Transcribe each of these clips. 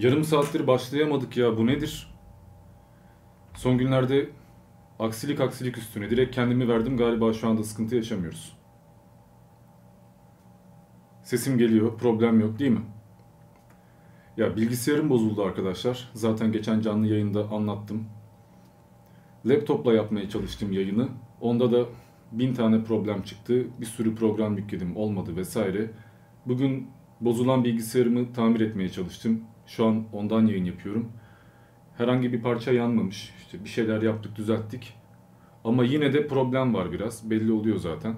Yarım saattir başlayamadık ya bu nedir? Son günlerde aksilik aksilik üstüne direkt kendimi verdim galiba şu anda sıkıntı yaşamıyoruz. Sesim geliyor problem yok değil mi? Ya bilgisayarım bozuldu arkadaşlar. Zaten geçen canlı yayında anlattım. Laptopla yapmaya çalıştım yayını. Onda da bin tane problem çıktı. Bir sürü program yükledim olmadı vesaire. Bugün bozulan bilgisayarımı tamir etmeye çalıştım. Şu an ondan yayın yapıyorum. Herhangi bir parça yanmamış. İşte bir şeyler yaptık, düzelttik. Ama yine de problem var biraz. Belli oluyor zaten.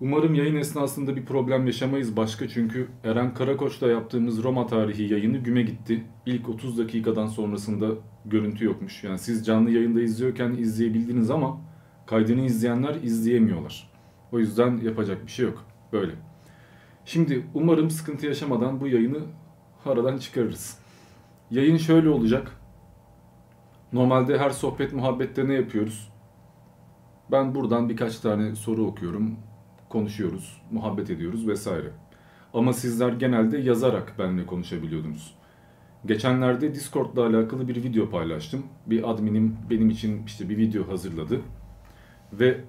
Umarım yayın esnasında bir problem yaşamayız başka çünkü Eren Karakoç'la yaptığımız Roma tarihi yayını güme gitti. İlk 30 dakikadan sonrasında görüntü yokmuş. Yani siz canlı yayında izliyorken izleyebildiniz ama kaydını izleyenler izleyemiyorlar. O yüzden yapacak bir şey yok. Böyle. Şimdi umarım sıkıntı yaşamadan bu yayını aradan çıkarırız. Yayın şöyle olacak. Normalde her sohbet muhabbette ne yapıyoruz? Ben buradan birkaç tane soru okuyorum, konuşuyoruz, muhabbet ediyoruz vesaire. Ama sizler genelde yazarak benimle konuşabiliyordunuz. Geçenlerde Discord'la alakalı bir video paylaştım. Bir adminim benim için işte bir video hazırladı. Ve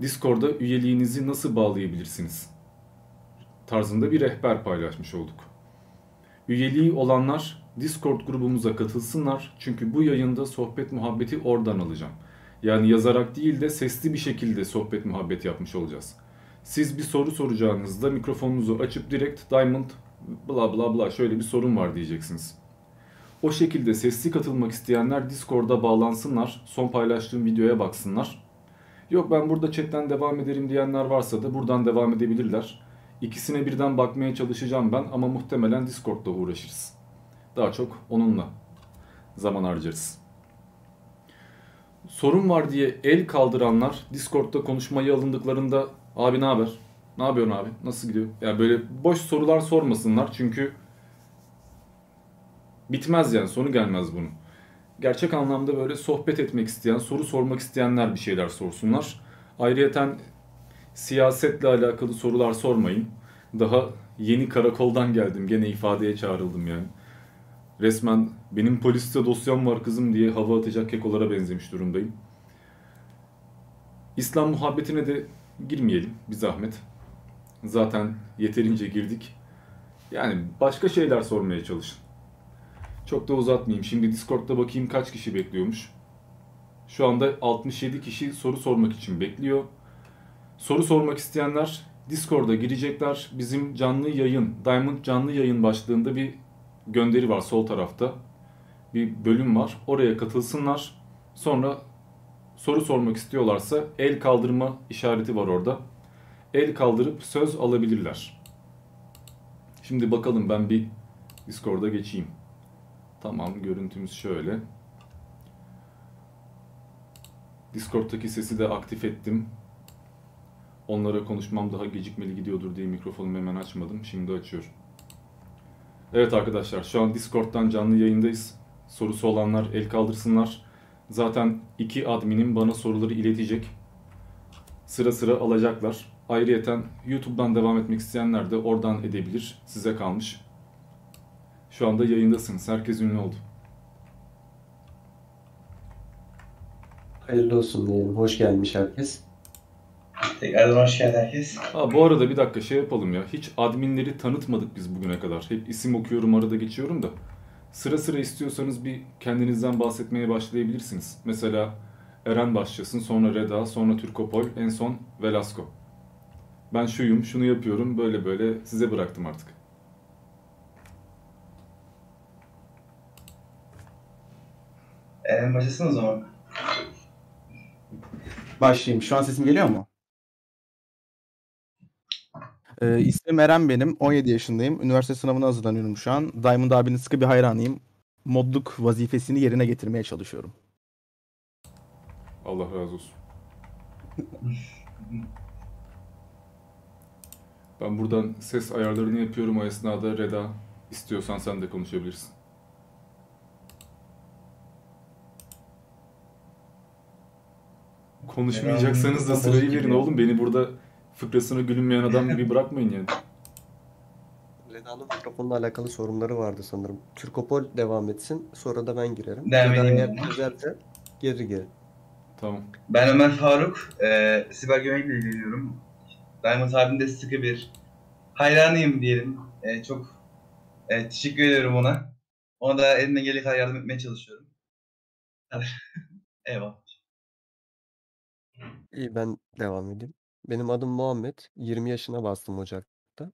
Discord'a üyeliğinizi nasıl bağlayabilirsiniz? tarzında bir rehber paylaşmış olduk. Üyeliği olanlar Discord grubumuza katılsınlar. Çünkü bu yayında sohbet muhabbeti oradan alacağım. Yani yazarak değil de sesli bir şekilde sohbet muhabbet yapmış olacağız. Siz bir soru soracağınızda mikrofonunuzu açıp direkt Diamond bla bla bla şöyle bir sorun var diyeceksiniz. O şekilde sesli katılmak isteyenler Discord'a bağlansınlar. Son paylaştığım videoya baksınlar. Yok ben burada chatten devam ederim diyenler varsa da buradan devam edebilirler. İkisine birden bakmaya çalışacağım ben ama muhtemelen Discord'da uğraşırız. Daha çok onunla zaman harcarız. Sorun var diye el kaldıranlar Discord'da konuşmayı alındıklarında abi ne haber? Ne yapıyorsun abi? Nasıl gidiyor? Yani böyle boş sorular sormasınlar çünkü bitmez yani sonu gelmez bunun. Gerçek anlamda böyle sohbet etmek isteyen, soru sormak isteyenler bir şeyler sorsunlar. Ayrıyeten siyasetle alakalı sorular sormayın. Daha yeni karakoldan geldim. Gene ifadeye çağrıldım yani. Resmen benim poliste dosyam var kızım diye hava atacak kekolara benzemiş durumdayım. İslam muhabbetine de girmeyelim bir zahmet. Zaten yeterince girdik. Yani başka şeyler sormaya çalışın. Çok da uzatmayayım. Şimdi Discord'da bakayım kaç kişi bekliyormuş. Şu anda 67 kişi soru sormak için bekliyor. Soru sormak isteyenler Discord'a girecekler. Bizim canlı yayın, Diamond canlı yayın başlığında bir gönderi var sol tarafta. Bir bölüm var. Oraya katılsınlar. Sonra soru sormak istiyorlarsa el kaldırma işareti var orada. El kaldırıp söz alabilirler. Şimdi bakalım ben bir Discord'a geçeyim. Tamam görüntümüz şöyle. Discord'daki sesi de aktif ettim. Onlara konuşmam daha gecikmeli gidiyordur diye mikrofonumu hemen açmadım. Şimdi açıyorum. Evet arkadaşlar şu an Discord'dan canlı yayındayız. Sorusu olanlar el kaldırsınlar. Zaten iki adminim bana soruları iletecek. Sıra sıra alacaklar. Ayrıyeten YouTube'dan devam etmek isteyenler de oradan edebilir. Size kalmış. Şu anda yayındasınız. Herkes ünlü oldu. Hayırlı olsun diyelim. Hoş gelmiş herkes. Tekrardan hoş geldin herkes. Ha, bu arada bir dakika şey yapalım ya. Hiç adminleri tanıtmadık biz bugüne kadar. Hep isim okuyorum arada geçiyorum da. Sıra sıra istiyorsanız bir kendinizden bahsetmeye başlayabilirsiniz. Mesela Eren başlasın, sonra Reda, sonra Türkopol, en son Velasco. Ben şuyum, şunu yapıyorum, böyle böyle size bıraktım artık. Eren başlasın o zaman. Başlayayım. Şu an sesim geliyor mu? Ee, ismim Eren benim. 17 yaşındayım. Üniversite sınavına hazırlanıyorum şu an. Diamond abinin sıkı bir hayranıyım. Modluk vazifesini yerine getirmeye çalışıyorum. Allah razı olsun. Ben buradan ses ayarlarını yapıyorum o esnada Reda. istiyorsan sen de konuşabilirsin. Konuşmayacaksanız da sırayı verin oğlum. Beni burada fıkrasına gülünmeyen adam gibi bırakmayın yani. Seda'nın mikrofonla alakalı sorunları vardı sanırım. Türkopol devam etsin. Sonra da ben girerim. Devam edeyim geri geri. Tamam. Ben Ömer Faruk. E, siber güvenlikle ilgileniyorum. Diamond abinin de sıkı bir hayranıyım diyelim. E, çok e, teşekkür ediyorum ona. Ona da elimden geldiği kadar yardım etmeye çalışıyorum. Eyvallah. İyi ben devam edeyim. Benim adım Muhammed. 20 yaşına bastım Ocak'ta.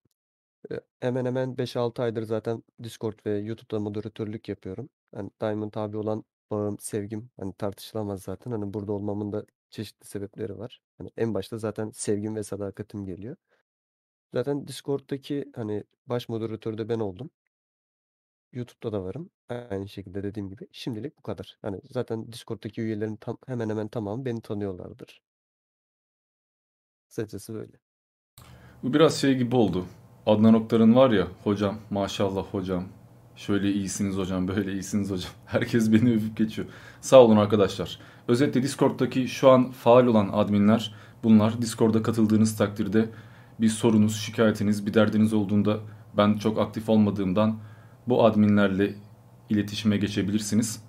E, Hemen hemen 5-6 aydır zaten Discord ve YouTube'da moderatörlük yapıyorum. Hani Diamond abi olan bağım, sevgim hani tartışılamaz zaten. Hani burada olmamın da çeşitli sebepleri var. Hani en başta zaten sevgim ve sadakatim geliyor. Zaten Discord'daki hani baş moderatör de ben oldum. YouTube'da da varım. Aynı şekilde dediğim gibi. Şimdilik bu kadar. Hani zaten Discord'daki üyelerin tam, hemen hemen tamamı beni tanıyorlardır. Kısacası böyle. Bu biraz şey gibi oldu. Adnan Oktar'ın var ya hocam maşallah hocam. Şöyle iyisiniz hocam böyle iyisiniz hocam. Herkes beni övüp geçiyor. Sağ olun arkadaşlar. Özetle Discord'daki şu an faal olan adminler bunlar. Discord'a katıldığınız takdirde bir sorunuz, şikayetiniz, bir derdiniz olduğunda ben çok aktif olmadığımdan bu adminlerle iletişime geçebilirsiniz.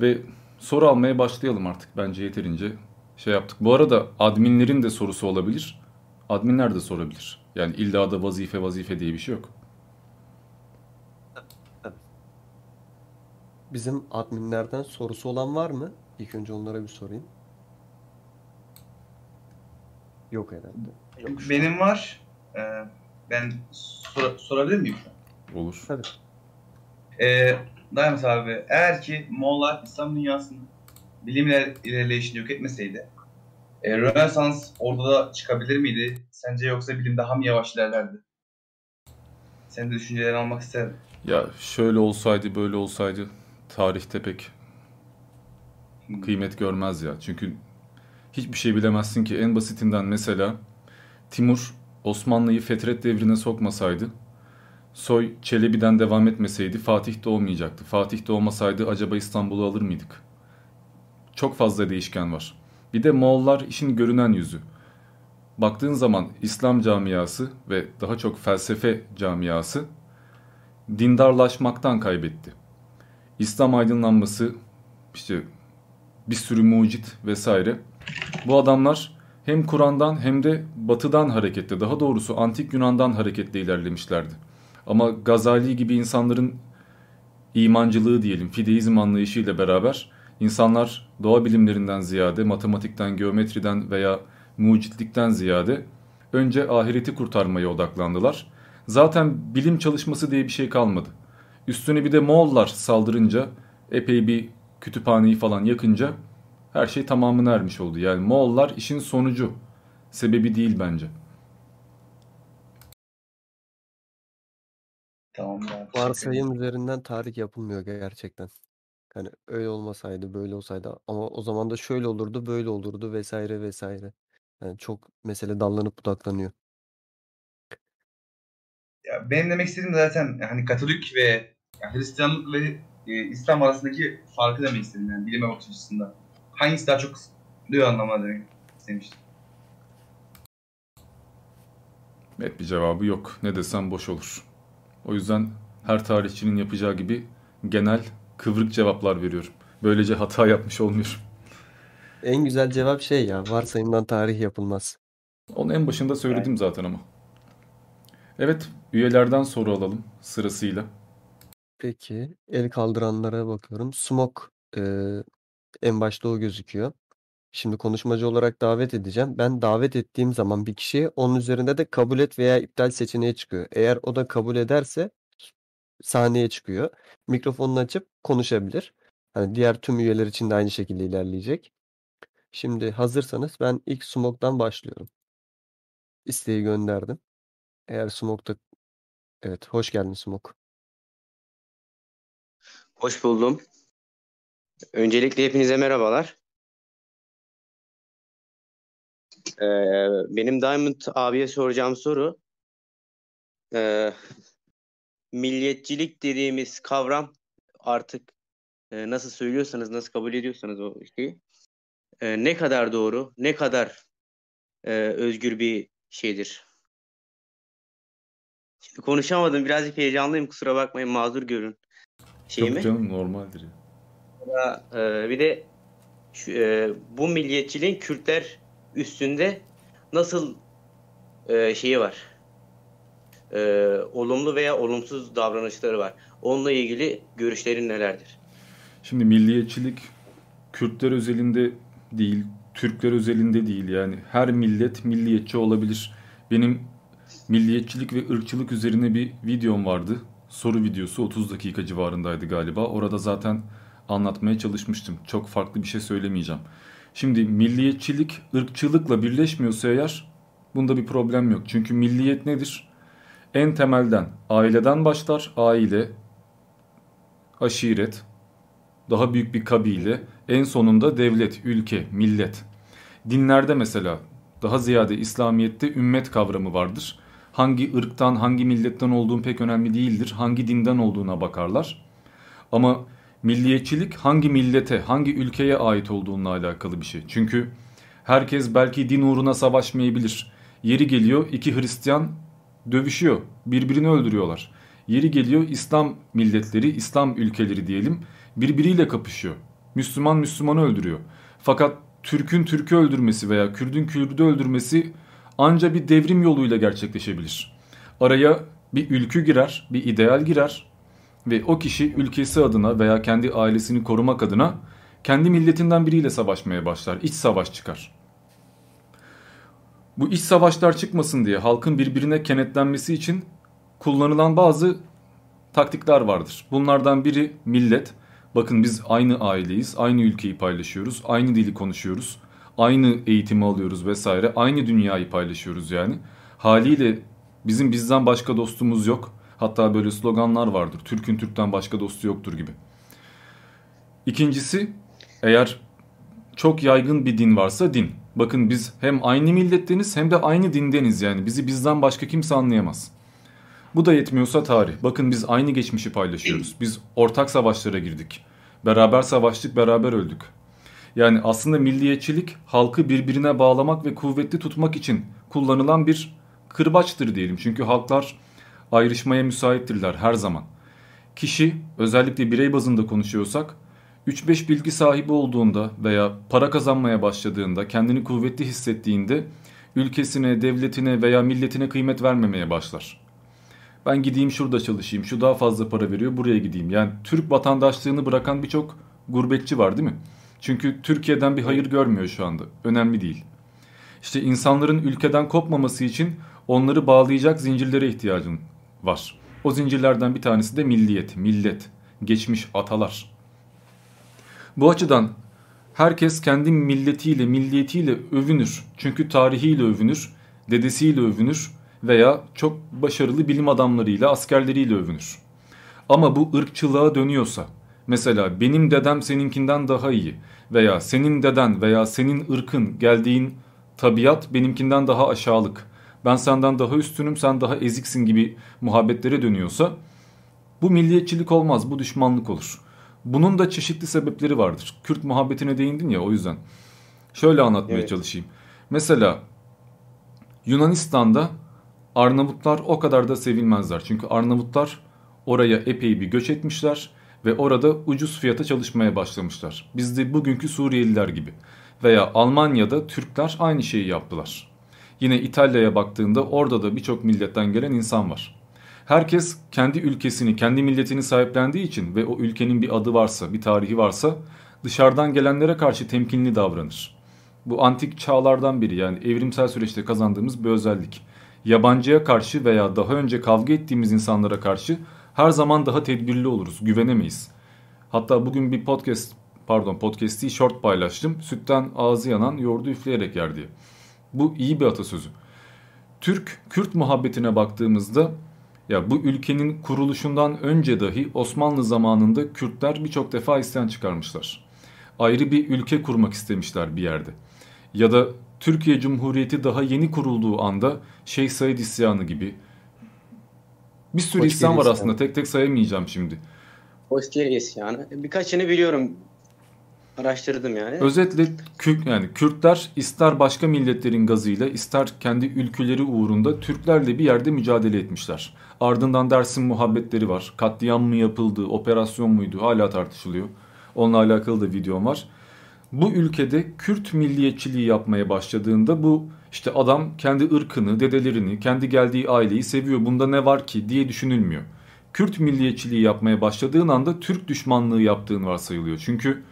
Ve soru almaya başlayalım artık. Bence yeterince şey yaptık. Bu arada adminlerin de sorusu olabilir. Adminler de sorabilir. Yani illa da vazife vazife diye bir şey yok. Bizim adminlerden sorusu olan var mı? İlk önce onlara bir sorayım. Yok herhalde. Benim var. E, ben sor- sorabilir miyim? Olur. Tabii. Ee, Diamond abi, eğer ki Moğollar İslam dünyasının bilim iler- ilerleyişini yok etmeseydi, e, Rönesans orada çıkabilir miydi? Sence yoksa bilim daha mı yavaş ilerlerdi? Senin de düşüncelerini almak isterim. Ya şöyle olsaydı böyle olsaydı tarihte pek Hmm. kıymet görmez ya. Çünkü hiçbir şey bilemezsin ki. En basitinden mesela Timur Osmanlı'yı Fetret devrine sokmasaydı, soy Çelebi'den devam etmeseydi Fatih de olmayacaktı. Fatih de olmasaydı acaba İstanbul'u alır mıydık? Çok fazla değişken var. Bir de Moğollar işin görünen yüzü. Baktığın zaman İslam camiası ve daha çok felsefe camiası dindarlaşmaktan kaybetti. İslam aydınlanması, işte bir sürü mucit vesaire. Bu adamlar hem Kur'an'dan hem de Batı'dan hareketle, daha doğrusu Antik Yunan'dan hareketle ilerlemişlerdi. Ama Gazali gibi insanların imancılığı diyelim, fideizm anlayışıyla beraber insanlar doğa bilimlerinden ziyade, matematikten, geometriden veya mucitlikten ziyade önce ahireti kurtarmaya odaklandılar. Zaten bilim çalışması diye bir şey kalmadı. Üstüne bir de Moğollar saldırınca epey bir kütüphaneyi falan yakınca her şey tamamına ermiş oldu. Yani Moğollar işin sonucu. Sebebi değil bence. Tamam. Varsayım üzerinden tarih yapılmıyor gerçekten. Hani öyle olmasaydı, böyle olsaydı ama o zaman da şöyle olurdu, böyle olurdu vesaire vesaire. Yani çok mesele dallanıp budaklanıyor. Ya benim demek istediğim de zaten hani Katolik ve yani Hristiyanlık ve e, İslam arasındaki farkı demek istedim yani bilime bakış açısından. Hangisi daha çok kısıtlıyor anlamına demek istemiştim. Net bir cevabı yok. Ne desem boş olur. O yüzden her tarihçinin yapacağı gibi genel kıvrık cevaplar veriyorum. Böylece hata yapmış olmuyorum. En güzel cevap şey ya, varsayımdan tarih yapılmaz. Onu en başında söyledim zaten ama. Evet, üyelerden soru alalım sırasıyla. Peki, el kaldıranlara bakıyorum. Smoke eee, en başta o gözüküyor. Şimdi konuşmacı olarak davet edeceğim. Ben davet ettiğim zaman bir kişiye onun üzerinde de kabul et veya iptal seçeneği çıkıyor. Eğer o da kabul ederse sahneye çıkıyor. Mikrofonunu açıp konuşabilir. Hani diğer tüm üyeler için de aynı şekilde ilerleyecek. Şimdi hazırsanız ben ilk Smoke'dan başlıyorum. İsteği gönderdim. Eğer Smoke'da evet hoş geldin Smoke. Hoş buldum. Öncelikle hepinize merhabalar. Ee, benim Diamond abiye soracağım soru ee, milliyetçilik dediğimiz kavram artık e, nasıl söylüyorsanız, nasıl kabul ediyorsanız o şeyi e, ne kadar doğru, ne kadar e, özgür bir şeydir. Şimdi konuşamadım. Birazcık heyecanlıyım. Kusura bakmayın. Mazur görün. Şeyimi. Yok canım normaldir ya. E, bir de şu, e, bu milliyetçiliğin Kürtler üstünde nasıl e, şeyi var? E, olumlu veya olumsuz davranışları var. Onunla ilgili görüşlerin nelerdir? Şimdi milliyetçilik Kürtler özelinde değil, Türkler özelinde değil yani her millet milliyetçi olabilir. Benim milliyetçilik ve ırkçılık üzerine bir videom vardı. Soru videosu 30 dakika civarındaydı galiba. Orada zaten anlatmaya çalışmıştım. Çok farklı bir şey söylemeyeceğim. Şimdi milliyetçilik ırkçılıkla birleşmiyorsa eğer bunda bir problem yok. Çünkü milliyet nedir? En temelden aileden başlar. Aile, aşiret, daha büyük bir kabile, en sonunda devlet, ülke, millet. Dinlerde mesela daha ziyade İslamiyet'te ümmet kavramı vardır. Hangi ırktan, hangi milletten olduğun pek önemli değildir. Hangi dinden olduğuna bakarlar. Ama milliyetçilik hangi millete, hangi ülkeye ait olduğunla alakalı bir şey. Çünkü herkes belki din uğruna savaşmayabilir. Yeri geliyor iki Hristiyan dövüşüyor, birbirini öldürüyorlar. Yeri geliyor İslam milletleri, İslam ülkeleri diyelim birbiriyle kapışıyor. Müslüman Müslümanı öldürüyor. Fakat Türk'ün Türk'ü öldürmesi veya Kürd'ün Kürd'ü öldürmesi anca bir devrim yoluyla gerçekleşebilir. Araya bir ülkü girer, bir ideal girer ve o kişi ülkesi adına veya kendi ailesini korumak adına kendi milletinden biriyle savaşmaya başlar. İç savaş çıkar. Bu iç savaşlar çıkmasın diye halkın birbirine kenetlenmesi için kullanılan bazı taktikler vardır. Bunlardan biri millet. Bakın biz aynı aileyiz, aynı ülkeyi paylaşıyoruz, aynı dili konuşuyoruz, aynı eğitimi alıyoruz vesaire, aynı dünyayı paylaşıyoruz yani. Haliyle bizim bizden başka dostumuz yok. Hatta böyle sloganlar vardır. Türk'ün Türk'ten başka dostu yoktur gibi. İkincisi eğer çok yaygın bir din varsa din. Bakın biz hem aynı milletteniz hem de aynı dindeniz yani. Bizi bizden başka kimse anlayamaz. Bu da yetmiyorsa tarih. Bakın biz aynı geçmişi paylaşıyoruz. Biz ortak savaşlara girdik. Beraber savaştık, beraber öldük. Yani aslında milliyetçilik halkı birbirine bağlamak ve kuvvetli tutmak için kullanılan bir kırbaçtır diyelim. Çünkü halklar ayrışmaya müsaittirler her zaman. Kişi özellikle birey bazında konuşuyorsak 3-5 bilgi sahibi olduğunda veya para kazanmaya başladığında, kendini kuvvetli hissettiğinde ülkesine, devletine veya milletine kıymet vermemeye başlar. Ben gideyim şurada çalışayım, şu daha fazla para veriyor, buraya gideyim. Yani Türk vatandaşlığını bırakan birçok gurbetçi var değil mi? Çünkü Türkiye'den bir hayır görmüyor şu anda. Önemli değil. İşte insanların ülkeden kopmaması için onları bağlayacak zincirlere ihtiyacın var. O zincirlerden bir tanesi de milliyet, millet, geçmiş atalar. Bu açıdan herkes kendi milletiyle, milliyetiyle övünür. Çünkü tarihiyle övünür, dedesiyle övünür veya çok başarılı bilim adamlarıyla, askerleriyle övünür. Ama bu ırkçılığa dönüyorsa, mesela benim dedem seninkinden daha iyi veya senin deden veya senin ırkın geldiğin tabiat benimkinden daha aşağılık, ben senden daha üstünüm sen daha eziksin gibi muhabbetlere dönüyorsa bu milliyetçilik olmaz, bu düşmanlık olur. Bunun da çeşitli sebepleri vardır. Kürt muhabbetine değindin ya o yüzden. Şöyle anlatmaya Evet. çalışayım. Mesela Yunanistan'da Arnavutlar o kadar da sevilmezler. Çünkü Arnavutlar oraya epey bir göç etmişler ve orada ucuz fiyata çalışmaya başlamışlar. Bizde bugünkü Suriyeliler gibi. Veya Almanya'da Türkler aynı şeyi yaptılar. Yine İtalya'ya baktığında orada da birçok milletten gelen insan var. Herkes kendi ülkesini, kendi milletini sahiplendiği için ve o ülkenin bir adı varsa, bir tarihi varsa dışarıdan gelenlere karşı temkinli davranır. Bu antik çağlardan biri yani evrimsel süreçte kazandığımız bir özellik. Yabancıya karşı veya daha önce kavga ettiğimiz insanlara karşı her zaman daha tedbirli oluruz, güvenemeyiz. Hatta bugün bir podcast, pardon podcast değil short paylaştım. Sütten ağzı yanan yoğurdu üfleyerek yer diye. Bu iyi bir atasözü. Türk-Kürt muhabbetine baktığımızda ya bu ülkenin kuruluşundan önce dahi Osmanlı zamanında Kürtler birçok defa isyan çıkarmışlar. Ayrı bir ülke kurmak istemişler bir yerde. Ya da Türkiye Cumhuriyeti daha yeni kurulduğu anda Şeyh Said isyanı gibi. Bir sürü Hoşgörü isyan var isyanı. aslında tek tek sayamayacağım şimdi. Hoşgörü isyanı. Birkaçını biliyorum. Araştırdım yani. Özetle Kürt yani Kürtler ister başka milletlerin gazıyla ister kendi ülkeleri uğrunda Türklerle bir yerde mücadele etmişler. Ardından Dersim muhabbetleri var. Katliam mı yapıldı, operasyon muydu hala tartışılıyor. Onunla alakalı da videom var. Bu ülkede Kürt milliyetçiliği yapmaya başladığında bu işte adam kendi ırkını, dedelerini, kendi geldiği aileyi seviyor. Bunda ne var ki diye düşünülmüyor. Kürt milliyetçiliği yapmaya başladığın anda Türk düşmanlığı yaptığın varsayılıyor. Çünkü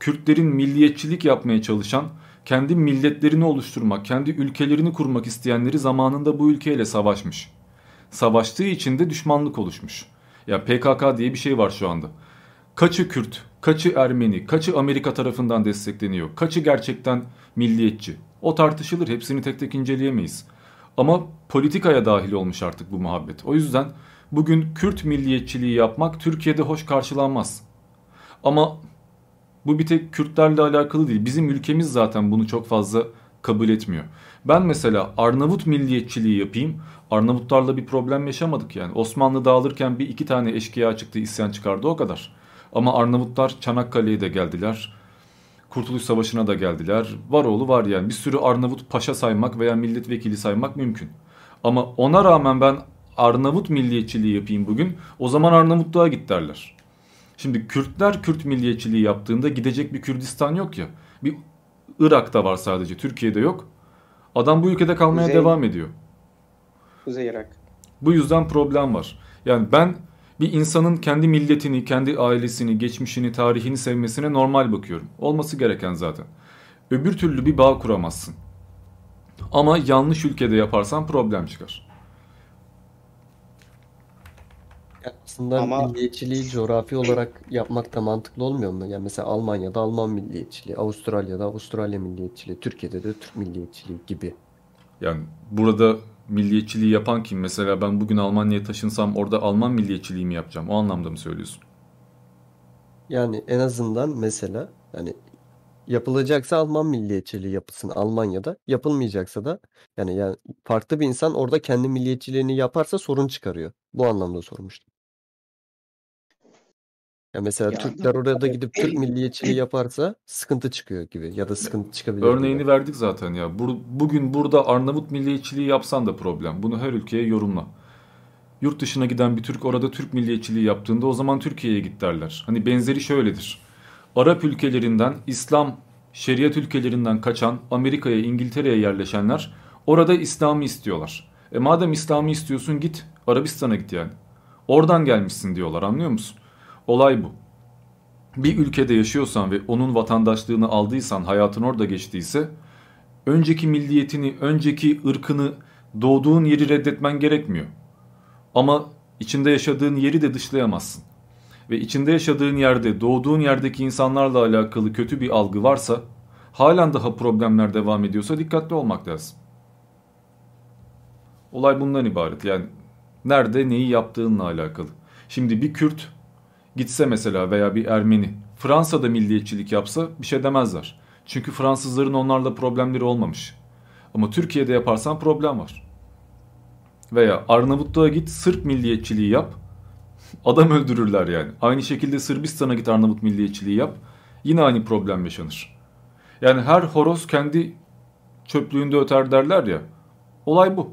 Kürtlerin milliyetçilik yapmaya çalışan, kendi milletlerini oluşturmak, kendi ülkelerini kurmak isteyenleri zamanında bu ülkeyle savaşmış. Savaştığı için de düşmanlık oluşmuş. Ya PKK diye bir şey var şu anda. Kaçı Kürt, kaçı Ermeni, kaçı Amerika tarafından destekleniyor, kaçı gerçekten milliyetçi. O tartışılır, hepsini tek tek inceleyemeyiz. Ama politikaya dahil olmuş artık bu muhabbet. O yüzden bugün Kürt milliyetçiliği yapmak Türkiye'de hoş karşılanmaz. Ama bu bir tek Kürtlerle alakalı değil. Bizim ülkemiz zaten bunu çok fazla kabul etmiyor. Ben mesela Arnavut milliyetçiliği yapayım. Arnavutlarla bir problem yaşamadık yani. Osmanlı dağılırken bir iki tane eşkıya çıktı, isyan çıkardı o kadar. Ama Arnavutlar Çanakkale'ye de geldiler. Kurtuluş Savaşı'na da geldiler. Var oğlu var yani. Bir sürü Arnavut paşa saymak veya milletvekili saymak mümkün. Ama ona rağmen ben Arnavut milliyetçiliği yapayım bugün. O zaman Arnavutluğa git derler. Şimdi Kürtler Kürt milliyetçiliği yaptığında gidecek bir Kürdistan yok ya. Bir Irak'ta var sadece. Türkiye'de yok. Adam bu ülkede kalmaya Kuzey- devam ediyor. Kuzey Irak. Bu yüzden problem var. Yani ben bir insanın kendi milletini, kendi ailesini, geçmişini, tarihini sevmesine normal bakıyorum. Olması gereken zaten. Öbür türlü bir bağ kuramazsın. Ama yanlış ülkede yaparsan problem çıkar. Aslında Ama- milliyetçiliği coğrafi olarak yapmak da mantıklı olmuyor mu? Yani mesela Almanya'da Alman milliyetçiliği, Avustralya'da Avustralya milliyetçiliği, Türkiye'de de Türk milliyetçiliği gibi. Yani burada milliyetçiliği yapan kim? Mesela ben bugün Almanya'ya taşınsam orada Alman milliyetçiliği mi yapacağım? O anlamda mı söylüyorsun? Yani en azından mesela yani yapılacaksa Alman milliyetçiliği yapılsın Almanya'da. Yapılmayacaksa da yani yani farklı bir insan orada kendi milliyetçiliğini yaparsa sorun çıkarıyor. Bu anlamda sormuştum. Ya mesela Ya Türkler orada gidip Türk milliyetçiliği yaparsa sıkıntı çıkıyor gibi ya da sıkıntı çıkabilir Örneğini gibi. verdik zaten ya. Bu- bugün burada Arnavut milliyetçiliği yapsan da problem. Bunu her ülkeye yorumla. Yurt dışına giden bir Türk orada Türk milliyetçiliği yaptığında o zaman Türkiye'ye git derler. Hani benzeri şöyledir. Arap ülkelerinden, İslam şeriat ülkelerinden kaçan Amerika'ya, İngiltere'ye yerleşenler orada İslam'ı istiyorlar. E madem İslam'ı istiyorsun git Arabistan'a git yani. Oradan gelmişsin diyorlar anlıyor musun? Olay bu. Bir ülkede yaşıyorsan ve onun vatandaşlığını aldıysan, hayatın orada geçtiyse önceki milliyetini, önceki ırkını, doğduğun yeri reddetmen gerekmiyor. Ama içinde yaşadığın yeri de dışlayamazsın. Ve içinde yaşadığın yerde, doğduğun yerdeki insanlarla alakalı kötü bir algı varsa, halen daha problemler devam ediyorsa dikkatli olmak lazım. Olay bundan ibaret. Yani nerede neyi yaptığınla alakalı. Şimdi bir Kürt gitse mesela veya bir Ermeni Fransa'da milliyetçilik yapsa bir şey demezler. Çünkü Fransızların onlarla problemleri olmamış. Ama Türkiye'de yaparsan problem var. Veya Arnavutluğa git Sırp milliyetçiliği yap. Adam öldürürler yani. Aynı şekilde Sırbistan'a git Arnavut milliyetçiliği yap. Yine aynı problem yaşanır. Yani her horoz kendi çöplüğünde öter derler ya. Olay bu.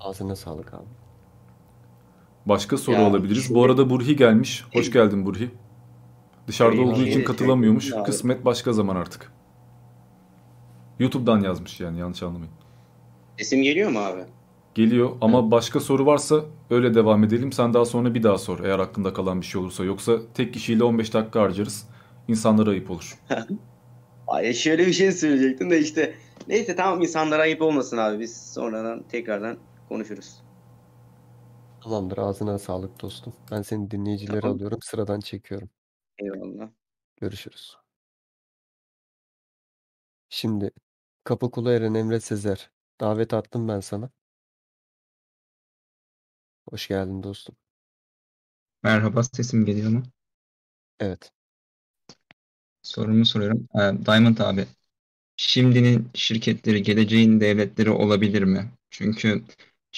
Ağzına sağlık abi. Başka soru Ya, alabiliriz. şimdi- Bu arada Burhi gelmiş. Hoş geldin Burhi. Dışarıda Eyvallah. olduğu için katılamıyormuş. Kısmet başka zaman artık. YouTube'dan yazmış yani yanlış anlamayın. Sesim geliyor mu abi? Geliyor ama başka soru varsa öyle devam edelim. Sen daha sonra bir daha sor eğer aklında kalan bir şey olursa. Yoksa tek kişiyle 15 dakika harcarız. İnsanlara ayıp olur. Ay şöyle bir şey söyleyecektim de işte neyse tamam insanlara ayıp olmasın abi biz sonradan tekrardan konuşuruz. Tamamdır ağzına sağlık dostum. Ben senin dinleyicileri Tamam. alıyorum sıradan çekiyorum. Eyvallah. Görüşürüz. Şimdi Kapıkulu Eren Emre Sezer. Davet attım ben sana. Hoş geldin dostum. Merhaba, sesim geliyor mu? Evet. Sorumu soruyorum. Ee, Diamond abi, şimdinin şirketleri geleceğin devletleri olabilir mi? Çünkü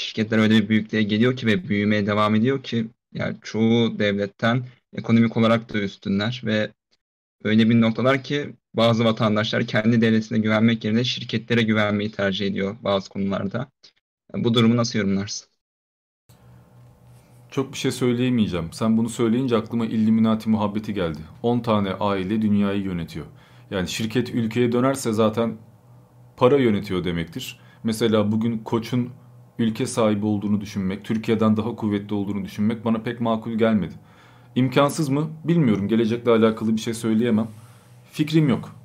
şirketler öyle bir büyüklüğe geliyor ki ve büyümeye devam ediyor ki yani çoğu devletten Ekonomik olarak da üstünler ve öyle bir noktalar ki bazı vatandaşlar kendi devletine güvenmek yerine şirketlere güvenmeyi tercih ediyor bazı konularda. Bu durumu nasıl yorumlarsın? Çok bir şey söyleyemeyeceğim. Sen bunu söyleyince aklıma Illuminati muhabbeti geldi. 10 tane aile dünyayı yönetiyor. Yani şirket ülkeye dönerse zaten para yönetiyor demektir. Mesela bugün Koç'un ülke sahibi olduğunu düşünmek, Türkiye'den daha kuvvetli olduğunu düşünmek bana pek makul gelmedi. İmkansız mı? Bilmiyorum. Gelecekle alakalı bir şey söyleyemem. Fikrim yok.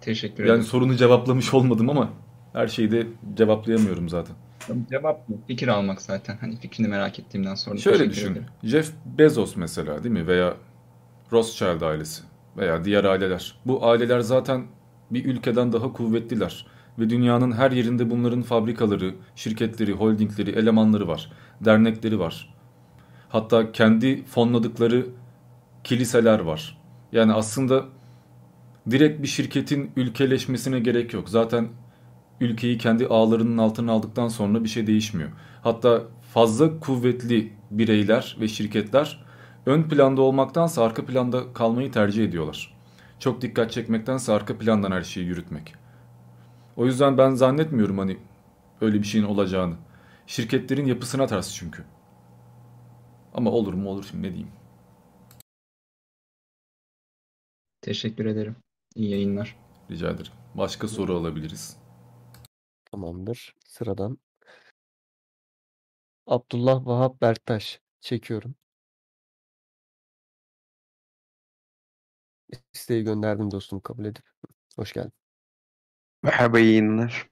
Teşekkür ederim. Yani sorunu cevaplamış olmadım ama her şeyi de cevaplayamıyorum zaten. Cevap mı? Fikir almak zaten. Hani fikrini merak ettiğimden sonra. Şöyle düşün. ederim. Jeff Bezos mesela değil mi? Veya Rothschild ailesi veya diğer aileler. Bu aileler zaten bir ülkeden daha kuvvetliler. Ve dünyanın her yerinde bunların fabrikaları, şirketleri, holdingleri, elemanları var. Dernekleri var. Hatta kendi fonladıkları kiliseler var. Yani aslında direkt bir şirketin ülkeleşmesine gerek yok. Zaten ülkeyi kendi ağlarının altına aldıktan sonra bir şey değişmiyor. Hatta fazla kuvvetli bireyler ve şirketler ön planda olmaktansa arka planda kalmayı tercih ediyorlar. Çok dikkat çekmektense arka plandan her şeyi yürütmek. O yüzden ben zannetmiyorum hani öyle bir şeyin olacağını. Şirketlerin yapısına ters çünkü. Ama olur mu olur şimdi ne diyeyim. Teşekkür ederim. İyi yayınlar. Rica ederim. Başka soru alabiliriz. Tamamdır. Sıradan. Abdullah Vahap Berktaş. Çekiyorum. İsteği gönderdim dostum kabul edip. Hoş geldin. Merhaba iyi yayınlar.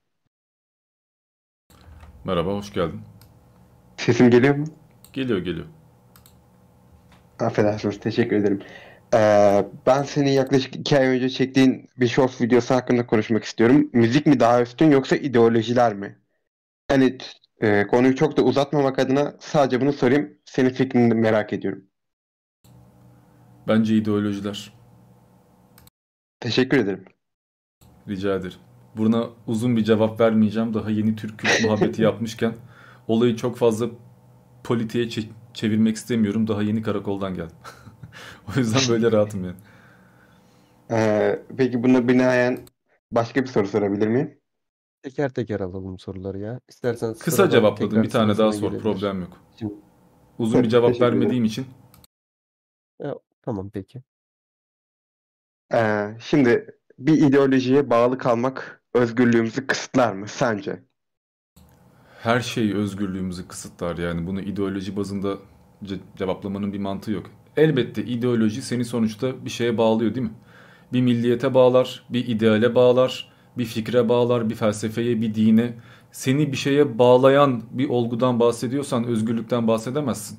Merhaba, hoş geldin. Sesim geliyor mu? Geliyor geliyor. Affedersiniz, teşekkür ederim. Ee, ben senin yaklaşık iki ay önce çektiğin bir short videosu hakkında konuşmak istiyorum. Müzik mi daha üstün yoksa ideolojiler mi? Hani e, konuyu çok da uzatmamak adına sadece bunu sorayım. Senin fikrini merak ediyorum. Bence ideolojiler. Teşekkür ederim. Rica ederim. Buna uzun bir cevap vermeyeceğim. Daha yeni Türk Kürt muhabbeti yapmışken olayı çok fazla politiğe çe- çevirmek istemiyorum. Daha yeni karakoldan geldim. o yüzden böyle rahatım yani. Ee, peki buna binaen başka bir soru sorabilir miyim? Teker teker alalım soruları ya. İstersen Kısa cevapladım. Bir tane daha sor. gelebilir. Problem yok. Şimdi, Uzun bir cevap vermediğim için tamam peki. Ee, şimdi bir ideolojiye bağlı kalmak özgürlüğümüzü kısıtlar mı sence? her şey özgürlüğümüzü kısıtlar. Yani bunu ideoloji bazında ce- cevaplamanın bir mantığı yok. Elbette ideoloji seni sonuçta bir şeye bağlıyor değil mi? Bir milliyete bağlar, bir ideale bağlar, bir fikre bağlar, bir felsefeye, bir dine. Seni bir şeye bağlayan bir olgudan bahsediyorsan özgürlükten bahsedemezsin.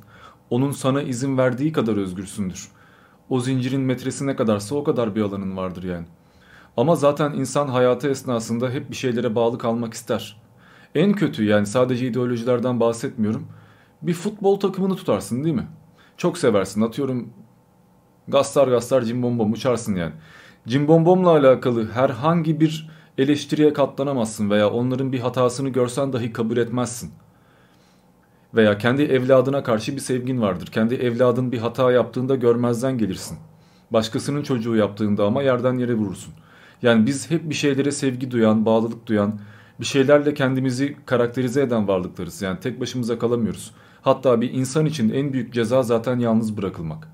Onun sana izin verdiği kadar özgürsündür. O zincirin metresi ne kadarsa o kadar bir alanın vardır yani. Ama zaten insan hayatı esnasında hep bir şeylere bağlı kalmak ister. En kötü yani sadece ideolojilerden bahsetmiyorum. Bir futbol takımını tutarsın değil mi? Çok seversin. Atıyorum gastar gastar cimbombom uçarsın yani. Cimbombomla alakalı herhangi bir eleştiriye katlanamazsın veya onların bir hatasını görsen dahi kabul etmezsin. Veya kendi evladına karşı bir sevgin vardır. Kendi evladın bir hata yaptığında görmezden gelirsin. Başkasının çocuğu yaptığında ama yerden yere vurursun. Yani biz hep bir şeylere sevgi duyan, bağlılık duyan, bir şeylerle kendimizi karakterize eden varlıklarız. Yani tek başımıza kalamıyoruz. Hatta bir insan için en büyük ceza zaten yalnız bırakılmak.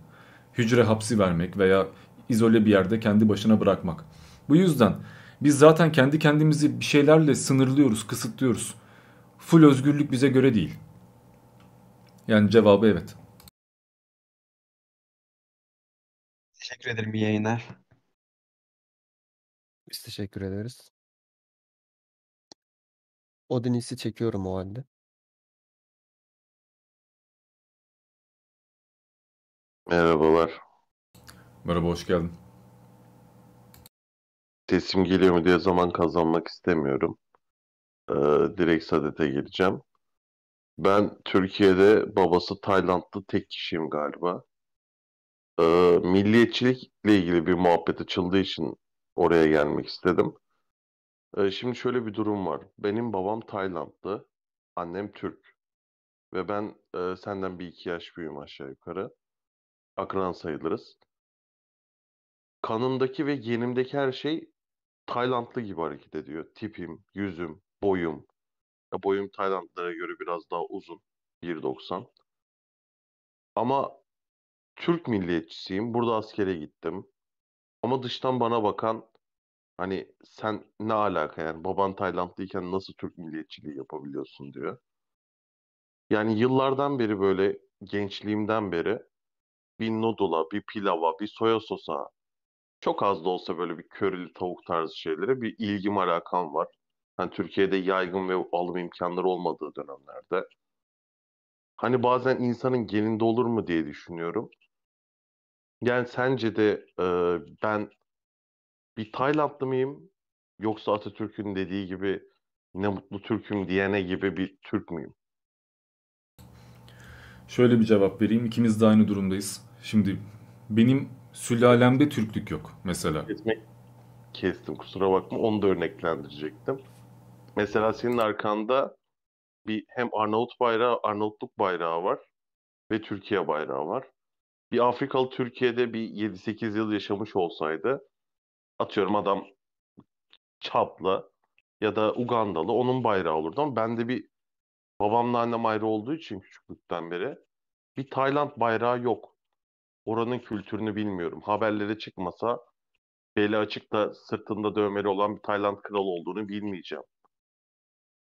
Hücre hapsi vermek veya izole bir yerde kendi başına bırakmak. Bu yüzden biz zaten kendi kendimizi bir şeylerle sınırlıyoruz, kısıtlıyoruz. Full özgürlük bize göre değil. Yani cevabı evet. Teşekkür ederim iyi yayınlar. Biz teşekkür ederiz. Odinis'i çekiyorum o halde. Merhabalar. Merhaba, hoş geldin. Sesim geliyor mu diye zaman kazanmak istemiyorum. Ee, direkt sadete geleceğim. Ben Türkiye'de babası Taylandlı tek kişiyim galiba. Ee, milliyetçilikle ilgili bir muhabbet açıldığı için oraya gelmek istedim. Ee, şimdi şöyle bir durum var. Benim babam Taylandlı, annem Türk. ve ben e, senden bir iki yaş büyüğüm aşağı yukarı. Akran sayılırız. Kanımdaki ve genimdeki her şey Taylandlı gibi hareket ediyor. Tipim, yüzüm, boyum. Ya boyum Taylandlılara göre biraz daha uzun. 1.90. Ama Türk milliyetçisiyim. Burada askere gittim. Ama dıştan bana bakan hani sen ne alaka yani baban Taylandlıyken nasıl Türk milliyetçiliği yapabiliyorsun diyor. Yani yıllardan beri böyle gençliğimden beri bir noodle'a, bir pilava, bir soya sosa çok az da olsa böyle bir körili tavuk tarzı şeylere bir ilgim alakam var. Hani Türkiye'de yaygın ve alım imkanları olmadığı dönemlerde. Hani bazen insanın geninde olur mu diye düşünüyorum. Yani sence de e, ben bir Taylandlı mıyım? Yoksa Atatürk'ün dediği gibi ne mutlu Türk'üm diyene gibi bir Türk müyüm? Şöyle bir cevap vereyim. İkimiz de aynı durumdayız. Şimdi benim sülalemde Türklük yok mesela. Kesmek kestim kusura bakma onu da örneklendirecektim. Mesela senin arkanda bir hem Arnavut bayrağı, Arnavutluk bayrağı var ve Türkiye bayrağı var. Bir Afrikalı Türkiye'de bir 7-8 yıl yaşamış olsaydı atıyorum adam Çaplı ya da Ugandalı onun bayrağı olurdu ama bende bir babamla annem ayrı olduğu için küçüklükten beri bir Tayland bayrağı yok. Oranın kültürünü bilmiyorum. Haberlere çıkmasa beli açık da sırtında dövmeli olan bir Tayland kralı olduğunu bilmeyeceğim.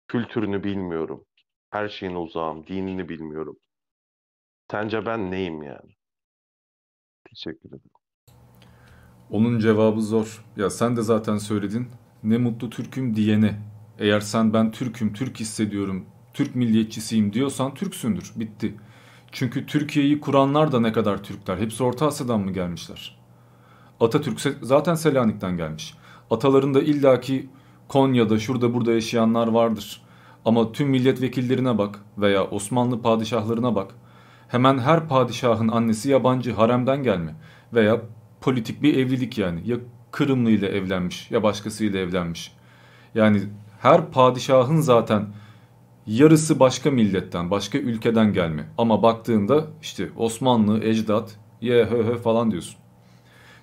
Kültürünü bilmiyorum. Her şeyin uzağım. Dinini bilmiyorum. Sence ben neyim yani? Teşekkür ederim. Onun cevabı zor. Ya sen de zaten söyledin. Ne mutlu Türk'üm diyene. Eğer sen ben Türk'üm, Türk hissediyorum, Türk milliyetçisiyim diyorsan Türksündür. Bitti. Çünkü Türkiye'yi kuranlar da ne kadar Türkler. Hepsi Orta Asya'dan mı gelmişler? Atatürk zaten Selanik'ten gelmiş. Atalarında illaki Konya'da şurada burada yaşayanlar vardır. Ama tüm milletvekillerine bak veya Osmanlı padişahlarına bak. Hemen her padişahın annesi yabancı haremden gelme veya politik bir evlilik yani. Ya Kırımlı ile evlenmiş ya başkasıyla evlenmiş. Yani her padişahın zaten yarısı başka milletten, başka ülkeden gelme. Ama baktığında işte Osmanlı, ecdat, ye hö hö falan diyorsun.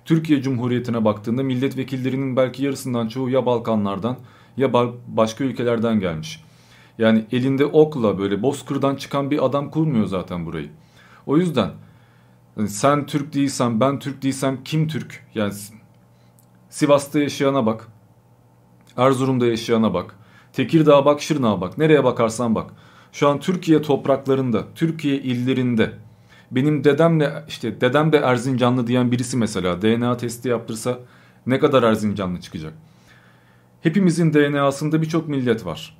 Türkiye Cumhuriyeti'ne baktığında milletvekillerinin belki yarısından çoğu ya Balkanlardan ya başka ülkelerden gelmiş. Yani elinde okla böyle bozkırdan çıkan bir adam kurmuyor zaten burayı. O yüzden yani sen Türk değilsen ben Türk değilsem kim Türk? Yani Sivas'ta yaşayana bak. Erzurum'da yaşayana bak. Tekirdağ'a bak, Şırnak'a bak. Nereye bakarsan bak. Şu an Türkiye topraklarında, Türkiye illerinde benim dedemle işte dedem de Erzincanlı diyen birisi mesela DNA testi yaptırsa ne kadar Erzincanlı çıkacak? Hepimizin DNA'sında birçok millet var.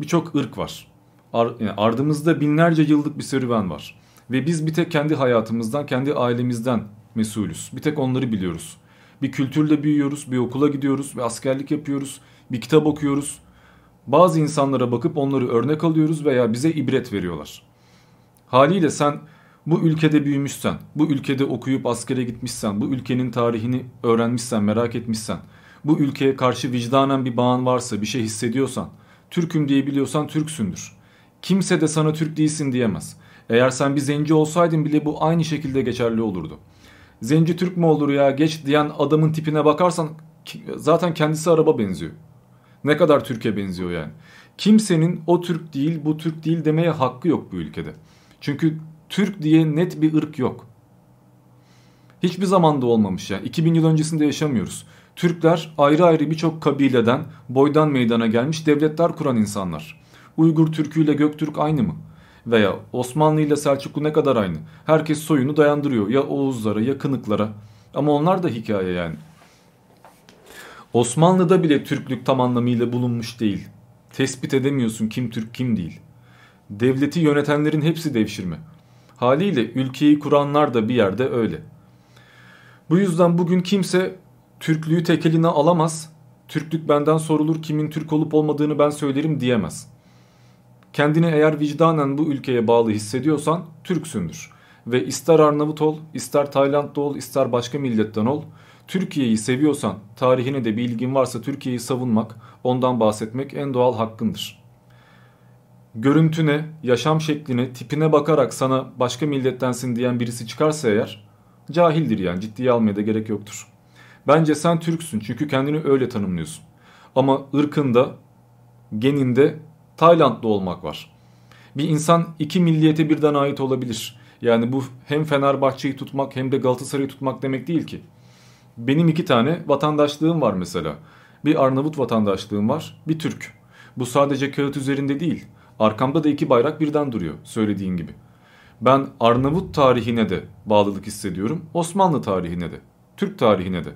Birçok ırk var. Ar yani ardımızda binlerce yıllık bir serüven var. Ve biz bir tek kendi hayatımızdan, kendi ailemizden mesulüz. Bir tek onları biliyoruz. Bir kültürle büyüyoruz, bir okula gidiyoruz ve askerlik yapıyoruz. Bir kitap okuyoruz. Bazı insanlara bakıp onları örnek alıyoruz veya bize ibret veriyorlar. Haliyle sen bu ülkede büyümüşsen, bu ülkede okuyup askere gitmişsen, bu ülkenin tarihini öğrenmişsen, merak etmişsen, bu ülkeye karşı vicdanen bir bağın varsa, bir şey hissediyorsan, Türk'üm diyebiliyorsan Türksündür. Kimse de sana Türk değilsin diyemez. Eğer sen bir zenci olsaydın bile bu aynı şekilde geçerli olurdu. Zenci Türk mü olur ya geç diyen adamın tipine bakarsan zaten kendisi araba benziyor. Ne kadar Türkiye benziyor yani. Kimsenin o Türk değil bu Türk değil demeye hakkı yok bu ülkede. Çünkü Türk diye net bir ırk yok. Hiçbir zamanda olmamış yani. 2000 yıl öncesinde yaşamıyoruz. Türkler ayrı ayrı birçok kabileden, boydan meydana gelmiş devletler kuran insanlar. Uygur Türkü ile Göktürk aynı mı? Veya Osmanlı ile Selçuklu ne kadar aynı? Herkes soyunu dayandırıyor ya Oğuzlara ya Kınıklara. Ama onlar da hikaye yani. Osmanlı'da bile Türklük tam anlamıyla bulunmuş değil. Tespit edemiyorsun kim Türk kim değil. Devleti yönetenlerin hepsi devşirme. Haliyle ülkeyi kuranlar da bir yerde öyle. Bu yüzden bugün kimse Türklüğü tek eline alamaz. Türklük benden sorulur kimin Türk olup olmadığını ben söylerim diyemez. Kendini eğer vicdanen bu ülkeye bağlı hissediyorsan Türksündür. Ve ister Arnavut ol, ister Tayland'da ol, ister başka milletten ol. Türkiye'yi seviyorsan, tarihine de bir ilgin varsa Türkiye'yi savunmak, ondan bahsetmek en doğal hakkındır. görüntüne, yaşam şekline, tipine bakarak sana başka millettensin diyen birisi çıkarsa eğer cahildir yani ciddiye almaya da gerek yoktur. Bence sen Türksün çünkü kendini öyle tanımlıyorsun. Ama ırkında, geninde Taylandlı olmak var. Bir insan iki milliyete birden ait olabilir. Yani bu hem Fenerbahçe'yi tutmak hem de Galatasaray'ı tutmak demek değil ki. Benim iki tane vatandaşlığım var mesela. Bir Arnavut vatandaşlığım var, bir Türk. Bu sadece kağıt üzerinde değil. Arkamda da iki bayrak birden duruyor söylediğin gibi. Ben Arnavut tarihine de bağlılık hissediyorum. Osmanlı tarihine de. Türk tarihine de.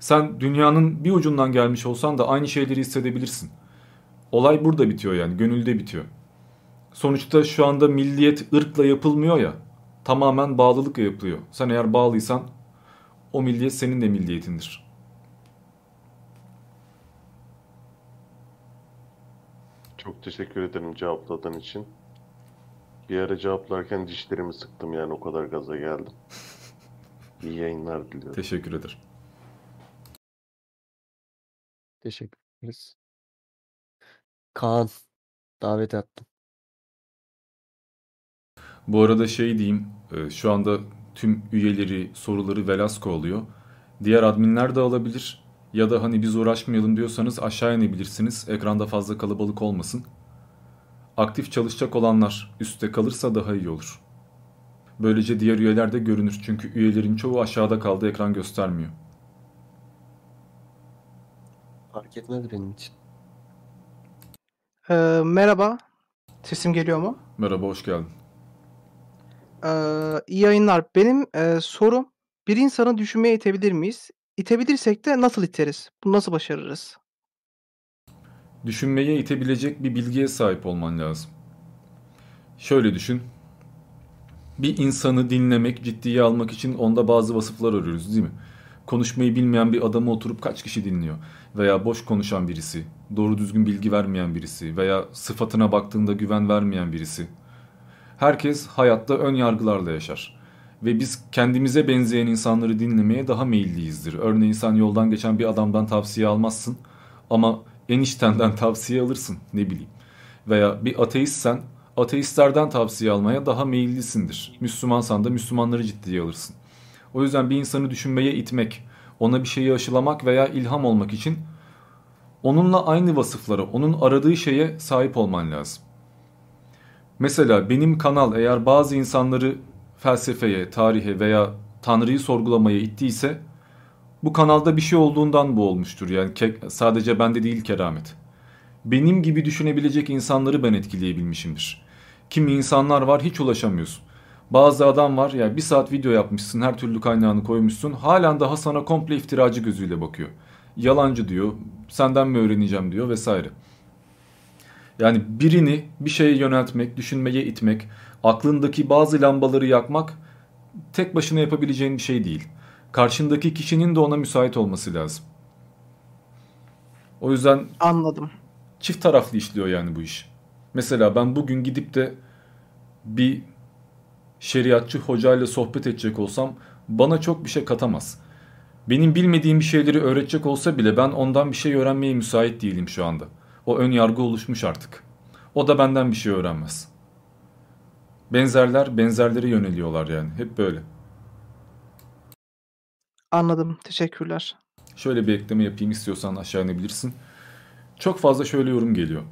Sen dünyanın bir ucundan gelmiş olsan da aynı şeyleri hissedebilirsin. Olay burada bitiyor yani gönülde bitiyor. Sonuçta şu anda milliyet ırkla yapılmıyor ya. Tamamen bağlılıkla yapılıyor. Sen eğer bağlıysan o milliyet senin de milliyetindir. Çok teşekkür ederim cevapladığın için. Bir ara cevaplarken dişlerimi sıktım yani o kadar gaza geldim. İyi yayınlar diliyorum. Teşekkür ederim. Teşekkür ederiz. Kaan davet attım. Bu arada şey diyeyim, e, şu anda tüm üyeleri, soruları Velasco alıyor. Diğer adminler de alabilir. Ya da hani biz uğraşmayalım diyorsanız aşağı inebilirsiniz. Ekranda fazla kalabalık olmasın. Aktif çalışacak olanlar üstte kalırsa daha iyi olur. Böylece diğer üyeler de görünür. Çünkü üyelerin çoğu aşağıda kaldı ekran göstermiyor. Fark etmez benim için. Ee, merhaba. Sesim geliyor mu? Merhaba, hoş geldin. Ee, iyi yayınlar. Benim e, sorum bir insanı düşünmeye itebilir miyiz? İtebilirsek de nasıl iteriz? Bunu nasıl başarırız? Düşünmeye itebilecek bir bilgiye sahip olman lazım. Şöyle düşün. Bir insanı dinlemek, ciddiye almak için onda bazı vasıflar arıyoruz değil mi? Konuşmayı bilmeyen bir adamı oturup kaç kişi dinliyor? Veya boş konuşan birisi, doğru düzgün bilgi vermeyen birisi veya sıfatına baktığında güven vermeyen birisi. Herkes hayatta ön yargılarla yaşar. Ve biz kendimize benzeyen insanları dinlemeye daha meyilliyizdir. Örneğin sen yoldan geçen bir adamdan tavsiye almazsın ama eniştenden tavsiye alırsın ne bileyim. Veya bir ateistsen ateistlerden tavsiye almaya daha meyillisindir. Müslümansan da Müslümanları ciddiye alırsın. O yüzden bir insanı düşünmeye itmek, ona bir şeyi aşılamak veya ilham olmak için onunla aynı vasıflara, onun aradığı şeye sahip olman lazım. Mesela benim kanal eğer bazı insanları felsefeye, tarihe veya Tanrı'yı sorgulamaya ittiyse bu kanalda bir şey olduğundan bu olmuştur. Yani sadece bende değil keramet. Benim gibi düşünebilecek insanları ben etkileyebilmişimdir. Kimi insanlar var hiç ulaşamıyorsun. Bazı adam var ya bir saat video yapmışsın her türlü kaynağını koymuşsun halen daha sana komple iftiracı gözüyle bakıyor. Yalancı diyor senden mi öğreneceğim diyor vesaire. Yani birini bir şeye yöneltmek, düşünmeye itmek, aklındaki bazı lambaları yakmak tek başına yapabileceğin bir şey değil. Karşındaki kişinin de ona müsait olması lazım. O yüzden Anladım. çift taraflı işliyor yani bu iş. Mesela ben bugün gidip de bir şeriatçı hocayla sohbet edecek olsam bana çok bir şey katamaz. Benim bilmediğim bir şeyleri öğretecek olsa bile ben ondan bir şey öğrenmeye müsait değilim şu anda. O ön yargı oluşmuş artık. O da benden bir şey öğrenmez. Benzerler benzerlere yöneliyorlar yani. Hep böyle. Anladım. Teşekkürler. Şöyle bir ekleme yapayım istiyorsan aşağı inebilirsin. Çok fazla şöyle yorum geliyor.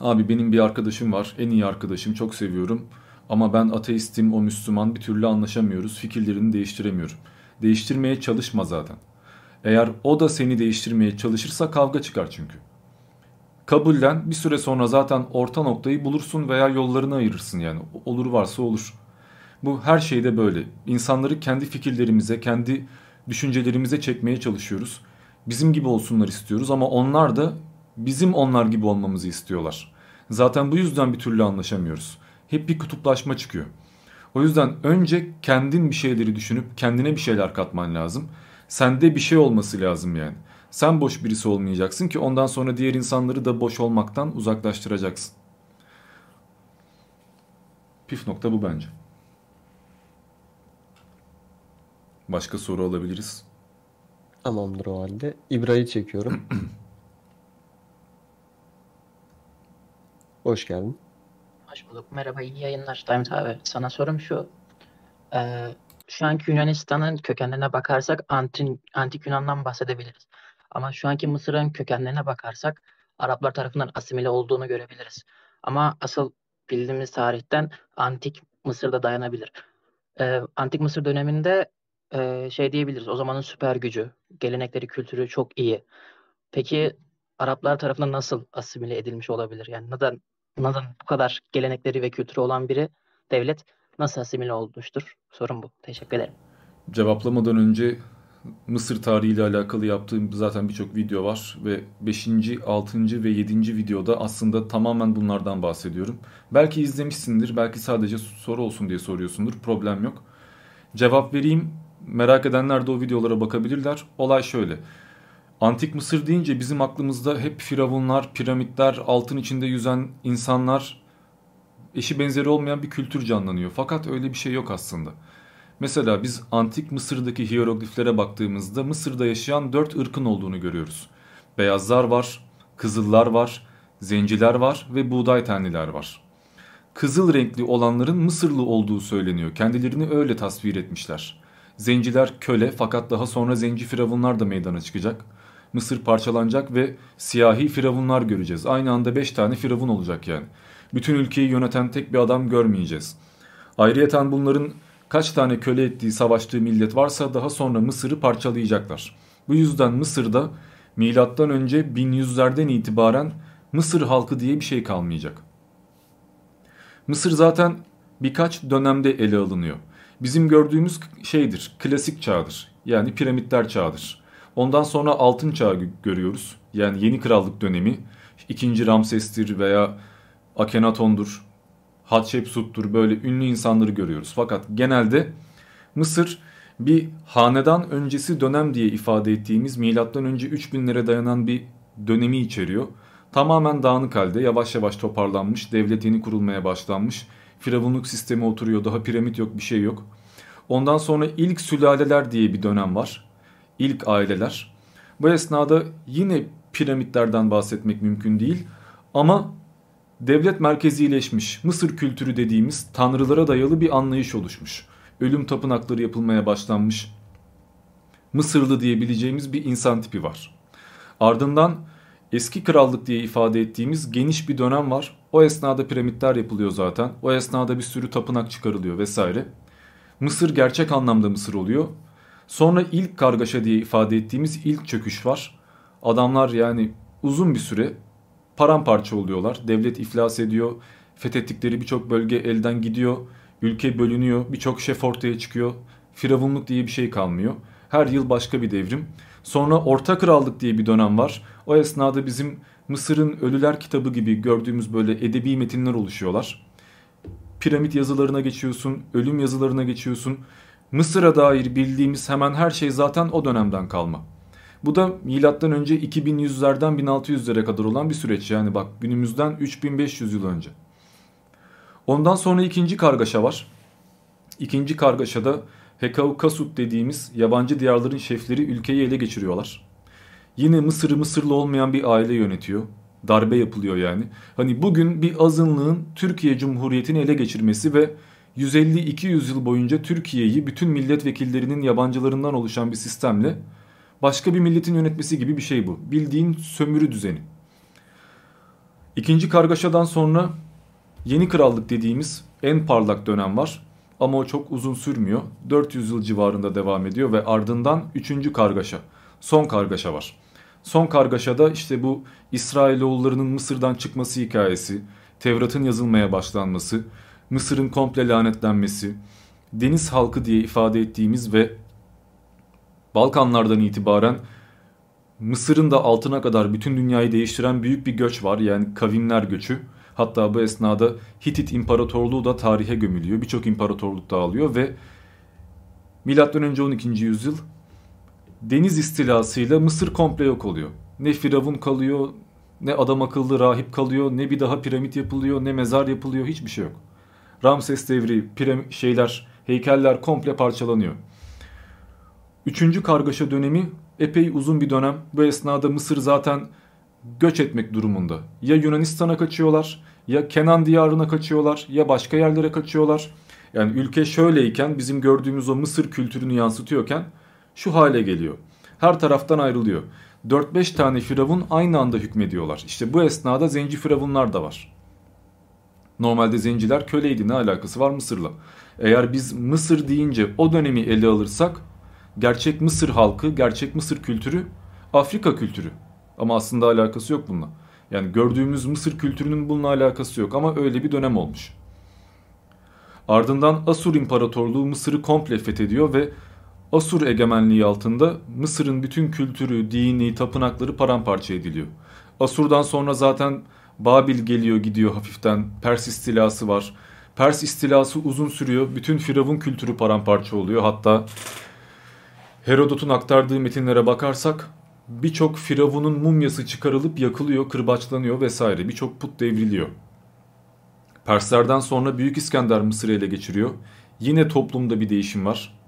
Abi benim bir arkadaşım var. En iyi arkadaşım. Çok seviyorum. Ama ben ateistim, o Müslüman. Bir türlü anlaşamıyoruz. Fikirlerini değiştiremiyorum. Değiştirmeye çalışma zaten. Eğer o da seni değiştirmeye çalışırsa kavga çıkar çünkü. Kabullen bir süre sonra zaten orta noktayı bulursun veya yollarını ayırırsın yani. Olur varsa olur. Bu her şeyde böyle. İnsanları kendi fikirlerimize, kendi düşüncelerimize çekmeye çalışıyoruz. Bizim gibi olsunlar istiyoruz ama onlar da bizim onlar gibi olmamızı istiyorlar. Zaten bu yüzden bir türlü anlaşamıyoruz. Hep bir kutuplaşma çıkıyor. O yüzden önce kendin bir şeyleri düşünüp kendine bir şeyler katman lazım. Sende bir şey olması lazım yani. Sen boş birisi olmayacaksın ki ondan sonra diğer insanları da boş olmaktan uzaklaştıracaksın. Pif nokta bu bence. Başka soru alabiliriz. Tamamdır o halde. İbra'yı çekiyorum. Hoş geldin. Hoş bulduk. Merhaba, iyi yayınlar. Daimit abi, sana sorum şu. Ee, şu anki Yunanistan'ın kökenlerine bakarsak antin, antik Yunan'dan bahsedebiliriz. Ama şu anki Mısır'ın kökenlerine bakarsak Araplar tarafından asimile olduğunu görebiliriz. Ama asıl bildiğimiz tarihten antik Mısır'da dayanabilir. Ee, antik Mısır döneminde e, şey diyebiliriz. O zamanın süper gücü, gelenekleri, kültürü çok iyi. Peki Araplar tarafından nasıl asimile edilmiş olabilir? Yani neden neden bu kadar gelenekleri ve kültürü olan biri devlet nasıl asimile olmuştur? Sorun bu. Teşekkür ederim. Cevaplamadan önce Mısır tarihiyle alakalı yaptığım zaten birçok video var ve 5. 6. ve 7. videoda aslında tamamen bunlardan bahsediyorum. Belki izlemişsindir, belki sadece soru olsun diye soruyorsundur. Problem yok. Cevap vereyim. Merak edenler de o videolara bakabilirler. Olay şöyle. Antik Mısır deyince bizim aklımızda hep firavunlar, piramitler, altın içinde yüzen insanlar, eşi benzeri olmayan bir kültür canlanıyor. Fakat öyle bir şey yok aslında. Mesela biz antik Mısır'daki hierogliflere baktığımızda Mısır'da yaşayan dört ırkın olduğunu görüyoruz. Beyazlar var, kızıllar var, zenciler var ve buğday tenliler var. Kızıl renkli olanların Mısırlı olduğu söyleniyor. Kendilerini öyle tasvir etmişler. Zenciler köle fakat daha sonra zenci firavunlar da meydana çıkacak. Mısır parçalanacak ve siyahi firavunlar göreceğiz. Aynı anda 5 tane firavun olacak yani. Bütün ülkeyi yöneten tek bir adam görmeyeceğiz. Ayrıyeten bunların kaç tane köle ettiği savaştığı millet varsa daha sonra Mısır'ı parçalayacaklar. Bu yüzden Mısır'da milattan önce 1100'lerden itibaren Mısır halkı diye bir şey kalmayacak. Mısır zaten birkaç dönemde ele alınıyor. Bizim gördüğümüz şeydir, klasik çağdır. Yani piramitler çağıdır. Ondan sonra altın çağı görüyoruz. Yani yeni krallık dönemi. İkinci Ramses'tir veya Akhenaton'dur, Hatshepsut'tur böyle ünlü insanları görüyoruz. Fakat genelde Mısır bir hanedan öncesi dönem diye ifade ettiğimiz milattan önce 3000'lere dayanan bir dönemi içeriyor. Tamamen dağınık halde yavaş yavaş toparlanmış, devlet yeni kurulmaya başlanmış. Firavunluk sistemi oturuyor, daha piramit yok bir şey yok. Ondan sonra ilk sülaleler diye bir dönem var. İlk aileler. Bu esnada yine piramitlerden bahsetmek mümkün değil. Ama devlet merkezileşmiş, Mısır kültürü dediğimiz tanrılara dayalı bir anlayış oluşmuş. Ölüm tapınakları yapılmaya başlanmış. Mısırlı diyebileceğimiz bir insan tipi var. Ardından eski krallık diye ifade ettiğimiz geniş bir dönem var. O esnada piramitler yapılıyor zaten. O esnada bir sürü tapınak çıkarılıyor vesaire. Mısır gerçek anlamda Mısır oluyor. Sonra ilk kargaşa diye ifade ettiğimiz ilk çöküş var. Adamlar yani uzun bir süre paramparça oluyorlar. Devlet iflas ediyor. Fethettikleri birçok bölge elden gidiyor. Ülke bölünüyor. Birçok şef ortaya çıkıyor. Firavunluk diye bir şey kalmıyor. Her yıl başka bir devrim. Sonra Orta Krallık diye bir dönem var. O esnada bizim Mısır'ın Ölüler kitabı gibi gördüğümüz böyle edebi metinler oluşuyorlar. Piramit yazılarına geçiyorsun, ölüm yazılarına geçiyorsun. Mısır'a dair bildiğimiz hemen her şey zaten o dönemden kalma. Bu da milattan önce 2100'lerden 1600'lere kadar olan bir süreç. Yani bak günümüzden 3500 yıl önce. Ondan sonra ikinci kargaşa var. İkinci kargaşada Hekaukasut dediğimiz yabancı diyarların şefleri ülkeyi ele geçiriyorlar. Yine Mısır'ı Mısırlı olmayan bir aile yönetiyor. Darbe yapılıyor yani. Hani bugün bir azınlığın Türkiye Cumhuriyeti'ni ele geçirmesi ve 150-200 yıl boyunca Türkiye'yi bütün milletvekillerinin yabancılarından oluşan bir sistemle başka bir milletin yönetmesi gibi bir şey bu. Bildiğin sömürü düzeni. İkinci kargaşadan sonra yeni krallık dediğimiz en parlak dönem var. Ama o çok uzun sürmüyor. 400 yıl civarında devam ediyor ve ardından üçüncü kargaşa. Son kargaşa var. Son kargaşada işte bu İsrailoğullarının Mısır'dan çıkması hikayesi, Tevrat'ın yazılmaya başlanması, Mısır'ın komple lanetlenmesi, deniz halkı diye ifade ettiğimiz ve Balkanlardan itibaren Mısır'ın da altına kadar bütün dünyayı değiştiren büyük bir göç var. Yani kavimler göçü. Hatta bu esnada Hitit İmparatorluğu da tarihe gömülüyor. Birçok imparatorluk dağılıyor ve M.Ö. 12. yüzyıl deniz istilasıyla Mısır komple yok oluyor. Ne firavun kalıyor, ne adam akıllı rahip kalıyor, ne bir daha piramit yapılıyor, ne mezar yapılıyor, hiçbir şey yok. Ramses devri, piramit şeyler, heykeller komple parçalanıyor. Üçüncü kargaşa dönemi epey uzun bir dönem. Bu esnada Mısır zaten göç etmek durumunda. Ya Yunanistan'a kaçıyorlar Ya Kenan diyarına kaçıyorlar ya başka yerlere kaçıyorlar. Yani ülke şöyleyken bizim gördüğümüz o Mısır kültürünü yansıtıyorken şu hale geliyor. Her taraftan ayrılıyor. 4-5 tane firavun aynı anda hükmediyorlar. İşte bu esnada zenci firavunlar da var. Normalde zenciler köleydi ne alakası var Mısır'la? Eğer biz Mısır deyince o dönemi ele alırsak gerçek Mısır halkı, gerçek Mısır kültürü Afrika kültürü. Ama aslında alakası yok bununla. Yani gördüğümüz Mısır kültürünün bununla alakası yok ama öyle bir dönem olmuş. Ardından Asur İmparatorluğu Mısır'ı komple fethediyor ve Asur egemenliği altında Mısır'ın bütün kültürü, dini, tapınakları paramparça ediliyor. Asur'dan sonra zaten Babil geliyor gidiyor hafiften. Pers istilası var. Pers istilası uzun sürüyor. Bütün Firavun kültürü paramparça oluyor. Hatta Herodot'un aktardığı metinlere bakarsak birçok Firavun'un mumyası çıkarılıp yakılıyor, kırbaçlanıyor vesaire. Birçok put devriliyor. Perslerden sonra Büyük İskender Mısır'ı ele geçiriyor. Yine toplumda bir değişim var.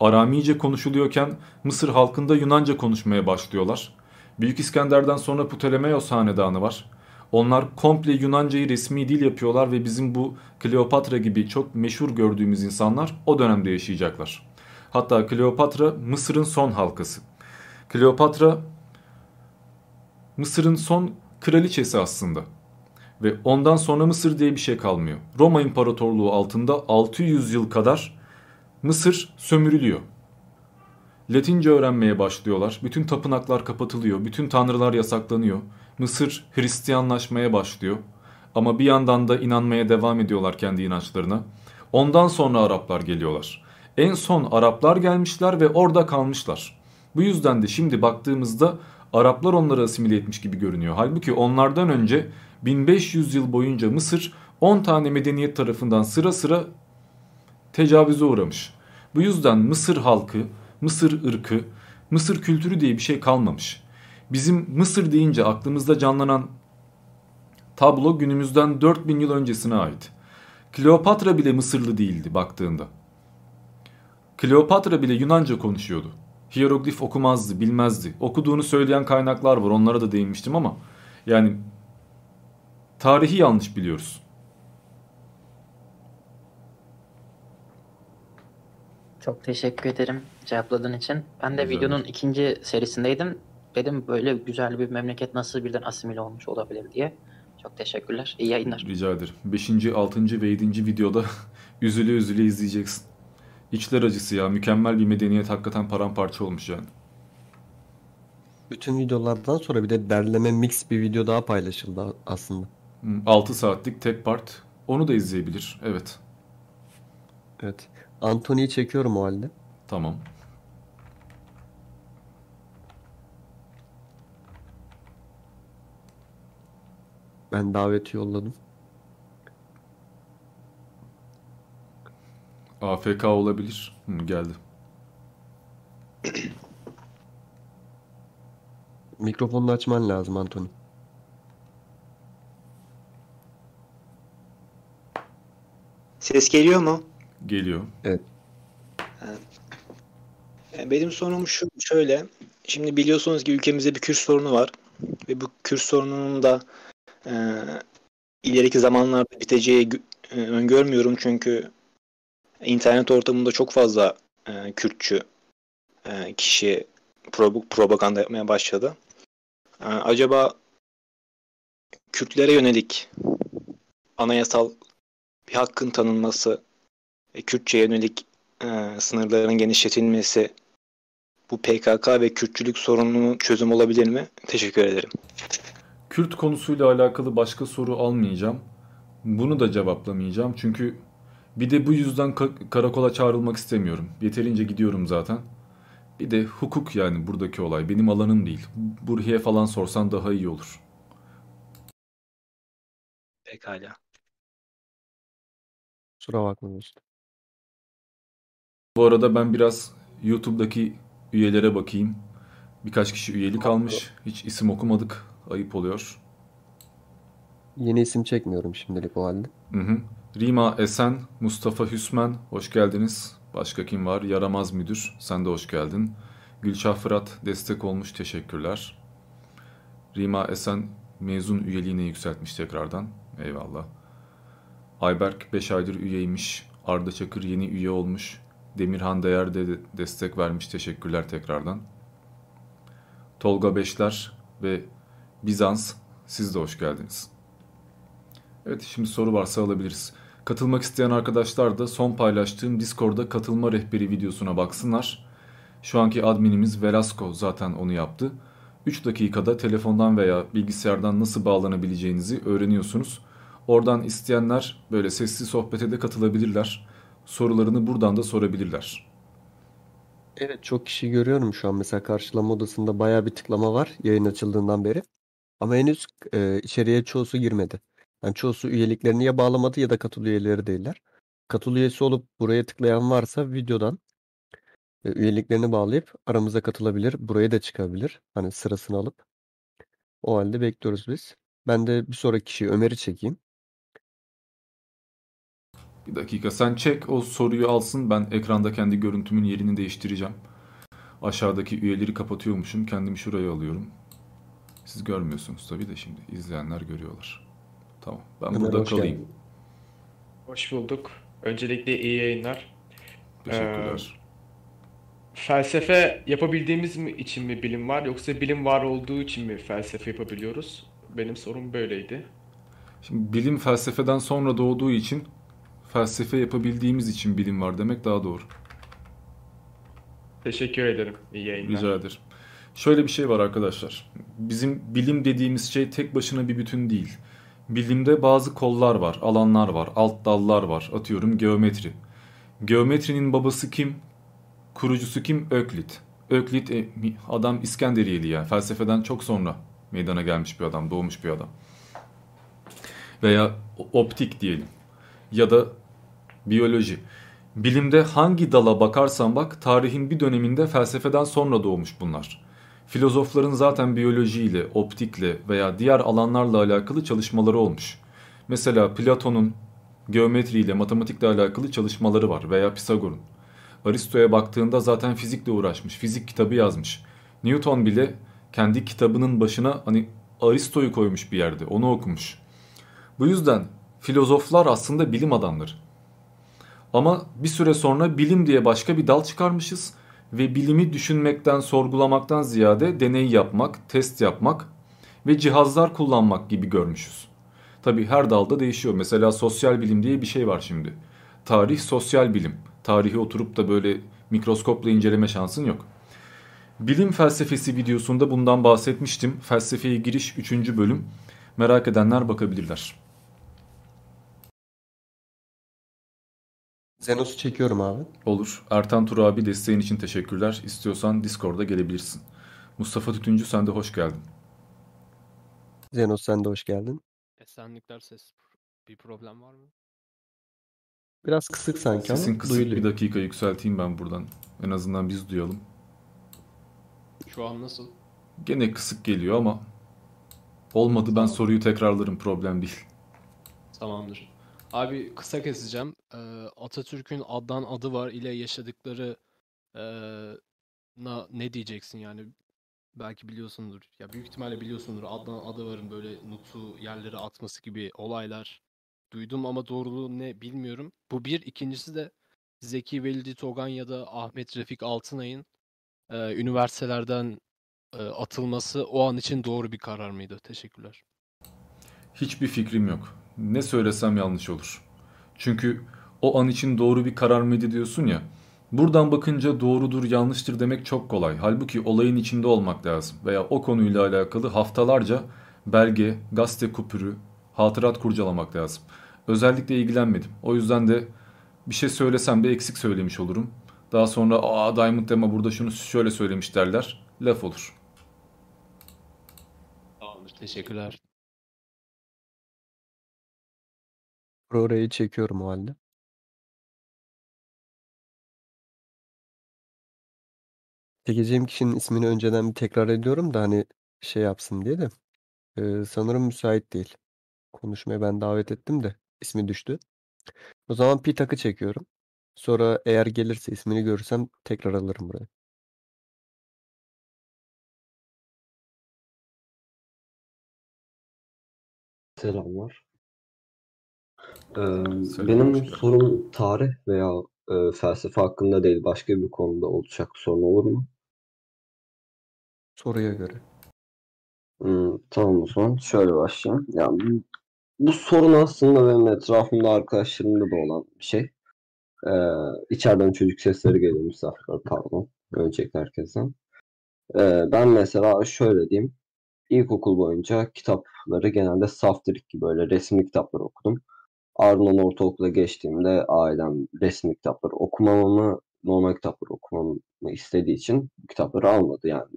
Aramice konuşuluyorken Mısır halkında Yunanca konuşmaya başlıyorlar. Büyük İskender'den sonra Ptolemaios hanedanı var. Onlar komple Yunancayı resmi dil yapıyorlar ve bizim bu Kleopatra gibi çok meşhur gördüğümüz insanlar o dönemde yaşayacaklar. Hatta Kleopatra Mısır'ın son halkası. Kleopatra Mısır'ın son kraliçesi aslında. Ve ondan sonra Mısır diye bir şey kalmıyor. Roma İmparatorluğu altında 600 yıl kadar Mısır sömürülüyor. Latince öğrenmeye başlıyorlar. Bütün tapınaklar kapatılıyor. Bütün tanrılar yasaklanıyor. Mısır Hristiyanlaşmaya başlıyor. Ama bir yandan da inanmaya devam ediyorlar kendi inançlarına. Ondan sonra Araplar geliyorlar. En son Araplar gelmişler ve orada kalmışlar. Bu yüzden de şimdi baktığımızda Araplar onları asimile etmiş gibi görünüyor. Halbuki onlardan önce 1500 yıl boyunca Mısır 10 tane medeniyet tarafından sıra sıra tecavüze uğramış. Bu yüzden Mısır halkı, Mısır ırkı, Mısır kültürü diye bir şey kalmamış. Bizim Mısır deyince aklımızda canlanan tablo günümüzden 4000 yıl öncesine ait. Kleopatra bile Mısırlı değildi baktığında. Kleopatra bile Yunanca konuşuyordu. Hieroglif okumazdı, bilmezdi. Okuduğunu söyleyen kaynaklar var, onlara da değinmiştim ama yani tarihi yanlış biliyoruz. Çok teşekkür ederim cevapladığın için. Ben de Rica videonun ikinci serisindeydim. Dedim böyle güzel bir memleket nasıl birden asimile olmuş olabilir diye. Çok teşekkürler. İyi yayınlar. Rica ederim. 5. 6. ve 7. videoda üzüle üzüle izleyeceksin. İçler acısı ya. Mükemmel bir medeniyet hakikaten paramparça olmuş yani. Bütün videolardan sonra bir de derleme mix bir video daha paylaşıldı aslında. 6 saatlik tek part. Onu da izleyebilir. Evet. Evet. Anthony'yi çekiyorum o halde. Tamam. Ben daveti yolladım. AFK olabilir. Hı, geldi. Mikrofonunu açman lazım Anthony. Ses geliyor mu? Geliyor. Evet. E, Benim sorunum şu şöyle. Şimdi biliyorsunuz ki ülkemizde bir Kürt sorunu var. Ve bu Kürt sorununun da e, ileriki zamanlarda biteceği e, öngörmüyorum. Çünkü internet ortamında çok fazla e, Kürtçü e, kişi pro- propaganda yapmaya başladı. E, acaba Kürtlere yönelik anayasal bir hakkın tanınması ve Kürtçe'ye yönelik e, sınırların genişletilmesi bu PKK ve Kürtçülük sorununun çözüm olabilir mi? Teşekkür ederim. Kürt konusuyla alakalı başka soru almayacağım. Bunu da cevaplamayacağım. Çünkü bir de bu yüzden ka- karakola çağrılmak istemiyorum. Yeterince gidiyorum zaten. Bir de hukuk yani buradaki olay. Benim alanım değil. Burhiye falan sorsan daha iyi olur. Pekala. Kusura bakma dostum. Bu arada ben biraz YouTube'daki üyelere bakayım. Birkaç kişi üyelik almış. Hiç isim okumadık. Ayıp oluyor. Yeni isim çekmiyorum şimdilik o halde. Hı hı. Rima Esen, Mustafa Hüsmen, hoş geldiniz. Başka kim var? Yaramaz Müdür, sen de hoş geldin. Gülşah Fırat, destek olmuş, teşekkürler. Rima Esen, mezun üyeliğine yükseltmiş tekrardan. Eyvallah. Ayberk 5 aydır üyeymiş. Arda Çakır yeni üye olmuş. Demirhan Değer de destek vermiş. Teşekkürler tekrardan. Tolga Beşler ve Bizans siz de hoş geldiniz. Evet şimdi soru varsa alabiliriz. Katılmak isteyen arkadaşlar da son paylaştığım Discord'da katılma rehberi videosuna baksınlar. Şu anki adminimiz Velasco zaten onu yaptı. 3 dakikada telefondan veya bilgisayardan nasıl bağlanabileceğinizi öğreniyorsunuz. Oradan isteyenler böyle sesli sohbete de katılabilirler. Sorularını buradan da sorabilirler. Evet çok kişi görüyorum şu an mesela karşılama odasında bayağı bir tıklama var yayın açıldığından beri. Ama henüz e, içeriye çoğusu girmedi. Yani çoğusu üyeliklerini ya bağlamadı ya da katıl üyeleri değiller. Katıl üyesi olup buraya tıklayan varsa videodan e, üyeliklerini bağlayıp aramıza katılabilir. Buraya da çıkabilir. Hani sırasını alıp. O halde bekliyoruz biz. Ben de bir sonraki kişiyi Ömer'i çekeyim. Bir dakika sen çek o soruyu alsın ben ekranda kendi görüntümün yerini değiştireceğim. Aşağıdaki üyeleri kapatıyormuşum kendimi şuraya alıyorum. Siz görmüyorsunuz tabii de şimdi izleyenler görüyorlar. Tamam ben Ömer, burada hoş kalayım. geldin. Hoş bulduk. Öncelikle iyi yayınlar. Teşekkürler. Felsefe yapabildiğimiz mi için mi bilim var yoksa bilim var olduğu için mi felsefe yapabiliyoruz? Benim sorum böyleydi. Şimdi bilim felsefeden sonra doğduğu için felsefe yapabildiğimiz için bilim var demek daha doğru. Teşekkür ederim. İyi yayınlar. Rica ederim. Şöyle bir şey var arkadaşlar. Bizim bilim dediğimiz şey tek başına bir bütün değil. Bilimde bazı kollar var, alanlar var, alt dallar var. Atıyorum geometri. Geometrinin babası kim? Kurucusu kim? Öklit. Öklit e, adam İskenderiyeli ya. Felsefeden çok sonra meydana gelmiş bir adam, doğmuş bir adam. Veya optik diyelim. Ya da biyoloji. Bilimde hangi dala bakarsan bak tarihin bir döneminde felsefeden sonra doğmuş bunlar. Filozofların zaten biyolojiyle, optikle veya diğer alanlarla alakalı çalışmaları olmuş. Mesela Platon'un geometriyle, matematikle alakalı çalışmaları var veya Pisagor'un. Aristo'ya baktığında zaten fizikle uğraşmış, fizik kitabı yazmış. Newton bile kendi kitabının başına hani Aristo'yu koymuş bir yerde, onu okumuş. Bu yüzden filozoflar aslında bilim adamları. Ama bir süre sonra bilim diye başka bir dal çıkarmışız ve bilimi düşünmekten, sorgulamaktan ziyade deney yapmak, test yapmak ve cihazlar kullanmak gibi görmüşüz. Tabi her dalda değişiyor. Mesela sosyal bilim diye bir şey var şimdi. Tarih sosyal bilim. Tarihi oturup da böyle mikroskopla inceleme şansın yok. Bilim felsefesi videosunda bundan bahsetmiştim. Felsefeye giriş 3. bölüm. Merak edenler bakabilirler. Zenos'u çekiyorum abi. Olur. Ertan Tur abi desteğin için teşekkürler. İstiyorsan Discord'a gelebilirsin. Mustafa Tütüncü sen de hoş geldin. Zenos sen de hoş geldin. Esenlikler ses bir problem var mı? Biraz kısık sanki ama Sesin kısık duyuluyor. bir dakika yükselteyim ben buradan. En azından biz duyalım. Şu an nasıl? Gene kısık geliyor ama olmadı ben soruyu tekrarlarım problem değil. Tamamdır. Abi kısa keseceğim. Ee, Atatürk'ün Adnan adı var ile yaşadıkları ee, na ne diyeceksin yani belki biliyorsundur. Ya büyük ihtimalle biliyorsundur. Adnan adı varın böyle nutu yerlere atması gibi olaylar duydum ama doğruluğu ne bilmiyorum. Bu bir. ikincisi de Zeki Velidi Togan ya da Ahmet Refik Altınay'ın ee, üniversitelerden ee, atılması o an için doğru bir karar mıydı? Teşekkürler. Hiçbir fikrim yok. Ne söylesem yanlış olur. Çünkü o an için doğru bir karar mıydı diyorsun ya. Buradan bakınca doğrudur yanlıştır demek çok kolay. Halbuki olayın içinde olmak lazım. Veya o konuyla alakalı haftalarca belge, gazete kupürü, hatırat kurcalamak lazım. Özellikle ilgilenmedim. O yüzden de bir şey söylesem de eksik söylemiş olurum. Daha sonra aa Diamond Dema burada şunu şöyle söylemiş derler. Laf olur. Tamamdır. Teşekkürler. Orayı çekiyorum o halde. Çekeceğim kişinin ismini önceden bir tekrar ediyorum da hani şey yapsın diye de. Ee, sanırım müsait değil. Konuşmaya ben davet ettim de ismi düştü. O zaman Pitak'ı çekiyorum. Sonra eğer gelirse ismini görürsem tekrar alırım buraya. Selamlar. Ee, benim sorum tarih veya e, felsefe hakkında değil, başka bir konuda olacak sorun olur mu? Soruya göre. Hmm, tamam o zaman şöyle başlayayım. Yani bu, bu sorun aslında benim etrafımda arkadaşlarımda da olan bir şey. Ee, içeriden çocuk sesleri geliyor misafirler pardon. Öncelikle herkesten. Ee, ben mesela şöyle diyeyim. İlkokul boyunca kitapları genelde saftirik gibi böyle resimli kitaplar okudum. Ardından ortaokula geçtiğimde ailem resimli kitapları okumamamı, normal kitapları okumamı istediği için kitapları almadı yani.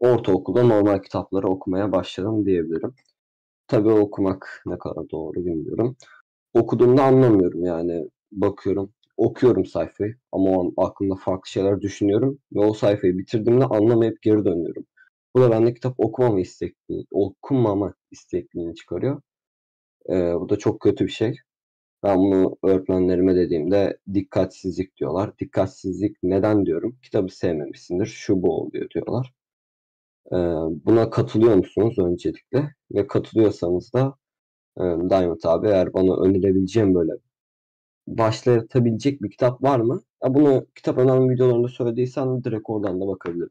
Ortaokulda normal kitapları okumaya başladım diyebilirim. Tabii okumak ne kadar doğru bilmiyorum. Okuduğumda anlamıyorum yani. Bakıyorum, okuyorum sayfayı ama o an aklımda farklı şeyler düşünüyorum ve o sayfayı bitirdiğimde anlamayıp geri dönüyorum. Bu da bende kitap okumama istekliği, okumama istekliğini çıkarıyor. Ee, bu da çok kötü bir şey. Ben bunu öğretmenlerime dediğimde dikkatsizlik diyorlar. Dikkatsizlik neden diyorum? Kitabı sevmemişsindir, şu bu oluyor diyorlar. Ee, buna katılıyor musunuz öncelikle? Ve katılıyorsanız da e, Diamond abi eğer bana önerebileceğim böyle başlatabilecek bir kitap var mı? Ya bunu kitap önemli videolarında söylediysen direkt oradan da bakabilirim.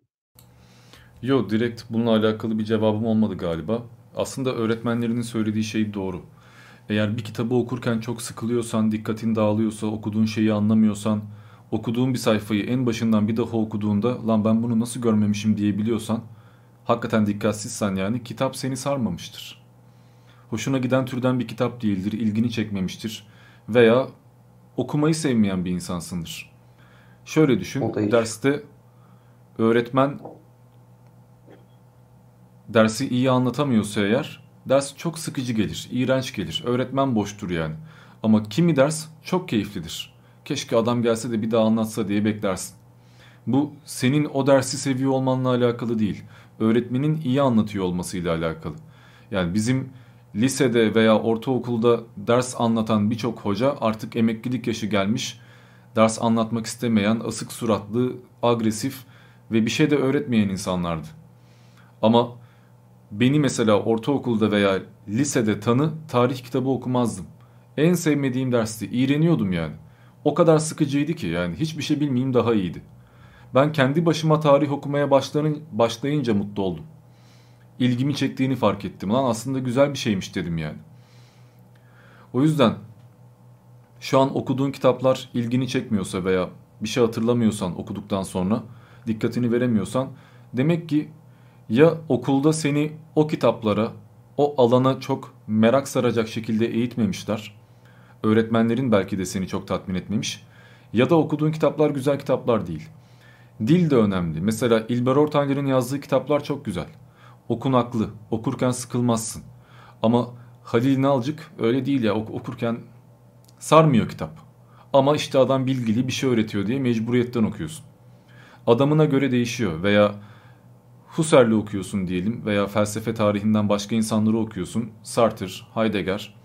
Yo direkt bununla alakalı bir cevabım olmadı galiba. Aslında öğretmenlerinin söylediği şey doğru. Eğer bir kitabı okurken çok sıkılıyorsan, dikkatin dağılıyorsa, okuduğun şeyi anlamıyorsan, okuduğun bir sayfayı en başından bir daha okuduğunda lan ben bunu nasıl görmemişim diyebiliyorsan, hakikaten dikkatsizsen yani kitap seni sarmamıştır. Hoşuna giden türden bir kitap değildir, ilgini çekmemiştir veya okumayı sevmeyen bir insansındır. Şöyle düşün, derste öğretmen dersi iyi anlatamıyorsa eğer ders çok sıkıcı gelir, iğrenç gelir. Öğretmen boştur yani. Ama kimi ders çok keyiflidir. Keşke adam gelse de bir daha anlatsa diye beklersin. Bu senin o dersi seviyor olmanla alakalı değil. Öğretmenin iyi anlatıyor olmasıyla alakalı. Yani bizim lisede veya ortaokulda ders anlatan birçok hoca artık emeklilik yaşı gelmiş. Ders anlatmak istemeyen, asık suratlı, agresif ve bir şey de öğretmeyen insanlardı. Ama beni mesela ortaokulda veya lisede tanı tarih kitabı okumazdım. En sevmediğim dersti. İğreniyordum yani. O kadar sıkıcıydı ki yani hiçbir şey bilmeyeyim daha iyiydi. Ben kendi başıma tarih okumaya başlayınca mutlu oldum. İlgimi çektiğini fark ettim. Lan aslında güzel bir şeymiş dedim yani. O yüzden şu an okuduğun kitaplar ilgini çekmiyorsa veya bir şey hatırlamıyorsan okuduktan sonra dikkatini veremiyorsan demek ki ya okulda seni o kitaplara, o alana çok merak saracak şekilde eğitmemişler. Öğretmenlerin belki de seni çok tatmin etmemiş. Ya da okuduğun kitaplar güzel kitaplar değil. Dil de önemli. Mesela İlber Ortaylı'nın yazdığı kitaplar çok güzel. Okunaklı, okurken sıkılmazsın. Ama Halil Nalcık öyle değil ya ok- okurken sarmıyor kitap. Ama işte adam bilgili bir şey öğretiyor diye mecburiyetten okuyorsun. Adamına göre değişiyor veya Husserl'i okuyorsun diyelim veya felsefe tarihinden başka insanları okuyorsun. Sartre, Heidegger.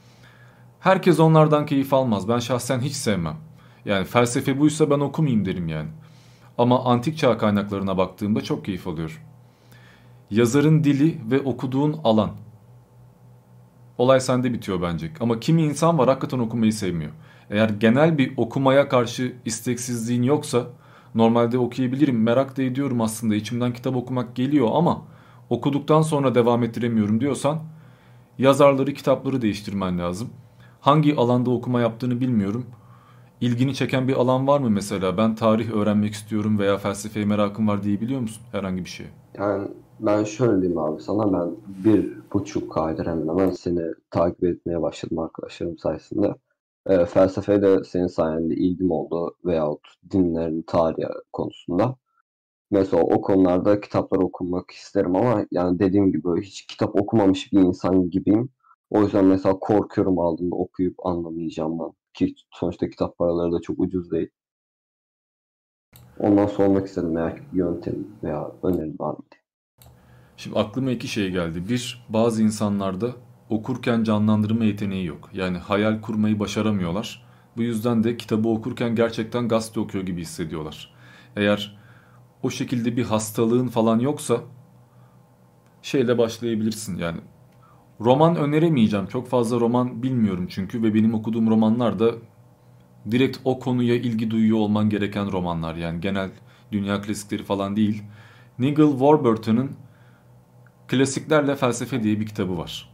Herkes onlardan keyif almaz. Ben şahsen hiç sevmem. Yani felsefe buysa ben okumayayım derim yani. Ama antik çağ kaynaklarına baktığımda çok keyif alıyorum. Yazarın dili ve okuduğun alan. Olay sende bitiyor bence. Ama kimi insan var hakikaten okumayı sevmiyor. Eğer genel bir okumaya karşı isteksizliğin yoksa normalde okuyabilirim. Merak da ediyorum aslında. içimden kitap okumak geliyor ama okuduktan sonra devam ettiremiyorum diyorsan yazarları, kitapları değiştirmen lazım. Hangi alanda okuma yaptığını bilmiyorum. İlgini çeken bir alan var mı mesela? Ben tarih öğrenmek istiyorum veya felsefeye merakım var diyebiliyor musun herhangi bir şeye? Yani ben şöyle diyeyim abi sana ben bir buçuk aydır hemen hemen seni takip etmeye başladım arkadaşlarım sayesinde. Ee, felsefeye de senin sayende ilgim oldu veyahut dinlerin tarihi konusunda. Mesela o konularda kitaplar okumak isterim ama yani dediğim gibi hiç kitap okumamış bir insan gibiyim. O yüzden mesela korkuyorum aldığımda okuyup anlamayacağım ben. Ki sonuçta kitap paraları da çok ucuz değil. Ondan sormak istedim eğer yöntem veya önerin var mı diye. Şimdi aklıma iki şey geldi. Bir, bazı insanlarda okurken canlandırma yeteneği yok. Yani hayal kurmayı başaramıyorlar. Bu yüzden de kitabı okurken gerçekten gazete okuyor gibi hissediyorlar. Eğer o şekilde bir hastalığın falan yoksa şeyle başlayabilirsin yani. Roman öneremeyeceğim. Çok fazla roman bilmiyorum çünkü ve benim okuduğum romanlar da direkt o konuya ilgi duyuyor olman gereken romanlar. Yani genel dünya klasikleri falan değil. Nigel Warburton'ın Klasiklerle Felsefe diye bir kitabı var.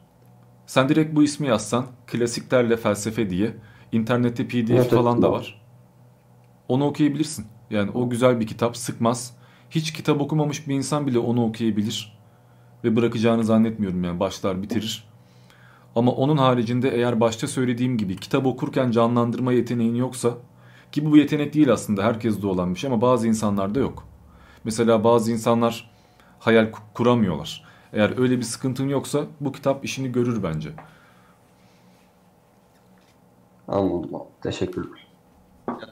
Sen direkt bu ismi yazsan Klasiklerle Felsefe diye internette PDF Evet, falan evet. da var. Onu okuyabilirsin. Yani o güzel bir kitap, sıkmaz. Hiç kitap okumamış bir insan bile onu okuyabilir. Ve bırakacağını zannetmiyorum yani başlar bitirir. Ama onun haricinde eğer başta söylediğim gibi kitap okurken canlandırma yeteneğin yoksa ki bu yetenek değil aslında herkeste olan bir şey ama bazı insanlarda yok. Mesela bazı insanlar hayal ku- kuramıyorlar. Eğer öyle bir sıkıntın yoksa bu kitap işini görür bence. Anladım. Teşekkürler.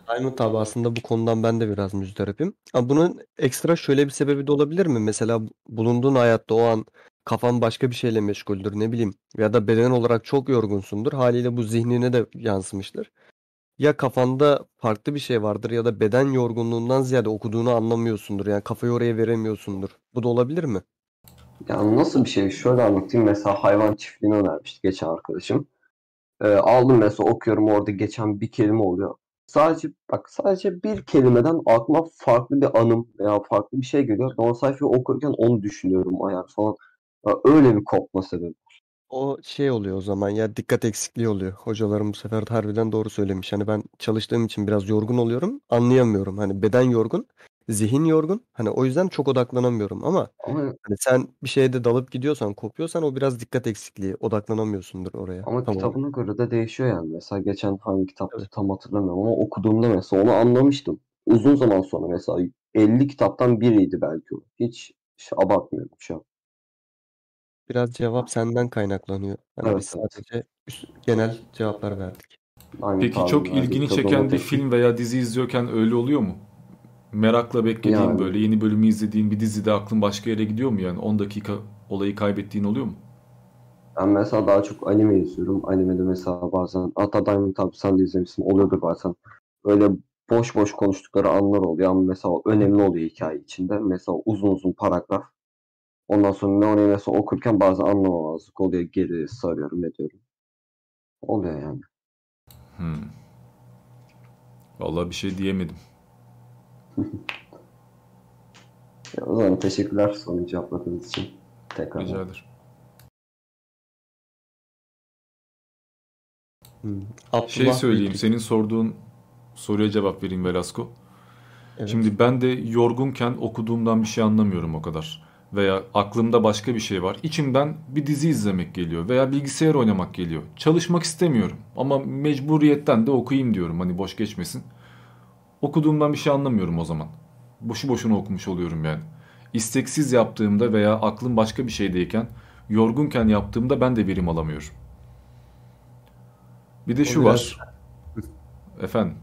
Diamond abi aslında bu konudan ben de biraz müzdaripim. Ama bunun ekstra şöyle bir sebebi de olabilir mi? Mesela bulunduğun hayatta o an kafan başka bir şeyle meşguldür ne bileyim ya da beden olarak çok yorgunsundur. Haliyle bu zihnine de yansımıştır. Ya kafanda farklı bir şey vardır ya da beden yorgunluğundan ziyade okuduğunu anlamıyorsundur. Yani kafayı oraya veremiyorsundur. Bu da olabilir mi? Yani nasıl bir şey? Şöyle anlatayım. Mesela hayvan çiftliğini önermişti geçen arkadaşım. Ee, aldım mesela okuyorum orada geçen bir kelime oluyor. Sadece bak sadece bir kelimeden aklıma farklı bir anım veya farklı bir şey geliyor. O sayfayı okurken onu düşünüyorum ayar falan. Öyle bir kopma sebebi. O şey oluyor o zaman ya dikkat eksikliği oluyor. Hocalarım bu sefer de harbiden doğru söylemiş. Hani ben çalıştığım için biraz yorgun oluyorum. Anlayamıyorum. Hani beden yorgun, zihin yorgun. Hani o yüzden çok odaklanamıyorum ama Ama hani sen bir şeyde dalıp gidiyorsan, kopuyorsan o biraz dikkat eksikliği. Odaklanamıyorsundur oraya. Ama Tam olarak. kitabına göre de değişiyor yani. Mesela geçen hangi kitaptı tam hatırlamıyorum ama okuduğumda mesela onu anlamıştım. Uzun zaman sonra mesela 50 kitaptan biriydi belki o. Hiç, hiç abartmıyorum şu an. Biraz cevap senden kaynaklanıyor. Hani biz Evet, evet. sadece üst- genel cevaplar verdik. Aynı Peki çok ilgini kitabı çeken bir film veya dizi izliyorken öyle oluyor mu? Merakla beklediğin Yani. böyle yeni bölümü izlediğin bir dizide aklın başka yere gidiyor mu yani 10 dakika olayı kaybettiğin oluyor mu? Ben mesela daha çok anime izliyorum. Animede mesela bazen hatta Diamond abi sen de izlemişsin oluyordur bazen. Böyle boş boş konuştukları anlar oluyor ama mesela önemli oluyor hikaye içinde. Mesela uzun uzun paragraf. Ondan sonra ne orayı mesela okurken bazen anlamamazlık oluyor. Geri sarıyorum ediyorum. Oluyor yani. Hmm. Vallahi bir şey diyemedim. Ya, o zaman teşekkürler soruyu cevapladığınız için. Tekrar. Rica ederim. Hmm. Şey Abdullah söyleyeyim, Bilgin. senin sorduğun soruya cevap vereyim Velasco. Evet. Şimdi ben de yorgunken okuduğumdan bir şey anlamıyorum o kadar. Veya aklımda başka bir şey var. İçimden bir dizi izlemek geliyor veya bilgisayar oynamak geliyor. Çalışmak istemiyorum ama mecburiyetten de okuyayım diyorum hani boş geçmesin. Okuduğumdan bir şey anlamıyorum o zaman. Boşu boşuna okumuş oluyorum yani. İsteksiz yaptığımda veya aklım başka bir şeydeyken, yorgunken yaptığımda ben de verim alamıyorum. Bir de O şu biraz var. Efendim.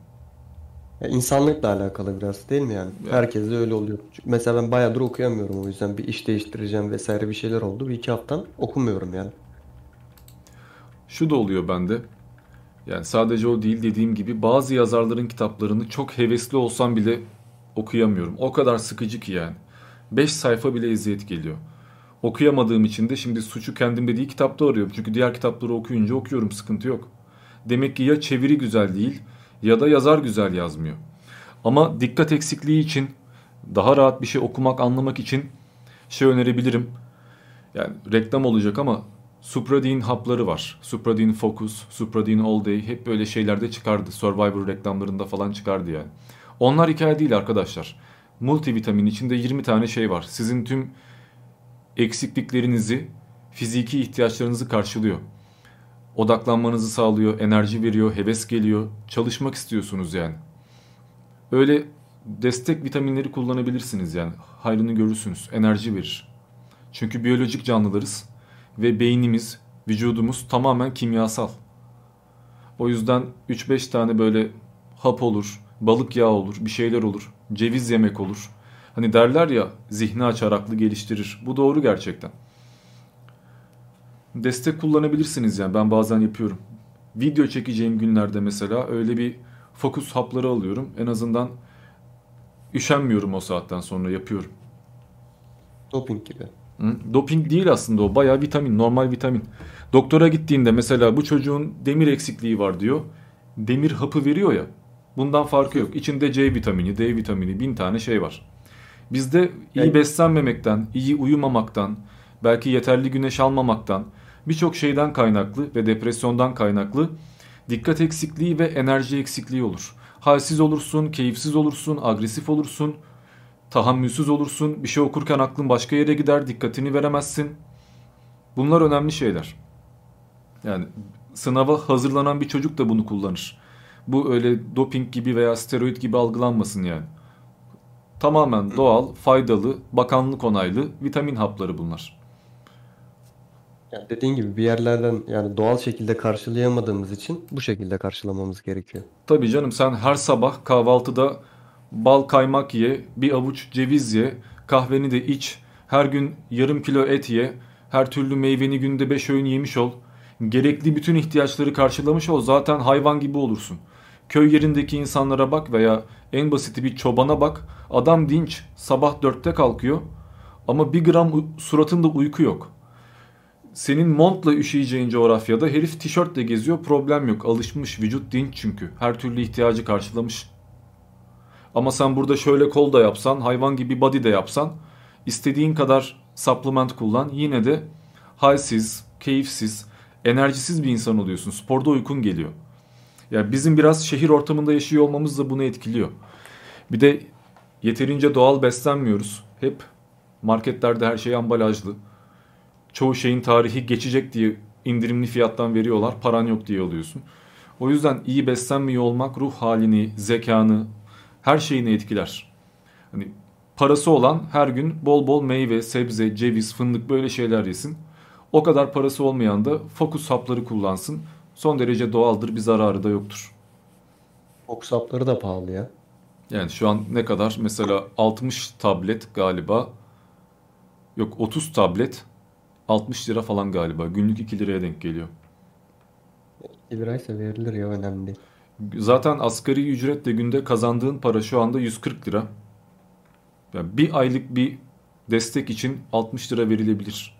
ya insanlıkla alakalı biraz değil mi yani? Ya. Herkes de öyle oluyor. Çünkü mesela ben bayağıdır okuyamıyorum o yüzden bir iş değiştireceğim vesaire bir şeyler oldu. Bir iki haftan okumuyorum yani. Şu da oluyor bende. Yani sadece o değil dediğim gibi bazı yazarların kitaplarını çok hevesli olsam bile okuyamıyorum. O kadar sıkıcı ki yani. 5 sayfa bile eziyet geliyor. Okuyamadığım için de şimdi suçu kendimde değil kitapta arıyorum. Çünkü diğer kitapları okuyunca okuyorum sıkıntı yok. Demek ki ya çeviri güzel değil ya da yazar güzel yazmıyor. Ama dikkat eksikliği için daha rahat bir şey okumak anlamak için şey önerebilirim. Yani reklam olacak ama Supradine hapları var. Supradine Focus, Supradine All Day hep böyle şeylerde çıkardı. Survivor reklamlarında falan çıkardı yani. Onlar hikaye değil arkadaşlar. Multivitamin içinde 20 tane şey var. Sizin tüm eksikliklerinizi, fiziki ihtiyaçlarınızı karşılıyor. Odaklanmanızı sağlıyor, enerji veriyor, heves geliyor. Çalışmak istiyorsunuz yani. Öyle destek vitaminleri kullanabilirsiniz yani. Hayrını görürsünüz. Enerji verir. Çünkü biyolojik canlılarız ve beynimiz, vücudumuz tamamen kimyasal. O yüzden 3-5 tane böyle hap olur, balık yağı olur, bir şeyler olur, ceviz yemek olur. Hani derler ya zihni açar, aklı geliştirir. Bu doğru gerçekten. Destek kullanabilirsiniz yani ben bazen yapıyorum. Video çekeceğim günlerde mesela öyle bir fokus hapları alıyorum. En azından üşenmiyorum o saatten sonra yapıyorum. Doping gibi. Hı? Doping değil aslında o. Bayağı vitamin, normal vitamin. Doktora gittiğinde mesela bu çocuğun demir eksikliği var diyor. Demir hapı veriyor ya. Bundan farkı yok. İçinde C vitamini, D vitamini, bin tane şey var. Bizde iyi beslenmemekten, iyi uyumamaktan, belki yeterli güneş almamaktan, birçok şeyden kaynaklı ve depresyondan kaynaklı dikkat eksikliği ve enerji eksikliği olur. Halsiz olursun, keyifsiz olursun, agresif olursun, tahammülsüz olursun, bir şey okurken aklın başka yere gider, dikkatini veremezsin. Bunlar önemli şeyler. Yani sınava hazırlanan bir çocuk da bunu kullanır. Bu öyle doping gibi veya steroid gibi algılanmasın yani. Tamamen doğal, faydalı, bakanlık onaylı vitamin hapları bunlar. Yani dediğin gibi bir yerlerden yani doğal şekilde karşılayamadığımız için bu şekilde karşılamamız gerekiyor. Tabii canım sen her sabah kahvaltıda bal kaymak ye, bir avuç ceviz ye, kahveni de iç, her gün yarım kilo et ye, her türlü meyveni günde 5 öğün yemiş ol. Gerekli bütün ihtiyaçları karşılamış ol zaten hayvan gibi olursun. Köy yerindeki insanlara bak veya en basiti bir çobana bak. Adam dinç, sabah dörtte kalkıyor ama bir gram suratında uyku yok. Senin montla üşüyeceğin coğrafyada herif tişörtle geziyor problem yok. Alışmış vücut dinç çünkü. Her türlü ihtiyacı karşılamış. Ama sen burada şöyle kol da yapsan, hayvan gibi body de yapsan, istediğin kadar supplement kullan yine de halsiz, keyifsiz, enerjisiz bir insan oluyorsun. Sporda uykun geliyor. Yani bizim biraz şehir ortamında yaşıyor olmamız da bunu etkiliyor. Bir de yeterince doğal beslenmiyoruz. Hep marketlerde her şey ambalajlı. Çoğu şeyin tarihi geçecek diye indirimli fiyattan veriyorlar. Paran yok diye alıyorsun. O yüzden iyi beslenmiyor olmak ruh halini, zekanı, her şeyini etkiler. Hani parası olan her gün bol bol meyve, sebze, ceviz, fındık böyle şeyler yesin. O kadar parası olmayan da fokus hapları kullansın. Son derece doğaldır, bir zararı da yoktur. Fox hapları da pahalı ya. Yani şu an ne kadar? Mesela 60 tablet galiba. Yok 30 tablet 60 lira falan galiba. Günlük 2 liraya denk geliyor. 2 liraysa verilir ya önemli değil. Zaten asgari ücretle günde kazandığın para şu anda 140 lira. Yani bir aylık bir destek için 60 lira verilebilir.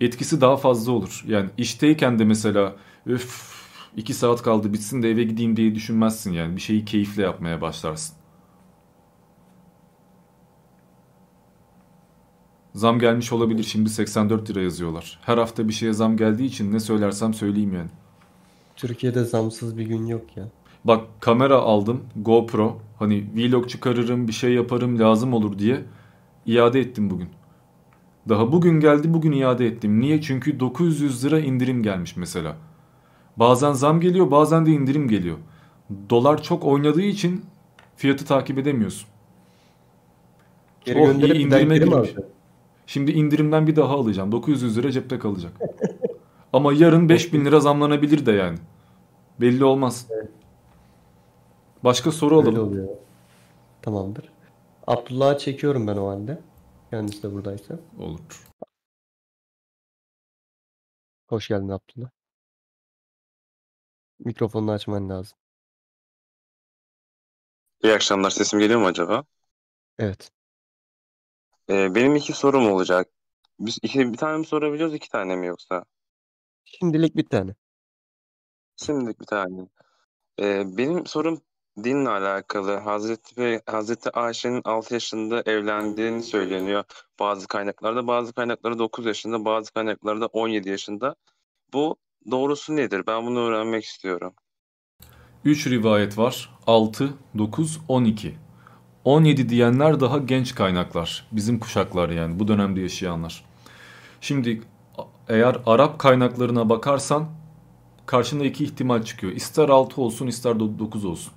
Etkisi daha fazla olur. Yani işteyken de mesela öf 2 saat kaldı bitsin de eve gideyim diye düşünmezsin yani. Bir şeyi keyifle yapmaya başlarsın. Zam gelmiş olabilir. Şimdi 84 lira yazıyorlar. Her hafta bir şeye zam geldiği için ne söylersem söyleyeyim yani. Türkiye'de zamsız bir gün yok ya. Bak kamera aldım GoPro. Hani vlog çıkarırım bir şey yaparım lazım olur diye iade ettim bugün. Daha bugün geldi bugün iade ettim. Niye? Çünkü 900 lira indirim gelmiş mesela. Bazen zam geliyor bazen de indirim geliyor. Dolar çok oynadığı için fiyatı takip edemiyorsun. Geri Oh, iyi indirime indirim girmiş. Şimdi indirimden bir daha alacağım. 900 lira cepte kalacak. Ama yarın 5000 lira zamlanabilir de yani. Belli olmaz. Başka soru Öyle alalım. oluyor. Tamamdır. Abdullah'ı çekiyorum ben o halde. Kendisi de buradaysa. Olur. Hoş geldin Abdullah. Mikrofonunu açman lazım. İyi akşamlar. Sesim geliyor mu acaba? Evet. Ee, benim iki sorum olacak. Biz iki, bir tane mi sorabiliyoruz, iki tane mi yoksa? Şimdilik bir tane. Şimdilik bir tane. Ee, benim sorum dinle alakalı. Hazreti Pe- Hazreti Ayşe'nin 6 yaşında evlendiğini söyleniyor bazı kaynaklarda. Bazı kaynaklarda 9 yaşında, bazı kaynaklarda 17 yaşında. Bu doğrusu nedir? Ben bunu öğrenmek istiyorum. 3 rivayet var. 6, 9, 12. 17 diyenler daha genç kaynaklar. Bizim kuşaklar yani bu dönemde yaşayanlar. Şimdi eğer Arap kaynaklarına bakarsan karşına iki ihtimal çıkıyor. İster 6 olsun ister 9 olsun.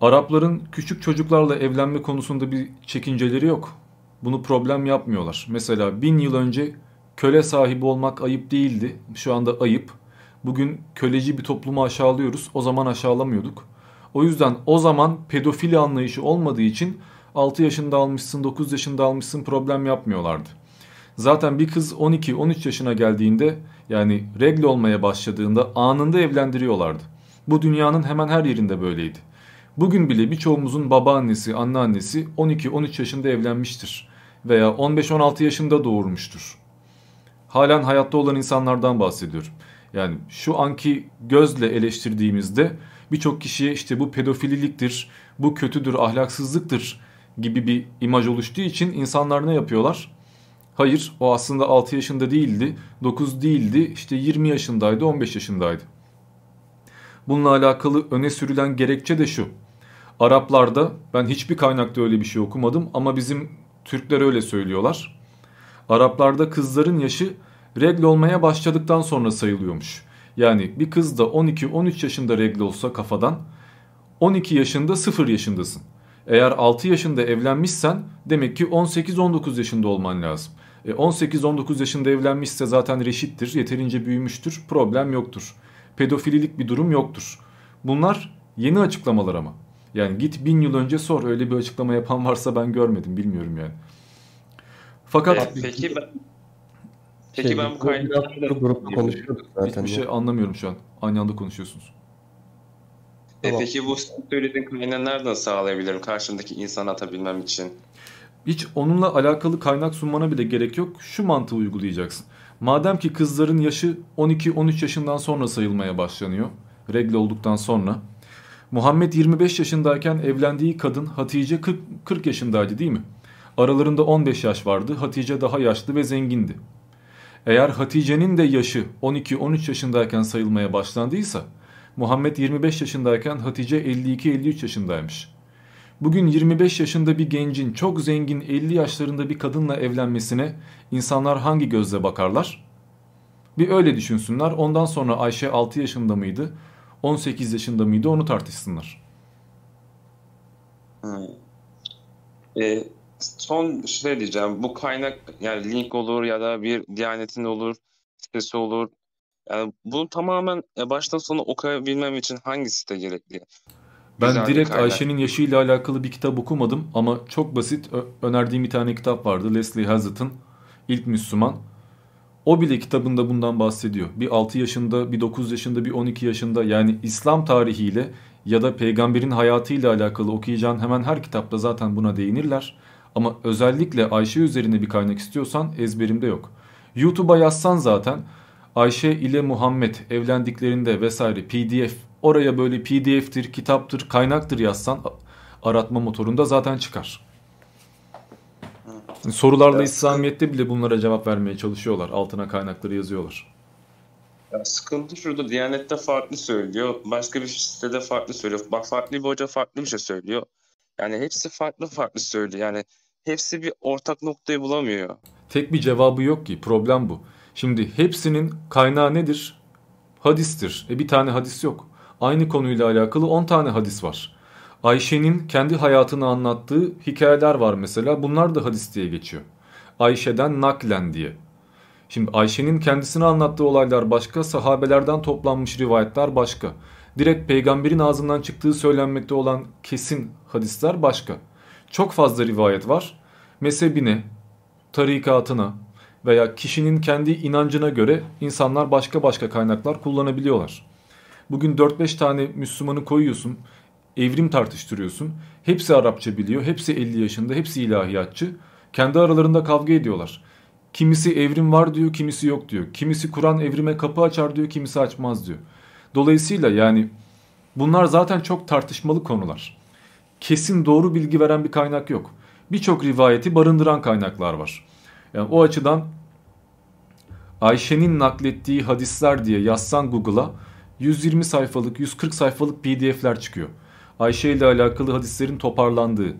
Arapların küçük çocuklarla evlenme konusunda bir çekinceleri yok. Bunu problem yapmıyorlar. Mesela bin yıl önce köle sahibi olmak ayıp değildi. Şu anda ayıp. Bugün köleci bir toplumu aşağılıyoruz. O zaman aşağılamıyorduk. O yüzden o zaman pedofili anlayışı olmadığı için 6 yaşında almışsın, 9 yaşında almışsın problem yapmıyorlardı. Zaten bir kız 12-13 yaşına geldiğinde yani regle olmaya başladığında anında evlendiriyorlardı. Bu dünyanın hemen her yerinde böyleydi. Bugün bile birçoğumuzun babaannesi, anneannesi 12-13 yaşında evlenmiştir. veya 15-16 yaşında doğurmuştur. Halen hayatta olan insanlardan bahsediyorum. Yani şu anki gözle eleştirdiğimizde birçok kişiye işte bu pedofililiktir, bu kötüdür, ahlaksızlıktır gibi bir imaj oluştuğu için insanlar ne yapıyorlar? Hayır o aslında 6 yaşında değildi, 9 değildi, işte 20 yaşındaydı, 15 yaşındaydı. Bununla alakalı öne sürülen gerekçe de şu. Araplarda ben hiçbir kaynakta öyle bir şey okumadım ama bizim Türkler öyle söylüyorlar. Araplarda kızların yaşı regle olmaya başladıktan sonra sayılıyormuş. Yani bir kız da 12-13 yaşında regle olsa kafadan 12 yaşında 0 yaşındasın. Eğer 6 yaşında evlenmişsen demek ki 18-19 yaşında olman lazım. E 18-19 yaşında evlenmişse zaten reşittir, yeterince büyümüştür, problem yoktur. Pedofililik bir durum yoktur. Bunlar yeni açıklamalar ama. Yani git bin yıl önce sor öyle bir açıklama yapan varsa ben görmedim bilmiyorum yani. Fakat E, peki ben Peki Şey, ben bu kaynakları biraz grup konuşuyorduk zaten. hiçbir ya. şey anlamıyorum şu an. Aynı anda konuşuyorsunuz. E, peki bu söylediğin kaynağı nereden sağlayabilirim karşımdaki insanı atabilmem için? Hiç onunla alakalı kaynak sunmana bile gerek yok. Şu mantığı uygulayacaksın. Madem ki kızların yaşı 12-13 yaşından sonra sayılmaya başlanıyor. Regle olduktan sonra. Muhammed 25 yaşındayken evlendiği kadın Hatice 40, 40 yaşındaydı değil mi? Aralarında 15 yaş vardı. Hatice daha yaşlı ve zengindi. Eğer Hatice'nin de yaşı 12-13 yaşındayken sayılmaya başlandıysa Muhammed 25 yaşındayken Hatice 52-53 yaşındaymış. Bugün 25 yaşında bir gencin çok zengin 50 yaşlarında bir kadınla evlenmesine insanlar hangi gözle bakarlar? Bir öyle düşünsünler. Ondan sonra Ayşe 6 yaşında mıydı? 18 yaşında mıydı? Onu tartışsınlar. Hmm. E, son şey diyeceğim. Bu kaynak yani link olur ya da bir Diyanet'in olur, sitesi olur. Yani bunu tamamen e, baştan sona okuyabilmem için hangi site gerekli? Ben Güzel direkt. Ayşe'nin yaşıyla alakalı bir kitap okumadım ama çok basit. Önerdiğim bir tane kitap vardı. Leslie Hazlitt'ın İlk Müslüman. O bile kitabında bundan bahsediyor. Bir 6 yaşında, bir 9 yaşında, bir 12 yaşında yani İslam tarihiyle ya da peygamberin hayatıyla alakalı okuyacağın hemen her kitapta zaten buna değinirler. Ama özellikle Ayşe üzerine bir kaynak istiyorsan ezberimde yok. YouTube'a yazsan zaten Ayşe ile Muhammed evlendiklerinde vesaire PDF oraya böyle PDF'tir, kitaptır, kaynaktır yazsan aratma motorunda zaten çıkar. Sorularla İslamiyet'te bile bunlara cevap vermeye çalışıyorlar. Altına kaynakları yazıyorlar. Ya sıkıntı şurada Diyanet'te farklı söylüyor. Başka bir sitede farklı söylüyor. Bak farklı bir hoca farklı bir şey söylüyor. Yani hepsi farklı farklı söylüyor. Yani hepsi bir ortak noktayı bulamıyor. Tek bir cevabı yok ki. Problem bu. Şimdi hepsinin kaynağı nedir? Hadistir. E bir tane hadis yok. Aynı konuyla alakalı 10 tane hadis var. Ayşe'nin kendi hayatını anlattığı hikayeler var mesela. Bunlar da hadis diye geçiyor. Ayşe'den naklen diye. Şimdi Ayşe'nin kendisini anlattığı olaylar başka, sahabelerden toplanmış rivayetler başka. Direkt peygamberin ağzından çıktığı söylenmekte olan kesin hadisler başka. Çok fazla rivayet var. Mezhebine, tarikatına veya kişinin kendi inancına göre insanlar başka başka kaynaklar kullanabiliyorlar. Bugün 4-5 tane Müslümanı koyuyorsun, evrim tartıştırıyorsun. Hepsi Arapça biliyor, hepsi 50 yaşında, hepsi ilahiyatçı. Kendi aralarında kavga ediyorlar. Kimisi evrim var diyor, kimisi yok diyor. Kimisi Kur'an evrime kapı açar diyor, kimisi açmaz diyor. Dolayısıyla yani bunlar zaten çok tartışmalı konular. Kesin doğru bilgi veren bir kaynak yok. Birçok rivayeti barındıran kaynaklar var. Yani o açıdan Ayşe'nin naklettiği hadisler diye yazsan Google'a 120 sayfalık, 140 sayfalık PDF'ler çıkıyor. Ayşe ile alakalı hadislerin toparlandığı.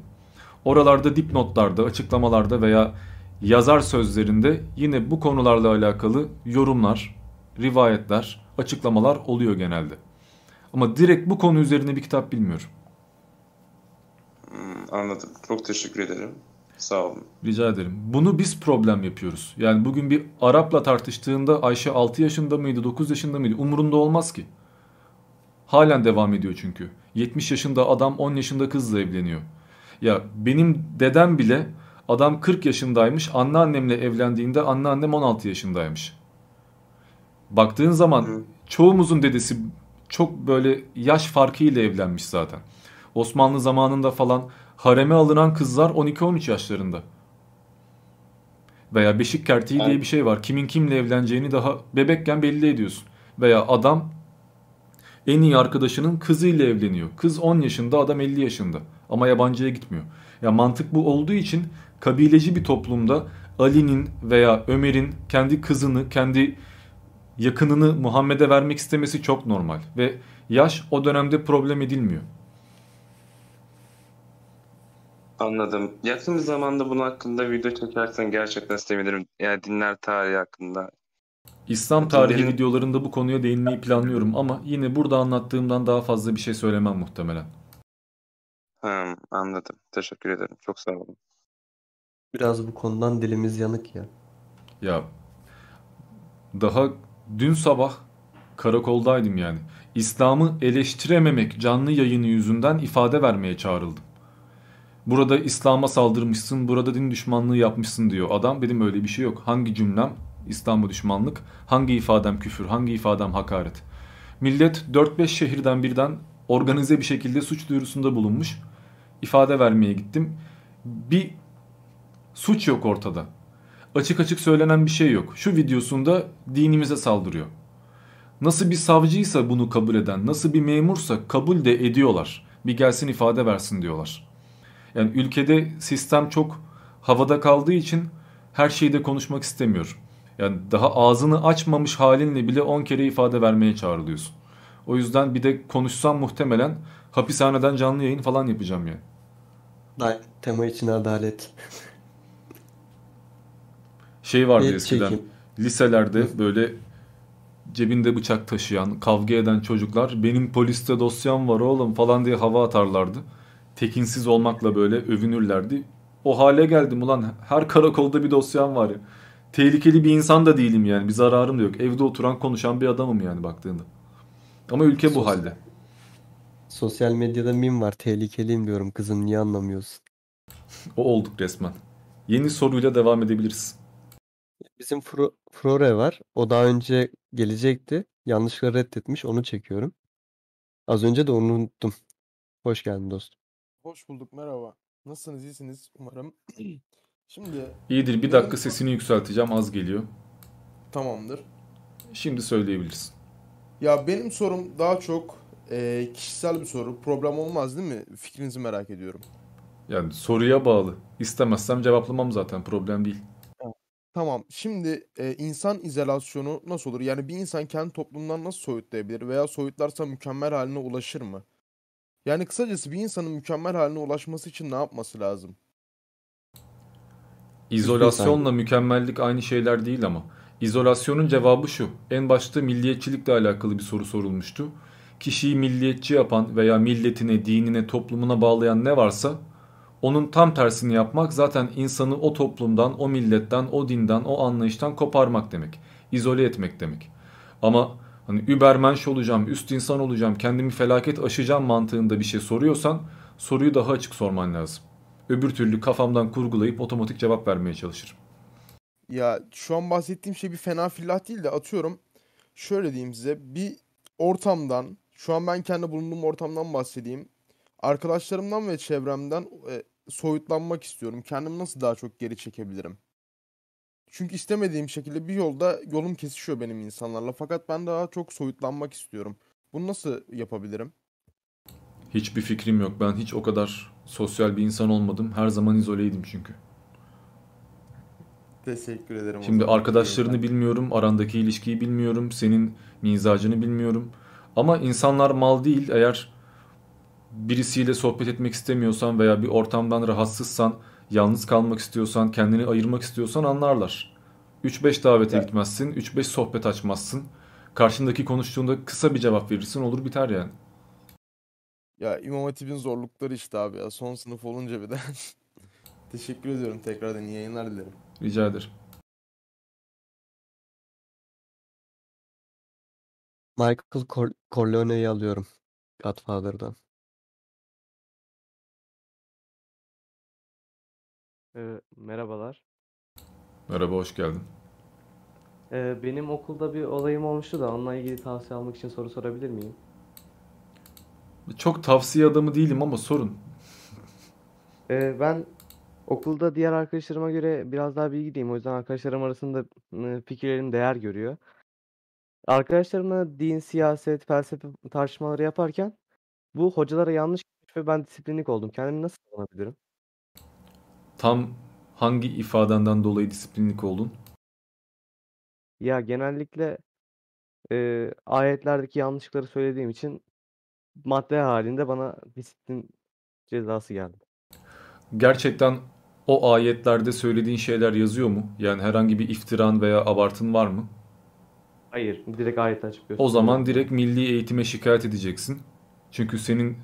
Oralarda dipnotlarda, açıklamalarda veya yazar sözlerinde yine bu konularla alakalı yorumlar, rivayetler, açıklamalar oluyor genelde. Ama direkt bu konu üzerine bir kitap bilmiyorum. Hmm, anladım. Çok teşekkür ederim. Sağ olun. Rica ederim. Bunu biz problem yapıyoruz. Yani bugün bir Arap'la tartıştığında Ayşe 6 yaşında mıydı, 9 yaşında mıydı umurunda olmaz ki. Halen devam ediyor çünkü. 70 yaşında adam 10 yaşında kızla evleniyor. Ya benim dedem bile adam 40 yaşındaymış. Anneannemle evlendiğinde anneannem 16 yaşındaymış. Baktığın zaman çoğumuzun dedesi çok böyle yaş farkıyla evlenmiş zaten. Osmanlı zamanında falan hareme alınan kızlar 12-13 yaşlarında. Veya beşik kertiği diye bir şey var. Kimin kimle evleneceğini daha bebekken belli ediyorsun. Veya adam en iyi arkadaşının kızıyla evleniyor. Kız 10 yaşında, adam 50 yaşında. Ama yabancıya gitmiyor. Ya mantık bu olduğu için kabileci bir toplumda Ali'nin veya Ömer'in kendi kızını, kendi yakınını Muhammed'e vermek istemesi çok normal. Ve yaş o dönemde problem edilmiyor. Anladım. Yakın bir zamanda bunun hakkında video çekersen gerçekten sevinirim. Yani dinler tarihi hakkında. İslam tarihi Dinlerin- videolarında bu konuya değinmeyi planlıyorum ama yine burada anlattığımdan daha fazla bir şey söylemem muhtemelen. Hmm, anladım. Teşekkür ederim. Çok sağ olun. Biraz bu konudan dilimiz yanık ya. Ya daha dün sabah karakoldaydım yani. İslam'ı eleştirememek canlı yayını yüzünden ifade vermeye çağrıldım. Burada İslam'a saldırmışsın, burada din düşmanlığı yapmışsın diyor adam. Dedim öyle bir şey yok. Hangi cümlem İslam'a düşmanlık, hangi ifadem küfür, hangi ifadem hakaret. Millet 4-5 şehirden birden organize bir şekilde suç duyurusunda bulunmuş. İfade vermeye gittim. Bir suç yok ortada. Açık açık söylenen bir şey yok. Şu videosunda dinimize saldırıyor. Nasıl bir savcıysa bunu kabul eden, nasıl bir memursa kabul de ediyorlar. Bir gelsin ifade versin diyorlar. Yani ülkede sistem çok havada kaldığı için her şeyde konuşmak istemiyor. Yani daha ağzını açmamış halinle bile 10 kere ifade vermeye çağrılıyorsun. O yüzden bir de konuşsam muhtemelen hapishaneden canlı yayın falan yapacağım yani. Day- Tema için adalet. Şey vardı Et eskiden. çekim. Liselerde böyle cebinde bıçak taşıyan, kavga eden çocuklar benim poliste dosyam var oğlum falan diye hava atarlardı. Tekinsiz olmakla böyle övünürlerdi. O hale geldim ulan her karakolda bir dosyam var ya. Tehlikeli bir insan da değilim yani. Bir zararım da yok. Evde oturan konuşan bir adamım yani baktığında. Ama ülke bu halde. Sosyal medyada meme var. Tehlikeliyim diyorum kızım niye anlamıyorsun? O olduk resmen. Yeni soruyla devam edebiliriz. Bizim Fro- Frore var. O daha önce gelecekti. Yanlışlıkla reddetmiş. Onu çekiyorum. Az önce de onu unuttum. Hoş geldin dostum. Hoş bulduk, merhaba. Nasılsınız, iyisiniz umarım. Şimdi İyidir bir dakika sesini yükselteceğim az geliyor. Tamamdır. Şimdi söyleyebilirsin. Ya benim sorum daha çok eee, kişisel bir soru. Problem olmaz değil mi? Fikrinizi merak ediyorum. Yani soruya bağlı. İstemezsem cevaplamam zaten problem değil. Tamam. Şimdi eee, insan izolasyonu nasıl olur? Yani bir insan kendi toplumdan nasıl soyutlayabilir veya soyutlarsa mükemmel haline ulaşır mı? Yani kısacası bir insanın mükemmel haline ulaşması için ne yapması lazım? İzolasyonla mükemmellik aynı şeyler değil ama. İzolasyonun cevabı şu. En başta milliyetçilikle alakalı bir soru sorulmuştu. Kişiyi milliyetçi yapan veya milletine, dinine, toplumuna bağlayan ne varsa onun tam tersini yapmak zaten insanı o toplumdan, o milletten, o dinden, o anlayıştan koparmak demek. İzole etmek demek. Ama hani übermensch olacağım, üst insan olacağım, kendimi felaket aşacağım mantığında bir şey soruyorsan soruyu daha açık sorman lazım. Öbür türlü kafamdan kurgulayıp otomatik cevap vermeye çalışırım. Ya şu an bahsettiğim şey bir fena fillah değil de atıyorum şöyle diyeyim size bir ortamdan şu an ben kendi bulunduğum ortamdan bahsedeyim. Arkadaşlarımdan ve çevremden e, soyutlanmak istiyorum. Kendimi nasıl daha çok geri çekebilirim? Çünkü istemediğim şekilde bir yolda yolum kesişiyor benim insanlarla. Fakat ben daha çok soyutlanmak istiyorum. Bunu nasıl yapabilirim? Hiçbir fikrim yok. Ben hiç o kadar sosyal bir insan olmadım. Her zaman izoleydim çünkü. Teşekkür ederim Şimdi arkadaşlarını bilmiyorum, arandaki ilişkiyi bilmiyorum, senin mizacını bilmiyorum. Ama insanlar mal değil. Eğer birisiyle sohbet etmek istemiyorsan veya bir ortamdan rahatsızsan, yalnız kalmak istiyorsan, kendini ayırmak istiyorsan anlarlar. 3-5 davete Ya- gitmezsin, 3-5 sohbet açmazsın. Karşındaki konuştuğunda kısa bir cevap verirsin, olur biter yani. Ya İmam Hatip'in zorlukları işte abi ya. Son sınıf olunca bir de. Teşekkür ediyorum tekrardan iyi yayınlar dilerim. Rica ederim. Michael Cor- Corleone'yi alıyorum. Godfather'dan. Ee, merhabalar. Merhaba, hoş geldin. Ee, benim okulda bir olayım olmuştu da onunla ilgili tavsiye almak için soru sorabilir miyim? Çok tavsiye adamı değilim ama sorun. Ee, ben Okulda diğer arkadaşlarıma göre biraz daha bilgiliyim. O yüzden arkadaşlarım arasında ıı, fikirlerim değer görüyor. Arkadaşlarımla din, siyaset, felsefe tartışmaları yaparken bu hocalara yanlış ve ben disiplinlik oldum. Kendimi nasıl savunabilirim? Tam hangi ifadenden dolayı disiplinlik oldun? Ya genellikle e, ayetlerdeki yanlışlıkları söylediğim için madde halinde bana disiplin cezası geldi. Gerçekten o ayetlerde söylediğin şeyler yazıyor mu? Yani herhangi bir iftiran veya abartın var mı? Hayır, direkt ayet açıp O zaman direkt milli eğitime şikayet edeceksin. Çünkü senin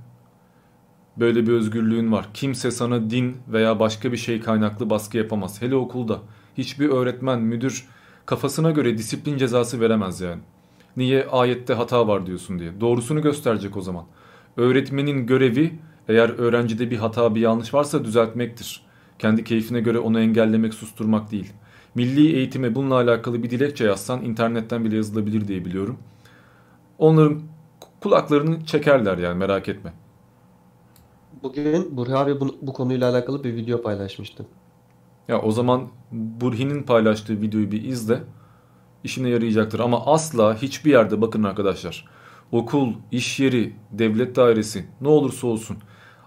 böyle bir özgürlüğün var. Kimse sana din veya başka bir şey kaynaklı baskı yapamaz. Hele okulda. Hiçbir öğretmen, müdür kafasına göre disiplin cezası veremez yani. Niye ayette hata var diyorsun diye. Doğrusunu gösterecek o zaman. Öğretmenin görevi eğer öğrencide bir hata, bir yanlış varsa düzeltmektir. Kendi keyfine göre onu engellemek, susturmak değil. Milli eğitime bununla alakalı bir dilekçe yazsan internetten bile yazılabilir diye biliyorum. Onların kulaklarını çekerler yani merak etme. Bugün Burhi abi bu, bu konuyla alakalı bir video paylaşmıştı. Ya o zaman Burhi'nin paylaştığı videoyu bir izle. İşine yarayacaktır. Ama asla hiçbir yerde bakın arkadaşlar. Okul, iş yeri, devlet dairesi ne olursa olsun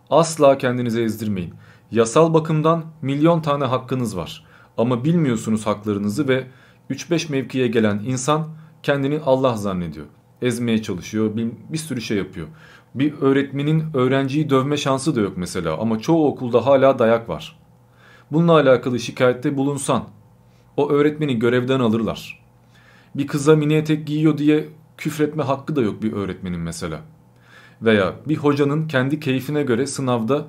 asla kendinize ezdirmeyin. Yasal bakımdan milyon tane hakkınız var. Ama bilmiyorsunuz haklarınızı ve 3-5 mevkiye gelen insan kendini Allah zannediyor. Ezmeye çalışıyor, bir, bir sürü şey yapıyor. Bir öğretmenin öğrenciyi dövme şansı da yok mesela ama çoğu okulda hala dayak var. Bununla alakalı şikayette bulunsan o öğretmeni görevden alırlar. Bir kıza mini etek giyiyor diye küfretme hakkı da yok bir öğretmenin mesela. Veya bir hocanın kendi keyfine göre sınavda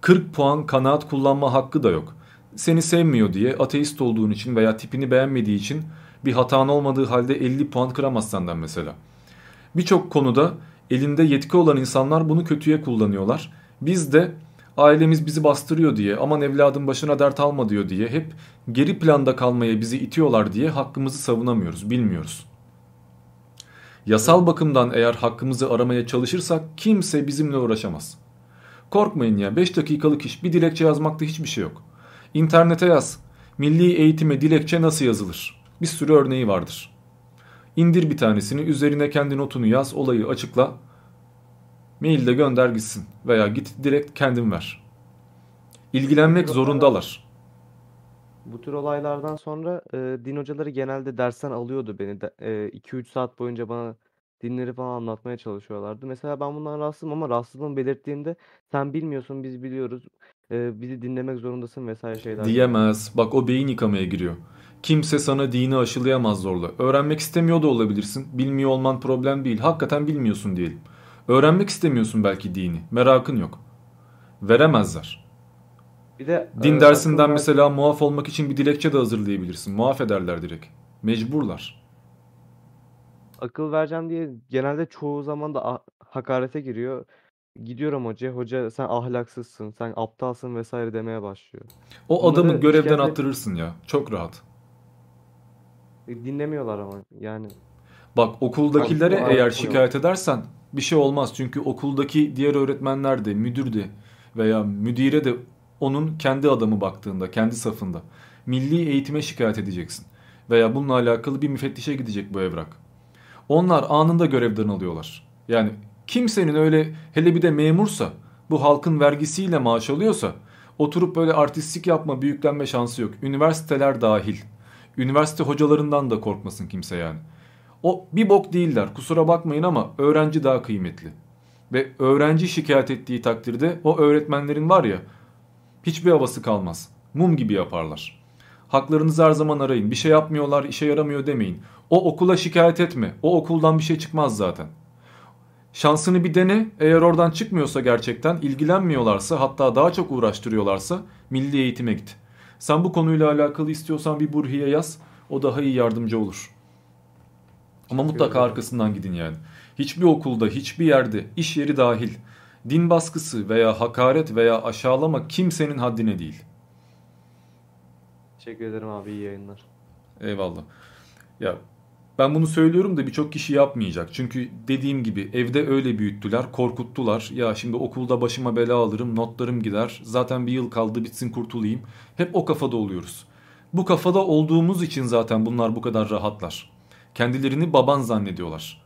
40 puan kanaat kullanma hakkı da yok. Seni sevmiyor diye ateist olduğun için veya tipini beğenmediği için bir hatan olmadığı halde 50 puan kıramaz senden mesela. Birçok konuda elinde yetki olan insanlar bunu kötüye kullanıyorlar. Biz de ailemiz bizi bastırıyor diye aman evladın başına dert alma diyor diye hep geri planda kalmaya bizi itiyorlar diye hakkımızı savunamıyoruz, bilmiyoruz. Yasal bakımdan eğer hakkımızı aramaya çalışırsak kimse bizimle uğraşamaz. Korkmayın ya 5 dakikalık iş bir dilekçe yazmakta hiçbir şey yok. İnternete yaz. Milli eğitime dilekçe nasıl yazılır? Bir sürü örneği vardır. İndir bir tanesini üzerine kendi notunu yaz olayı açıkla. Mailde gönder gitsin veya git direkt kendin ver. İlgilenmek zorundalar. Bu tür olaylardan sonra e, din hocaları genelde dersten alıyordu beni. 2-3 saat boyunca bana dinleri falan anlatmaya çalışıyorlardı. Mesela ben bundan rahatsızım ama rahatsızlığımı belirttiğimde sen bilmiyorsun biz biliyoruz. e, bizi dinlemek zorundasın vesaire şeyler. Diyemez. Bak o beyin yıkamaya giriyor. Kimse sana dini aşılayamaz zorla. Öğrenmek istemiyor da olabilirsin. Bilmiyor olman problem değil. Hakikaten bilmiyorsun diyelim. Öğrenmek istemiyorsun belki dini. Merakın yok. Veremezler. Bir de Din e, dersinden akıl ver- mesela muaf olmak için bir dilekçe de hazırlayabilirsin. Muaf ederler direkt. Mecburlar. akıl vereceğim diye genelde çoğu zaman da hakarete giriyor. Gidiyorum hocaya, hoca sen ahlaksızsın, sen aptalsın vesaire demeye başlıyor. O adamı Bunları görevden şikayet- attırırsın ya. Çok rahat. E, Dinlemiyorlar ama yani. Bak okuldakilere Abi, eğer yok. şikayet edersen bir şey olmaz. Çünkü okuldaki diğer öğretmenler de, müdür de veya müdire de onun kendi adamı baktığında, kendi safında. Milli eğitime şikayet edeceksin. Veya bununla alakalı bir müfettişe gidecek bu evrak. Onlar anında görevden alıyorlar. Yani kimsenin öyle hele bir de memursa, bu halkın vergisiyle maaş alıyorsa oturup böyle artistlik yapma, büyüklenme şansı yok. Üniversiteler dahil. Üniversite hocalarından da korkmasın kimse yani. O bir bok değiller kusura bakmayın ama öğrenci daha kıymetli. Ve öğrenci şikayet ettiği takdirde o öğretmenlerin var ya hiçbir havası kalmaz. Mum gibi yaparlar. Haklarınızı her zaman arayın. Bir şey yapmıyorlar, işe yaramıyor demeyin. O okula şikayet etme. O okuldan bir şey çıkmaz zaten. Şansını bir dene. Eğer oradan çıkmıyorsa gerçekten ilgilenmiyorlarsa hatta daha çok uğraştırıyorlarsa milli eğitime git. Sen bu konuyla alakalı istiyorsan bir Burhi'ye yaz. O daha iyi yardımcı olur. Ama mutlaka arkasından gidin yani. Hiçbir okulda, hiçbir yerde, iş yeri dahil din baskısı veya hakaret veya aşağılama kimsenin haddine değil. Teşekkür ederim abi iyi yayınlar. Eyvallah. Ya Ben bunu söylüyorum da birçok kişi yapmayacak. Çünkü dediğim gibi evde öyle büyüttüler, korkuttular. Ya şimdi okulda başıma bela alırım, notlarım gider. Zaten bir yıl kaldı bitsin kurtulayım. Hep o kafada oluyoruz. Bu kafada olduğumuz için zaten bunlar bu kadar rahatlar. Kendilerini baban zannediyorlar.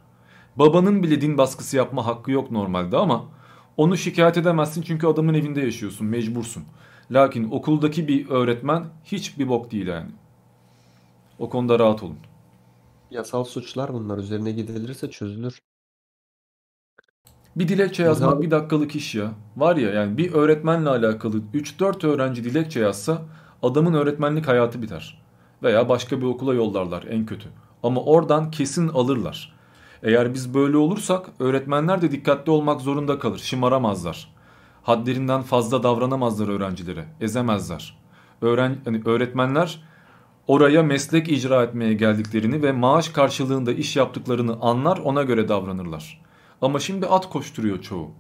Babanın bile din baskısı yapma hakkı yok normalde ama onu şikayet edemezsin çünkü adamın evinde yaşıyorsun, mecbursun. Lakin okuldaki bir öğretmen hiçbir bok değil yani. O konuda rahat olun. Yasal suçlar bunlar. Üzerine gidilirse çözülür. Bir dilekçe yazmak bir dakikalık iş ya. Var ya yani bir öğretmenle alakalı 3-4 öğrenci dilekçe yazsa adamın öğretmenlik hayatı biter. Veya başka bir okula yollarlar en kötü. Ama oradan kesin alırlar. Eğer biz böyle olursak öğretmenler de dikkatli olmak zorunda kalır. Şımaramazlar. Haddlerinden fazla davranamazlar öğrencilere. Ezemezler. Öğren hani öğretmenler oraya meslek icra etmeye geldiklerini ve maaş karşılığında iş yaptıklarını anlar ona göre davranırlar. Ama şimdi at koşturuyor çoğu.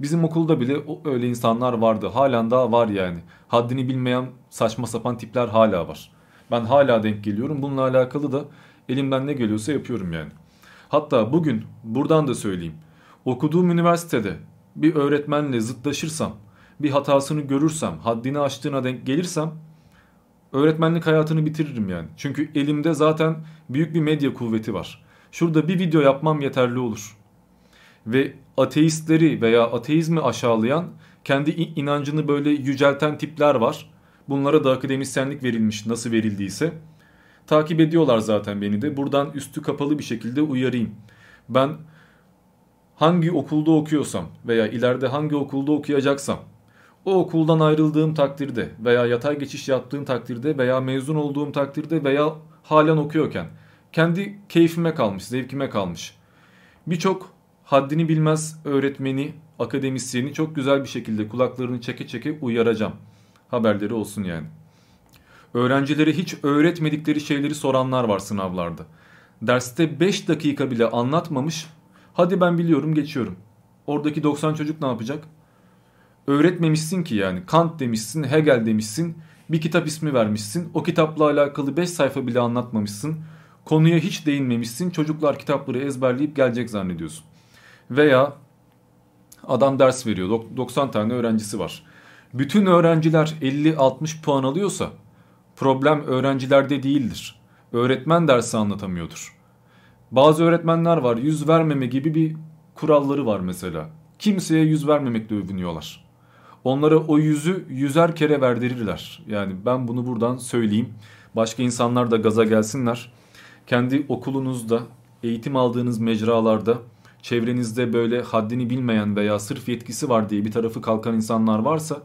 Bizim okulda bile öyle insanlar vardı. Halen daha var yani. Haddini bilmeyen saçma sapan tipler hala var. Ben hala denk geliyorum. Bununla alakalı da elimden ne geliyorsa yapıyorum yani. Hatta bugün buradan da söyleyeyim. Okuduğum üniversitede bir öğretmenle zıtlaşırsam, bir hatasını görürsem, haddini aştığına denk gelirsem öğretmenlik hayatını bitiririm yani. Çünkü elimde zaten büyük bir medya kuvveti var. Şurada bir video yapmam yeterli olur. Ve ateistleri veya ateizmi aşağılayan, kendi inancını böyle yücelten tipler var. Bunlara da akademisyenlik verilmiş nasıl verildiyse. Takip ediyorlar zaten beni de. Buradan üstü kapalı bir şekilde uyarayım. Ben hangi okulda okuyorsam veya ileride hangi okulda okuyacaksam o okuldan ayrıldığım takdirde veya yatay geçiş yaptığım takdirde veya mezun olduğum takdirde veya halen okuyorken kendi keyfime kalmış, zevkime kalmış. Birçok haddini bilmez öğretmeni, akademisyeni çok güzel bir şekilde kulaklarını çeke çeke uyaracağım. Haberleri olsun yani. Öğrencilere hiç öğretmedikleri şeyleri soranlar var sınavlarda. Derste 5 dakika bile anlatmamış. Hadi ben biliyorum geçiyorum. Oradaki 90 çocuk ne yapacak? Öğretmemişsin ki yani. Kant demişsin, Hegel demişsin. Bir kitap ismi vermişsin. O kitapla alakalı 5 sayfa bile anlatmamışsın. Konuya hiç değinmemişsin. Çocuklar kitapları ezberleyip gelecek zannediyorsun. Veya adam ders veriyor. 90 tane öğrencisi var. Bütün öğrenciler 50-60 puan alıyorsa problem öğrencilerde değildir. Öğretmen dersi anlatamıyordur. Bazı öğretmenler var yüz vermeme gibi bir kuralları var mesela. Kimseye yüz vermemekle övünüyorlar. Onlara o yüzü yüzer kere verdirirler. Yani ben bunu buradan söyleyeyim. Başka insanlar da gaza gelsinler. Kendi okulunuzda, eğitim aldığınız mecralarda, çevrenizde böyle haddini bilmeyen veya sırf yetkisi var diye bir tarafı kalkan insanlar varsa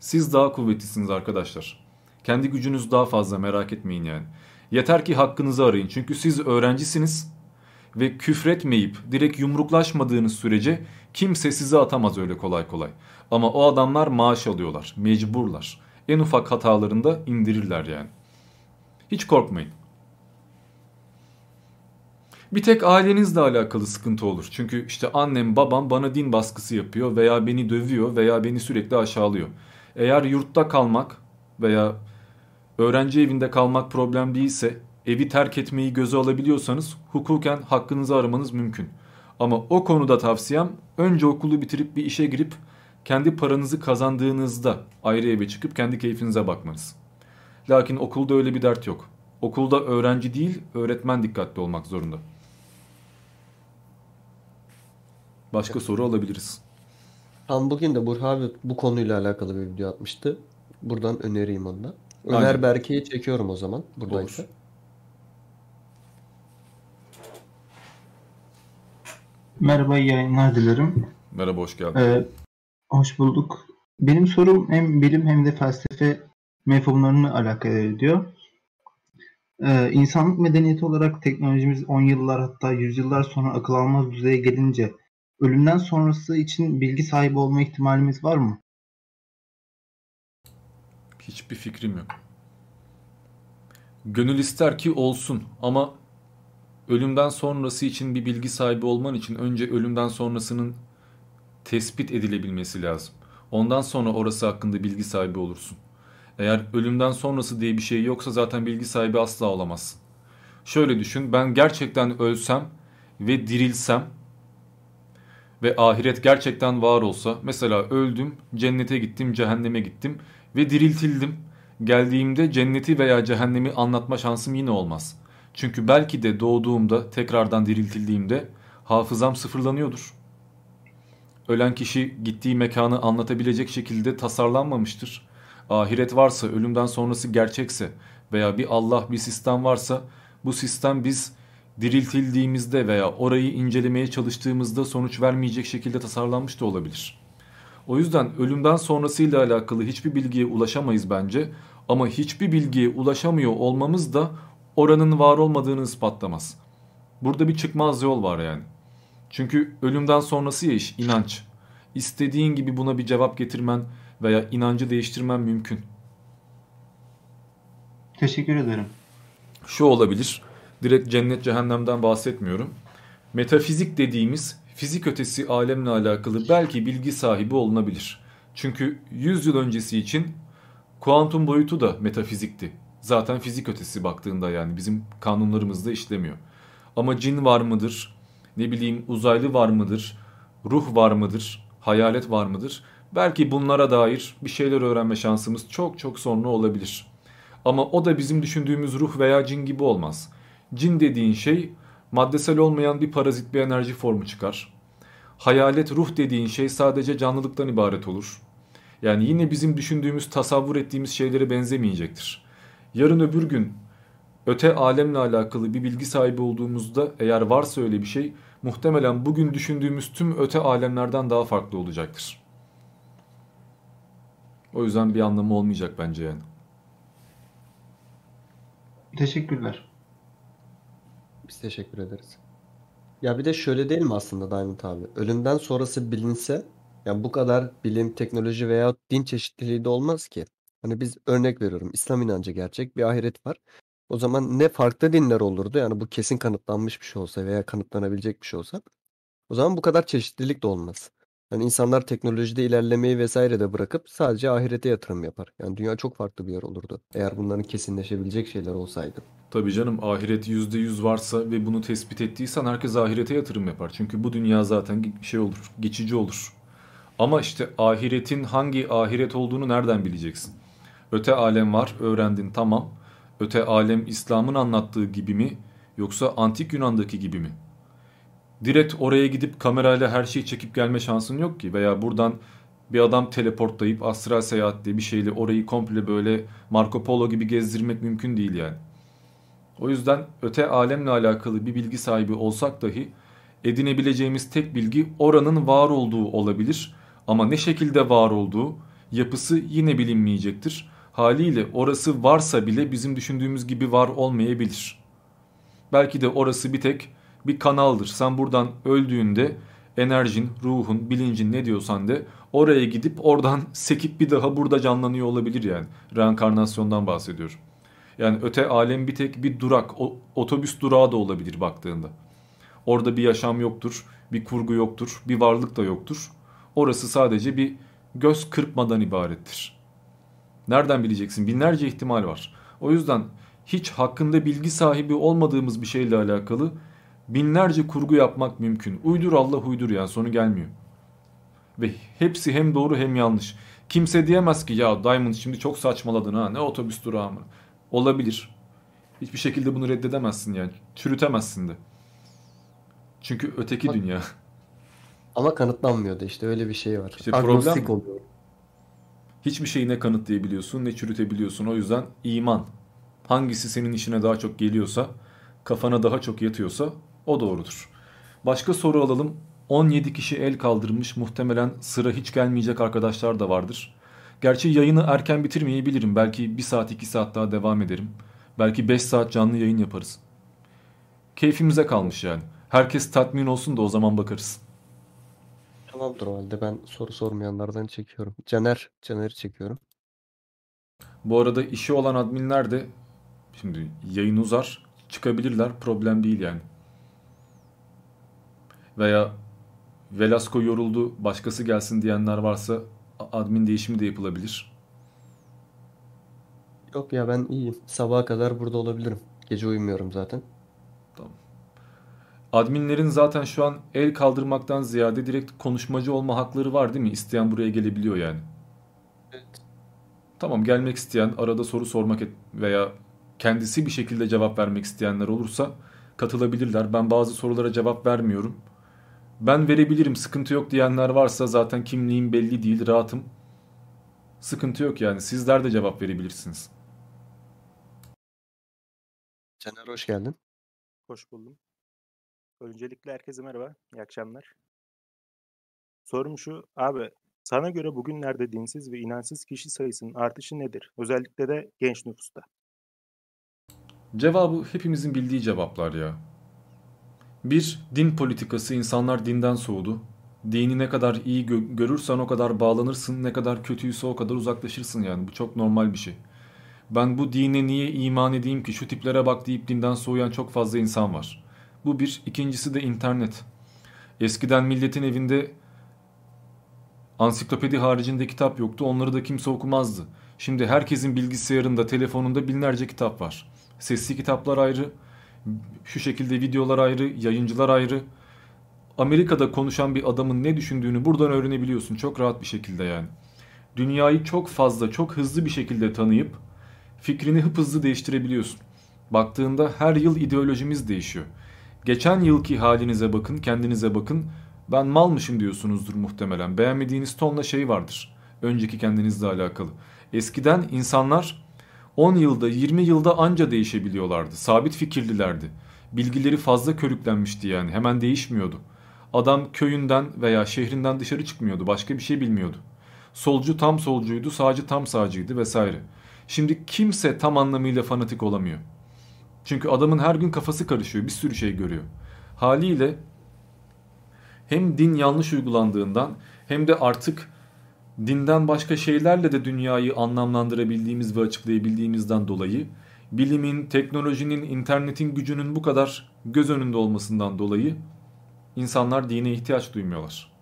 siz daha kuvvetlisiniz arkadaşlar. Kendi gücünüz daha fazla merak etmeyin yani. Yeter ki hakkınızı arayın. Çünkü siz öğrencisiniz ve küfretmeyip direkt yumruklaşmadığınız sürece kimse sizi atamaz öyle kolay kolay. Ama o adamlar maaş alıyorlar, mecburlar. En ufak hatalarında indirirler yani. Hiç korkmayın. Bir tek ailenizle alakalı sıkıntı olur. Çünkü işte annem babam bana din baskısı yapıyor veya beni dövüyor veya beni sürekli aşağılıyor. Eğer yurtta kalmak veya öğrenci evinde kalmak problem değilse evi terk etmeyi göze alabiliyorsanız hukuken hakkınızı aramanız mümkün. Ama o konuda tavsiyem önce okulu bitirip bir işe girip kendi paranızı kazandığınızda ayrı eve çıkıp kendi keyfinize bakmanız. Lakin okulda öyle bir dert yok. Okulda öğrenci değil öğretmen dikkatli olmak zorunda. Başka soru alabiliriz. Tam bugün de Burhan abi bu konuyla alakalı bir video atmıştı. Buradan önereyim onu da. Öner Aynen. Berke'yi çekiyorum o zaman buradaysa. Olur. Merhaba, iyi yayınlar dilerim. Merhaba hoş geldin. Ee, hoş bulduk. Benim sorum hem bilim hem de felsefe mefhumlarını alakadar ediyor. Ee, insanlık medeniyeti olarak teknolojimiz 10 yıllar hatta yüzyıllar sonra akıl almaz düzeye gelince ölümden sonrası için bilgi sahibi olma ihtimalimiz var mı? Hiçbir fikrim yok. Gönül ister ki olsun ama ölümden sonrası için bir bilgi sahibi olman için önce ölümden sonrasının tespit edilebilmesi lazım. Ondan sonra orası hakkında bilgi sahibi olursun. Eğer ölümden sonrası diye bir şey yoksa zaten bilgi sahibi asla olamazsın. Şöyle düşün ben gerçekten ölsem ve dirilsem ve ahiret gerçekten var olsa mesela öldüm cennete gittim cehenneme gittim ve diriltildim. Geldiğimde cenneti veya cehennemi anlatma şansım yine olmaz. Çünkü belki de doğduğumda tekrardan diriltildiğimde hafızam sıfırlanıyordur. Ölen kişi gittiği mekanı anlatabilecek şekilde tasarlanmamıştır. Ahiret varsa, ölümden sonrası gerçekse veya bir Allah, bir sistem varsa bu sistem biz diriltildiğimizde veya orayı incelemeye çalıştığımızda sonuç vermeyecek şekilde tasarlanmış da olabilir. O yüzden ölümden sonrasıyla alakalı hiçbir bilgiye ulaşamayız bence ama hiçbir bilgiye ulaşamıyor olmamız da oranın var olmadığını ispatlamaz. Burada bir çıkmaz yol var yani. Çünkü ölümden sonrası ya iş inanç. İstediğin gibi buna bir cevap getirmen veya inancı değiştirmen mümkün. Teşekkür ederim. Şu olabilir. Direkt cennet cehennemden bahsetmiyorum. Metafizik dediğimiz fizik ötesi alemle alakalı belki bilgi sahibi olunabilir. Çünkü 100 yıl öncesi için kuantum boyutu da metafizikti. Zaten fizik ötesi baktığında yani bizim kanunlarımızda işlemiyor. Ama cin var mıdır? Ne bileyim uzaylı var mıdır? Ruh var mıdır? Hayalet var mıdır? Belki bunlara dair bir şeyler öğrenme şansımız çok çok sonra olabilir. Ama o da bizim düşündüğümüz ruh veya cin gibi olmaz. Cin dediğin şey maddesel olmayan bir parazit bir enerji formu çıkar. Hayalet ruh dediğin şey sadece canlılıktan ibaret olur. Yani yine bizim düşündüğümüz, tasavvur ettiğimiz şeylere benzemeyecektir. Yarın öbür gün öte alemle alakalı bir bilgi sahibi olduğumuzda eğer varsa öyle bir şey muhtemelen bugün düşündüğümüz tüm öte alemlerden daha farklı olacaktır. O yüzden bir anlamı olmayacak bence yani. Teşekkürler. Biz teşekkür ederiz. Ya bir de şöyle değil mi aslında Diamond abi? Ölümden sonrası bilinse yani bu kadar bilim, teknoloji veya din çeşitliliği de olmaz ki. Hani biz örnek veriyorum İslam inancı gerçek bir ahiret var. O zaman ne farklı dinler olurdu yani bu kesin kanıtlanmış bir şey olsa veya kanıtlanabilecek bir şey olsa. O zaman bu kadar çeşitlilik de olmaz. Yani insanlar teknolojide ilerlemeyi vesaire de bırakıp sadece ahirete yatırım yapar. Yani dünya çok farklı bir yer olurdu. Eğer bunların kesinleşebilecek şeyler olsaydı. Tabii canım ahiret %100 varsa ve bunu tespit ettiysen herkes ahirete yatırım yapar. Çünkü bu dünya zaten şey olur, geçici olur. Ama işte ahiretin hangi ahiret olduğunu nereden bileceksin? Öte alem var, öğrendin tamam. Öte alem İslam'ın anlattığı gibi mi yoksa antik Yunan'daki gibi mi? Direkt oraya gidip kamerayla her şeyi çekip gelme şansın yok ki veya buradan bir adam teleportlayıp astral seyahatle bir şeyle orayı komple böyle Marco Polo gibi gezdirmek mümkün değil yani. O yüzden öte alemle alakalı bir bilgi sahibi olsak dahi edinebileceğimiz tek bilgi oranın var olduğu olabilir. Ama ne şekilde var olduğu, yapısı yine bilinmeyecektir. Haliyle orası varsa bile bizim düşündüğümüz gibi var olmayabilir. Belki de orası bir tek bir kanaldır. Sen buradan öldüğünde enerjin, ruhun, bilincin ne diyorsan de oraya gidip oradan sekip bir daha burada canlanıyor olabilir yani. Reenkarnasyondan bahsediyorum. Yani öte alem bir tek bir durak, otobüs durağı da olabilir baktığında. Orada bir yaşam yoktur, bir kurgu yoktur, bir varlık da yoktur. Orası sadece bir göz kırpmadan ibarettir. Nereden bileceksin? Binlerce ihtimal var. O yüzden hiç hakkında bilgi sahibi olmadığımız bir şeyle alakalı binlerce kurgu yapmak mümkün. Uydur Allah uydur yani sonu gelmiyor. Ve hepsi hem doğru hem yanlış. Kimse diyemez ki ya Diamond şimdi çok saçmaladın ha ne otobüs durağı mı? Olabilir. Hiçbir şekilde bunu reddedemezsin yani. Çürütemezsin de. Çünkü öteki Bak- dünya. Ama kanıtlanmıyordu işte öyle bir şey var. İşte Agnostik problem oluyor. Hiçbir şeyi ne kanıtlayabiliyorsun ne çürütebiliyorsun. O yüzden iman. Hangisi senin işine daha çok geliyorsa, kafana daha çok yatıyorsa o doğrudur. Başka soru alalım. 17 kişi el kaldırmış. Muhtemelen sıra hiç gelmeyecek arkadaşlar da vardır. Gerçi yayını erken bitirmeyebilirim. Belki 1 saat 2 saat daha devam ederim. Belki 5 saat canlı yayın yaparız. Keyfimize kalmış yani. Herkes tatmin olsun da o zaman bakarız. Tamamdır o halde ben soru sormayanlardan çekiyorum. Caner, Caner'i çekiyorum. Bu arada işi olan adminler de şimdi yayın uzar çıkabilirler. Problem değil yani. Veya Velasco yoruldu başkası gelsin diyenler varsa admin değişimi de yapılabilir. Yok ya ben iyiyim. Sabaha kadar burada olabilirim. Gece uyumuyorum zaten. Adminlerin zaten şu an el kaldırmaktan ziyade direkt konuşmacı olma hakları var değil mi? İsteyen buraya gelebiliyor yani. Tamam gelmek isteyen, arada soru sormak et- veya kendisi bir şekilde cevap vermek isteyenler olursa katılabilirler. Ben bazı sorulara cevap vermiyorum. Ben verebilirim, sıkıntı yok diyenler varsa zaten kimliğim belli değil, rahatım. Sıkıntı yok yani. Sizler de cevap verebilirsiniz. Caner hoş geldin. Hoş buldum. Öncelikle herkese merhaba, iyi akşamlar. Sorum şu, abi sana göre bugünlerde dinsiz ve inançsız kişi sayısının artışı nedir? Özellikle de genç nüfusta. Cevabı hepimizin bildiği cevaplar ya. Bir, din politikası insanlar dinden soğudu. Dini ne kadar iyi gö- görürsen o kadar bağlanırsın, ne kadar kötüyse o kadar uzaklaşırsın yani. Bu çok normal bir şey. Ben bu dine niye iman edeyim ki şu tiplere bak deyip dinden soğuyan çok fazla insan var. Bu bir. İkincisi de internet. Eskiden milletin evinde ansiklopedi haricinde kitap yoktu. Onları da kimse okumazdı. Şimdi herkesin bilgisayarında, telefonunda binlerce kitap var. Sesli kitaplar ayrı, şu şekilde videolar ayrı, yayıncılar ayrı. Amerika'da konuşan bir adamın ne düşündüğünü buradan öğrenebiliyorsun çok rahat bir şekilde yani. Dünyayı çok fazla, çok hızlı bir şekilde tanıyıp fikrini hıp hızlı değiştirebiliyorsun. Baktığında her yıl ideolojimiz değişiyor. Geçen yılki halinize bakın, kendinize bakın. Ben malmışım diyorsunuzdur muhtemelen. Beğenmediğiniz tonla şey vardır. Önceki kendinizle alakalı. Eskiden insanlar 10 yılda 20 yılda anca değişebiliyorlardı. Sabit fikirlilerdi. Bilgileri fazla körüklenmişti yani hemen değişmiyordu. Adam köyünden veya şehrinden dışarı çıkmıyordu. Başka bir şey bilmiyordu. Solcu tam solcuydu, sağcı tam sağcıydı vesaire. Şimdi kimse tam anlamıyla fanatik olamıyor. Çünkü adamın her gün kafası karışıyor, bir sürü şey görüyor. Haliyle hem din yanlış uygulandığından hem de artık dinden başka şeylerle de dünyayı anlamlandırabildiğimiz ve açıklayabildiğimizden dolayı bilimin, teknolojinin, internetin gücünün bu kadar göz önünde olmasından dolayı insanlar dine ihtiyaç duymuyorlar.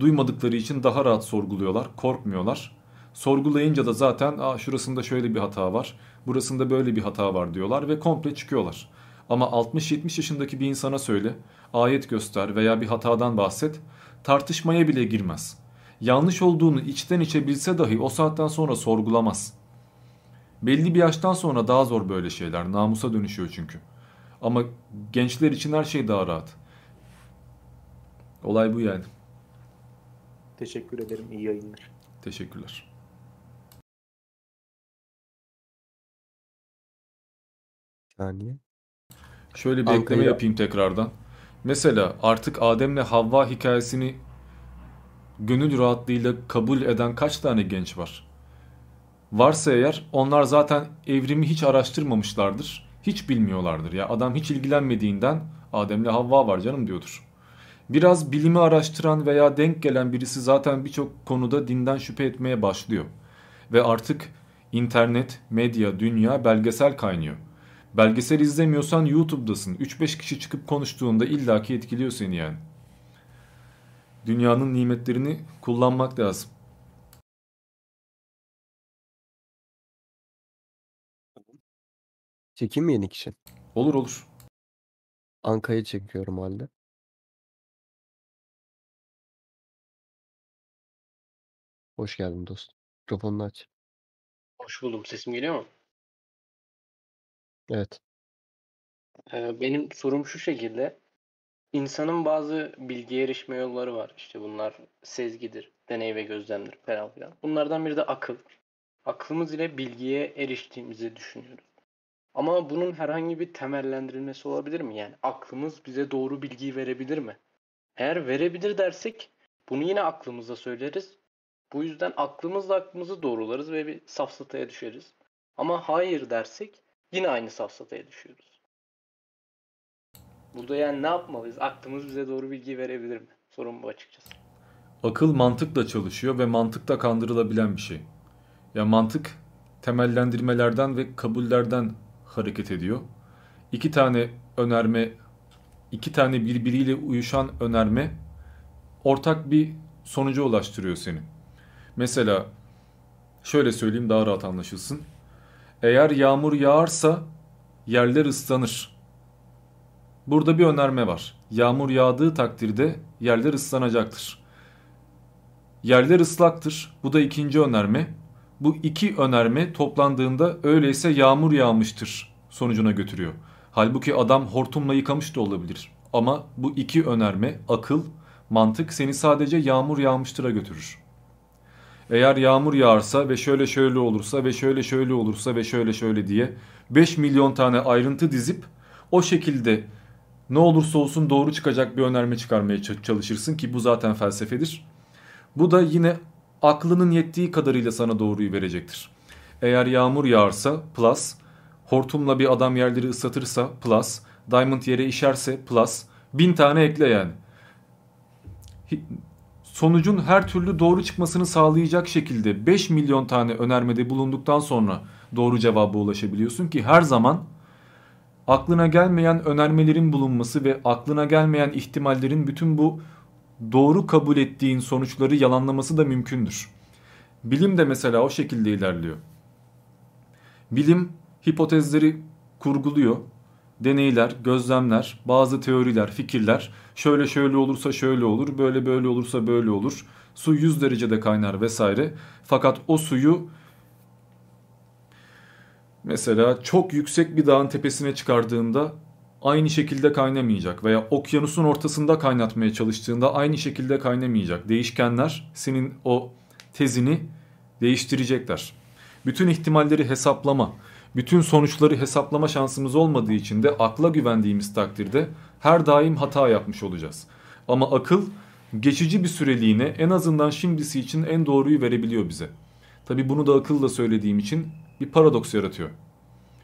Duymadıkları için daha rahat sorguluyorlar, korkmuyorlar. Sorgulayınca da zaten Aa, şurasında şöyle bir hata var, burasında böyle bir hata var diyorlar ve komple çıkıyorlar. Ama 60-70 yaşındaki bir insana söyle, ayet göster veya bir hatadan bahset, tartışmaya bile girmez. Yanlış olduğunu içten içe bilse dahi o saatten sonra sorgulamaz. Belli bir yaştan sonra daha zor böyle şeyler, namusa dönüşüyor çünkü. Ama gençler için her şey daha rahat. Olay bu yani. Teşekkür ederim, iyi yayınlar. Teşekkürler. Saniye. Şöyle bir ekleme yapayım tekrardan. Mesela artık Adem'le Havva hikayesini gönül rahatlığıyla kabul eden kaç tane genç var? Varsa eğer onlar zaten evrimi hiç araştırmamışlardır. Hiç bilmiyorlardır. Ya adam hiç ilgilenmediğinden Adem'le Havva var canım diyordur. Biraz bilimi araştıran veya denk gelen birisi zaten birçok konuda dinden şüphe etmeye başlıyor. Ve artık internet, medya, dünya belgesel kaynıyor. Belgesel izlemiyorsan YouTube'dasın. 3-5 kişi çıkıp konuştuğunda illaki etkiliyor seni yani. Dünyanın nimetlerini kullanmak lazım. Çekeyim mi yeni kişi? Olur olur. Anka'yı çekiyorum halde. Hoş geldin dostum. Mikrofonunu aç. Hoş buldum. Sesim geliyor mu? Evet. Benim sorum şu şekilde. İnsanın bazı bilgiye erişme yolları var. İşte bunlar sezgidir, deney ve gözlemdir falan filan. Bunlardan biri de akıl. Aklımız ile bilgiye eriştiğimizi düşünüyoruz. Ama bunun herhangi bir temellendirilmesi olabilir mi? Yani aklımız bize doğru bilgiyi verebilir mi? Eğer verebilir dersek bunu yine aklımızda söyleriz. Bu yüzden aklımızla aklımızı doğrularız ve bir safsataya düşeriz. Ama hayır dersek yine aynı safsataya düşüyoruz. Burada yani ne yapmalıyız? Aklımız bize doğru bilgi verebilir mi? Sorun bu açıkçası. Akıl mantıkla çalışıyor ve mantıkta kandırılabilen bir şey. Ya mantık temellendirmelerden ve kabullerden hareket ediyor. İki tane önerme, iki tane birbiriyle uyuşan önerme ortak bir sonuca ulaştırıyor seni. Mesela şöyle söyleyeyim daha rahat anlaşılsın. Eğer yağmur yağarsa yerler ıslanır. Burada bir önerme var. Yağmur yağdığı takdirde yerler ıslanacaktır. Yerler ıslaktır. Bu da ikinci önerme. Bu iki önerme toplandığında öyleyse yağmur yağmıştır sonucuna götürüyor. Halbuki adam hortumla yıkamış da olabilir. Ama bu iki önerme akıl, mantık seni sadece yağmur yağmıştıra götürür. Eğer yağmur yağarsa ve şöyle şöyle olursa ve şöyle şöyle olursa ve şöyle şöyle diye 5 milyon tane ayrıntı dizip o şekilde ne olursa olsun doğru çıkacak bir önerme çıkarmaya çalışırsın ki bu zaten felsefedir. Bu da yine aklının yettiği kadarıyla sana doğruyu verecektir. Eğer yağmur yağarsa plus, hortumla bir adam yerleri ıslatırsa plus, diamond yere işerse plus, bin tane ekle yani. Sonucun her türlü doğru çıkmasını sağlayacak şekilde 5 milyon tane önermede bulunduktan sonra doğru cevaba ulaşabiliyorsun ki her zaman aklına gelmeyen önermelerin bulunması ve aklına gelmeyen ihtimallerin bütün bu doğru kabul ettiğin sonuçları yalanlaması da mümkündür. Bilim de mesela o şekilde ilerliyor. Bilim hipotezleri kurguluyor. Deneyler, gözlemler, bazı teoriler, fikirler şöyle şöyle olursa şöyle olur, böyle böyle olursa böyle olur. Su 100 derecede kaynar vesaire. Fakat o suyu mesela çok yüksek bir dağın tepesine çıkardığında aynı şekilde kaynamayacak veya okyanusun ortasında kaynatmaya çalıştığında aynı şekilde kaynamayacak. Değişkenler senin o tezini değiştirecekler. Bütün ihtimalleri hesaplama, bütün sonuçları hesaplama şansımız olmadığı için de akla güvendiğimiz takdirde her daim hata yapmış olacağız. Ama akıl geçici bir süreliğine en azından şimdisi için en doğruyu verebiliyor bize. Tabi bunu da akılla söylediğim için bir paradoks yaratıyor.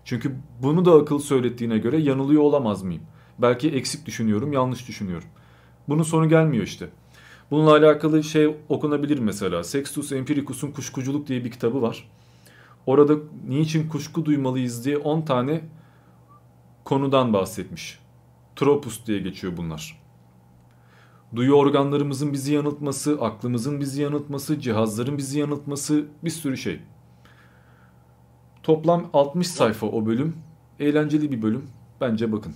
Çünkü bunu da akıl söylettiğine göre yanılıyor olamaz mıyım? Belki eksik düşünüyorum, yanlış düşünüyorum. Bunun sonu gelmiyor işte. Bununla alakalı şey okunabilir mesela. Sextus Empiricus'un Kuşkuculuk diye bir kitabı var. Orada niçin kuşku duymalıyız diye 10 tane konudan bahsetmiş. Tropus diye geçiyor bunlar. Duyu organlarımızın bizi yanıltması, aklımızın bizi yanıltması, cihazların bizi yanıltması bir sürü şey. Toplam 60 sayfa o bölüm. Eğlenceli bir bölüm. Bence bakın.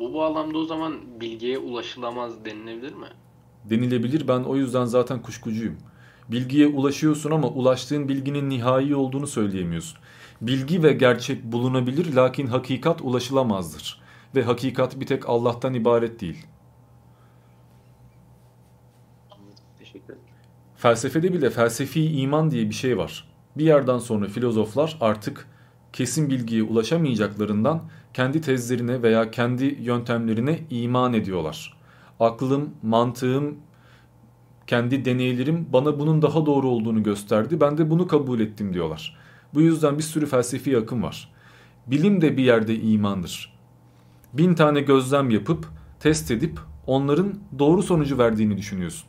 Bu bağlamda o zaman bilgiye ulaşılamaz denilebilir mi? Denilebilir. Ben o yüzden zaten kuşkucuyum. Bilgiye ulaşıyorsun ama ulaştığın bilginin nihai olduğunu söyleyemiyorsun. Bilgi ve gerçek bulunabilir lakin hakikat ulaşılamazdır. Ve hakikat bir tek Allah'tan ibaret değil. Felsefede bile felsefi iman diye bir şey var. Bir yerden sonra filozoflar artık kesin bilgiye ulaşamayacaklarından kendi tezlerine veya kendi yöntemlerine iman ediyorlar. Aklım, mantığım, kendi deneylerim bana bunun daha doğru olduğunu gösterdi. Ben de bunu kabul ettim diyorlar. Bu yüzden bir sürü felsefi akım var. Bilim de bir yerde imandır. Bin tane gözlem yapıp, test edip onların doğru sonucu verdiğini düşünüyorsun.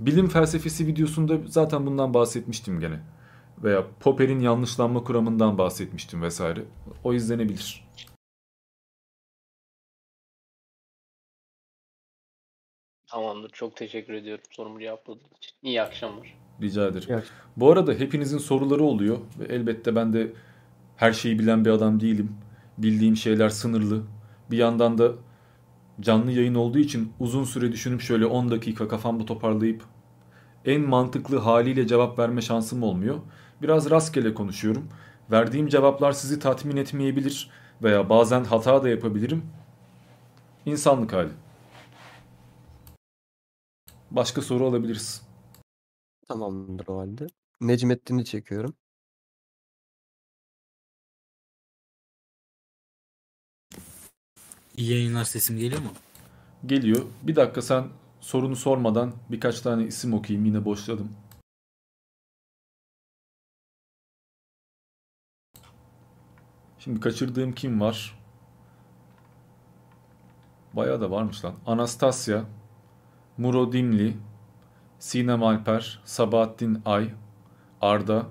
Bilim felsefesi videosunda zaten bundan bahsetmiştim gene. Veya Popper'in yanlışlanma kuramından bahsetmiştim vesaire. O izlenebilir. Tamamdır. Çok teşekkür ediyorum sorumu cevapladığınız için. İyi akşamlar. Rica ederim. İyi akşamlar. Bu arada hepinizin soruları oluyor ve elbette ben de her şeyi bilen bir adam değilim. Bildiğim şeyler sınırlı. Bir yandan da canlı yayın olduğu için uzun süre düşünüp şöyle 10 dakika kafamda toparlayıp en mantıklı haliyle cevap verme şansım olmuyor. Biraz rastgele konuşuyorum. Verdiğim cevaplar sizi tatmin etmeyebilir veya bazen hata da yapabilirim. İnsanlık hali. Başka soru alabiliriz. Tamamdır o halde. Necmettin'i çekiyorum. İyi yayınlar sesim geliyor mu? Geliyor. Bir dakika sen sorunu sormadan birkaç tane isim okuyayım. Yine boşladım. Şimdi kaçırdığım kim var? Bayağı da varmış lan. Anastasia, Muro Dimli, Sinem Alper, Sabahattin Ay, Arda,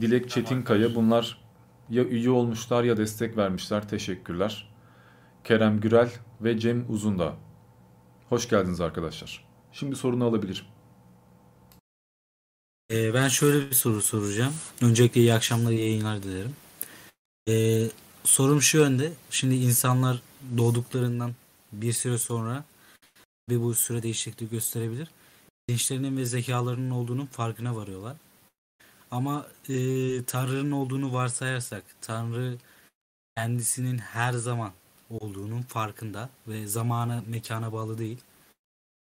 Dilek Çetinkaya bunlar ya üye olmuşlar ya destek vermişler. Teşekkürler. Kerem Gürel ve Cem Uzundağ. Hoş geldiniz arkadaşlar. Şimdi sorunu alabilirim. Ee, ben şöyle bir soru soracağım. Öncelikle iyi akşamlar, iyi yayınlar dilerim. Ee, sorum şu yönde. Şimdi insanlar doğduklarından bir süre sonra bir bu süre değişiklik gösterebilir. Bilinçlerinin ve zekalarının olduğunun farkına varıyorlar. Ama e, Tanrı'nın olduğunu varsayarsak Tanrı kendisinin her zaman olduğunun farkında ve zamana mekana bağlı değil.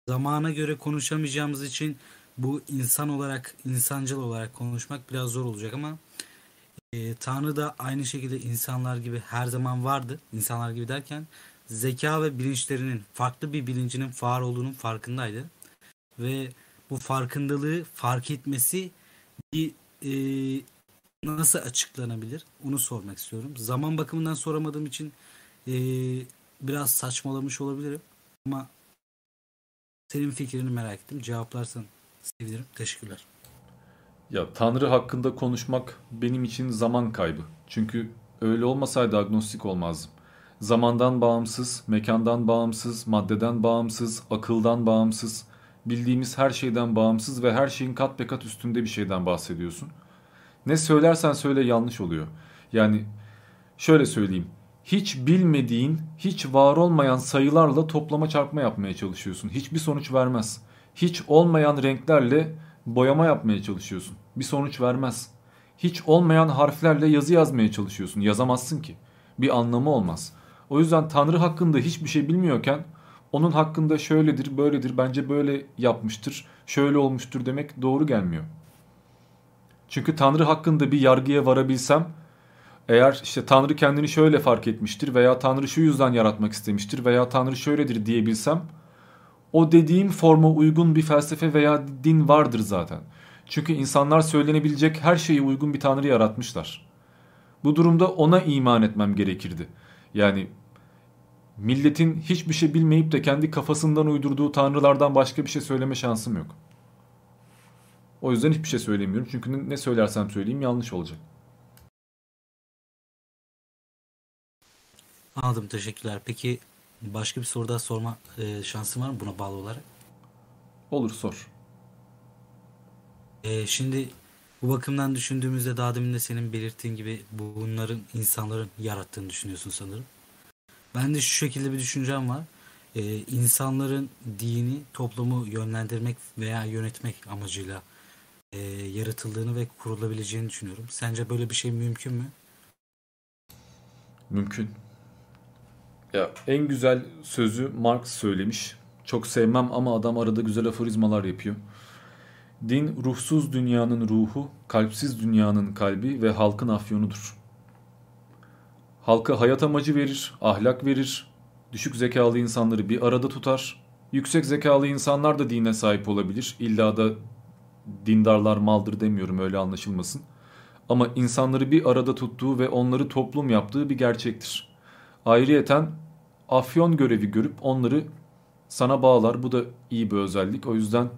Zamana göre konuşamayacağımız için bu insan olarak, insancıl olarak konuşmak biraz zor olacak ama e, Tanrı da aynı şekilde insanlar gibi her zaman vardı. İnsanlar gibi derken zeka ve bilinçlerinin farklı bir bilincinin var olduğunun farkındaydı. Ve bu farkındalığı fark etmesi bir e, nasıl açıklanabilir? Onu sormak istiyorum. Zaman bakımından soramadığım için e, biraz saçmalamış olabilirim. Ama senin fikrini merak ettim. Cevaplarsan sevinirim. Teşekkürler. Ya Tanrı hakkında konuşmak benim için zaman kaybı. Çünkü öyle olmasaydı agnostik olmazdım. Zamandan bağımsız, mekandan bağımsız, maddeden bağımsız, akıldan bağımsız, bildiğimiz her şeyden bağımsız ve her şeyin kat be kat üstünde bir şeyden bahsediyorsun. Ne söylersen söyle yanlış oluyor. Yani şöyle söyleyeyim. Hiç bilmediğin, hiç var olmayan sayılarla toplama çarpma yapmaya çalışıyorsun. Hiçbir sonuç vermez. Hiç olmayan renklerle boyama yapmaya çalışıyorsun. Bir sonuç vermez. Hiç olmayan harflerle yazı yazmaya çalışıyorsun. Yazamazsın ki. Bir anlamı olmaz. O yüzden Tanrı hakkında hiçbir şey bilmiyorken onun hakkında şöyledir, böyledir, bence böyle yapmıştır, şöyle olmuştur demek doğru gelmiyor. Çünkü Tanrı hakkında bir yargıya varabilsem eğer işte Tanrı kendini şöyle fark etmiştir veya Tanrı şu yüzden yaratmak istemiştir veya Tanrı şöyledir diyebilsem o dediğim forma uygun bir felsefe veya din vardır zaten. Çünkü insanlar söylenebilecek her şeye uygun bir Tanrı yaratmışlar. Bu durumda ona iman etmem gerekirdi. Yani milletin hiçbir şey bilmeyip de kendi kafasından uydurduğu tanrılardan başka bir şey söyleme şansım yok. O yüzden hiçbir şey söylemiyorum. Çünkü ne söylersem söyleyeyim yanlış olacak. Anladım teşekkürler. Peki başka bir soru daha sorma e, şansın var mı buna bağlı olarak? Olur sor. E, şimdi bu bakımdan düşündüğümüzde daha demin de senin belirttiğin gibi bunların insanların yarattığını düşünüyorsun sanırım. Ben de şu şekilde bir düşüncem var. Ee, insanların dini toplumu yönlendirmek veya yönetmek amacıyla e, yaratıldığını ve kurulabileceğini düşünüyorum. Sence böyle bir şey mümkün mü? Mümkün. Ya en güzel sözü Marx söylemiş. Çok sevmem ama adam arada güzel aforizmalar yapıyor. Din ruhsuz dünyanın ruhu, kalpsiz dünyanın kalbi ve halkın afyonudur. Halka hayat amacı verir, ahlak verir, düşük zekalı insanları bir arada tutar. Yüksek zekalı insanlar da dine sahip olabilir. İlla da dindarlar maldır demiyorum öyle anlaşılmasın. Ama insanları bir arada tuttuğu ve onları toplum yaptığı bir gerçektir. Ayrıyeten afyon görevi görüp onları sana bağlar. Bu da iyi bir özellik. O yüzden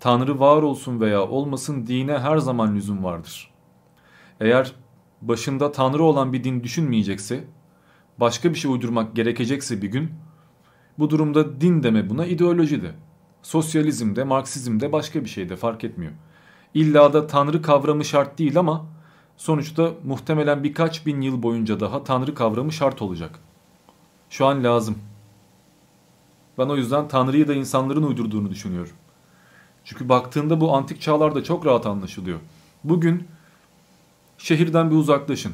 Tanrı var olsun veya olmasın dine her zaman lüzum vardır. Eğer başında Tanrı olan bir din düşünmeyecekse, başka bir şey uydurmak gerekecekse bir gün, bu durumda din deme buna ideoloji de. Sosyalizm de, Marksizm de başka bir şey de fark etmiyor. İlla da Tanrı kavramı şart değil ama sonuçta muhtemelen birkaç bin yıl boyunca daha Tanrı kavramı şart olacak. Şu an lazım. Ben o yüzden Tanrı'yı da insanların uydurduğunu düşünüyorum. Çünkü baktığında bu antik çağlarda çok rahat anlaşılıyor. Bugün Şehirden bir uzaklaşın.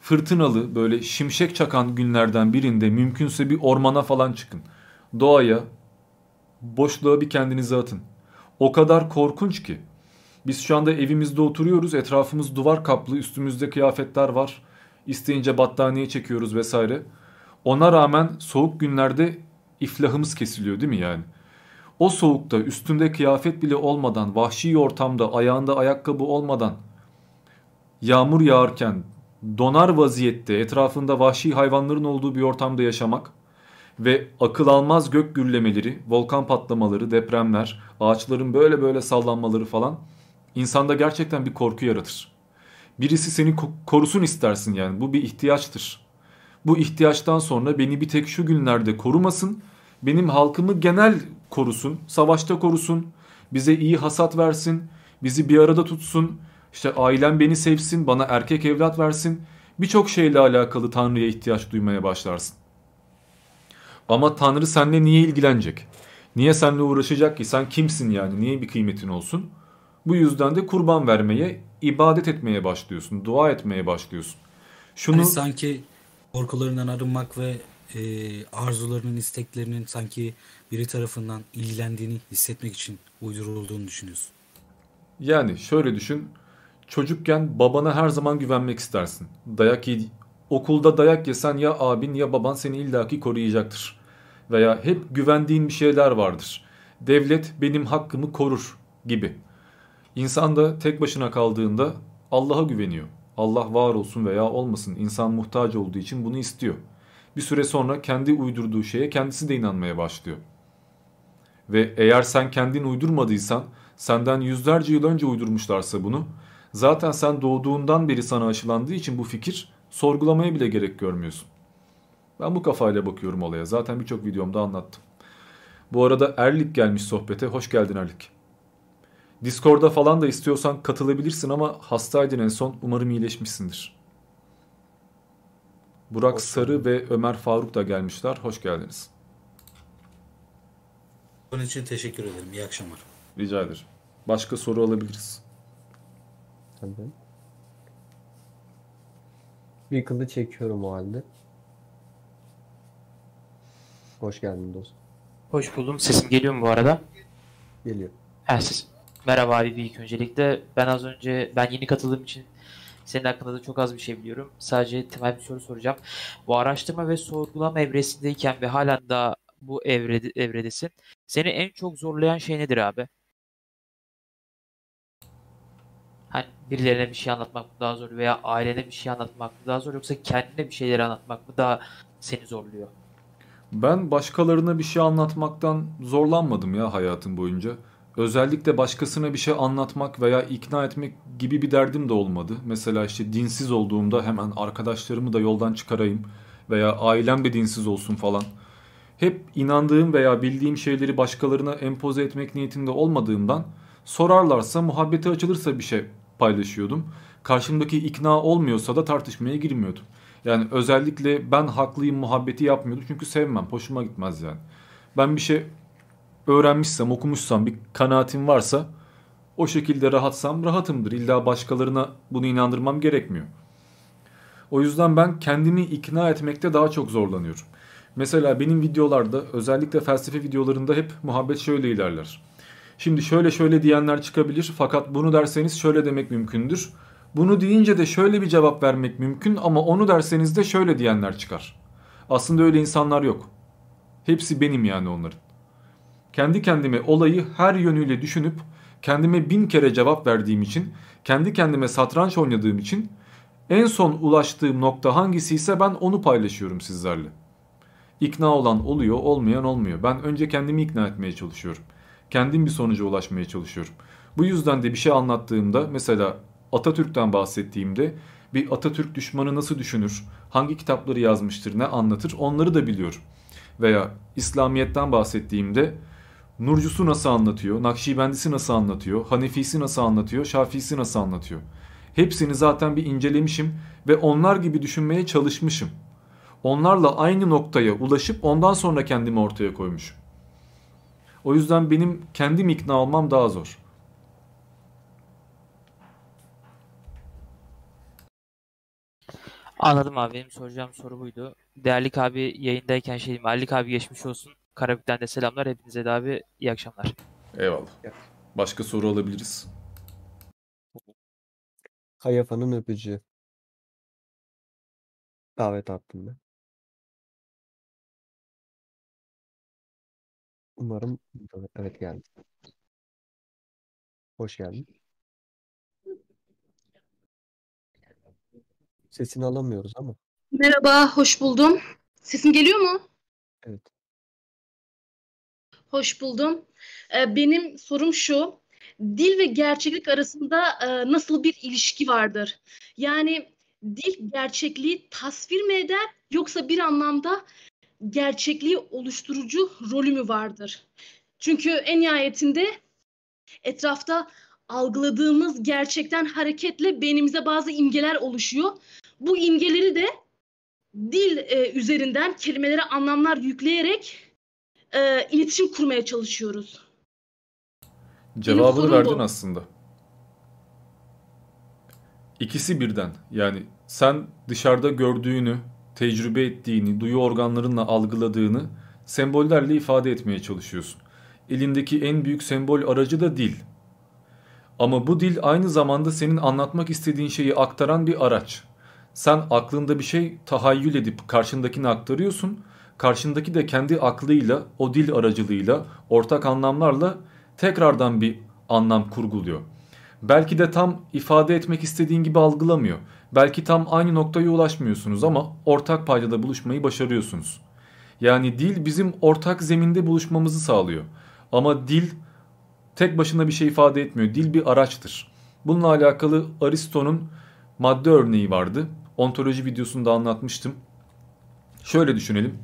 Fırtınalı böyle şimşek çakan günlerden birinde mümkünse bir ormana falan çıkın. Doğaya, boşluğa bir kendinizi atın. O kadar korkunç ki. Biz şu anda evimizde oturuyoruz. Etrafımız duvar kaplı. Üstümüzde kıyafetler var. İsteyince battaniye çekiyoruz vesaire. Ona rağmen soğuk günlerde iflahımız kesiliyor değil mi yani? O soğukta üstünde kıyafet bile olmadan, vahşi ortamda, ayağında ayakkabı olmadan yağmur yağarken donar vaziyette etrafında vahşi hayvanların olduğu bir ortamda yaşamak ve akıl almaz gök gürlemeleri, volkan patlamaları, depremler, ağaçların böyle böyle sallanmaları falan insanda gerçekten bir korku yaratır. Birisi seni korusun istersin yani bu bir ihtiyaçtır. Bu ihtiyaçtan sonra beni bir tek şu günlerde korumasın, benim halkımı genel korusun, savaşta korusun, bize iyi hasat versin, bizi bir arada tutsun, işte ailem beni sevsin, bana erkek evlat versin. Birçok şeyle alakalı Tanrı'ya ihtiyaç duymaya başlarsın. Ama Tanrı seninle niye ilgilenecek? Niye seninle uğraşacak ki? Sen kimsin yani? Niye bir kıymetin olsun? Bu yüzden de kurban vermeye, ibadet etmeye başlıyorsun. Dua etmeye başlıyorsun. Şunu Hani sanki korkularından arınmak ve e, arzularının, isteklerinin sanki biri tarafından ilgilendiğini hissetmek için uydurulduğunu düşünüyorsun. Yani şöyle düşün. Çocukken babana her zaman güvenmek istersin. Dayak yedi, okulda dayak yesen ya abin ya baban seni illaki koruyacaktır. Veya hep güvendiğin bir şeyler vardır. Devlet benim hakkımı korur gibi. İnsan da tek başına kaldığında Allah'a güveniyor. Allah var olsun veya olmasın. İnsan muhtaç olduğu için bunu istiyor. Bir süre sonra kendi uydurduğu şeye kendisi de inanmaya başlıyor. Ve eğer sen kendin uydurmadıysan, senden yüzlerce yıl önce uydurmuşlarsa bunu, zaten sen doğduğundan beri sana aşılandığı için bu fikir sorgulamaya bile gerek görmüyorsun. Ben bu kafayla bakıyorum olaya. Zaten birçok videomda anlattım. Bu arada Erlik gelmiş sohbete. Hoş geldin Erlik. Discord'da falan da istiyorsan katılabilirsin ama hastaydın en son. Umarım iyileşmişsindir. Burak Sarı ve Ömer Faruk da gelmişler. Hoş geldiniz. Bunun için teşekkür ederim. İyi akşamlar. Rica ederim. Başka soru alabiliriz. Tabii. Bir kılı çekiyorum o halde. Hoş geldin dostum. Hoş buldum. Sesim geliyor mu bu arada? Geliyor. Ha, ses. Merhaba abi ilk öncelikle. Ben az önce ben yeni katıldığım için senin hakkında da çok az bir şey biliyorum. Sadece temel bir soru soracağım. Bu araştırma ve sorgulama evresindeyken ve halen daha bu evrede, evredesin. Seni en çok zorlayan şey nedir abi? Hani birilerine bir şey anlatmak mı daha zor veya ailene bir şey anlatmak mı daha zor yoksa kendine bir şeyleri anlatmak mı daha seni zorluyor? Ben başkalarına bir şey anlatmaktan zorlanmadım ya hayatım boyunca. Özellikle başkasına bir şey anlatmak veya ikna etmek gibi bir derdim de olmadı. Mesela işte dinsiz olduğumda hemen arkadaşlarımı da yoldan çıkarayım veya ailem de dinsiz olsun falan. Hep inandığım veya bildiğim şeyleri başkalarına empoze etmek niyetinde olmadığımdan sorarlarsa, muhabbete açılırsa bir şey paylaşıyordum. Karşımdaki ikna olmuyorsa da tartışmaya girmiyordum. Yani özellikle ben haklıyım muhabbeti yapmıyordum çünkü sevmem, hoşuma gitmez yani. Ben bir şey öğrenmişsem, okumuşsam, bir kanaatim varsa o şekilde rahatsam rahatımdır. İlla başkalarına bunu inandırmam gerekmiyor. O yüzden ben kendimi ikna etmekte daha çok zorlanıyorum. Mesela benim videolarda özellikle felsefe videolarında hep muhabbet şöyle ilerler. Şimdi şöyle şöyle diyenler çıkabilir fakat bunu derseniz şöyle demek mümkündür. Bunu deyince de şöyle bir cevap vermek mümkün ama onu derseniz de şöyle diyenler çıkar. Aslında öyle insanlar yok. Hepsi benim yani onların. Kendi kendime olayı her yönüyle düşünüp kendime bin kere cevap verdiğim için, kendi kendime satranç oynadığım için en son ulaştığım nokta hangisiyse ben onu paylaşıyorum sizlerle. İkna olan oluyor, olmayan olmuyor. Ben önce kendimi ikna etmeye çalışıyorum. Kendim bir sonuca ulaşmaya çalışıyorum. Bu yüzden de bir şey anlattığımda mesela Atatürk'ten bahsettiğimde bir Atatürk düşmanı nasıl düşünür, hangi kitapları yazmıştır, ne anlatır onları da biliyorum. Veya İslamiyet'ten bahsettiğimde Nurcusu nasıl anlatıyor, Nakşibendisi nasıl anlatıyor, Hanefisi nasıl anlatıyor, Şafisi nasıl anlatıyor. Hepsini zaten bir incelemişim ve onlar gibi düşünmeye çalışmışım. Onlarla aynı noktaya ulaşıp ondan sonra kendimi ortaya koymuşum. O yüzden benim kendim ikna olmam daha zor. Anladım abi. Benim soracağım soru buydu. Değerlik abi yayındayken şey diyeyim. Erlik abi geçmiş olsun. Karabük'ten de selamlar. Hepinize de abi iyi akşamlar. Eyvallah. Başka soru alabiliriz. Kayafa'nın öpücüğü. Davet attım ben. Umarım evet geldi. Hoş geldin. Sesini alamıyoruz ama. Merhaba, hoş buldum. Sesim geliyor mu? Evet. Hoş buldum. Ee, benim sorum şu. Dil ve gerçeklik arasında e, nasıl bir ilişki vardır? Yani dil gerçekliği tasvir mi eder yoksa bir anlamda gerçekliği oluşturucu rolü mü vardır? Çünkü en nihayetinde etrafta algıladığımız gerçekten hareketle beynimize bazı imgeler oluşuyor. bu imgeleri de dil e, üzerinden kelimelere anlamlar yükleyerek e, iletişim kurmaya çalışıyoruz. Cevabını verdin bu. aslında. İkisi birden. Yani sen dışarıda gördüğünü, tecrübe ettiğini, duyu organlarınla algıladığını sembollerle ifade etmeye çalışıyorsun. Elindeki en büyük sembol aracı da dil. Ama bu dil aynı zamanda senin anlatmak istediğin şeyi aktaran bir araç. Sen aklında bir şey tahayyül edip karşındakine aktarıyorsun. Karşındaki de kendi aklıyla, o dil aracılığıyla, ortak anlamlarla tekrardan bir anlam kurguluyor. Belki de tam ifade etmek istediğin gibi algılamıyor. Belki tam aynı noktaya ulaşmıyorsunuz ama ortak paydada buluşmayı başarıyorsunuz. Yani dil bizim ortak zeminde buluşmamızı sağlıyor. Ama dil tek başına bir şey ifade etmiyor. Dil bir araçtır. Bununla alakalı Aristo'nun madde örneği vardı. Ontoloji videosunda anlatmıştım. Şöyle düşünelim.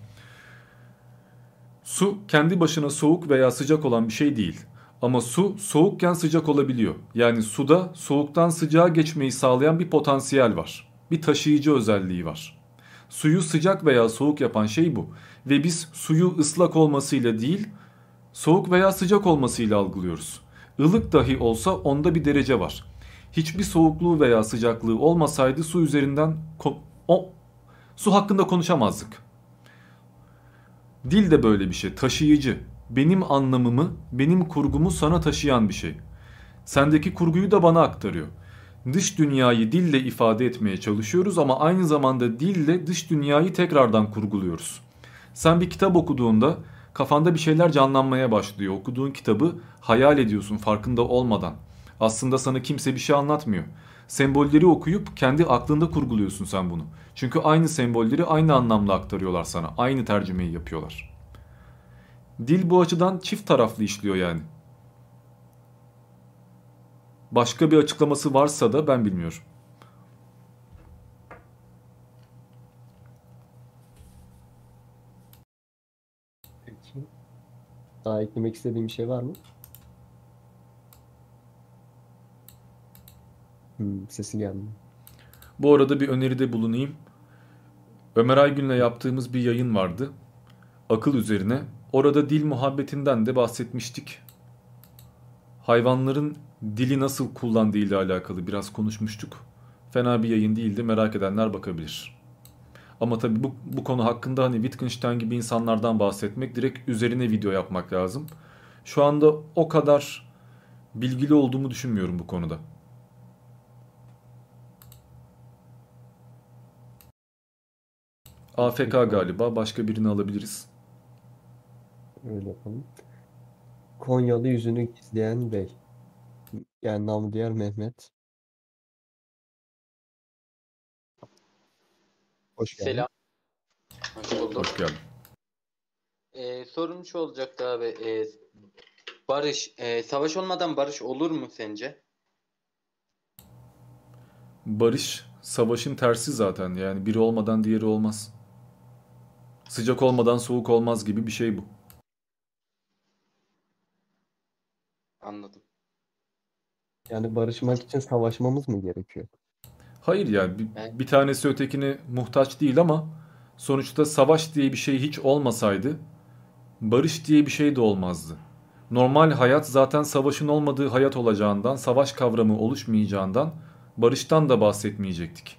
Su kendi başına soğuk veya sıcak olan bir şey değil. Ama su soğukken sıcak olabiliyor. Yani suda soğuktan sıcağa geçmeyi sağlayan bir potansiyel var. Bir taşıyıcı özelliği var. Suyu sıcak veya soğuk yapan şey bu. Ve biz suyu ıslak olmasıyla değil, soğuk veya sıcak olmasıyla algılıyoruz. Ilık dahi olsa onda bir derece var. Hiçbir soğukluğu veya sıcaklığı olmasaydı su üzerinden o su hakkında konuşamazdık. Dil de böyle bir şey, taşıyıcı. Benim anlamımı, benim kurgumu sana taşıyan bir şey. Sendeki kurguyu da bana aktarıyor. Dış dünyayı dille ifade etmeye çalışıyoruz ama aynı zamanda dille dış dünyayı tekrardan kurguluyoruz. Sen bir kitap okuduğunda kafanda bir şeyler canlanmaya başlıyor. Okuduğun kitabı hayal ediyorsun farkında olmadan. Aslında sana kimse bir şey anlatmıyor. Sembolleri okuyup kendi aklında kurguluyorsun sen bunu. Çünkü aynı sembolleri aynı anlamla aktarıyorlar sana. Aynı tercümeyi yapıyorlar. Dil bu açıdan çift taraflı işliyor yani. Başka bir açıklaması varsa da ben bilmiyorum. Peki. Daha eklemek istediğim bir şey var mı? Hmm, sesi geldi. Bu arada bir öneride bulunayım. Ömer Aygün'le yaptığımız bir yayın vardı. Akıl üzerine. Orada dil muhabbetinden de bahsetmiştik. Hayvanların dili nasıl kullandığı ile alakalı biraz konuşmuştuk. Fena bir yayın değildi. Merak edenler bakabilir. Ama tabii bu, bu konu hakkında hani Wittgenstein gibi insanlardan bahsetmek direkt üzerine video yapmak lazım. Şu anda o kadar bilgili olduğumu düşünmüyorum bu konuda. AFK galiba. Başka birini alabiliriz. Öyle yapalım. Konyalı yüzünü gizleyen bey. Yani namı diğer Mehmet. Hoş geldin. Selam. Hoş bulduk. Hoş geldin. Ee, sorum şu olacaktı abi. Ee, barış, e, savaş olmadan barış olur mu sence? Barış savaşın tersi zaten. Yani biri olmadan diğeri olmaz. Sıcak olmadan soğuk olmaz gibi bir şey bu. Anladım. Yani barışmak için savaşmamız mı gerekiyor? Hayır yani bir, bir tanesi ötekine muhtaç değil ama sonuçta savaş diye bir şey hiç olmasaydı barış diye bir şey de olmazdı. Normal hayat zaten savaşın olmadığı hayat olacağından, savaş kavramı oluşmayacağından barıştan da bahsetmeyecektik.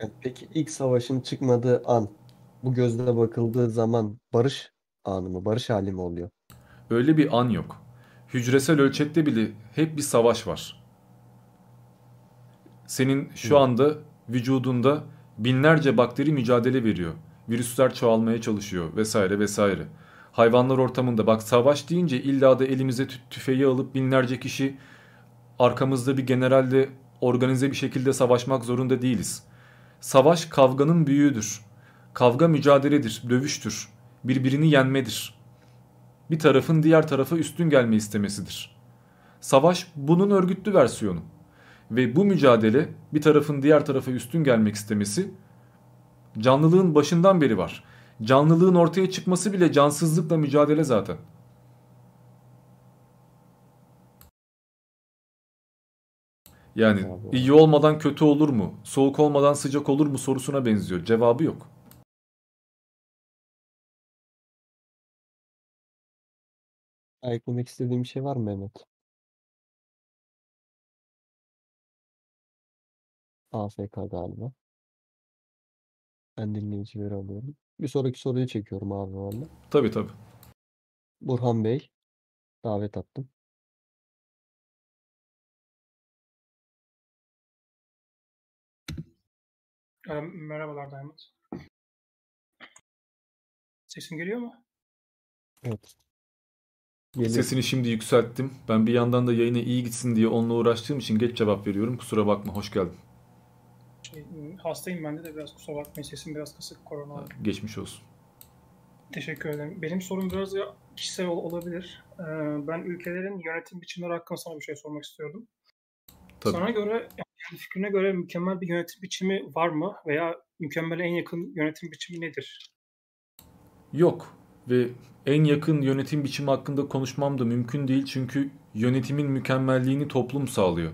E, Peki ilk savaşın çıkmadığı an bu gözle bakıldığı zaman barış anı mı, barış hali mi oluyor? Öyle bir an yok. Hücresel ölçekte bile hep bir savaş var. Senin şu anda vücudunda binlerce bakteri mücadele veriyor. Virüsler çoğalmaya çalışıyor vesaire vesaire. Hayvanlar ortamında bak savaş deyince illa da elimize tü- tüfeği alıp binlerce kişi arkamızda bir generalle organize bir şekilde savaşmak zorunda değiliz. Savaş kavganın büyüğüdür. Kavga mücadeledir, dövüştür. Birbirini yenmedir. Bir tarafın diğer tarafa üstün gelme istemesidir. Savaş bunun örgütlü versiyonu. Ve bu mücadele bir tarafın diğer tarafa üstün gelmek istemesi canlılığın başından beri var. Canlılığın ortaya çıkması bile cansızlıkla mücadele zaten. Yani iyi olmadan kötü olur mu? Soğuk olmadan sıcak olur mu sorusuna benziyor. Cevabı yok. Eklemek istediğim bir şey var mı Mehmet? AFK galiba. Ben dinleyicileri alıyorum. Bir sonraki soruyu çekiyorum abi valla. Tabii tabii. Burhan Bey, davet attım. Ee, Merhabalar Diamond. Sesim geliyor mu? Evet. Sesini şimdi yükselttim. Ben bir yandan da yayına iyi gitsin diye onunla uğraştığım için geç cevap veriyorum. Kusura bakma. Hoş geldin. Şey, hastayım ben de de biraz kusura bakmayın sesim biraz kısık korona. Geçmiş olsun. Teşekkür ederim. Benim sorum biraz kişisel ol- olabilir. Ee, ben ülkelerin yönetim biçimleri hakkında sana bir şey sormak istiyordum. Tabii. Sana göre, yani fikrine göre mükemmel bir yönetim biçimi var mı? Veya mükemmele en yakın yönetim biçimi nedir? Yok ve en yakın yönetim biçimi hakkında konuşmam da mümkün değil çünkü yönetimin mükemmelliğini toplum sağlıyor.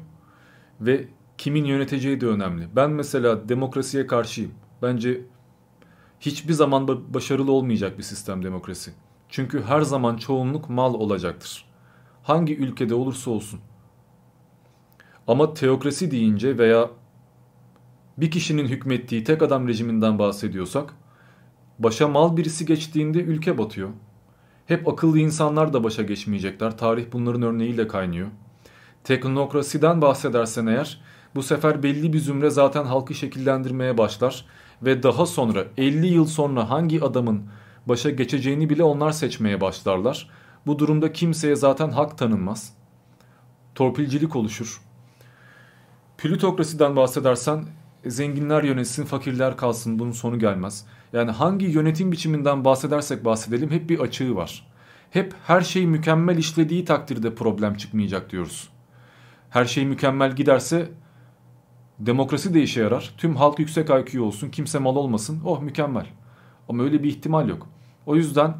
Ve kimin yöneteceği de önemli. Ben mesela demokrasiye karşıyım. Bence hiçbir zaman ba- başarılı olmayacak bir sistem demokrasi. Çünkü her zaman çoğunluk mal olacaktır. Hangi ülkede olursa olsun. Ama teokrasi deyince veya bir kişinin hükmettiği tek adam rejiminden bahsediyorsak başa mal birisi geçtiğinde ülke batıyor. Hep akıllı insanlar da başa geçmeyecekler. Tarih bunların örneğiyle kaynıyor. Teknokrasiden bahsedersen eğer bu sefer belli bir zümre zaten halkı şekillendirmeye başlar ve daha sonra 50 yıl sonra hangi adamın başa geçeceğini bile onlar seçmeye başlarlar. Bu durumda kimseye zaten hak tanınmaz. Torpilcilik oluşur. Plütokrasiden bahsedersen zenginler yönetsin, fakirler kalsın bunun sonu gelmez. Yani hangi yönetim biçiminden bahsedersek bahsedelim hep bir açığı var. Hep her şey mükemmel işlediği takdirde problem çıkmayacak diyoruz. Her şey mükemmel giderse demokrasi de işe yarar. Tüm halk yüksek IQ olsun, kimse mal olmasın. Oh mükemmel. Ama öyle bir ihtimal yok. O yüzden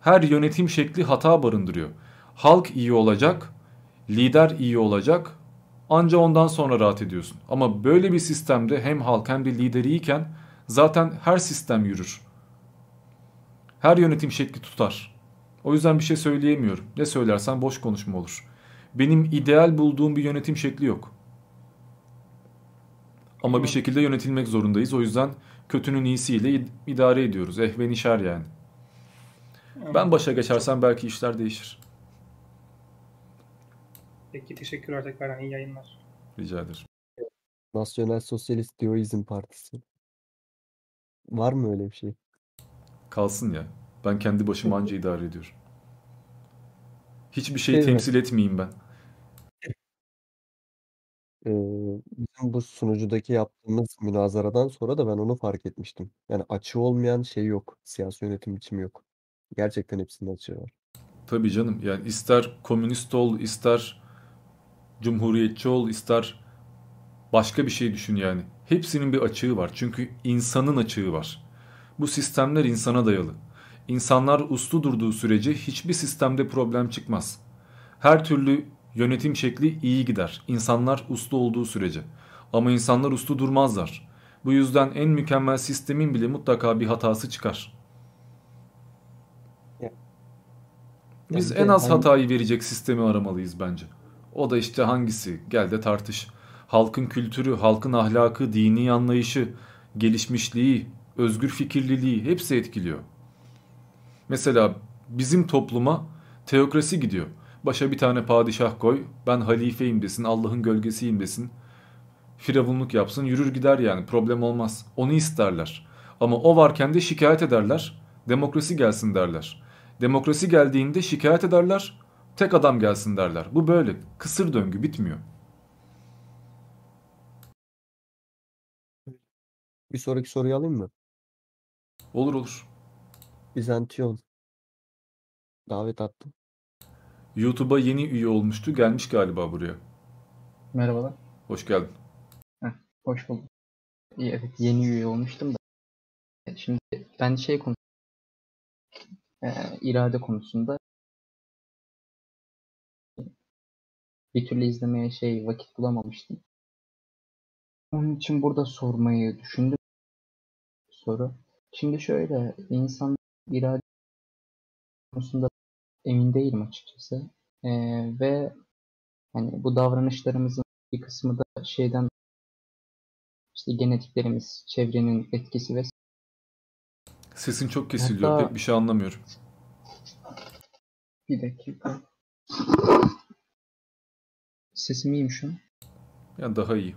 her yönetim şekli hata barındırıyor. Halk iyi olacak, lider iyi olacak. Anca ondan sonra rahat ediyorsun. Ama böyle bir sistemde hem halk hem de lider iyiyken zaten her sistem yürür. Her yönetim şekli tutar. O yüzden bir şey söyleyemiyorum. Ne söylersen boş konuşma olur. Benim ideal bulduğum bir yönetim şekli yok. Ama bir şekilde yönetilmek zorundayız. O yüzden kötünün iyisiyle id- idare ediyoruz. Ehven işer yani. Ben başa geçersem belki işler değişir. Peki teşekkürler tekrardan iyi yayınlar. Rica ederim. Nasyonel Sosyalist Diyoizm Partisi. Var mı öyle bir şey? Kalsın ya. Ben kendi başıma anca idare ediyorum. Hiçbir şeyi Şey mi? temsil etmeyeyim ben. Bizim bu sunucudaki yaptığımız münazaradan sonra da ben onu fark etmiştim. Yani açığı olmayan şey yok. Siyasi yönetim biçimi yok. Gerçekten hepsinin açığı var. Tabii canım. Yani ister komünist ol, ister cumhuriyetçi ol, ister başka bir şey düşün yani. Hepsinin bir açığı var. Çünkü insanın açığı var. Bu sistemler insana dayalı. İnsanlar uslu durduğu sürece hiçbir sistemde problem çıkmaz. Her türlü yönetim şekli iyi gider. İnsanlar uslu olduğu sürece. Ama insanlar uslu durmazlar. Bu yüzden en mükemmel sistemin bile mutlaka bir hatası çıkar. Biz en az hatayı verecek sistemi aramalıyız bence. O da işte hangisi? Gel de tartış. Halkın kültürü, halkın ahlakı, dini anlayışı, gelişmişliği, özgür fikirliliği hepsi etkiliyor. Mesela bizim topluma teokrasi gidiyor. Başa bir tane padişah koy, ben halifeyim desin, Allah'ın gölgesiyim desin. Firavunluk yapsın, yürür gider yani problem olmaz. Onu isterler. Ama o varken de şikayet ederler. Demokrasi gelsin derler. Demokrasi geldiğinde şikayet ederler. Tek adam gelsin derler. Bu böyle. Kısır döngü bitmiyor. Bir sonraki soruyu alayım mı? Olur olur. Bizantiyon. Davet attım. YouTube'a yeni üye olmuştu. Gelmiş galiba buraya. Merhabalar. Hoş geldin. Heh, hoş bulduk. İyi, evet yeni üye olmuştum da. Evet, Şimdi ben şey konu irade konusunda bir türlü izlemeye şey vakit bulamamıştım. Onun için burada sormayı düşündüm soru. Şimdi şöyle insan irade konusunda emin değilim açıkçası. Ee, ve hani bu davranışlarımızın bir kısmı da şeyden işte genetiklerimiz, çevrenin etkisi ve Sesin çok kesiliyor. Hatta- Pek bir şey anlamıyorum. bir dakika. Sesim iyiyim şu an. Ya daha iyi.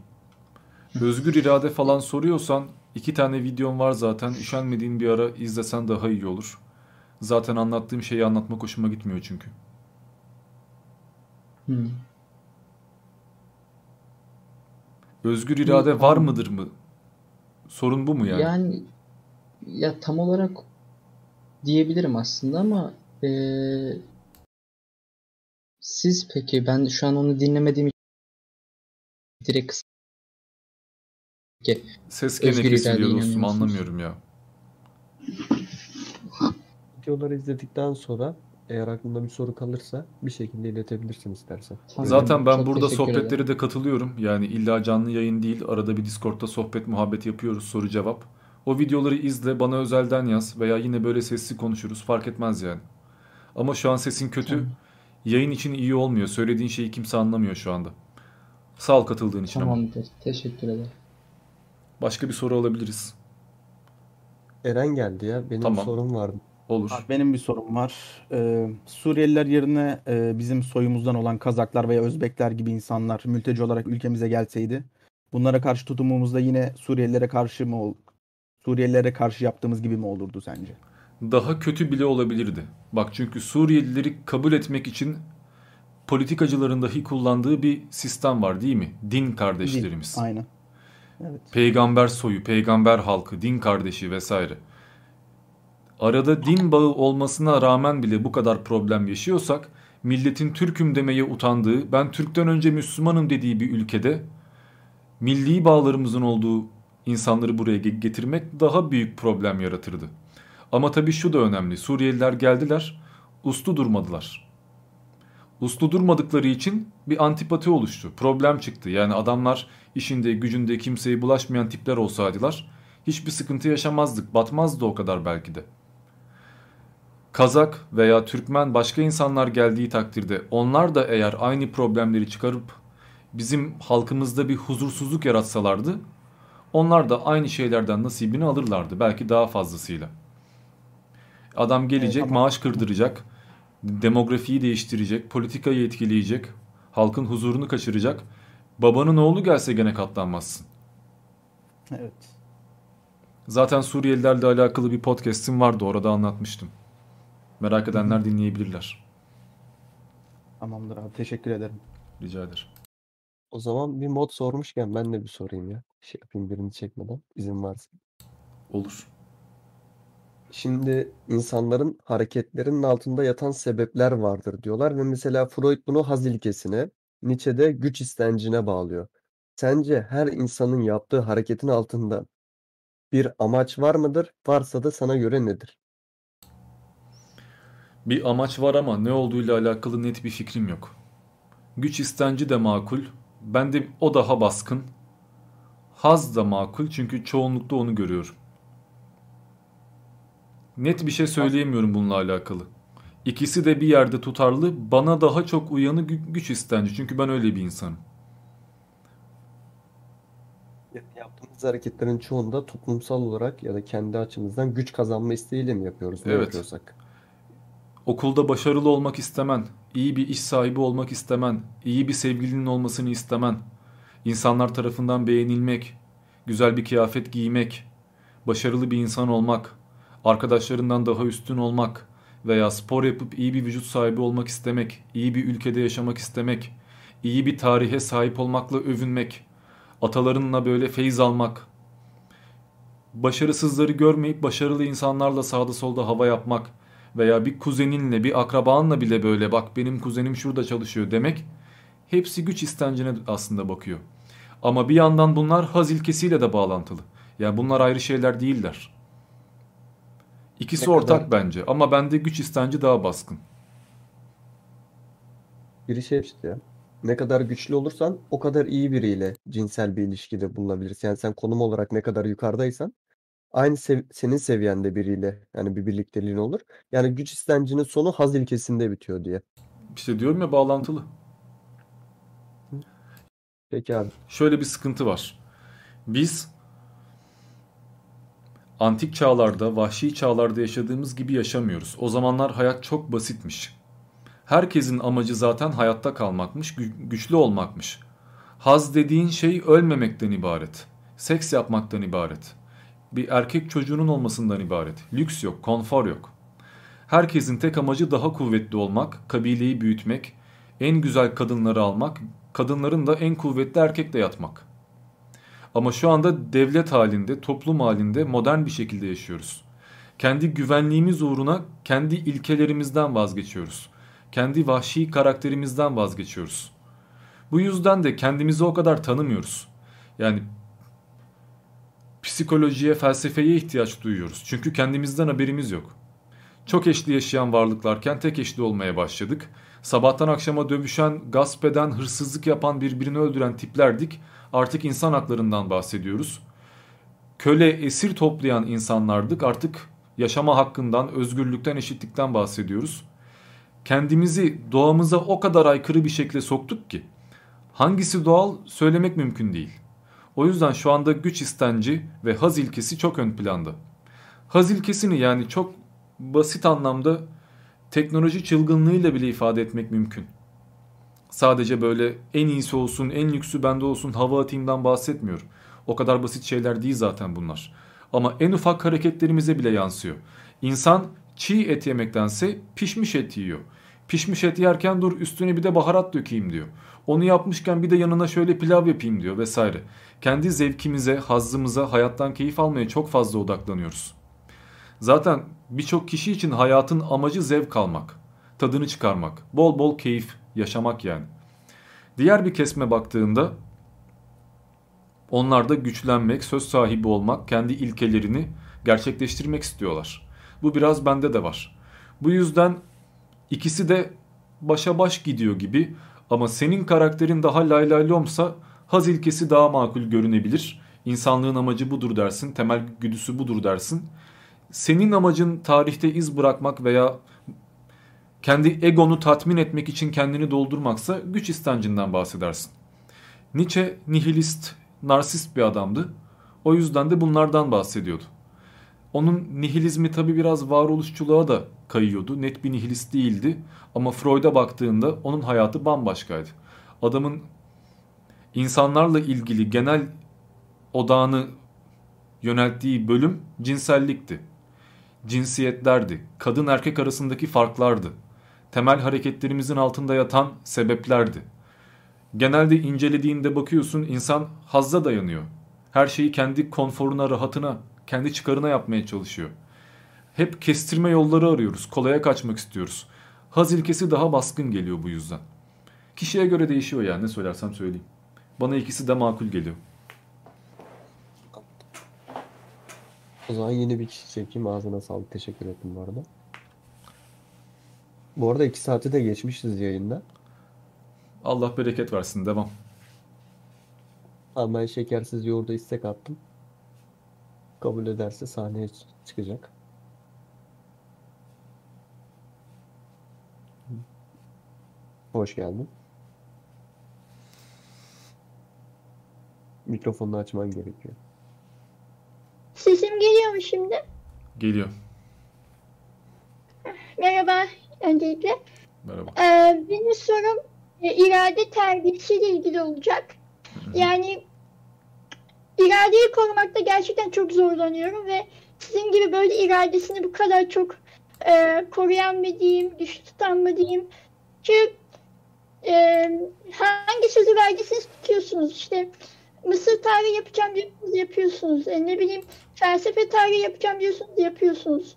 Özgür irade falan soruyorsan iki tane videom var zaten. Üşenmediğin bir ara izlesen daha iyi olur. Zaten anlattığım şeyi anlatmak hoşuma gitmiyor çünkü. Hmm. Özgür irade Yok, var mıdır mı? Sorun bu mu yani? Yani ya tam olarak diyebilirim aslında ama eee, siz peki ben şu an onu dinlemediğim için direkt Peki, Ses gene kesiliyor dostum anlamıyorum ya. Videoları izledikten sonra eğer aklında bir soru kalırsa bir şekilde iletebilirsin istersen. Zaten ben burada sohbetleri de katılıyorum. Yani illa canlı yayın değil, arada bir Discord'da sohbet muhabbet yapıyoruz, soru cevap. O videoları izle, bana özelden yaz veya yine böyle sesli konuşuruz, fark etmez yani. Ama şu an sesin kötü, yayın için iyi olmuyor. Söylediğin şeyi kimse anlamıyor şu anda. Sağ ol katıldığın için ama. Tamamdır. Teşekkür ederim. Başka bir soru alabiliriz. Eren geldi ya. Benim Tamam. sorum vardı. Olur. Abi benim bir sorum var. Ee, Suriyeliler yerine e, bizim soyumuzdan olan Kazaklar veya Özbekler gibi insanlar mülteci olarak ülkemize gelseydi, bunlara karşı tutumumuz da yine Suriyelilere karşı mı ol Suriyelilere karşı yaptığımız gibi mi olurdu sence? Daha kötü bile olabilirdi. Bak çünkü Suriyelileri kabul etmek için politikacıların dahi kullandığı bir sistem var değil mi? Din kardeşlerimiz. Din, Aynen. Evet. Peygamber soyu, peygamber halkı, din kardeşi vesaire. Arada din bağı olmasına rağmen bile bu kadar problem yaşıyorsak, milletin Türk'üm demeye utandığı, ben Türk'ten önce Müslümanım dediği bir ülkede milli bağlarımızın olduğu insanları buraya ge- getirmek daha büyük problem yaratırdı. Ama tabii şu da önemli. Suriyeliler geldiler, uslu durmadılar. Uslu durmadıkları için bir antipati oluştu. Problem çıktı. Yani adamlar işinde gücünde kimseye bulaşmayan tipler olsaydılar hiçbir sıkıntı yaşamazdık. Batmazdı o kadar belki de. Kazak veya Türkmen başka insanlar geldiği takdirde onlar da eğer aynı problemleri çıkarıp bizim halkımızda bir huzursuzluk yaratsalardı onlar da aynı şeylerden nasibini alırlardı. Belki daha fazlasıyla. Adam gelecek, maaş kırdıracak, demografiyi değiştirecek, politikayı etkileyecek, halkın huzurunu kaçıracak. Babanın oğlu gelse gene katlanmazsın. Evet. Zaten Suriyelilerle alakalı bir podcast'im vardı orada anlatmıştım. Merak edenler dinleyebilirler. Tamamdır abi. Teşekkür ederim. Rica ederim. O zaman bir mod sormuşken ben de bir sorayım ya. Şey yapayım birini çekmeden izin varsa. Olur. Şimdi insanların hareketlerinin altında yatan sebepler vardır diyorlar ve mesela Freud bunu haz ilkesine, Nietzsche de güç istencine bağlıyor. Sence her insanın yaptığı hareketin altında bir amaç var mıdır? Varsa da sana göre nedir? Bir amaç var ama ne olduğuyla alakalı net bir fikrim yok. Güç istenci de makul. Bende o daha baskın. Haz da makul çünkü çoğunlukta onu görüyorum. Net bir şey söyleyemiyorum bununla alakalı. İkisi de bir yerde tutarlı. Bana daha çok uyanı gü- güç istenci. Çünkü ben öyle bir insanım. Yaptığımız hareketlerin çoğunda toplumsal olarak ya da kendi açımızdan güç kazanma isteğiyle mi yapıyoruz? Ne Evet. yapıyorsak? Okulda başarılı olmak istemen, iyi bir iş sahibi olmak istemen, iyi bir sevgilinin olmasını istemen, insanlar tarafından beğenilmek, güzel bir kıyafet giymek, başarılı bir insan olmak, arkadaşlarından daha üstün olmak veya spor yapıp iyi bir vücut sahibi olmak istemek, iyi bir ülkede yaşamak istemek, iyi bir tarihe sahip olmakla övünmek, atalarınla böyle feyiz almak, başarısızları görmeyip başarılı insanlarla sağda solda hava yapmak veya bir kuzeninle bir akrabanla bile böyle bak benim kuzenim şurada çalışıyor demek hepsi güç istencine aslında bakıyor. Ama bir yandan bunlar haz ilkesiyle de bağlantılı. Yani bunlar ayrı şeyler değiller. İkisi Ne ortak kadar- bence ama bende güç istenci daha baskın. Biri şey işte ya. Ne kadar güçlü olursan o kadar iyi biriyle cinsel bir ilişkide bulunabilirsin. Yani sen konum olarak ne kadar yukarıdaysan aynı sev- senin seviyende biriyle yani bir birlikteliğin olur. Yani güç istencinin sonu haz ilkesinde bitiyor diye. İşte diyorum ya bağlantılı. Peki abi. Şöyle bir sıkıntı var. Biz antik çağlarda, vahşi çağlarda yaşadığımız gibi yaşamıyoruz. O zamanlar hayat çok basitmiş. Herkesin amacı zaten hayatta kalmakmış, gü- güçlü olmakmış. Haz dediğin şey ölmemekten ibaret. Seks yapmaktan ibaret. Bir erkek çocuğunun olmasından ibaret. Lüks yok, konfor yok. Herkesin tek amacı daha kuvvetli olmak, kabileyi büyütmek, en güzel kadınları almak, kadınların da en kuvvetli erkekle yatmak. Ama şu anda devlet halinde, toplum halinde modern bir şekilde yaşıyoruz. Kendi güvenliğimiz uğruna kendi ilkelerimizden vazgeçiyoruz. Kendi vahşi karakterimizden vazgeçiyoruz. Bu yüzden de kendimizi o kadar tanımıyoruz. Yani psikolojiye, felsefeye ihtiyaç duyuyoruz. Çünkü kendimizden haberimiz yok. Çok eşli yaşayan varlıklarken tek eşli olmaya başladık. Sabahtan akşama dövüşen, gasp eden, hırsızlık yapan, birbirini öldüren tiplerdik. Artık insan haklarından bahsediyoruz. Köle, esir toplayan insanlardık. Artık yaşama hakkından, özgürlükten, eşitlikten bahsediyoruz. Kendimizi doğamıza o kadar aykırı bir şekilde soktuk ki hangisi doğal söylemek mümkün değil. O yüzden şu anda güç istenci ve haz ilkesi çok ön planda. Haz ilkesini yani çok basit anlamda teknoloji çılgınlığıyla bile ifade etmek mümkün. Sadece böyle en iyisi olsun, en lüksü bende olsun, hava atayımdan bahsetmiyorum. O kadar basit şeyler değil zaten bunlar. Ama en ufak hareketlerimize bile yansıyor. İnsan çiğ et yemektense pişmiş et yiyor. Pişmiş et yerken dur üstüne bir de baharat dökeyim diyor. Onu yapmışken bir de yanına şöyle pilav yapayım diyor vesaire. Kendi zevkimize, hazzımıza, hayattan keyif almaya çok fazla odaklanıyoruz. Zaten birçok kişi için hayatın amacı zevk almak, tadını çıkarmak, bol bol keyif yaşamak yani. Diğer bir kesme baktığında onlar da güçlenmek, söz sahibi olmak, kendi ilkelerini gerçekleştirmek istiyorlar. Bu biraz bende de var. Bu yüzden ikisi de başa baş gidiyor gibi ama senin karakterin daha laylaylomsa haz ilkesi daha makul görünebilir. İnsanlığın amacı budur dersin, temel güdüsü budur dersin. Senin amacın tarihte iz bırakmak veya kendi egonu tatmin etmek için kendini doldurmaksa güç istencinden bahsedersin. Nietzsche nihilist, narsist bir adamdı. O yüzden de bunlardan bahsediyordu. Onun nihilizmi tabi biraz varoluşçuluğa da kayıyordu. Net bir nihilist değildi. Ama Freud'a baktığında onun hayatı bambaşkaydı. Adamın insanlarla ilgili genel odağını yönelttiği bölüm cinsellikti. Cinsiyetlerdi. Kadın erkek arasındaki farklardı. Temel hareketlerimizin altında yatan sebeplerdi. Genelde incelediğinde bakıyorsun insan hazza dayanıyor. Her şeyi kendi konforuna, rahatına, kendi çıkarına yapmaya çalışıyor. Hep kestirme yolları arıyoruz. Kolaya kaçmak istiyoruz. Haz ilkesi daha baskın geliyor bu yüzden. Kişiye göre değişiyor yani ne söylersem söyleyeyim. Bana ikisi de makul geliyor. O zaman yeni bir kişi çekeyim. Ağzına sağlık. Teşekkür ettim bu arada. Bu arada iki saati de geçmişiz yayında. Allah bereket versin. Devam. Ama ben şekersiz yoğurda istek attım. Kabul ederse sahneye çıkacak. Hoş geldin. Mikrofonunu açman gerekiyor. Sesim geliyor mu şimdi? Geliyor. Merhaba öncelikle. Merhaba. Ee, benim sorum e, irade terbiyesiyle ilgili olacak. Yani iradeyi korumakta gerçekten çok zorlanıyorum ve sizin gibi böyle iradesini bu kadar çok e, koruyan mı diyeyim, güçlü tutan mı diyeyim. Çünkü e, hangi sözü verdiyseniz tutuyorsunuz. İşte Mısır tarihi yapacağım diyorsunuz yapıyorsunuz. E, ne bileyim felsefe tarihi yapacağım diyorsunuz yapıyorsunuz.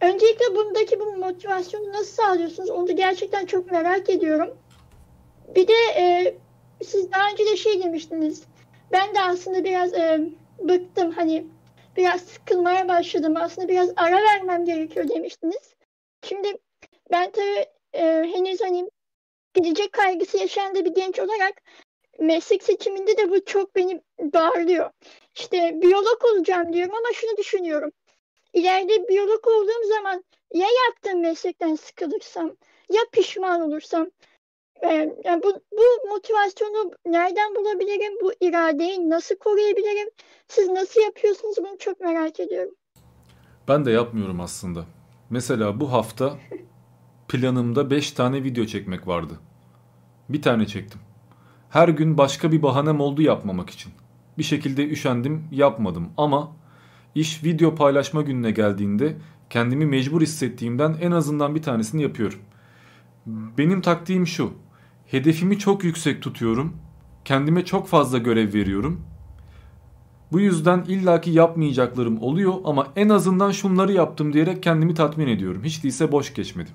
Öncelikle bundaki bu motivasyonu nasıl sağlıyorsunuz? Onu da gerçekten çok merak ediyorum. Bir de e, siz daha önce de şey demiştiniz. Ben de aslında biraz e, bıktım hani biraz sıkılmaya başladım. Aslında biraz ara vermem gerekiyor demiştiniz. Şimdi ben tabii e, henüz hani gelecek kaygısı yaşayan da bir genç olarak meslek seçiminde de bu çok beni darlıyor. İşte biyolog olacağım diyorum ama şunu düşünüyorum. İleride biyolog olduğum zaman ya yaptığım meslekten sıkılırsam, ya pişman olursam, e, yani bu, bu motivasyonu nereden bulabilirim? Bu iradeyi nasıl koruyabilirim? Siz nasıl yapıyorsunuz? Bunu çok merak ediyorum. Ben de yapmıyorum aslında. Mesela bu hafta planımda 5 tane video çekmek vardı. Bir tane çektim. Her gün başka bir bahanem oldu yapmamak için. Bir şekilde üşendim, yapmadım ama iş video paylaşma gününe geldiğinde kendimi mecbur hissettiğimden en azından bir tanesini yapıyorum. Benim taktiğim şu. Hedefimi çok yüksek tutuyorum. Kendime çok fazla görev veriyorum. Bu yüzden illaki yapmayacaklarım oluyor ama en azından şunları yaptım diyerek kendimi tatmin ediyorum. Hiç değilse boş geçmedim.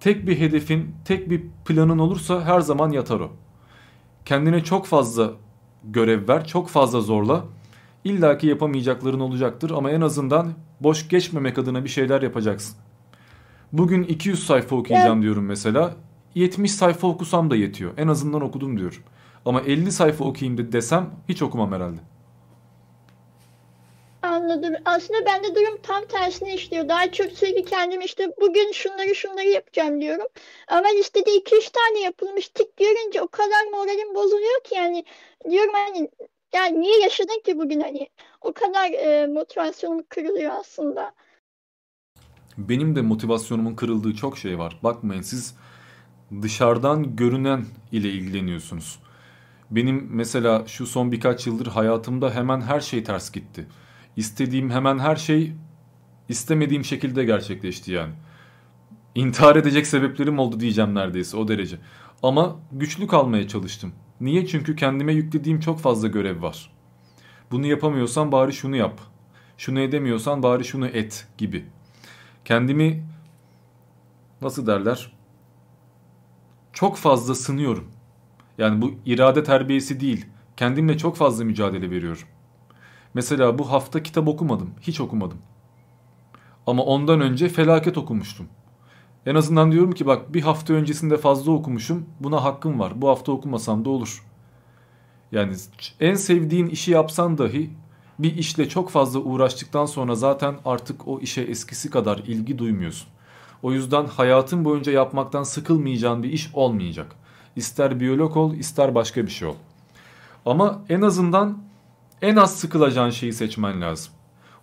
Tek bir hedefin, tek bir planın olursa her zaman yatar o. Kendine çok fazla görev ver, çok fazla zorla. İlla ki yapamayacakların olacaktır ama en azından boş geçmemek adına bir şeyler yapacaksın. Bugün 200 sayfa okuyacağım diyorum mesela. 70 sayfa okusam da yetiyor. En azından okudum diyorum. Ama 50 sayfa okuyayım de desem hiç okumam herhalde. Anladım. Aslında bende durum tam tersine işliyor. Daha çok sürekli kendim işte bugün şunları şunları yapacağım diyorum. Ama listede 2-3 tane yapılmış tik görünce o kadar moralim bozuluyor ki yani diyorum hani yani niye yaşadın ki bugün hani o kadar e, motivasyonum kırılıyor aslında. Benim de motivasyonumun kırıldığı çok şey var. Bakmayın siz dışarıdan görünen ile ilgileniyorsunuz. Benim mesela şu son birkaç yıldır hayatımda hemen her şey ters gitti. İstediğim hemen her şey istemediğim şekilde gerçekleşti yani. İntihar edecek sebeplerim oldu diyeceğim neredeyse o derece. Ama güçlü kalmaya çalıştım. Niye? Çünkü kendime yüklediğim çok fazla görev var. Bunu yapamıyorsan bari şunu yap. Şunu edemiyorsan bari şunu et gibi. Kendimi nasıl derler? Çok fazla sınıyorum. Yani bu irade terbiyesi değil. Kendimle çok fazla mücadele veriyorum. Mesela bu hafta kitap okumadım. Hiç okumadım. Ama ondan önce felaket okumuştum. En azından diyorum ki bak bir hafta öncesinde fazla okumuşum. Buna hakkım var. Bu hafta okumasam da olur. Yani en sevdiğin işi yapsan dahi bir işle çok fazla uğraştıktan sonra zaten artık o işe eskisi kadar ilgi duymuyorsun. O yüzden hayatın boyunca yapmaktan sıkılmayacağın bir iş olmayacak. İster biyolog ol ister başka bir şey ol. Ama en azından en az sıkılacağın şeyi seçmen lazım.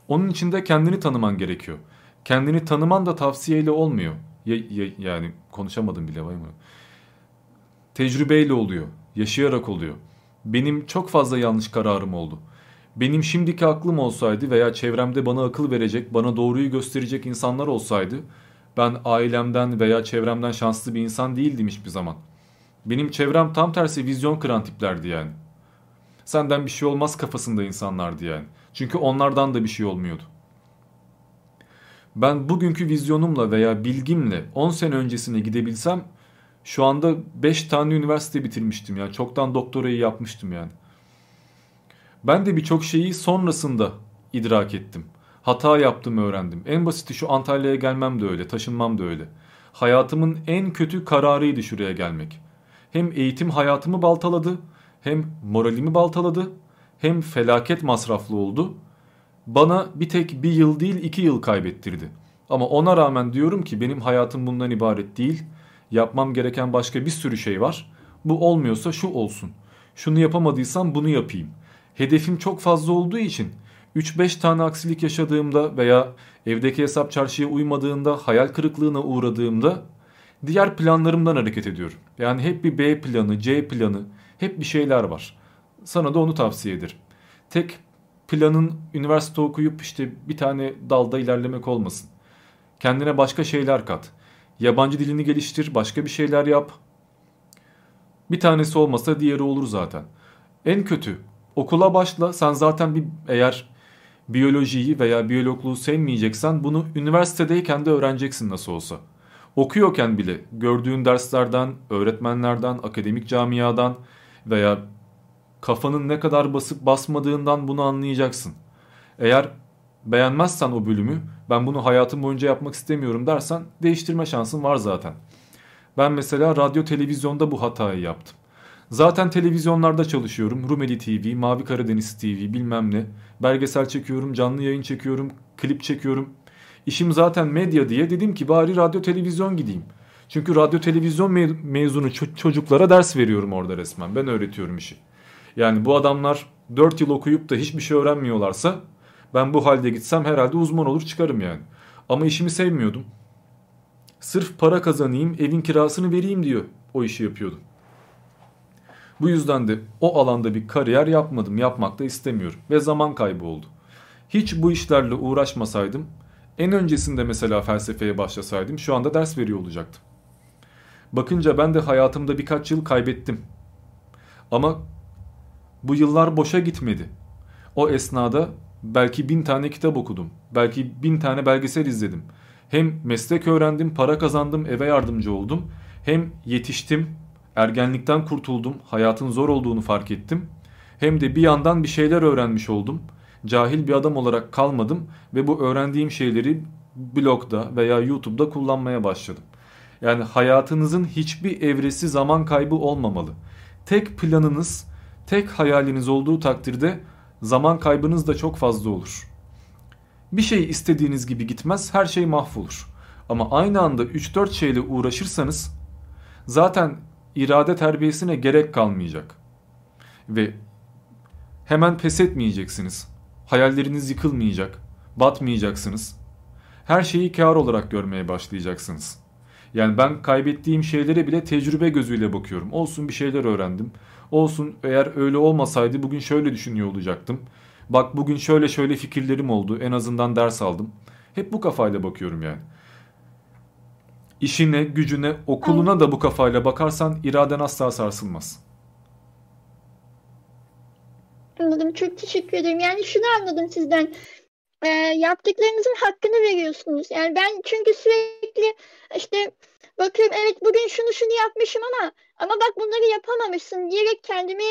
Onun için de kendini tanıman gerekiyor. Kendini tanıman da tavsiyeyle olmuyor. Ya, ya, yani konuşamadım bile vay mı? Tecrübeyle oluyor. Yaşayarak oluyor. Benim çok fazla yanlış kararım oldu. Benim şimdiki aklım olsaydı veya çevremde bana akıl verecek, bana doğruyu gösterecek insanlar olsaydı ben ailemden veya çevremden şanslı bir insan değildim hiçbir zaman. Benim çevrem tam tersi vizyon kıran tiplerdi yani. Senden bir şey olmaz kafasında insanlardı yani. Çünkü onlardan da bir şey olmuyordu. Ben bugünkü vizyonumla veya bilgimle 10 sene öncesine gidebilsem şu anda 5 tane üniversite bitirmiştim yani. Çoktan doktorayı yapmıştım yani. Ben de birçok şeyi sonrasında idrak ettim. Hata yaptım öğrendim. En basiti şu Antalya'ya gelmem de öyle, taşınmam da öyle. Hayatımın en kötü kararıydı şuraya gelmek. Hem eğitim hayatımı baltaladı, hem moralimi baltaladı, hem felaket masraflı oldu. Bana bir tek bir yıl değil iki yıl kaybettirdi. Ama ona rağmen diyorum ki benim hayatım bundan ibaret değil. Yapmam gereken başka bir sürü şey var. Bu olmuyorsa şu olsun. Şunu yapamadıysam bunu yapayım. Hedefim çok fazla olduğu için 3-5 tane aksilik yaşadığımda veya evdeki hesap çarşıya uymadığında, hayal kırıklığına uğradığımda diğer planlarımdan hareket ediyorum. Yani hep bir B planı, C planı, hep bir şeyler var. Sana da onu tavsiye ederim. Tek planın üniversite okuyup işte bir tane dalda ilerlemek olmasın. Kendine başka şeyler kat. Yabancı dilini geliştir, başka bir şeyler yap. Bir tanesi olmasa diğeri olur zaten. En kötü okula başla. Sen zaten bir eğer biyolojiyi veya biyologluğu sevmeyeceksen bunu üniversitedeyken de öğreneceksin nasıl olsa. Okuyorken bile gördüğün derslerden, öğretmenlerden, akademik camiadan veya kafanın ne kadar basıp basmadığından bunu anlayacaksın. Eğer beğenmezsen o bölümü ben bunu hayatım boyunca yapmak istemiyorum dersen değiştirme şansın var zaten. Ben mesela radyo televizyonda bu hatayı yaptım. Zaten televizyonlarda çalışıyorum. Rumeli TV, Mavi Karadeniz TV bilmem ne. Belgesel çekiyorum, canlı yayın çekiyorum, klip çekiyorum. İşim zaten medya diye dedim ki bari radyo televizyon gideyim. Çünkü radyo televizyon me- mezunu ço- çocuklara ders veriyorum orada resmen. Ben öğretiyorum işi. Yani bu adamlar 4 yıl okuyup da hiçbir şey öğrenmiyorlarsa ben bu halde gitsem herhalde uzman olur çıkarım yani. Ama işimi sevmiyordum. Sırf para kazanayım, evin kirasını vereyim diyor o işi yapıyordum. Bu yüzden de o alanda bir kariyer yapmadım, yapmak da istemiyorum ve zaman kaybı oldu. Hiç bu işlerle uğraşmasaydım, en öncesinde mesela felsefeye başlasaydım şu anda ders veriyor olacaktım. Bakınca ben de hayatımda birkaç yıl kaybettim. Ama bu yıllar boşa gitmedi. O esnada belki bin tane kitap okudum. Belki bin tane belgesel izledim. Hem meslek öğrendim, para kazandım, eve yardımcı oldum. Hem yetiştim, ergenlikten kurtuldum, hayatın zor olduğunu fark ettim. Hem de bir yandan bir şeyler öğrenmiş oldum. Cahil bir adam olarak kalmadım ve bu öğrendiğim şeyleri blogda veya YouTube'da kullanmaya başladım. Yani hayatınızın hiçbir evresi zaman kaybı olmamalı. Tek planınız, tek hayaliniz olduğu takdirde zaman kaybınız da çok fazla olur. Bir şey istediğiniz gibi gitmez, her şey mahvolur. Ama aynı anda 3-4 şeyle uğraşırsanız zaten irade terbiyesine gerek kalmayacak. Ve hemen pes etmeyeceksiniz. Hayalleriniz yıkılmayacak, batmayacaksınız. Her şeyi kar olarak görmeye başlayacaksınız. Yani ben kaybettiğim şeylere bile tecrübe gözüyle bakıyorum. Olsun bir şeyler öğrendim. Olsun eğer öyle olmasaydı bugün şöyle düşünüyor olacaktım. Bak bugün şöyle şöyle fikirlerim oldu. En azından ders aldım. Hep bu kafayla bakıyorum yani. İşine, gücüne, okuluna da bu kafayla bakarsan iraden asla sarsılmaz. Anladım. Çok teşekkür ederim. Yani şunu anladım sizden. Ee, yaptıklarınızın hakkını veriyorsunuz. Yani ben çünkü sürekli işte bakıyorum evet bugün şunu şunu yapmışım ama ama bak bunları yapamamışsın diyerek kendimi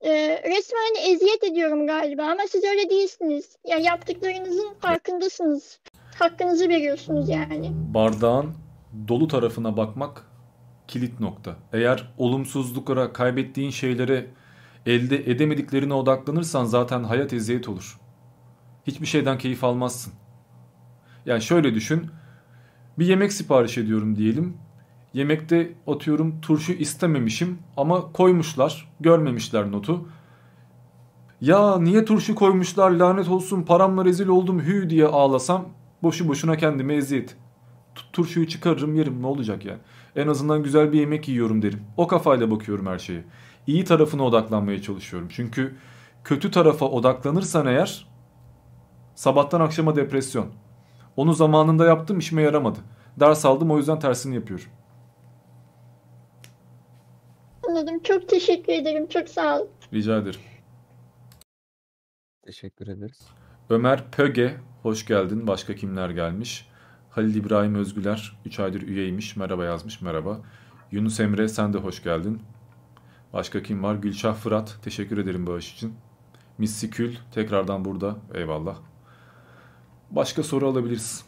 e, resmen eziyet ediyorum galiba ama siz öyle değilsiniz. Yani yaptıklarınızın farkındasınız. Hakkınızı veriyorsunuz yani. Bardağın dolu tarafına bakmak kilit nokta. Eğer olumsuzluklara, kaybettiğin şeylere, elde edemediklerine odaklanırsan zaten hayat eziyet olur. Hiçbir şeyden keyif almazsın. Yani şöyle düşün. Bir yemek sipariş ediyorum diyelim. Yemekte atıyorum turşu istememişim ama koymuşlar. Görmemişler notu. Ya niye turşu koymuşlar lanet olsun paramla rezil oldum hü diye ağlasam boşu boşuna kendime eziyet. Tu- Turşuyu çıkarırım yerim ne olacak yani. En azından güzel bir yemek yiyorum derim. O kafayla bakıyorum her şeye. İyi tarafına odaklanmaya çalışıyorum. Çünkü kötü tarafa odaklanırsan eğer sabahtan akşama depresyon. Onu zamanında yaptım işime yaramadı. Ders aldım o yüzden tersini yapıyorum. Anladım. Çok teşekkür ederim. Çok sağ ol. Rica ederim. Teşekkür ederiz. Ömer Pöge hoş geldin. Başka kimler gelmiş? Halil İbrahim Özgüler 3 aydır üyeymiş. Merhaba yazmış. Merhaba. Yunus Emre sen de hoş geldin. Başka kim var? Gülşah Fırat teşekkür ederim bağış için. Missikül tekrardan burada. Eyvallah. Başka soru alabiliriz.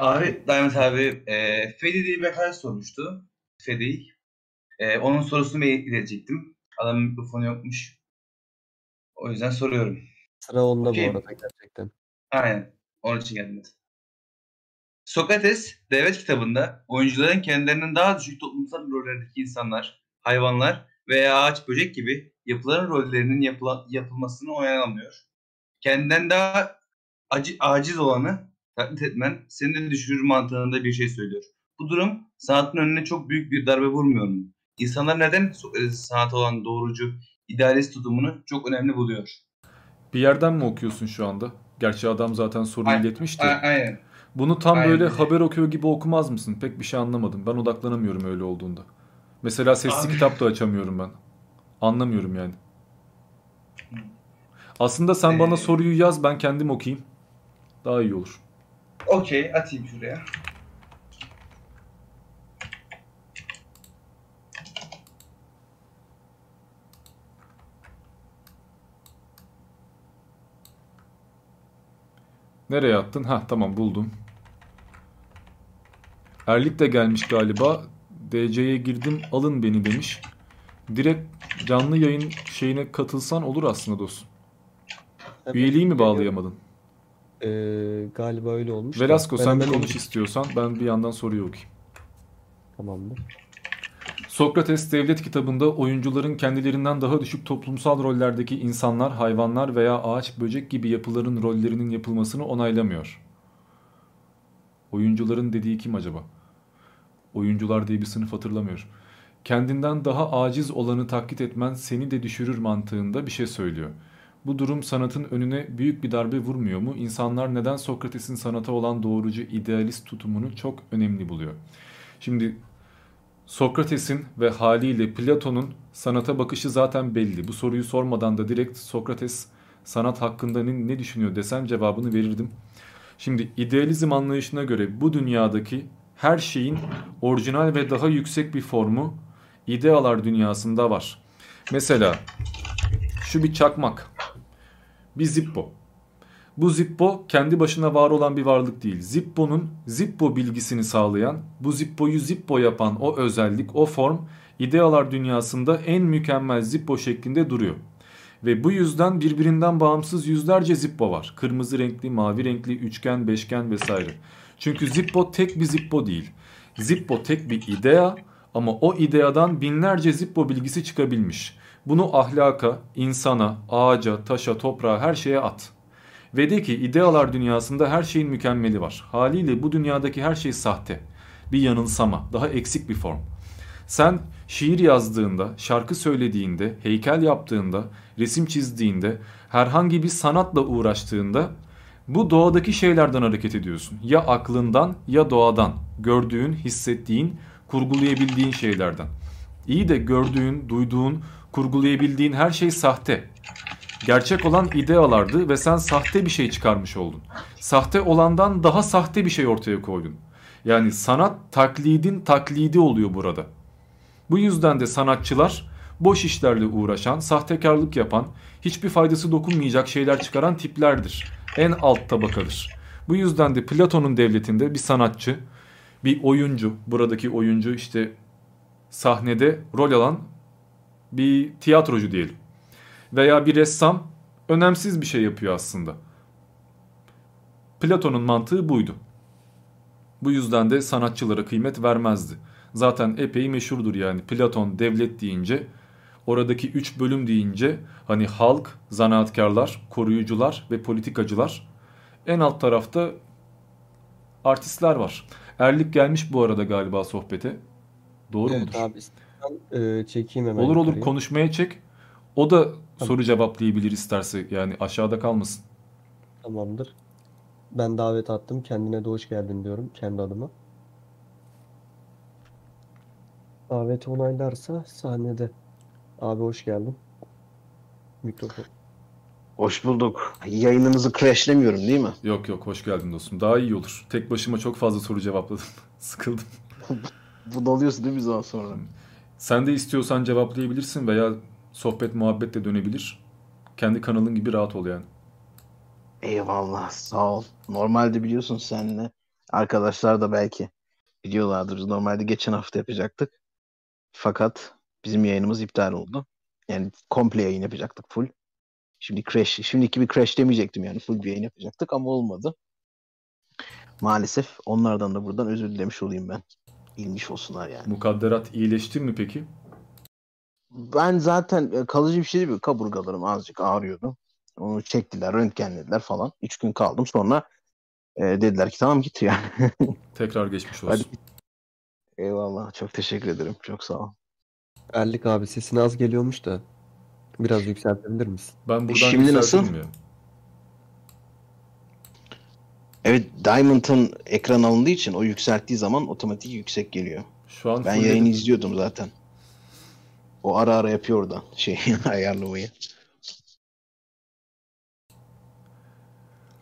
Abi, Diamond abi, e, Fedi diye bir arkadaş sormuştu. Fedi. E, onun sorusunu ben iletecektim. Adamın mikrofonu yokmuş. O yüzden soruyorum. Sıra onda Okey. bu arada gerçekten. Aynen. Onun için geldim. Sokrates, Devlet kitabında oyuncuların kendilerinden daha düşük toplumsal rollerdeki insanlar, hayvanlar veya ağaç böcek gibi yapılan rollerinin yapıla- yapılmasını oynanamıyor. Kendinden daha acı, aciz olanı taklit etmen seni de düşürür mantığında bir şey söylüyor. Bu durum sanatın önüne çok büyük bir darbe vurmuyor mu? İnsanlar neden Sokrates'in sanat olan doğrucu, idealist tutumunu çok önemli buluyor? Bir yerden mi okuyorsun şu anda? Gerçi adam zaten soruyu Ay- iletmişti. aynen. Bunu tam Aynen böyle öyle. haber okuyor gibi okumaz mısın? Pek bir şey anlamadım. Ben odaklanamıyorum öyle olduğunda. Mesela sesli Abi- kitap da açamıyorum ben. Anlamıyorum yani. Aslında sen bana soruyu yaz ben kendim okuyayım. Daha iyi olur. Okey, atayım şuraya. Nereye attın? Ha tamam buldum. Erlik de gelmiş galiba. DC'ye girdim alın beni demiş. Direkt canlı yayın şeyine katılsan olur aslında dostum. Evet, Üyeliği mi bağlayamadın? Ee, galiba öyle olmuş. Ben sen bir konuş istiyorsan ben bir yandan soruyu okuyayım. Tamamdır. Sokrates Devlet kitabında oyuncuların kendilerinden daha düşük toplumsal rollerdeki insanlar, hayvanlar veya ağaç, böcek gibi yapıların rollerinin yapılmasını onaylamıyor. Oyuncuların dediği kim acaba? Oyuncular diye bir sınıf hatırlamıyorum. Kendinden daha aciz olanı taklit etmen seni de düşürür mantığında bir şey söylüyor. Bu durum sanatın önüne büyük bir darbe vurmuyor mu? İnsanlar neden Sokrates'in sanata olan doğrucu idealist tutumunu çok önemli buluyor? Şimdi Sokrates'in ve haliyle Platon'un sanata bakışı zaten belli. Bu soruyu sormadan da direkt Sokrates sanat hakkında ne, düşünüyor desem cevabını verirdim. Şimdi idealizm anlayışına göre bu dünyadaki her şeyin orijinal ve daha yüksek bir formu idealar dünyasında var. Mesela şu bir çakmak, bir zippo. Bu Zippo kendi başına var olan bir varlık değil. Zippo'nun Zippo bilgisini sağlayan, bu Zippo'yu Zippo yapan o özellik, o form idealar dünyasında en mükemmel Zippo şeklinde duruyor. Ve bu yüzden birbirinden bağımsız yüzlerce Zippo var. Kırmızı renkli, mavi renkli, üçgen, beşgen vesaire. Çünkü Zippo tek bir Zippo değil. Zippo tek bir idea ama o ideadan binlerce Zippo bilgisi çıkabilmiş. Bunu ahlaka, insana, ağaca, taşa, toprağa her şeye at. Ve de ki idealar dünyasında her şeyin mükemmeli var. Haliyle bu dünyadaki her şey sahte. Bir yanılsama, daha eksik bir form. Sen şiir yazdığında, şarkı söylediğinde, heykel yaptığında, resim çizdiğinde, herhangi bir sanatla uğraştığında bu doğadaki şeylerden hareket ediyorsun. Ya aklından ya doğadan. Gördüğün, hissettiğin, kurgulayabildiğin şeylerden. İyi de gördüğün, duyduğun, kurgulayabildiğin her şey sahte. Gerçek olan idealardı ve sen sahte bir şey çıkarmış oldun. Sahte olandan daha sahte bir şey ortaya koydun. Yani sanat taklidin taklidi oluyor burada. Bu yüzden de sanatçılar boş işlerle uğraşan, sahtekarlık yapan, hiçbir faydası dokunmayacak şeyler çıkaran tiplerdir. En alt tabakadır. Bu yüzden de Platon'un devletinde bir sanatçı, bir oyuncu, buradaki oyuncu işte sahnede rol alan bir tiyatrocu diyelim. Veya bir ressam önemsiz bir şey yapıyor aslında. Platon'un mantığı buydu. Bu yüzden de sanatçılara kıymet vermezdi. Zaten epey meşhurdur yani Platon devlet deyince oradaki üç bölüm deyince hani halk, zanaatkarlar, koruyucular ve politikacılar en alt tarafta artistler var. Erlik gelmiş bu arada galiba sohbete. Doğru Evet mudur? abi e, çekeyim hemen Olur olur yukarıya. konuşmaya çek. O da soru cevaplayabilir isterse yani aşağıda kalmasın. Tamamdır. Ben davet attım. Kendine de hoş geldin diyorum kendi adıma. Daveti onaylarsa sahnede. Abi hoş geldin. Mikrofon. Hoş bulduk. Yayınınızı crashlemiyorum değil mi? Yok yok hoş geldin dostum. Daha iyi olur. Tek başıma çok fazla soru cevapladım. Sıkıldım. Bunalıyorsun değil mi zaman sonra? Sen de istiyorsan cevaplayabilirsin veya sohbet muhabbet de dönebilir. Kendi kanalın gibi rahat ol yani. Eyvallah sağ ol. Normalde biliyorsun seninle arkadaşlar da belki biliyorlardır. Normalde geçen hafta yapacaktık. Fakat bizim yayınımız iptal oldu. Yani komple yayın yapacaktık full. Şimdi crash, şimdiki bir crash demeyecektim yani full bir yayın yapacaktık ama olmadı. Maalesef onlardan da buradan özür dilemiş olayım ben. Bilmiş olsunlar yani. Mukadderat iyileşti mi peki? Ben zaten e, kalıcı bir şey değil mi? Kaburgalarım azıcık ağrıyordu. Onu çektiler, röntgenlediler falan. Üç gün kaldım. Sonra e, dediler ki tamam git yani. Tekrar geçmiş Hadi. olsun. Eyvallah. Çok teşekkür ederim. Çok sağ ol. Erlik abi sesin az geliyormuş da biraz yükseltebilir misin? Ben buradan Şimdi nasıl? Evet Diamond'ın ekran alındığı için o yükselttiği zaman otomatik yüksek geliyor. Şu an Ben yayını izliyordum zaten. O ara ara yapıyor oradan şey ayarlamayı.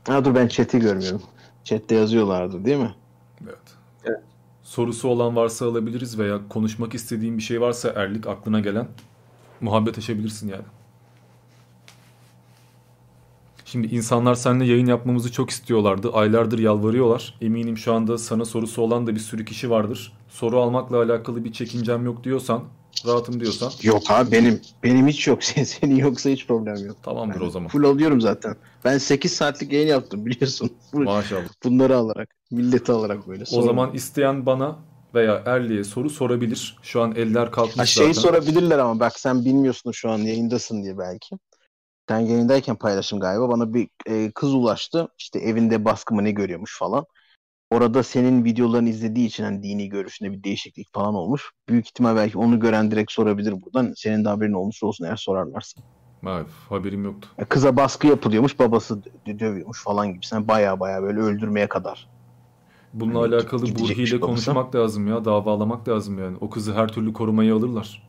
Ha dur ben chat'i görmüyorum. Chat'te yazıyorlardı değil mi? Evet. Sorusu olan varsa alabiliriz veya konuşmak istediğin bir şey varsa Erlik aklına gelen muhabbet açabilirsin yani. Şimdi insanlar seninle yayın yapmamızı çok istiyorlardı. Aylardır yalvarıyorlar. Eminim şu anda sana sorusu olan da bir sürü kişi vardır. Soru almakla alakalı bir çekincem yok diyorsan, rahatım diyorsan. Yok abi benim benim hiç yok. Sen- Senin yoksa hiç problem yok. Tamamdır o zaman. Full alıyorum zaten. Ben 8 saatlik yayın yaptım biliyorsun. Maşallah. Bunları alarak, milleti alarak böyle. O sorun zaman isteyen bana veya Erli'ye soru sorabilir. Şu an eller kalkmış Ha, şeyi zaten. sorabilirler ama bak sen bilmiyorsun şu an yayındasın diye belki. Sen yayındayken paylaştım galiba. Bana bir e, kız ulaştı. İşte evinde baskı mı ne görüyormuş falan. Orada senin videolarını izlediği için hani dini görüşünde bir değişiklik falan olmuş. Büyük ihtimal belki onu gören direkt sorabilir buradan. Senin de haberin olmuş olsun eğer sorarlarsa. Evet, haberim yoktu. Kıza baskı yapılıyormuş, babası dö- dövüyormuş falan gibi. Sen baya baya böyle öldürmeye kadar. Bununla Hani alakalı Burhi ile babası. konuşmak lazım ya. Davalamak lazım yani. O kızı her türlü korumaya alırlar.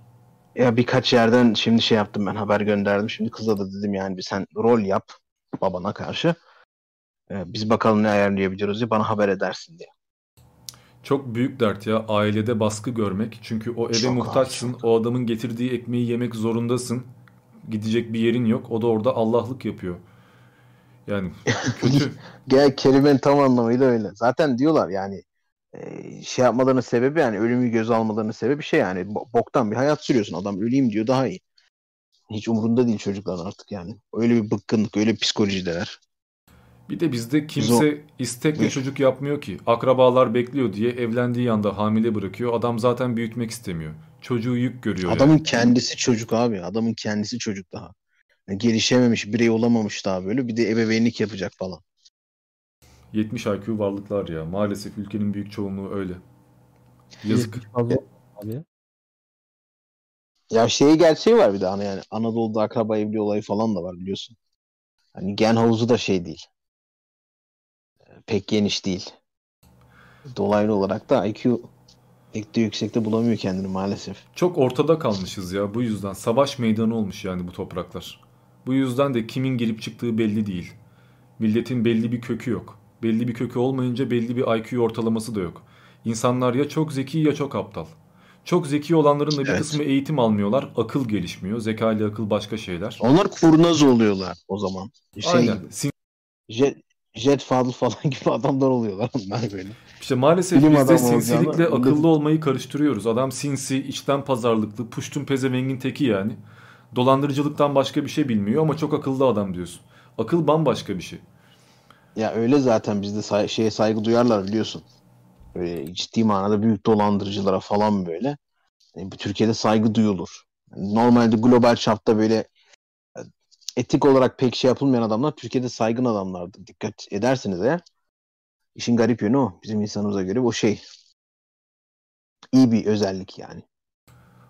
Ya birkaç yerden şimdi şey yaptım ben haber gönderdim. Şimdi kıza da dedim yani bir sen rol yap babana karşı. Ee, biz bakalım ne ayarlayabiliyoruz diye bana haber edersin diye. Çok büyük dert ya ailede baskı görmek. Çünkü o eve Çok abi, muhtaçsın. O adamın getirdiği ekmeği yemek zorundasın. Gidecek bir yerin yok. O da orada Allah'lık yapıyor. Yani kötü. Gel kelimenin tam anlamıyla öyle. Zaten diyorlar yani e, şey yapmalarının sebebi yani ölümü göze almalarının sebebi şey yani bo- boktan bir hayat sürüyorsun. Adam öleyim diyor daha iyi. Hiç umurunda değil çocukların artık yani. Öyle bir bıkkınlık, öyle bir psikolojideler. Bir de bizde Biz kimse istekle Buyur. çocuk yapmıyor ki. Akrabalar bekliyor diye evlendiği anda hamile bırakıyor. Adam zaten büyütmek istemiyor. Çocuğu yük görüyor Adamın yani. kendisi çocuk abi. Adamın kendisi çocuk daha. Yani gelişememiş, birey olamamış daha böyle. Bir de ebeveynlik yapacak falan. 70 IQ varlıklar ya. Maalesef ülkenin büyük çoğunluğu öyle. Yazık. Abi. Ya şey gerçeği var bir de hani yani Anadolu'da akraba evliliği olayı falan da var biliyorsun. Hani gen havuzu da şey değil. Pek geniş değil. Dolaylı olarak da IQ pek de yüksekte bulamıyor kendini maalesef. Çok ortada kalmışız ya bu yüzden. Savaş meydanı olmuş yani bu topraklar. Bu yüzden de kimin girip çıktığı belli değil. Milletin belli bir kökü yok. Belli bir kökü olmayınca belli bir IQ ortalaması da yok. İnsanlar ya çok zeki ya çok aptal. Çok zeki olanların da bir Evet. kısmı eğitim almıyorlar. Akıl gelişmiyor. Zeka ile akıl başka şeyler. Onlar kurnaz oluyorlar o zaman. Şey Aynen. gibi. Jet, Jet Fadıl falan gibi adamlar oluyorlar onlar böyle. İşte maalesef Bilim biz de sinsilikle akıllı olmayı karıştırıyoruz. Adam sinsi, içten pazarlıklı, puştun pezevengin teki yani. Dolandırıcılıktan başka bir şey bilmiyor ama çok akıllı adam diyorsun. Akıl bambaşka bir şey. Ya öyle zaten bizde say- şeye saygı duyarlar biliyorsun. Böyle ciddi manada büyük dolandırıcılara falan böyle. E, bu Türkiye'de saygı duyulur. Yani normalde global çapta böyle e, etik olarak pek şey yapılmayan adamlar Türkiye'de saygın adamlardır. Dikkat ederseniz eğer. İşin garip yönü o. Bizim insanımıza göre o şey. İyi bir özellik yani.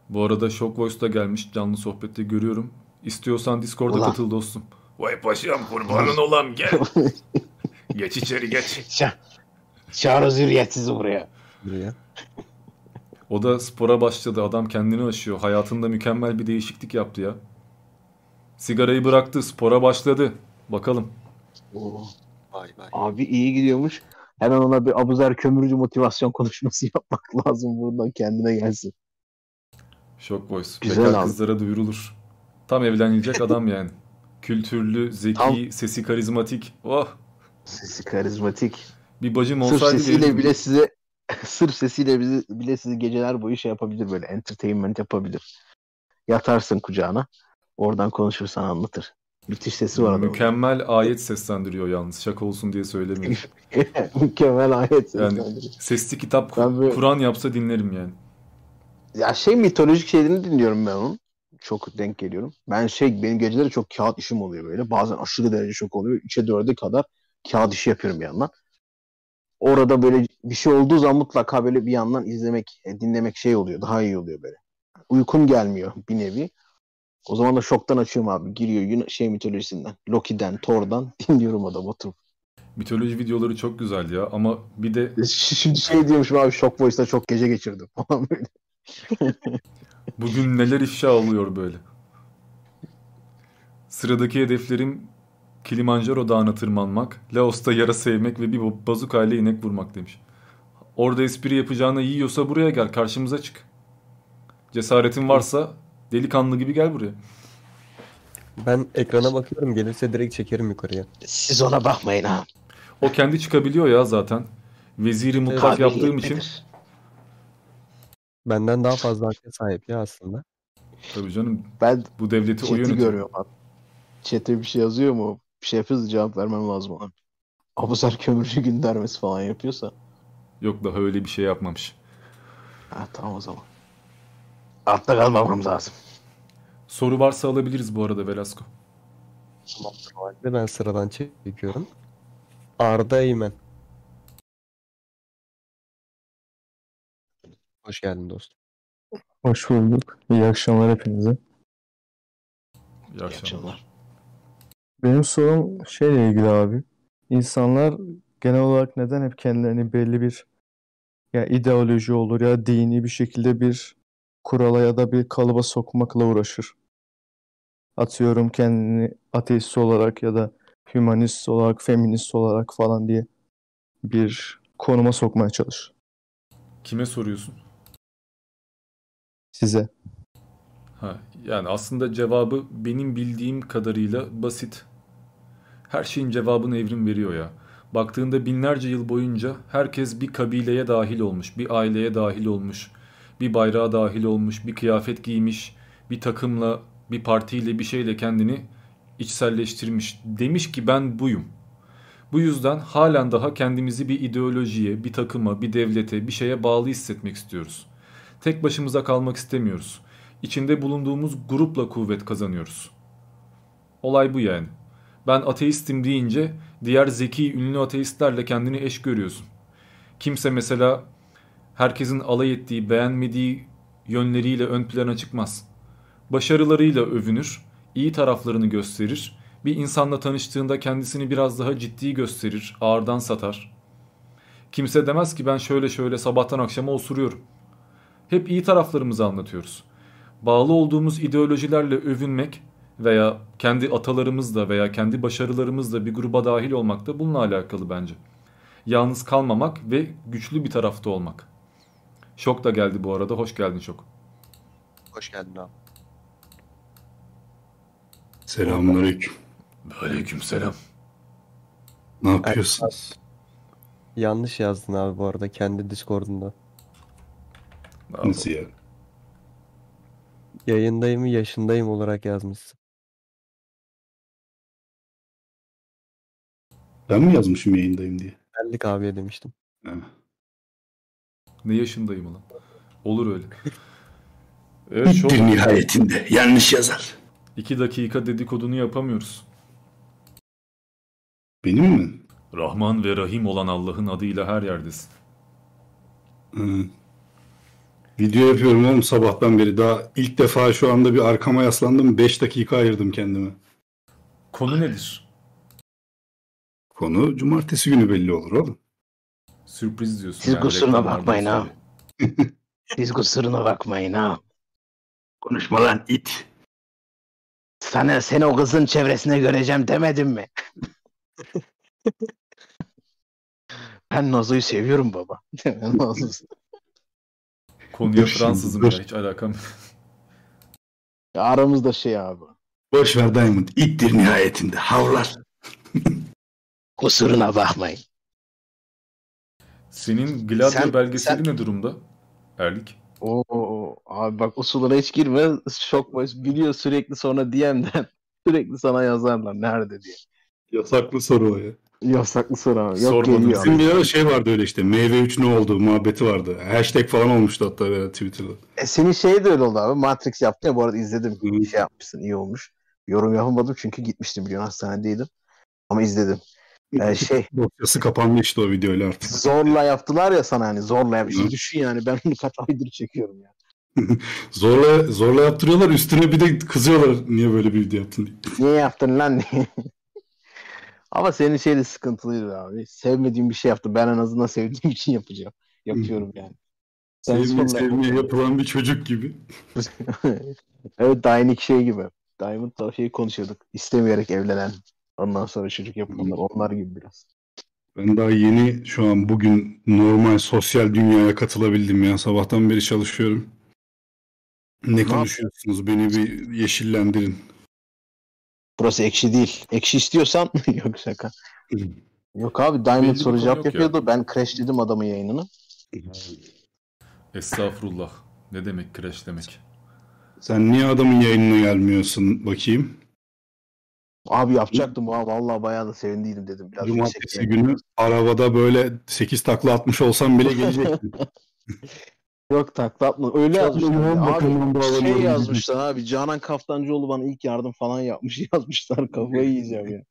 Bu arada Shock Voice da gelmiş. Canlı sohbette görüyorum. İstiyorsan Discord'a Ulan. katıl dostum. Vay paşam kurbanın olam gel. geç içeri geç. Ça- Çağrı zürriyetsizi buraya. Buraya. O da spora başladı. Adam kendini aşıyor. Hayatında mükemmel bir değişiklik yaptı ya. Sigarayı bıraktı. Spora başladı. Bakalım. Vay vay. Abi iyi gidiyormuş. Hemen ona bir Abuzer Kömürcü motivasyon konuşması yapmak lazım buradan kendine gelsin. Shock Voice. Güzel Bekar abi. kızlara duyurulur. Tam evlenilecek adam yani. Kültürlü, zeki, Tam- sesi karizmatik. Oh. Sesi karizmatik. Bir bacım Sırf olsaydı sesiyle verirdim. bile size sırf sesiyle bizi, bile sizi geceler boyu şey yapabilir böyle entertainment yapabilir. Yatarsın kucağına. Oradan konuşursan anlatır. Müthiş sesi var adamın. Mükemmel ayet seslendiriyor yalnız. Şaka olsun diye söylemiyorum. Mükemmel ayet Yani seslendiriyor. sesli kitap böyle- Kur'an yapsa dinlerim yani. Ya şey mitolojik şeylerini dinliyorum ben onun. Çok denk geliyorum. Ben şey benim geceleri çok kağıt işim oluyor böyle. Bazen aşırı derece çok oluyor. 3'e 4'e kadar kağıt işi yapıyorum bir yandan. Orada böyle bir şey olduğu zaman mutlaka böyle bir yandan izlemek, e, dinlemek şey oluyor. Daha iyi oluyor böyle. Uykum gelmiyor bir nevi. O zaman da şoktan açıyorum abi. Giriyor Yun- şey mitolojisinden. Loki'den, Thor'dan dinliyorum adam oturup. Mitoloji videoları çok güzel ya ama bir de Şimdi şey diyormuşum abi Shock Voice'da çok gece geçirdim falan böyle. bugün neler ifşa oluyor böyle. Sıradaki hedeflerim Kilimanjaro Dağı'na tırmanmak, Laos'ta yara sevmek ve bir bazuka ile inek vurmak demiş. Orada espri yapacağına yiyorsa buraya gel karşımıza çık. Cesaretin varsa delikanlı gibi gel buraya. Ben ekrana bakıyorum gelirse direkt çekerim yukarıya. Siz ona bakmayın ha. O kendi çıkabiliyor ya zaten. Veziri mutlak yaptığım için. Benden daha fazla hakka sahip ya aslında. Tabii canım. Ben bu devleti o yönetiyor. görüyorum abi. Chat'e bir şey yazıyor mu? Bir şey yapıyorsa cevap vermem lazım abi. Abuzer kömürcü göndermesi falan yapıyorsa. Yok daha öyle bir şey yapmamış. Ha tamam o zaman. Altta kalmamam lazım. Soru varsa alabiliriz bu arada Velasco. Tamamdır o halde ben sıradan çekiyorum. Arda Eymen. Hoş geldin dostum. Hoş bulduk. İyi akşamlar hepinize. İyi akşamlar. Benim sorum şeyle ilgili abi. İnsanlar genel olarak neden hep kendilerini belli bir ya ideoloji olur ya dini bir şekilde bir kurala ya da bir kalıba sokmakla uğraşır. Atıyorum kendini ateist olarak ya da hümanist olarak, feminist olarak falan diye bir konuma sokmaya çalışır. Kime soruyorsun? Size. Ha, yani aslında cevabı benim bildiğim kadarıyla basit. Her şeyin cevabını evrim veriyor ya. Baktığında binlerce yıl boyunca herkes bir kabileye dahil olmuş, bir aileye dahil olmuş, bir bayrağa dahil olmuş, bir kıyafet giymiş, bir takımla, bir partiyle, bir şeyle kendini içselleştirmiş. Demiş ki ben buyum. Bu yüzden halen daha kendimizi bir ideolojiye, bir takıma, bir devlete, bir şeye bağlı hissetmek istiyoruz. Tek başımıza kalmak istemiyoruz. İçinde bulunduğumuz grupla kuvvet kazanıyoruz. Olay bu yani. Ben ateistim deyince diğer zeki ünlü ateistlerle kendini eş görüyorsun. Kimse mesela herkesin alay ettiği, beğenmediği yönleriyle ön plana çıkmaz. Başarılarıyla övünür, iyi taraflarını gösterir, bir insanla tanıştığında kendisini biraz daha ciddi gösterir, ağırdan satar. Kimse demez ki ben şöyle şöyle sabahtan akşama osuruyorum. Hep iyi taraflarımızı anlatıyoruz. Bağlı olduğumuz ideolojilerle övünmek veya kendi atalarımızla veya kendi başarılarımızla bir gruba dahil olmak da bununla alakalı bence. Yalnız kalmamak ve güçlü bir tarafta olmak. Şok da geldi bu arada. Hoş geldin Şok. Hoş geldin abi. Selamünaleyküm. Aleykümselam. Ne yapıyorsunuz? Yanlış yazdın abi bu arada kendi Discord'unda. Nasıl ya? Yayındayım yaşındayım olarak yazmışsın. Ben mi yazmışım yayındayım diye? Geldik abiye demiştim. Ne yaşındayım lan? Olur öyle. Evet. Bir nihayetinde yanlış yazar. İki dakika dedikodunu yapamıyoruz. Benim mi? Rahman ve Rahim olan Allah'ın adıyla her yerdesin. Hı. Video yapıyorum oğlum sabahtan beri. Daha ilk defa şu anda bir arkama yaslandım. 5 dakika ayırdım kendime. Konu nedir? Konu cumartesi günü belli olur oğlum. Sürpriz diyorsun. Siz yani, kusuruna bakmayın ha. Siz kusuruna bakmayın ha. Konuşma lan it. Sana seni o kızın çevresine göreceğim demedim mi? ben Nazo'yu seviyorum baba. Konuya Fransızım ya hiç alakam yok. Ya Aramızda şey abi. Boş ver Diamond. İttir nihayetinde. Havlar. Kusuruna bakmayın. Senin Gladio Sen- belgeseli sen- ne durumda? Erlik. Oo abi bak o sulara hiç girme. Şok boş biliyor sürekli sonra DM'den sürekli sana yazarlar nerede diye. Yasaklı soru o ya. Yasaklı soru abi. Yok Sormadım. geliyor. Bizim bir ara şey vardı öyle işte. Meyve 3 ne oldu muhabbeti vardı. Hashtag falan olmuştu hatta böyle Twitter'da. E, senin şey de öyle oldu abi. Matrix yaptın ya bu arada izledim. Şey yapmışsın iyi olmuş. Yorum yapamadım çünkü gitmiştim biliyorsun hastanedeydim. Ama izledim. Ee, şey Dosyası kapandı işte o videoyla artık. zorla yaptılar ya sana hani zorla yapmışsın. Düşün yani ben bunu kaç aydır çekiyorum ya. Zorla zorla yaptırıyorlar üstüne bir de kızıyorlar niye böyle bir video yaptın diye. Niye yaptın lan diye. Ama senin şey de sıkıntılıydı abi. Sevmediğim bir şey yaptı. Ben en azından sevdiğim için yapacağım. Yapıyorum yani. Sen Sevmeye yapılan bir çocuk gibi. evet Diamond şey gibi. Diamond'la şey konuşuyorduk. İstemeyerek evlenen. Ondan sonra çocuk yapanlar. Onlar gibi biraz. Ben daha yeni şu an bugün normal sosyal dünyaya katılabildim ya. Sabahtan beri çalışıyorum. Ne konuşuyorsunuz? Beni bir yeşillendirin. Burası ekşi değil. Ekşi istiyorsan yok şaka. Yok abi Diamond bir soru cevap yok ya. yapıyordu. Ben crash dedim adamın yayınını. Estağfurullah. Ne demek crash demek? Sen niye adamın yayınına gelmiyorsun bakayım? Abi yapacaktım ha vallahi bayağı da sevindiydim dedim. Biraz Cumartesi yani. günü arabada böyle 8 takla atmış olsam bile gelecektin. Yok takla atma. Öyle yazmışlar. Abi şey yazmışlar abi. Canan Kaftancıoğlu bana ilk yardım falan yapmış yazmışlar. Kafayı yiyeceğim ya.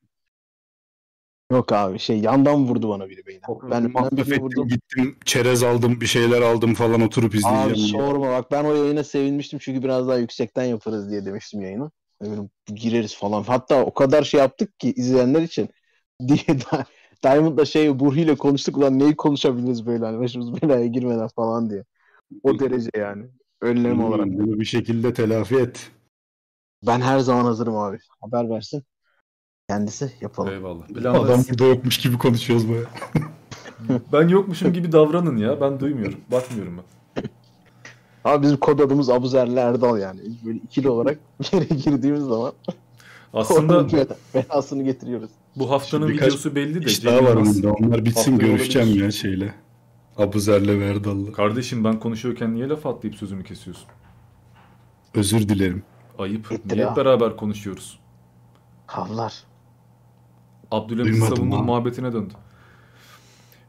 Yok abi şey yandan vurdu bana biri beyine. Ben birine ettim vurdum. gittim çerez aldım bir şeyler aldım falan oturup Abi izleyeceğim. diye. sorma bak ben o yayına sevinmiştim çünkü biraz daha yüksekten yaparız diye demiştim yayını. Böyle gireriz falan. Hatta o kadar şey yaptık ki izleyenler için diye Diamond'la şey Burhi ile konuştuk ulan neyi konuşabiliriz böyle hani başımız belaya girmeden falan diye. O derece yani. Önlem Hmm, olarak. Bunu bir şekilde telafi et. Ben her zaman hazırım abi. Haber versin. Kendisi yapalım. Eyvallah. Adam burada yokmuş gibi konuşuyoruz baya. Ben yokmuşum gibi davranın ya. Ben duymuyorum. Bakmıyorum ben. Abi bizim kod adımız Abuzerli Erdal yani. Böyle ikili olarak bir yere girdiğimiz zaman Aslında belasını getiriyoruz. bu haftanın Birkaç videosu belli de. iş daha var bunda. Onlar bitsin görüşeceğim olabilir. ya şeyle. Abuzer'le Verdal'la. Kardeşim ben konuşuyorken niye laf atlayıp sözümü kesiyorsun? Özür dilerim. Ayıp. Ettir Niye beraber konuşuyoruz? Havlar. Savun'un ha. muhabbetine döndü.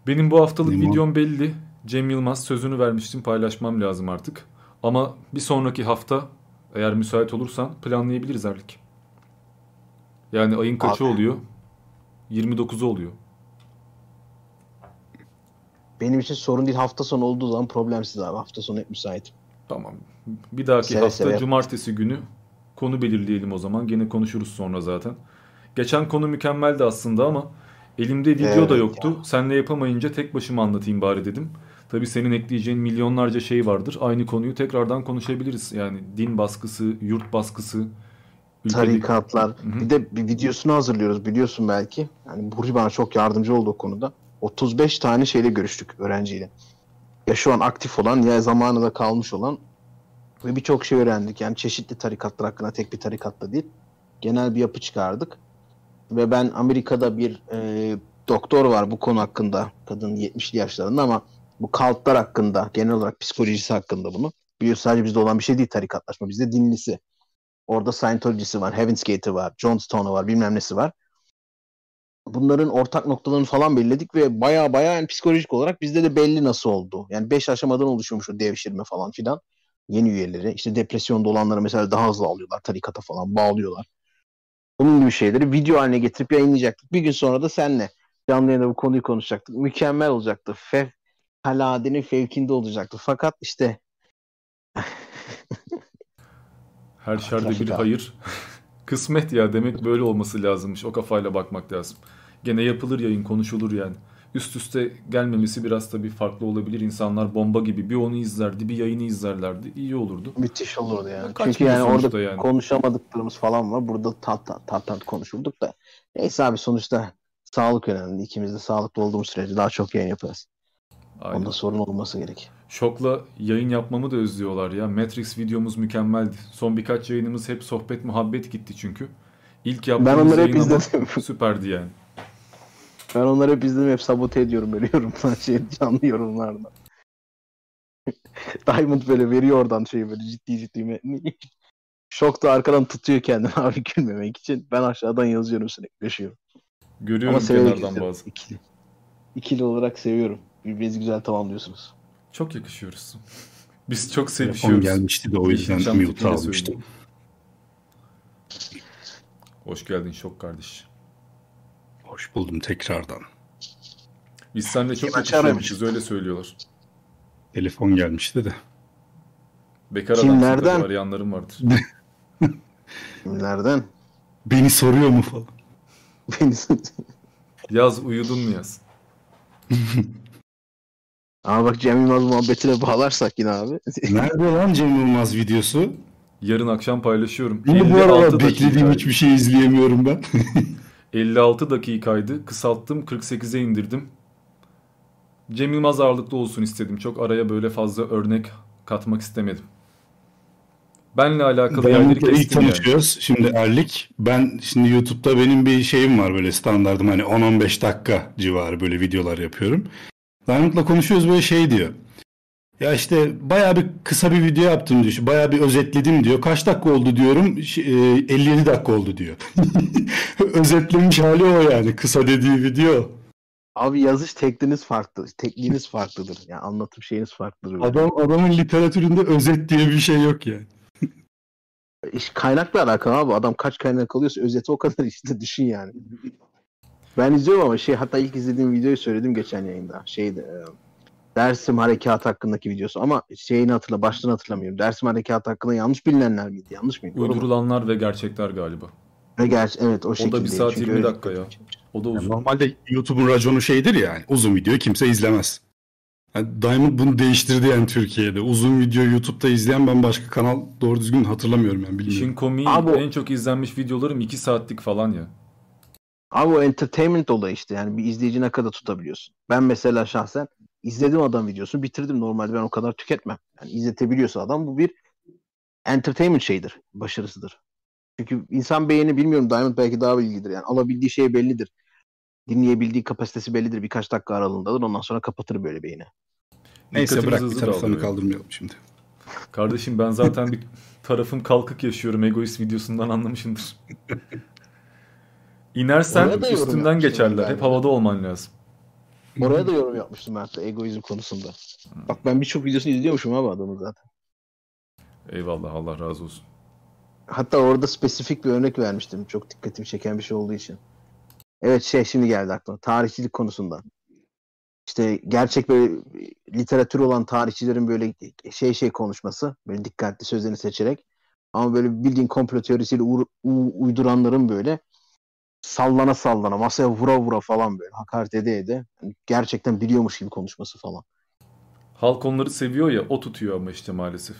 Benim bu haftalık Duymadım. videom belli. Cem Yılmaz sözünü vermiştim paylaşmam lazım artık. Ama bir sonraki hafta eğer müsait olursan planlayabiliriz Erlik. Yani ayın kaçı Abi. oluyor? 29'u oluyor. Benim için sorun değil. Hafta sonu olduğu zaman problemsiz abi. Hafta sonu hep müsaitim. Tamam. Bir dahaki Seve hafta seve. cumartesi günü konu belirleyelim o zaman. Gene konuşuruz sonra zaten. Geçen konu mükemmeldi aslında ama elimde video Evet da yoktu. Senle yapamayınca tek başıma anlatayım bari dedim. Tabii senin ekleyeceğin milyonlarca şey vardır. Aynı konuyu tekrardan konuşabiliriz. Yani din baskısı, yurt baskısı, Tarikatlar. Hı hı. Bir de bir videosunu hazırlıyoruz biliyorsun belki. Yani Burcu bana çok yardımcı oldu o konuda. 35 tane şeyle görüştük öğrenciyle. Ya şu an aktif olan ya zamanında kalmış olan ve birçok şey öğrendik. Yani çeşitli tarikatlar hakkında tek bir tarikatta değil. Genel bir yapı çıkardık. Ve ben Amerika'da bir e, doktor var bu konu hakkında. Kadın 70'li yaşlarında ama bu kaltlar hakkında genel olarak psikolojisi hakkında bunu. Biliyorsun sadece bizde olan bir şey değil tarikatlaşma. Bizde dinlisi. Orada Scientology'si var, Heaven's Gate'i var, Johnstone'u var, bilmem nesi var. Bunların ortak noktalarını falan belirledik ve baya baya yani psikolojik olarak bizde de belli nasıl oldu. Yani 5 aşamadan oluşuyormuş o devşirme falan filan. Yeni üyeleri. İşte depresyonda olanları mesela daha hızlı alıyorlar. Tarikata falan bağlıyorlar. Bunun gibi şeyleri video haline getirip yayınlayacaktık. Bir gün sonra da senle canlı yayında bu konuyu konuşacaktık. Mükemmel olacaktı. Fevkaladenin fevkinde olacaktı. Fakat işte Her şerde bir hayır. Kısmet ya demek böyle olması lazımmış. O kafayla bakmak lazım. Gene yapılır yayın konuşulur yani. Üst üste gelmemesi biraz tabii farklı olabilir. İnsanlar bomba gibi bir onu izlerdi bir yayını izlerlerdi. İyi olurdu. Müthiş olurdu yani. Kaçmıyor Çünkü yani orada yani. konuşamadıklarımız falan var. Burada tat tat tat tat konuşurduk da. Neyse abi sonuçta sağlık önemli. İkimiz de sağlıklı olduğumuz sürece daha çok yayın yaparız. Aynen. Onda sorun olması gerek. Şok'la yayın yapmamı da özlüyorlar ya. Matrix videomuz mükemmeldi. Son birkaç yayınımız hep sohbet muhabbet gitti çünkü. İlk yaptığımız onları hep yayın ama izledim. süperdi yani. Ben onları hep izledim. Hep sabote ediyorum böyle yorumlar, şey, canlı yorumlarda. Diamond böyle veriyor oradan şeyi böyle ciddi ciddi. Şok da arkadan tutuyor kendini abi gülmemek için. Ben aşağıdan yazıyorum sürekli yaşıyorum. Görüyorum severek kenardan bazı. İkili. İkili olarak seviyorum. Birbirinizi güzel tamamlıyorsunuz. Çok yakışıyoruz. Biz çok Telefon sevişiyoruz. gelmişti de o yüzden mute almıştım. Hoş geldin Şok kardeş. Hoş buldum tekrardan. Biz seninle çok Kim yakışıyormuşuz öyle söylüyorlar. Telefon gelmişti de. Bekar Kimlerden? adamsın tabii arayanlarım vardır. Kimlerden? Beni soruyor mu falan. Beni Yaz uyudun mu yaz? Ama bak Cem Yılmaz muhabbetine bağlarsak yine abi. Nerede lan Cem Yılmaz videosu? Yarın akşam paylaşıyorum. Yine bu 56 arada beklediğim dakikaydı. hiçbir şey izleyemiyorum ben. 56 dakikaydı. Kısalttım 48'e indirdim. Cem Yılmaz ağırlıklı olsun istedim. Çok araya böyle fazla örnek katmak istemedim. Benle alakalı yerleri ilk kestim yani. tanışıyoruz. Şimdi Erlik. Ben şimdi YouTube'da benim bir şeyim var böyle standardım hani 10-15 dakika civarı böyle videolar yapıyorum. Diamond'la konuşuyoruz böyle şey diyor. Ya işte bayağı bir kısa bir video yaptım diyor. Bayağı bir özetledim diyor. Kaç dakika oldu diyorum. Ş- e, 57 dakika oldu diyor. Özetlemiş hali o yani. Kısa dediği video. Abi yazış tekniğiniz farklı. Tekniğiniz farklıdır. Yani anlatım şeyiniz farklıdır. Adam adamın literatüründe özet diye bir şey yok yani. İş kaynakla alakalı abi. Adam kaç kaynak alıyorsa özeti o kadar işte düşün yani. Ben izliyorum ama şey hatta ilk izlediğim videoyu söyledim geçen yayında. Şeydi e, Dersim Harekat hakkındaki videosu ama şeyini hatırla başlığını hatırlamıyorum. Dersim Harekat hakkında yanlış bilinenler miydi? Yanlış mıydı? Uydurulanlar ve gerçekler galiba. Ve gerçi evet o O da şekilde. bir saat Çünkü 20 öyle- dakika ya. O da uzun. Normalde YouTube'un raconu şeydir ya yani uzun video kimse izlemez. Yani Diamond bunu değiştirdi yani Türkiye'de. Uzun video YouTube'da izleyen ben başka kanal doğru düzgün hatırlamıyorum yani bilmiyorum. İşin komiği Abi o- en çok izlenmiş videolarım 2 saatlik falan ya. Abi o entertainment olayı işte yani bir izleyici ne kadar tutabiliyorsun. Ben mesela şahsen izledim adam videosunu bitirdim. Normalde ben o kadar tüketmem. Yani izletebiliyorsa adam bu bir entertainment şeyidir. Başarısıdır. Çünkü insan beğeni bilmiyorum Diamond belki daha bilgidir. Yani alabildiği şey bellidir. Dinleyebildiği kapasitesi bellidir. Birkaç dakika aralığındadır. Ondan sonra kapatır böyle beyni. Neyse Dikkatimiz bırak bir taraflarını kaldırmayalım şimdi. Kardeşim ben zaten bir tarafım kalkık yaşıyorum. Egoist videosundan anlamışındır. İnersen üstünden geçerler. Hep havada olman lazım. Oraya da yorum yapmıştım hatta egoizm konusunda. Bak ben birçok videosunu izliyormuşum abi adamın zaten. Eyvallah Allah razı olsun. Hatta orada spesifik bir örnek vermiştim. Çok dikkatimi çeken bir şey olduğu için. Evet şey şimdi geldi aklıma. Tarihçilik konusunda. İşte gerçek böyle literatür olan tarihçilerin böyle şey şey konuşması. Böyle dikkatli sözlerini seçerek. Ama böyle bildiğin komplo teorisiyle uğra- u- uyduranların böyle sallana sallana masaya vura vura falan böyle hakaret ede ede. Yani gerçekten biliyormuş gibi konuşması falan. Halk onları seviyor ya o tutuyor ama işte maalesef.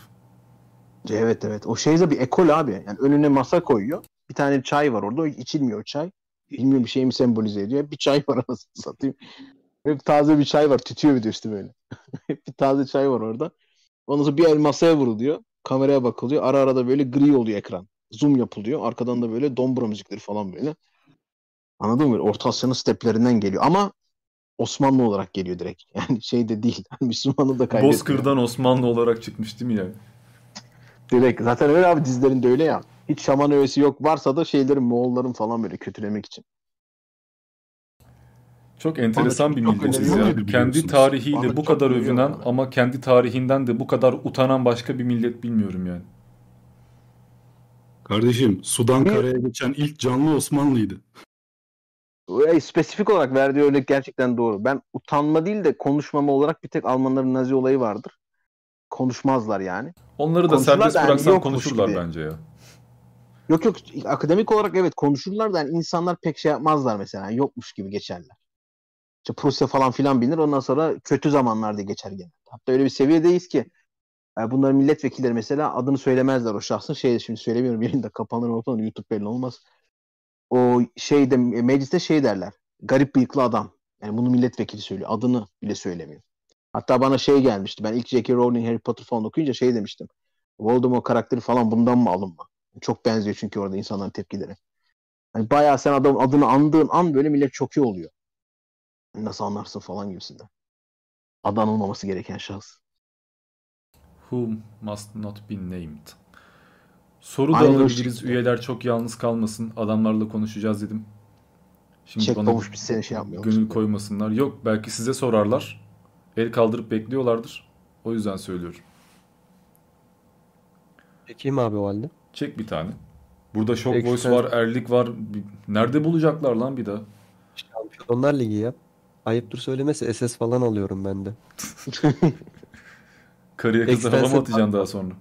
Evet evet. O şey de bir ekol abi. Yani önüne masa koyuyor. Bir tane çay var orada. İçilmiyor çay. Bilmiyorum bir şey mi sembolize ediyor. Bir çay var anasını satayım. Hep taze bir çay var. Tütüyor bir de üstü böyle. Hep bir taze çay var orada. Ondan sonra bir el masaya vuruluyor. Kameraya bakılıyor. Ara ara da böyle gri oluyor ekran. Zoom yapılıyor. Arkadan da böyle dombra müzikleri falan böyle. Anladın mı? Orta Asya'nın steplerinden geliyor. Ama Osmanlı olarak geliyor direkt. Yani şey de değil. Müslümanı da kaybetmiyor. Bozkır'dan Osmanlı olarak çıkmış değil mi yani? Direkt. Zaten öyle abi dizilerinde öyle ya. Hiç şaman öğesi yok. Varsa da şeylerin Moğolların falan böyle kötülemek için. Çok enteresan bir çok milletiz öneriyorum. ya. Öyle Kendi tarihiyle Bana bu kadar övünen ama kendi tarihinden de bu kadar utanan başka bir millet bilmiyorum yani. Kardeşim sudan karaya geçen ilk canlı Osmanlıydı. Öyle spesifik olarak verdiği örnek gerçekten doğru. Ben utanma değil de konuşmama olarak bir tek Almanların Nazi olayı vardır. Konuşmazlar yani. Onları da serbest yani bıraksan yokmuş konuşurlar gibi. bence ya. Yok yok akademik olarak evet konuşurlar da yani insanlar pek şey yapmazlar mesela. Yani yokmuş gibi geçerler. İşte Prusya falan filan bilinir ondan sonra kötü zamanlar diye geçer gene. Hatta öyle bir seviyedeyiz ki e, bunların milletvekilleri mesela adını söylemezler o şahsın. Şey şimdi söylemiyorum yerinde kapanır ortadan YouTube belli olmaz. O şeyde mecliste şey derler. Garip bıyıklı adam. Yani bunu milletvekili söylüyor. Adını bile söylemiyor. Hatta bana şey gelmişti. Ben ilk J.K. Rowling Harry Potter falan okuyunca şey demiştim. Voldemort karakteri falan bundan mı alınma? Çok benziyor çünkü orada insanların tepkileri. Hani bayağı sen adam adını andığın an böyle millet çok iyi oluyor. Nasıl anlarsın falan gibisinden. Adı anılmaması gereken şahıs. Who must not be named. Soru da Aynen o alabiliriz. Üyeler çok yalnız kalmasın. Adamlarla konuşacağız dedim. Şimdi Çek bana biz seni şey yapmayalım. gönül koymasınlar. Yok belki size sorarlar. El kaldırıp bekliyorlardır. O yüzden söylüyorum. Çekeyim abi o halde. Çek bir tane. Burada Shock Ekstra- Voice var, Erlik var. Bir- Nerede bulacaklar lan bir daha? Şampiyonlar Ligi ya. Ayıptır söylemesi SS falan alıyorum ben de. Karıya kıza hava mı atacaksın daha sonra?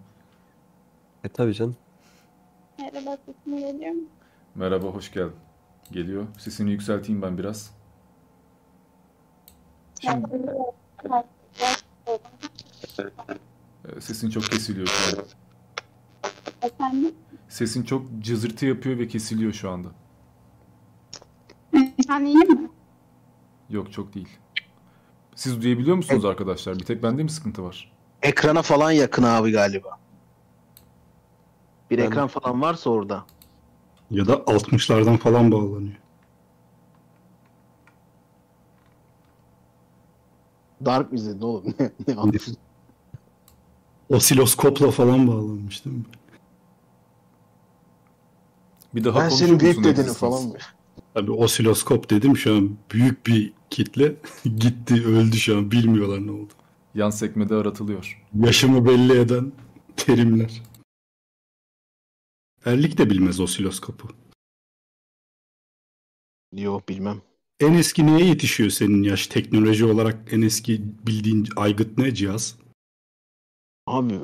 E tabii canım. Merhaba sesim geliyor mu? Merhaba, hoş geldin. Geliyor. Sesini yükselteyim ben biraz. Şimdi e, sesin çok kesiliyor şu anda. Efendim? Sesin çok cızırtı yapıyor ve kesiliyor şu anda. Sen iyi mi? Yok çok değil. Siz duyabiliyor musunuz arkadaşlar? Bir tek bende mi sıkıntı var? Ekrana falan yakın abi galiba. Bir Ben- ekran falan varsa orada. Ya da 60'lardan falan bağlanıyor. Dark mı izledin oğlum? ne? Osiloskopla falan bağlanmış değil mi? Bir daha Ben senin büyük dedeni falan mı? Tabii osiloskop dedim şu an büyük bir kitle gitti öldü şu an bilmiyorlar ne oldu. Yan sekmede aratılıyor. Yaşımı belli eden terimler. Erlik de bilmez osiloskopu. Yok bilmem. En eski neye yetişiyor senin yaş teknoloji olarak en eski bildiğin aygıt ne cihaz? Abi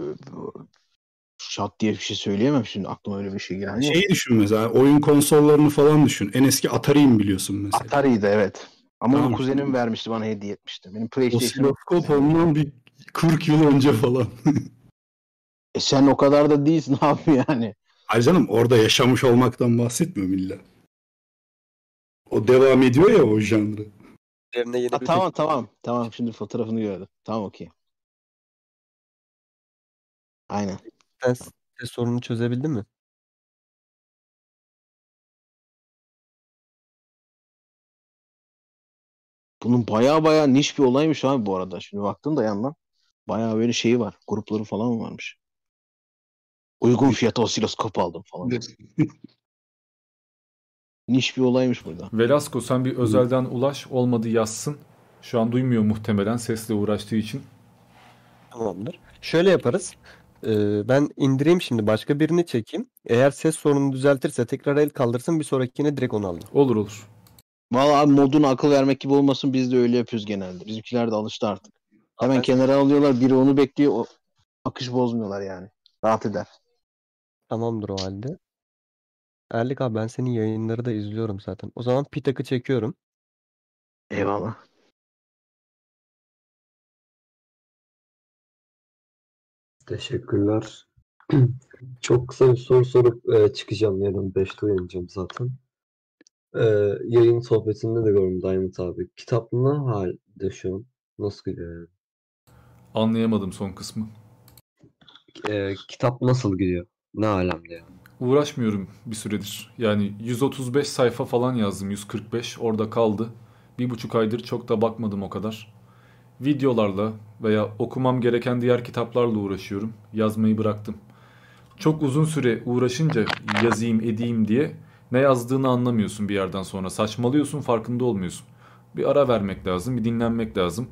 şat diye bir şey söyleyemem şimdi aklıma öyle bir şey gelmiyor. Şeyi düşün mesela oyun konsollarını falan düşün. En eski Atari'yi biliyorsun mesela? Atari'ydi evet. Ama Tamam. onu kuzenim vermişti bana hediye etmişti. Benim PlayStation. Osiloskop ondan bir 40 yıl önce falan. E sen o kadar da değilsin abi yani. Hayır canım orada yaşamış olmaktan bahsetmiyorum illa. O devam ediyor ya o janrı. Üzerine yeni Ha, bir tamam tamam. Tamam şimdi fotoğrafını gördüm. Tamam okey. Aynen. Sen ses sorununu çözebildin mi? Bunun baya baya niş bir olaymış abi bu arada. Şimdi baktım da yandan. Baya böyle şeyi var. Grupları falan varmış. Uygun fiyata osiloskop aldım falan. niş bir olaymış burada. Velasco sen bir özelden ulaş olmadı yazsın. Şu an duymuyor muhtemelen sesle uğraştığı için. Tamamdır. Şöyle yaparız. Ee, ben indireyim şimdi başka birini çekeyim. Eğer ses sorununu düzeltirse tekrar el kaldırsın bir sonrakine direkt onu alayım. Olur olur. Valla abi moduna akıl vermek gibi olmasın biz de öyle yapıyoruz genelde. Bizimkiler de alıştı artık. Hemen kenara alıyorlar biri onu bekliyor. O akış bozmuyorlar yani. Rahat eder. Tamamdır o halde. Erlik abi ben senin yayınları da izliyorum zaten. O zaman Pitak'ı çekiyorum. Eyvallah. Teşekkürler. Çok kısa bir soru sorup e, çıkacağım. Yarın 5'te uyanacağım zaten. E, yayın sohbetinde de gördüm Diamond abi. Kitap ne halde şu an? Nasıl gidiyor yani? Anlayamadım son kısmı. E, kitap nasıl gidiyor? Ne alemde yani? Uğraşmıyorum bir süredir. Yani 135 sayfa falan yazdım. 145 orada kaldı. Bir buçuk aydır çok da bakmadım o kadar. Videolarla veya okumam gereken diğer kitaplarla uğraşıyorum. Yazmayı bıraktım. Çok uzun süre uğraşınca yazayım edeyim diye ne yazdığını anlamıyorsun bir yerden sonra. Saçmalıyorsun farkında olmuyorsun. Bir ara vermek lazım, bir dinlenmek lazım.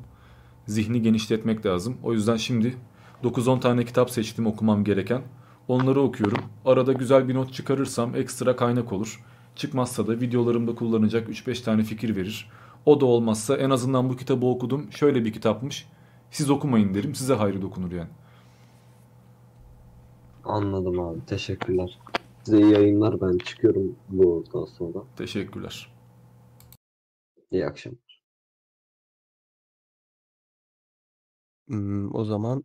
Zihni genişletmek lazım. O yüzden şimdi 9-10 tane kitap seçtim okumam gereken. Onları okuyorum. Arada güzel bir not çıkarırsam ekstra kaynak olur. Çıkmazsa da videolarımda kullanacak 3-5 tane fikir verir. O da olmazsa en azından bu kitabı okudum. Şöyle bir kitapmış. Siz okumayın derim. Size hayrı dokunur yani. Anladım abi. Teşekkürler. Size iyi yayınlar. Ben çıkıyorum buradan sonra. Teşekkürler. İyi akşamlar. Hmm, o zaman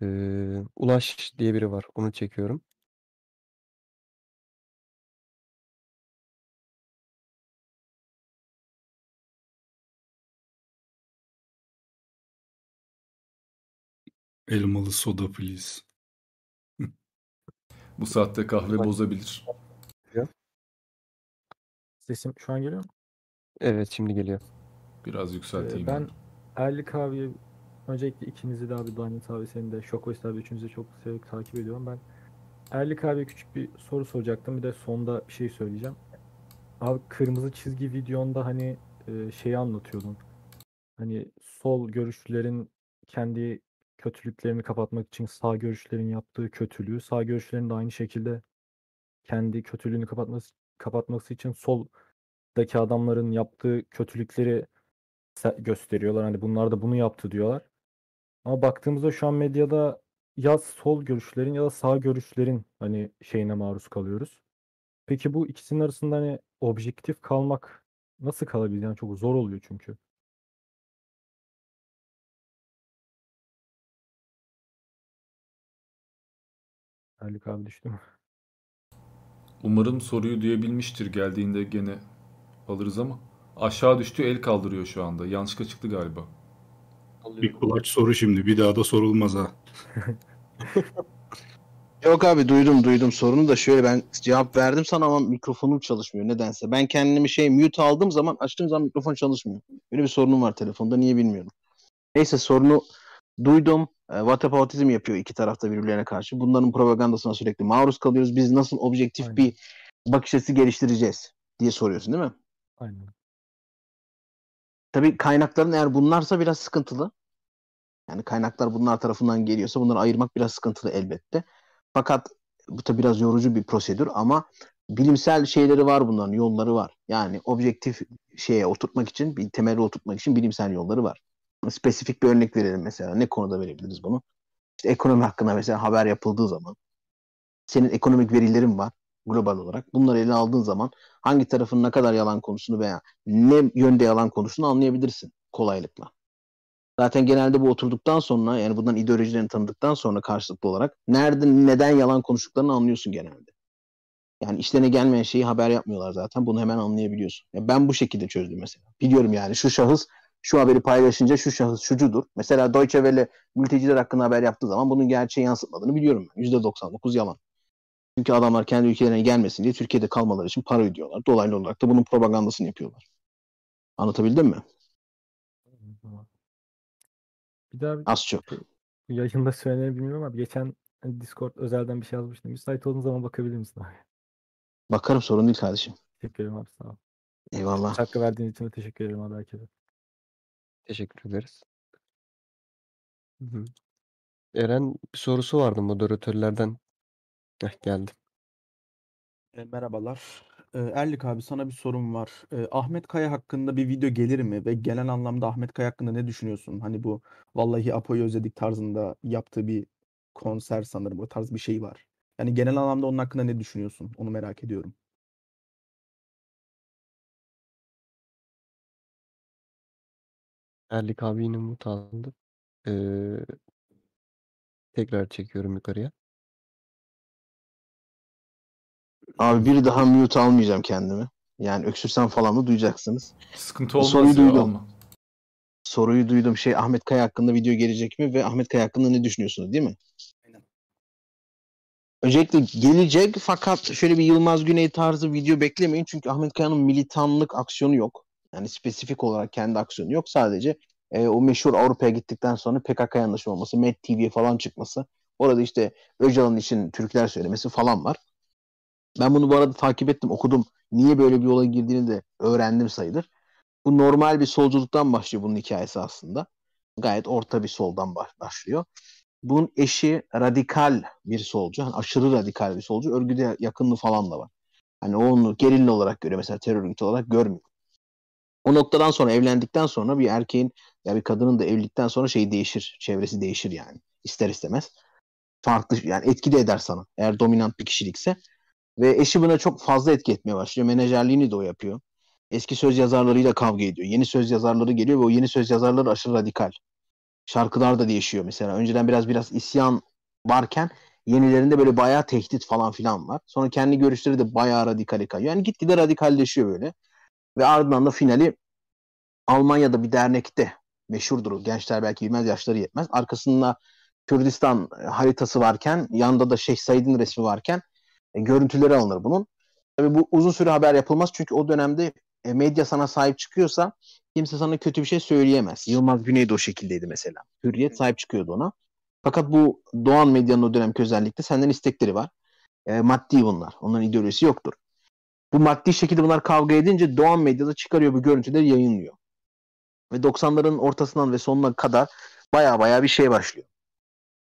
eee, Ulaş diye biri var. Onu çekiyorum. Elmalı soda please. Bu saatte kahve bozabilir. Sesim şu an geliyor mu? Evet şimdi geliyor. Biraz Ee, yükselteyim. ben Erlik abiye öncelikle ikinizi de abi Diamond abi seni de Şokoist abi üçünüzü de çok severek takip ediyorum. Ben Erlik abiye küçük bir soru soracaktım. Bir de sonda bir şey söyleyeceğim. Abi kırmızı çizgi videonda hani e, şeyi anlatıyordun. Hani sol görüşlerin kendi kötülüklerini kapatmak için sağ görüşlerin yaptığı kötülüğü, sağ görüşlerin de aynı şekilde kendi kötülüğünü kapatması kapatması için soldaki adamların yaptığı kötülükleri gösteriyorlar. Hani bunlar da bunu yaptı diyorlar. Ama baktığımızda şu an medyada ya sol görüşlerin ya da sağ görüşlerin hani şeyine maruz kalıyoruz. Peki bu ikisinin arasında hani objektif kalmak nasıl kalabilir? Yani çok zor oluyor çünkü. Erlik abi düştü mü? Umarım soruyu duyabilmiştir. Geldiğinde gene alırız ama. Aşağı düştü el kaldırıyor şu anda. Yanlışlıkla çıktı galiba. Bir kulaç soru şimdi bir daha da sorulmaz ha. Yok abi duydum duydum sorunu da şöyle ben cevap verdim sana ama mikrofonum çalışmıyor nedense. Ben kendimi şey mute aldığım zaman açtığım zaman mikrofon çalışmıyor. Böyle bir sorunum var telefonda niye bilmiyorum. Neyse sorunu duydum. E, WhatsApp autizm yapıyor iki tarafta birbirlerine karşı. Bunların propagandasına sürekli maruz kalıyoruz. Biz nasıl objektif bir bakış açısı geliştireceğiz diye soruyorsun değil mi? Aynen. Tabii kaynakların eğer bunlarsa biraz sıkıntılı. Yani kaynaklar bunlar tarafından geliyorsa bunları ayırmak biraz sıkıntılı elbette. Fakat bu da biraz yorucu bir prosedür ama bilimsel şeyleri var bunların, yolları var. Yani objektif şeye oturtmak için, bir temeli oturtmak için bilimsel yolları var. Spesifik bir örnek verelim mesela. Ne konuda verebiliriz bunu? İşte ekonomi hakkında mesela haber yapıldığı zaman senin ekonomik verilerin var global olarak. Bunları ele aldığın zaman hangi tarafın ne kadar yalan konusunu veya ne yönde yalan konusunu anlayabilirsin kolaylıkla. Zaten genelde bu oturduktan sonra yani bundan ideolojilerini tanıdıktan sonra karşılıklı olarak nerede neden yalan konuştuklarını anlıyorsun genelde. Yani işlerine gelmeyen şeyi haber yapmıyorlar zaten. Bunu hemen anlayabiliyorsun. Ya ben bu şekilde çözdüm mesela. Biliyorum yani şu şahıs şu haberi paylaşınca şu şahıs şucudur. Mesela Deutsche Welle mülteciler hakkında haber yaptığı zaman bunun gerçeği yansıtmadığını biliyorum ben. %99 yalan. Çünkü adamlar kendi ülkelerine gelmesin diye Türkiye'de kalmaları için para ödüyorlar. Dolaylı olarak da bunun propagandasını yapıyorlar. Anlatabildim mi? Bir daha Az çok. yayında söylenebilir bilmiyorum ama geçen Discord özelden bir şey yazmıştım. Müsait olduğun zaman bakabilir misin abi? Bakarım sorun değil kardeşim. Teşekkür ederim abi sağ ol. Eyvallah. Hakkı verdiğin için de teşekkür ederim abi herkese. Teşekkür ederiz. Hı hı. Eren bir sorusu vardı moderatörlerden. Heh, geldi. E, merhabalar. E, Erlik abi sana bir sorum var. E, Ahmet Kaya hakkında bir video gelir mi? Ve genel anlamda Ahmet Kaya hakkında ne düşünüyorsun? Hani bu vallahi Apo'yu özledik tarzında yaptığı bir konser sanırım. O tarz bir şey var. Yani genel anlamda onun hakkında ne düşünüyorsun? Onu merak ediyorum. Erlik abi yine mut aldı. Ee, tekrar çekiyorum yukarıya. Abi bir daha mute almayacağım kendimi. Yani öksürsem falan mı duyacaksınız. Sıkıntı olmaz soruyu ya, duydum. alma. Soruyu duydum. Şey Ahmet Kaya hakkında video gelecek mi ve Ahmet Kaya hakkında ne düşünüyorsunuz değil mi? Öncelikle gelecek fakat şöyle bir Yılmaz Güney tarzı video beklemeyin. Çünkü Ahmet Kaya'nın militanlık aksiyonu yok. Yani spesifik olarak kendi aksiyonu yok. Sadece e, o meşhur Avrupa'ya gittikten sonra PKK'ya anlaşma olması, Met TV'ye falan çıkması. Orada işte Öcalan için Türkler söylemesi falan var. Ben bunu bu arada takip ettim, okudum. Niye böyle bir yola girdiğini de öğrendim sayılır. Bu normal bir solculuktan başlıyor bunun hikayesi aslında. Gayet orta bir soldan baş- başlıyor. Bunun eşi radikal bir solcu, hani aşırı radikal bir solcu. Örgüde yakınlığı falan da var. Hani onu gerilla olarak görüyor mesela terör örgütü olarak görmüyor. O noktadan sonra evlendikten sonra bir erkeğin ya bir kadının da evlilikten sonra şey değişir. Çevresi değişir yani. ister istemez. Farklı yani etki de eder sana. Eğer dominant bir kişilikse. Ve eşi buna çok fazla etki etmeye başlıyor. Menajerliğini de o yapıyor. Eski söz yazarlarıyla kavga ediyor. Yeni söz yazarları geliyor ve o yeni söz yazarları aşırı radikal. Şarkılar da değişiyor mesela. Önceden biraz biraz isyan varken yenilerinde böyle bayağı tehdit falan filan var. Sonra kendi görüşleri de bayağı radikale kayıyor. Yani gitgide radikalleşiyor böyle. Ve ardından da finali Almanya'da bir dernekte meşhurdur. Gençler belki bilmez, yaşları yetmez. Arkasında Kürdistan e, haritası varken, yanında da Şeyh Said'in resmi varken e, görüntüleri alınır bunun. Tabii bu uzun süre haber yapılmaz çünkü o dönemde e, medya sana sahip çıkıyorsa kimse sana kötü bir şey söyleyemez. Yılmaz Güney de o şekildeydi mesela. Hürriyet sahip çıkıyordu ona. Fakat bu Doğan medyanın o dönemki özellikle senden istekleri var. E, maddi bunlar. Onların ideolojisi yoktur. Bu maddi şekilde bunlar kavga edince Doğan medyada çıkarıyor bu görüntüleri yayınlıyor. Ve 90'ların ortasından ve sonuna kadar baya baya bir şey başlıyor.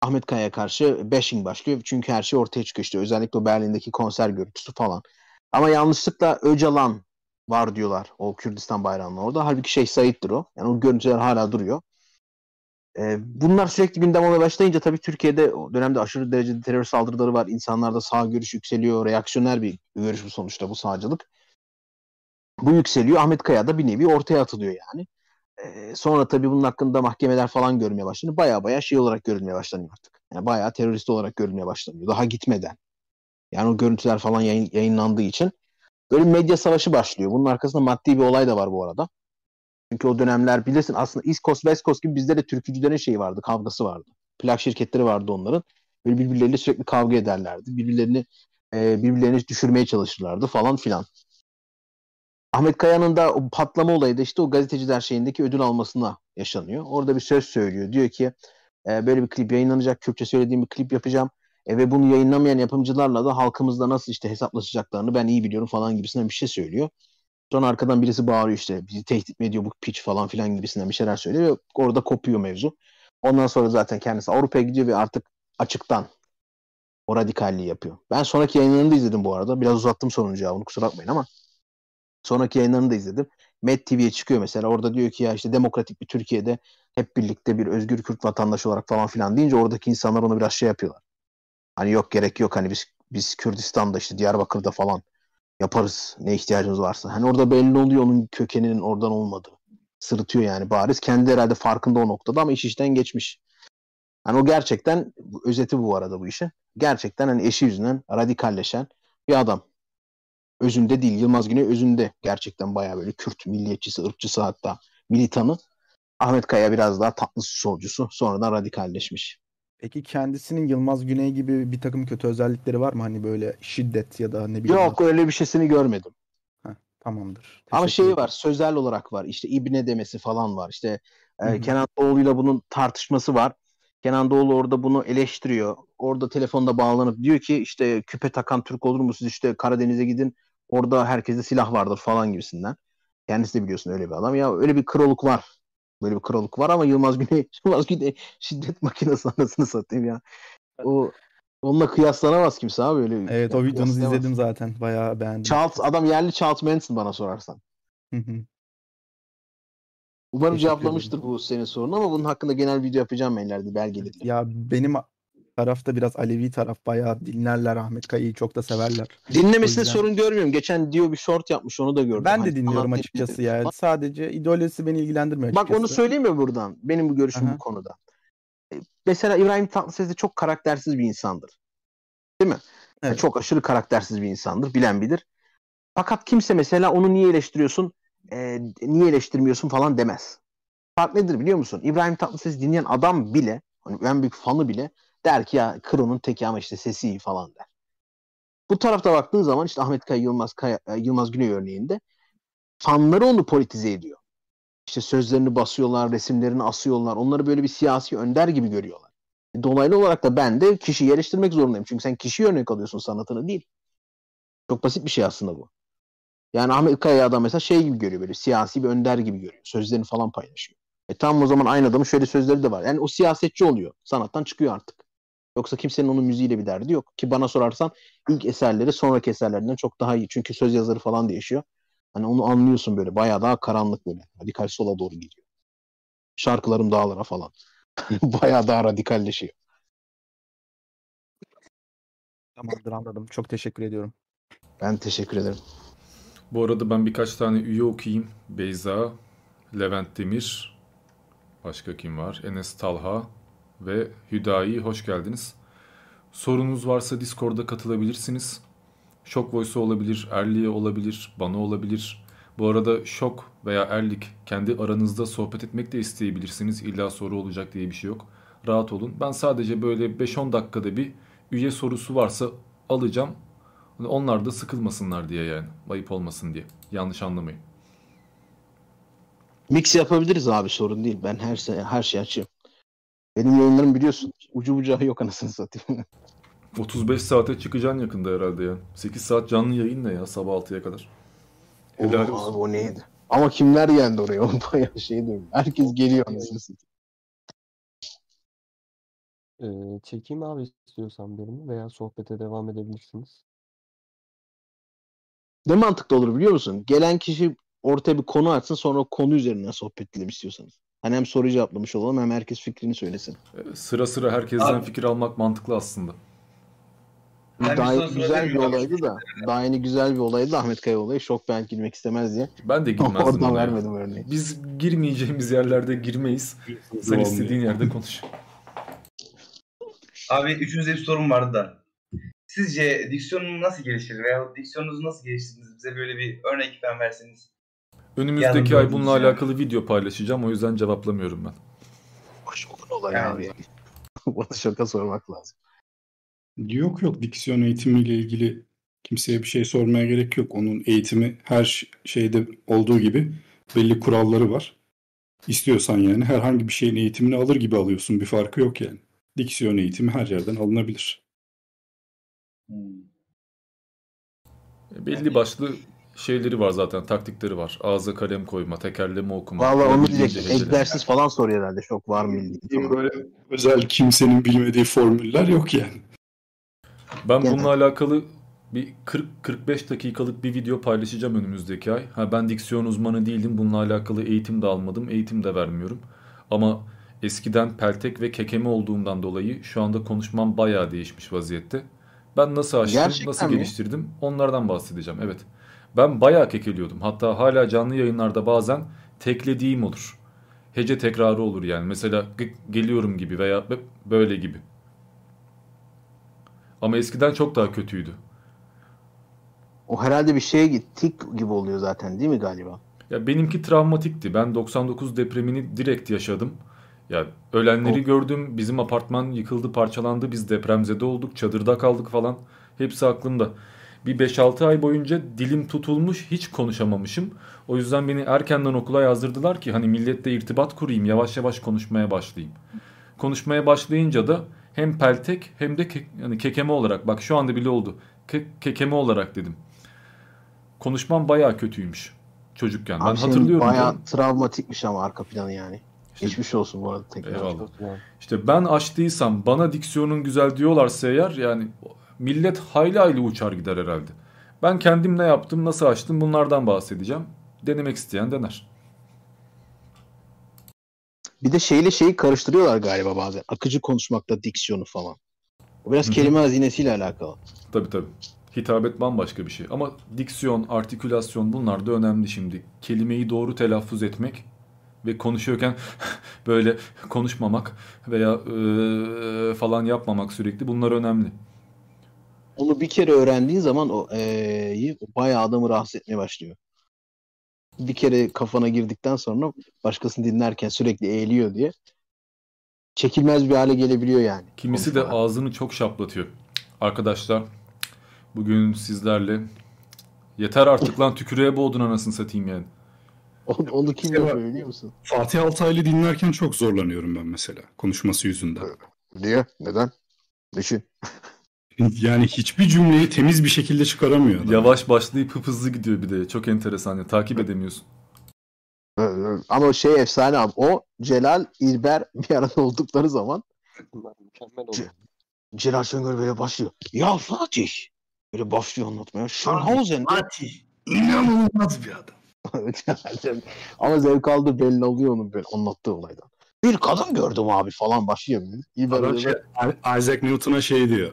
Ahmet Kaya'ya karşı bashing başlıyor. Çünkü her şey ortaya çıkıyor işte. Özellikle Berlin'deki konser görüntüsü falan. Ama yanlışlıkla Öcalan var diyorlar o Kürdistan bayrağının orada. Halbuki Şeyh Said'dir o. Yani o görüntüler hala duruyor. Ee, bunlar sürekli gündem olmaya başlayınca tabii Türkiye'de o dönemde aşırı derecede terör saldırıları var. İnsanlarda sağ görüş yükseliyor. Reaksiyoner bir görüş bu sonuçta bu sağcılık. Bu yükseliyor. Ahmet Kaya da bir nevi ortaya atılıyor yani. Ee, sonra tabii bunun hakkında mahkemeler falan görmeye başlanıyor. Baya baya şey olarak görülmeye başlanıyor artık. Yani bayağı terörist olarak görülmeye başlanıyor. Daha gitmeden. Yani o görüntüler falan yayın, yayınlandığı için böyle medya savaşı başlıyor. Bunun arkasında maddi bir olay da var bu arada. Çünkü o dönemler bilirsin aslında East Coast West Coast gibi bizde de türkücülerin şeyi vardı, kavgası vardı. Plak şirketleri vardı onların. Böyle birbirleriyle sürekli kavga ederlerdi. Birbirlerini e, birbirlerini düşürmeye çalışırlardı falan filan. Ahmet Kaya'nın da o patlama olayı da işte o gazeteciler şeyindeki ödül almasına yaşanıyor. Orada bir söz söylüyor. Diyor ki e, böyle bir klip yayınlanacak. Kürtçe söylediğim bir klip yapacağım. E, ve bunu yayınlamayan yapımcılarla da halkımızla nasıl işte hesaplaşacaklarını ben iyi biliyorum falan gibisinden bir şey söylüyor. Sonra arkadan birisi bağırıyor işte bizi tehdit mi ediyor bu piç falan filan gibisinden bir şeyler söylüyor ve orada kopuyor mevzu. Ondan sonra zaten kendisi Avrupa'ya gidiyor ve artık açıktan o radikalliği yapıyor. Ben sonraki yayınlarını da izledim bu arada. Biraz uzattım sorunun cevabını kusura bakmayın ama sonraki yayınlarını da izledim. Met TV'ye çıkıyor mesela. Orada diyor ki ya işte demokratik bir Türkiye'de hep birlikte bir özgür Kürt vatandaşı olarak falan filan deyince oradaki insanlar onu biraz şey yapıyorlar. Hani yok gerek yok hani biz biz Kürdistan'da işte Diyarbakır'da falan yaparız ne ihtiyacımız varsa. Hani orada belli oluyor onun kökeninin oradan olmadığı. Sırıtıyor yani bariz. Kendi herhalde farkında o noktada ama iş işten geçmiş. Hani o gerçekten özeti bu arada bu işin. Gerçekten hani eşi yüzünden radikalleşen bir adam. Özünde değil. Yılmaz Güney özünde gerçekten bayağı böyle Kürt milliyetçisi, ırkçısı hatta militanı. Ahmet Kaya biraz daha tatlı solcusu. Sonradan radikalleşmiş. Peki kendisinin Yılmaz Güney gibi bir takım kötü özellikleri var mı? Hani böyle şiddet ya da ne bileyim. Yok öyle bir şeysini görmedim. Tamamdır. Ama şeyi var sözel olarak var işte İbne demesi falan var işte e. Kenan Doğulu'yla bunun tartışması var. Kenan Doğulu orada bunu eleştiriyor. Orada telefonda bağlanıp diyor ki işte küpe takan Türk olur mu siz işte Karadeniz'e gidin orada herkeste silah vardır falan gibisinden. Kendisi de biliyorsun öyle bir adam. Ya öyle bir kroluk var. Böyle bir kroluk var ama Yılmaz Güney, Yılmaz Güney şiddet makinesi anasını satayım ya. O onunla kıyaslanamaz kimse abi öyle. Evet ya o videonuzu izledim zaten. Bayağı beğendim. Charles, adam yerli Charles Manson bana sorarsan. Hı hı. Umarım Teşekkür cevaplamıştır bu senin sorunu ama bunun hakkında genel video yapacağım ben ileride belgeleri. Ya benim tarafta biraz Alevi taraf bayağı dinlerler Ahmet Kaya'yı çok da severler. O Dinlemesinde yüzden- sorun görmüyorum. Geçen diyor bir short yapmış onu da gördüm. Ben Hani de dinliyorum açıkçası ya. falan. Sadece ideolojisi beni ilgilendirmiyor Bak açıkçası. onu söyleyeyim mi buradan? Benim bu görüşüm Aha. bu konuda. E, Mesela İbrahim Tatlıses de çok karaktersiz bir insandır. Değil mi? Yani Çok aşırı karaktersiz bir insandır. Bilen bilir. Fakat kimse mesela onu niye eleştiriyorsun, e, niye eleştirmiyorsun falan demez. Fark nedir biliyor musun? İbrahim Tatlıses dinleyen adam bile, hani en büyük fanı bile der ki ya Kıro'nun teki ama işte sesi iyi falan der. Bu tarafta baktığın zaman işte Ahmet Kaya, Yılmaz, Kaya, e, Yılmaz Güney örneğinde fanları onu politize ediyor. İşte sözlerini basıyorlar, resimlerini asıyorlar. Onları böyle bir siyasi önder gibi görüyorlar. Dolaylı olarak da ben de kişiyi eleştirmek zorundayım. Çünkü sen kişiyi örnek alıyorsun sanatını değil. Çok basit bir şey aslında bu. Yani Ahmet Kaya adam mesela şey gibi görüyor böyle siyasi bir önder gibi görüyor. Sözlerini falan paylaşıyor. E tamam o zaman aynı adamın şöyle sözleri de var. Yani o siyasetçi oluyor. Sanattan çıkıyor artık. Yoksa kimsenin onun müziğiyle bir derdi yok. Ki bana sorarsan ilk eserleri sonraki eserlerinden çok daha iyi. Çünkü söz yazarı falan değişiyor. Hani onu anlıyorsun böyle. Bayağı daha karanlık böyle. Radikal sola doğru gidiyor. Şarkılarım dağlara falan. Bayağı daha radikalleşiyor. Tamamdır anladım. Çok teşekkür ediyorum. Ben teşekkür ederim. Bu arada ben birkaç tane üye okuyayım. Beyza, Levent Demir, başka kim var? Enes Talha ve Hüdayi hoş geldiniz. Sorunuz varsa Discord'a katılabilirsiniz. Shock Voice olabilir, Erli'ye olabilir, bana olabilir. Bu arada Shock veya Erlik kendi aranızda sohbet etmek de isteyebilirsiniz. İlla soru olacak diye bir şey yok. Rahat olun. Ben sadece böyle 5-10 dakikada bir üye sorusu varsa alacağım. Onlar da sıkılmasınlar diye yani. Ayıp olmasın diye. Yanlış anlamayın. Mix yapabiliriz abi sorun değil. Ben her şey, her şeyi açıyorum. Benim yayınlarım biliyorsun. Ucu bucağı yok anasını satayım. 35 saate çıkacaksın yakında herhalde ya. 8 saat canlı yayın ne ya sabah 6'ya kadar. Helal olsun. abi o neydi? Ama kimler geldi oraya? O bayağı şey diyorum. Herkes geliyor anasını satayım. Ee, çekeyim abi istiyorsan birini veya sohbete devam edebilirsiniz. Ne mantıklı olur biliyor musun? Gelen kişi ortaya bir konu açsın sonra o konu üzerinden sohbet edelim istiyorsanız. Hani hem soru cevaplamış olalım hem herkes fikrini söylesin. Sıra sıra herkesten Abi- fikir almak mantıklı aslında. Daha yeni güzel bir olaydı da. Daha yeni güzel bir olaydı da Ahmet Kaya olayı. Şok ben girmek istemez diye. Ben de girmezdim Oradan vermedim örneği. Biz girmeyeceğimiz yerlerde girmeyiz. Sen istediğin yerde konuş. Abi üçünüze bir sorum vardı da. Sizce diksiyonum nasıl gelişir veya diksiyonunuzu nasıl geliştirdiniz? Bize böyle bir örnek falan verseniz. Önümüzdeki Yardımcı ay bununla yani. alakalı video paylaşacağım. O yüzden cevaplamıyorum ben. Olay abi. Bana şaka sormak lazım. Yok yok diksiyon eğitimiyle ilgili kimseye bir şey sormaya gerek yok. Onun eğitimi her şeyde olduğu gibi belli kuralları var. İstiyorsan yani herhangi bir şeyin eğitimini alır gibi alıyorsun. Bir farkı yok yani. Diksiyon eğitimi her yerden alınabilir. Belli başlı şeyleri var zaten, taktikleri var. Ağza kalem koyma, tekerleme okuma. Valla onu hecele. Egzersiz falan soruyor herhalde. Çok var mı ilgili. Böyle özel kimsenin bilmediği formüller yok yani. Ben Genel. bununla alakalı bir 40-45 dakikalık bir video paylaşacağım önümüzdeki ay. Ha ben diksiyon uzmanı değilim. Bununla alakalı eğitim de almadım. Eğitim de vermiyorum. Ama eskiden peltek ve kekeme olduğumdan dolayı şu anda konuşmam bayağı değişmiş vaziyette. Ben nasıl açtım, Gerçekten nasıl mi? geliştirdim onlardan bahsedeceğim. Evet. Ben bayağı kekeliyordum. Hatta hala canlı yayınlarda bazen teklediğim olur. Hece tekrarı olur yani. Mesela "Gık, geliyorum gibi veya "Bıp, böyle gibi. Ama eskiden çok daha kötüydü. O herhalde bir şeye gittik gibi oluyor zaten değil mi galiba? Ya benimki travmatikti. Ben 99 depremini direkt yaşadım. Ya ölenleri gördüm. Bizim apartman yıkıldı, parçalandı. Biz depremzede olduk, çadırda kaldık falan. Hepsi aklımda. Bir 5-6 ay boyunca dilim tutulmuş, hiç konuşamamışım. O yüzden beni erkenden okula yazdırdılar ki hani milletle irtibat kurayım, yavaş yavaş konuşmaya başlayayım. Konuşmaya başlayınca da hem peltek hem de ke- yani kekeme olarak bak şu anda bile oldu. Ke- kekeme olarak dedim. Konuşmam bayağı kötüymüş çocukken. Ben Abi senin hatırlıyorum. bayağı canım. travmatikmiş ama arka planı yani. Geçmiş olsun bu arada tekrar. Eyvallah. İşte ben açtıysam bana diksiyonun güzel diyorlarsa eğer yani millet hayli hayli uçar gider herhalde. Ben kendim ne yaptım, nasıl açtım bunlardan bahsedeceğim. Denemek isteyen dener. Bir de şeyle şeyi karıştırıyorlar galiba bazen. Akıcı konuşmakta diksiyonu falan. O biraz Hı hı. kelime hazinesiyle alakalı. Tabii tabii. Hitabet bambaşka bir şey. Ama diksiyon, artikülasyon bunlar da önemli şimdi. Kelimeyi doğru telaffuz etmek ve konuşuyorken böyle konuşmamak veya eee, falan yapmamak sürekli bunlar önemli. Onu bir kere öğrendiğin zaman o eee, o bayağı adamı rahatsız etmeye başlıyor. Bir kere kafana girdikten sonra başkasını dinlerken sürekli eğiliyor diye çekilmez bir hale gelebiliyor yani. Kimisi de ağzını çok şaplatıyor. Arkadaşlar bugün sizlerle yeter artık lan tükürüğe boğdun anasını satayım yani. Onu, onu kim yapıyor biliyor musun? Fatih Altaylı dinlerken çok zorlanıyorum ben mesela konuşması yüzünden. Niye? Neden? Düşün. Yani hiçbir cümleyi temiz bir şekilde çıkaramıyor adam. Yavaş başlayıp hıp hızlı gidiyor bir de. Çok enteresan ya. Takip edemiyorsun. Ama o şey efsane abi. O Celal, İlber bir arada oldukları zaman Mükemmel oluyor. Celal Şengör böyle başlıyor. Ya Fatih. Böyle başlıyor anlatmaya. Schönhausen'de. Fatih. İnanılmaz bir adam. Ama zevk aldığı belli oluyor onun böyle anlattığı olaydan. Bir kadın gördüm abi falan başlıyor. böyle. İlber Adam öyle şey, Isaac Newton'a şey diyor.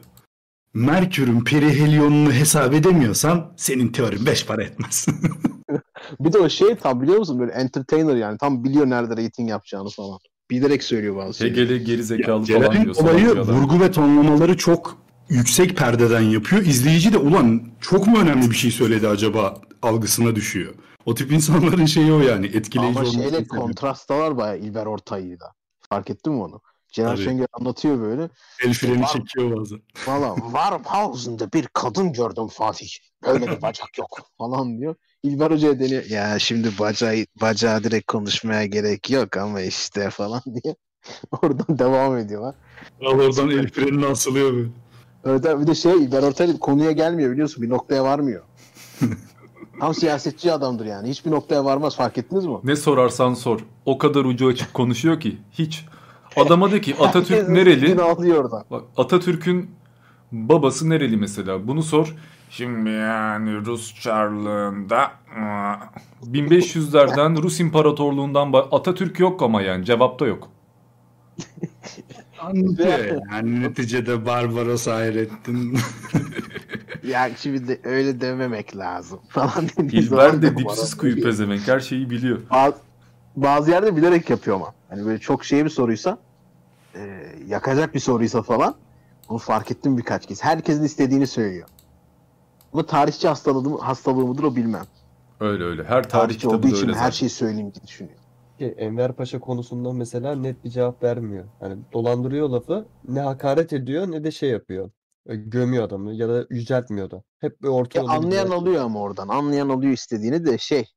Merkür'ün perihelyonunu hesap edemiyorsan senin teorin beş para etmez. Bir de o şey tam biliyor musun böyle entertainer yani tam biliyor nerede rating yapacağını falan. Bilerek söylüyor bazı şeyleri. Hegel'e geri zekalı falan Celal'in diyor. olayı adam. vurgu ve tonlamaları çok yüksek perdeden yapıyor. İzleyici de ulan çok mu önemli bir şey söyledi acaba algısına düşüyor. O tip insanların şeyi o yani etkileyici Ama şeyle seviyor. kontrast da var bayağı İlber Ortaylı'yı da. Fark ettin mi onu? Celal Tabii. Şengör anlatıyor böyle. El freni Var- çekiyor bazen. Valla Warmhausen'da bir kadın gördüm Fatih. Böyle bir bacak yok falan diyor. İlber Hoca'ya deniyor. Ya şimdi bacağı, bacağı direkt konuşmaya gerek yok ama işte falan diye. Oradan devam ediyorlar. Al oradan el frenine asılıyor böyle. Evet bir de şey İlber Ortaylı konuya gelmiyor biliyorsun. Bir noktaya varmıyor. Tam siyasetçi adamdır yani. Hiçbir noktaya varmaz fark ettiniz mi? Ne sorarsan sor. O kadar ucu açık konuşuyor ki. Hiç. Adama de ki Atatürk nereli? Bak Atatürk'ün babası nereli mesela? Bunu sor. Şimdi yani Rus Çarlığında 1500'lerden Rus İmparatorluğundan Atatürk yok ama yani cevapta yok. Anlatıyor yani neticede Barbaros Hayrettin. Ya şimdi de öyle dememek lazım falan İlber de dipsiz kuyu pezevenk her şeyi biliyor. Bazı, bazı yerde bilerek yapıyor ama. Hani böyle çok şey bir soruysa e, yakacak bir soruysa falan onu fark ettim birkaç kez. Herkesin istediğini söylüyor. Ama tarihçi hastalığı, hastalığı mıdır o bilmem. Öyle öyle. Her tarih Tarihçi kitabı olduğu için öyle her zaten. şeyi söyleyeyim diye düşünüyor. Ki Enver Paşa konusunda mesela net bir cevap vermiyor. Hani dolandırıyor lafı, ne hakaret ediyor ne de şey yapıyor. gömüyor adamı ya da yüceltmiyor da. Hep bir orta Ya anlayan gidiyor. alıyor ama oradan. Anlayan alıyor istediğini de şey.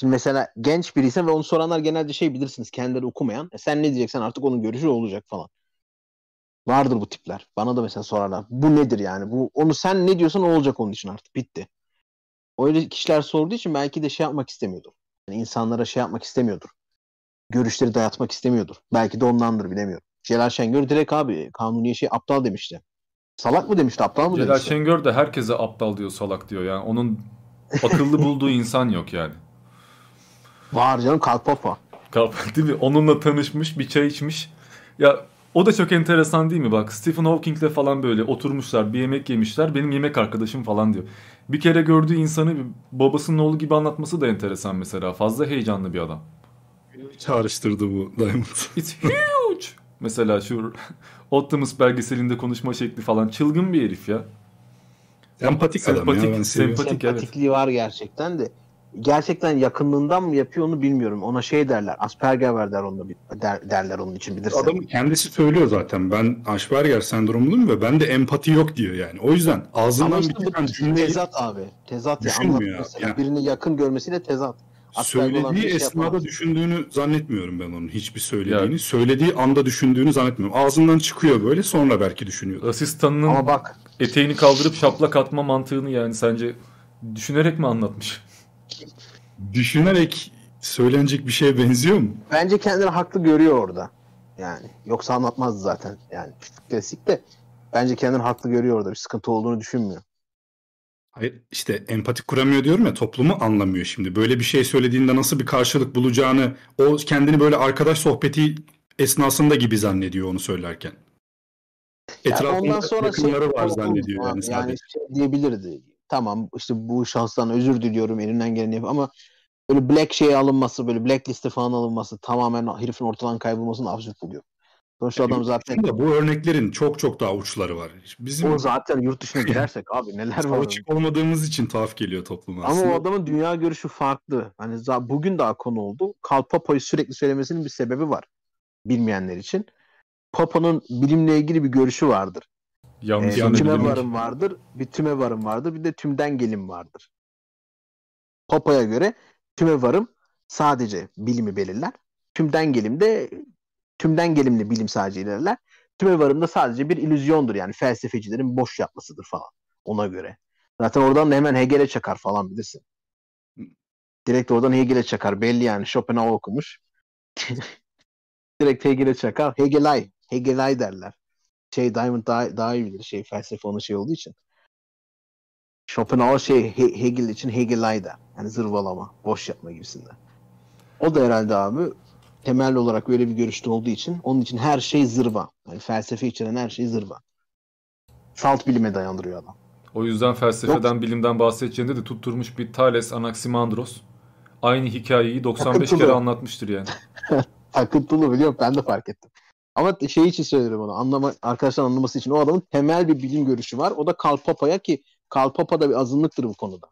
Şimdi mesela genç biriysen ve onu soranlar genelde şey bilirsiniz kendileri okumayan. E sen ne diyeceksen artık onun görüşü olacak falan. Vardır bu tipler. Bana da mesela sorarlar. Bu nedir yani? Bu onu sen ne diyorsan o olacak onun için artık. Bitti. Öyle kişiler sorduğu için belki de şey yapmak istemiyordur. Yani insanlara şey yapmak istemiyordur. Görüşleri dayatmak istemiyordur. Belki de ondandır bilemiyorum. Celal Şengör direkt abi kanuniye şey aptal demişti. Salak mı demişti, aptal mı Celal demişti? Şengör de herkese aptal diyor, salak diyor. Yani onun akıllı bulduğu insan yok yani. Var canım Popper. Karl değil mi? Onunla tanışmış, bir çay içmiş. Ya o da çok enteresan değil mi? Bak Stephen Hawking'le falan böyle oturmuşlar, bir yemek yemişler. Benim yemek arkadaşım falan diyor. Bir kere gördüğü insanı babasının oğlu gibi anlatması da enteresan mesela. Fazla heyecanlı bir adam. Çağrıştırdı bu Diamond. It's huge. Mesela şu Optimus belgeselinde konuşma şekli falan çılgın bir herif ya. Sempatik adam ya, ben sempatik evet. Sempatikliği var gerçekten de. Gerçekten yakınlığından mı yapıyor onu bilmiyorum. Ona şey derler. Asperger var der onda der, derler onun için bilirsin. Adam kendisi söylüyor zaten. Ben Asperger sendromluyum ve bende empati yok diyor yani. O yüzden ağzından işte bir çıkan cümleyi tezat abi. Tezat ya. Düşünmüyor Anlat ya. mesela. Yani- Birini yakın görmesiyle tezat. Asperger bir söylediği şey esnada yapamaz. düşündüğünü zannetmiyorum ben onun hiçbir söylediğini. Söylediği anda düşündüğünü zannetmiyorum. Ağzından çıkıyor böyle sonra belki düşünüyor. Asistanının Ama bak eteğini kaldırıp şaplak atma mantığını yani sence düşünerek mi anlatmış? Düşünerek söylenecek bir şeye benziyor mu? Bence kendini haklı görüyor orada. Yani yoksa anlatmazdı zaten. Yani klasik de bence kendini haklı görüyor orada. Bir sıkıntı olduğunu düşünmüyor. Hayır işte empati kuramıyor diyorum ya toplumu anlamıyor şimdi. Böyle bir şey söylediğinde nasıl bir karşılık bulacağını o kendini böyle arkadaş sohbeti esnasında gibi zannediyor onu söylerken. Yani Etrafında ondan sonra şey yakınları var oldu, zannediyor yani, yani sadece. şey diyebilirdi. Tamam işte bu şahstan özür diliyorum elimden geleni yap ama böyle black şeye alınması böyle blackliste falan alınması tamamen herifin ortadan kaybolmasını absürt buluyor. Sonuçta adam zaten bu örneklerin çok çok daha uçları var. Bizim o zaten yurt dışına girersek abi neler var. alışık olmadığımız için tuhaf geliyor topluma Ama aslında. o adamın dünya görüşü farklı. Hani bugün daha konu oldu. Karl Popper'ı sürekli söylemesinin bir sebebi var. Bilmeyenler için. Popper'ın bilimle ilgili bir görüşü vardır. Yanlış Ee, yanlış tüme varım vardır, bir tüme varım vardır, bir de tümden gelim vardır. Popa'ya göre tüme varım sadece bilimi belirler. Tümden gelim de tümden gelimli bilim sadece ilerler. Tüme varım da sadece bir illüzyondur yani felsefecilerin boş yapmasıdır falan ona göre. Zaten oradan da hemen Hegel'e çakar falan bilirsin. Direkt oradan Hegel'e çakar. Belli yani Schopenhauer okumuş. Direkt Hegel'e çakar. Hegelay. Hegelay derler. Şey Diamond daha, daha iyi bilir. Şey felsefe onun şey olduğu için. Schopenhauer şey He- Hegel için Hegelay der. Yani zırvalama, boş yapma gibisinden. O da herhalde abi temel olarak öyle bir görüşte olduğu için onun için her şey zırva. Yani felsefe içeren her şey zırva. Salt bilime dayandırıyor adam. O yüzden felsefeden, bilimden bahsedeceğinde de tutturmuş bir Thales Anaximandros. Aynı hikayeyi 95 kere Takıntılı. anlatmıştır yani. Takıntılı biliyorum ben de fark ettim. Ama şey için söylüyorum onu. Anlama, arkadaşlar anlaması için. O adamın temel bir bilim görüşü var. O da Karl Popper'ya ki Karl Popper da bir azınlıktır bu konuda.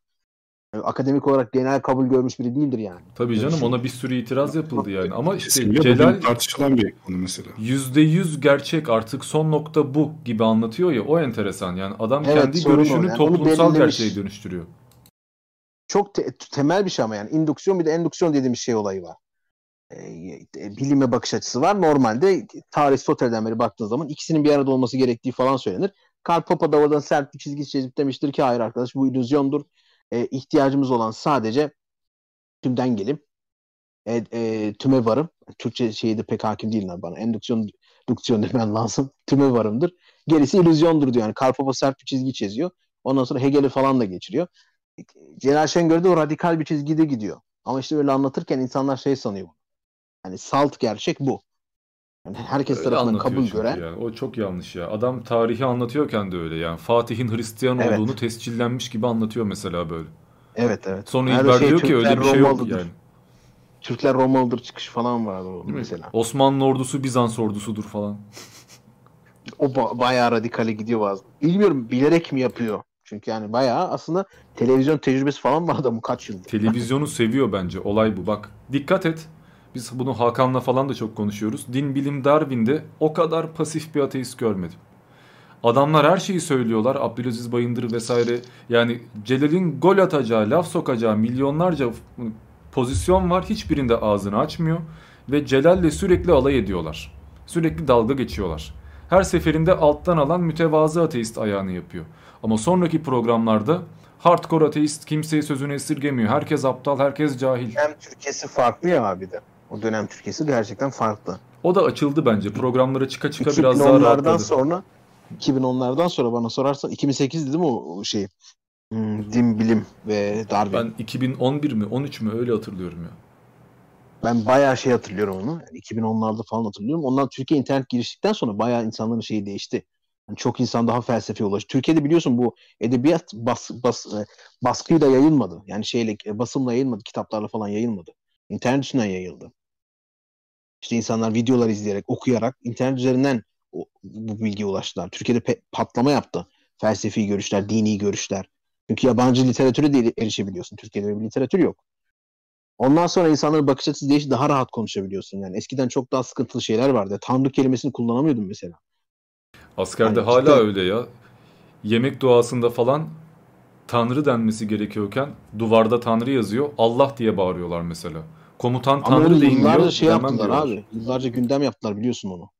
Yani akademik olarak genel kabul görmüş biri değildir yani. Tabii canım ona bir sürü itiraz yapıldı yani. Ama işte Kesinlikle Celal tartışılan bir konu mesela. %100 gerçek artık son nokta bu gibi anlatıyor ya o enteresan. Yani adam Evet, kendi görüşünü Yani toplumsal gerçeğe dönüştürüyor. Çok te- temel bir şey ama yani indüksiyon bir de endüksiyon dediğimiz şey olayı var. Ee, e, bilime bakış açısı var. Normalde ta Aristoteles'den beri baktığın zaman ikisinin bir arada olması gerektiği falan söylenir. Karl Popper da oradan sert bir çizgi çizip demiştir ki hayır arkadaş bu illüzyondur. Ee, ihtiyacımız olan sadece tümden gelim. E, e, tüme varım. Türkçe şeyi de pek hakim değiller bana. Endüksiyon, düksiyon demen lazım. Tüme varımdır. Gerisi illüzyondur diyor. Yani Karl Popper sert bir çizgi çiziyor. Ondan sonra Hegel'i falan da geçiriyor. Celal Şengör de o radikal bir çizgide gidiyor. Ama işte öyle anlatırken insanlar şey sanıyor. Hani salt gerçek bu. Yani herkes Öyle tarafından kabul gören. yani. O çok yanlış ya. Adam tarihi anlatıyorken de öyle yani. Fatih'in Hristiyan Evet. olduğunu tescillenmiş gibi anlatıyor mesela böyle. Evet evet. Sonra Nerede İlber şey, diyor ki öyle bir şey yok yani. Türkler Romalıdır çıkış falan vardı o Değil mi? mesela. Osmanlı ordusu Bizans ordusudur falan. O ba- bayağı radikale gidiyor bazen. Bilmiyorum bilerek mi yapıyor? Çünkü yani bayağı aslında televizyon tecrübesi falan var adamın kaç yıldır. Televizyonu seviyor bence. Olay bu. Bak dikkat et. Biz bunu Hakan'la falan da çok konuşuyoruz. Din, bilim, Darwin'de o kadar pasif bir ateist görmedim. Adamlar her şeyi söylüyorlar. Abdülaziz Bayındır vesaire. Yani Celal'in gol atacağı, laf sokacağı milyonlarca pozisyon var. Hiçbirinde ağzını açmıyor. Ve Celal'le sürekli alay ediyorlar. Sürekli dalga geçiyorlar. Her seferinde alttan alan mütevazı ateist ayağını yapıyor. Ama sonraki programlarda hardcore ateist kimseyi sözünü esirgemiyor. Herkes aptal, herkes cahil. Dönem Türkiye'si farklı ya abi de. O dönem Türkiye'si gerçekten farklı. O da açıldı bence. Programlara çıka çıka biraz daha 2010'lardan rahatladı. sonra 2010'lardan sonra bana sorarsan 2008 dedim o o şey. Hmm, din bilim ve Darwin. Ben 2011 mi 13 mü öyle hatırlıyorum ya. Ben bayağı şey hatırlıyorum onu. Yani 2010'larda falan hatırlıyorum. Ondan Türkiye internet giriştikten sonra bayağı insanların şeyi değişti. Yani çok insan daha felsefeye ulaştı. Türkiye'de biliyorsun bu edebiyat bas, bas, e, baskıyla yayılmadı. Yani şeyle basımla yayılmadı. Kitaplarla falan yayılmadı. İnternet üstünden yayıldı. İşte insanlar videolar izleyerek, okuyarak internet üzerinden o- bu bilgiye ulaştılar. Türkiye'de pe- patlama yaptı. Felsefi görüşler, dini görüşler. Çünkü yabancı literatüre de erişebiliyorsun. Türkiye'de bir literatür yok. Ondan sonra insanların bakış açısı değişti. Daha rahat konuşabiliyorsun. Yani eskiden çok daha sıkıntılı şeyler vardı. Tanrı kelimesini kullanamıyordum mesela. Askerde Yani hala işte- öyle ya. Yemek duasında falan Tanrı denmesi gerekiyorken duvarda Tanrı yazıyor. Allah diye bağırıyorlar mesela. Komutan Ama Tanrı öyle deyin yıllarca diyor. şey yaptılar diyorlar. abi. Yıllarca gündem yaptılar biliyorsun onu.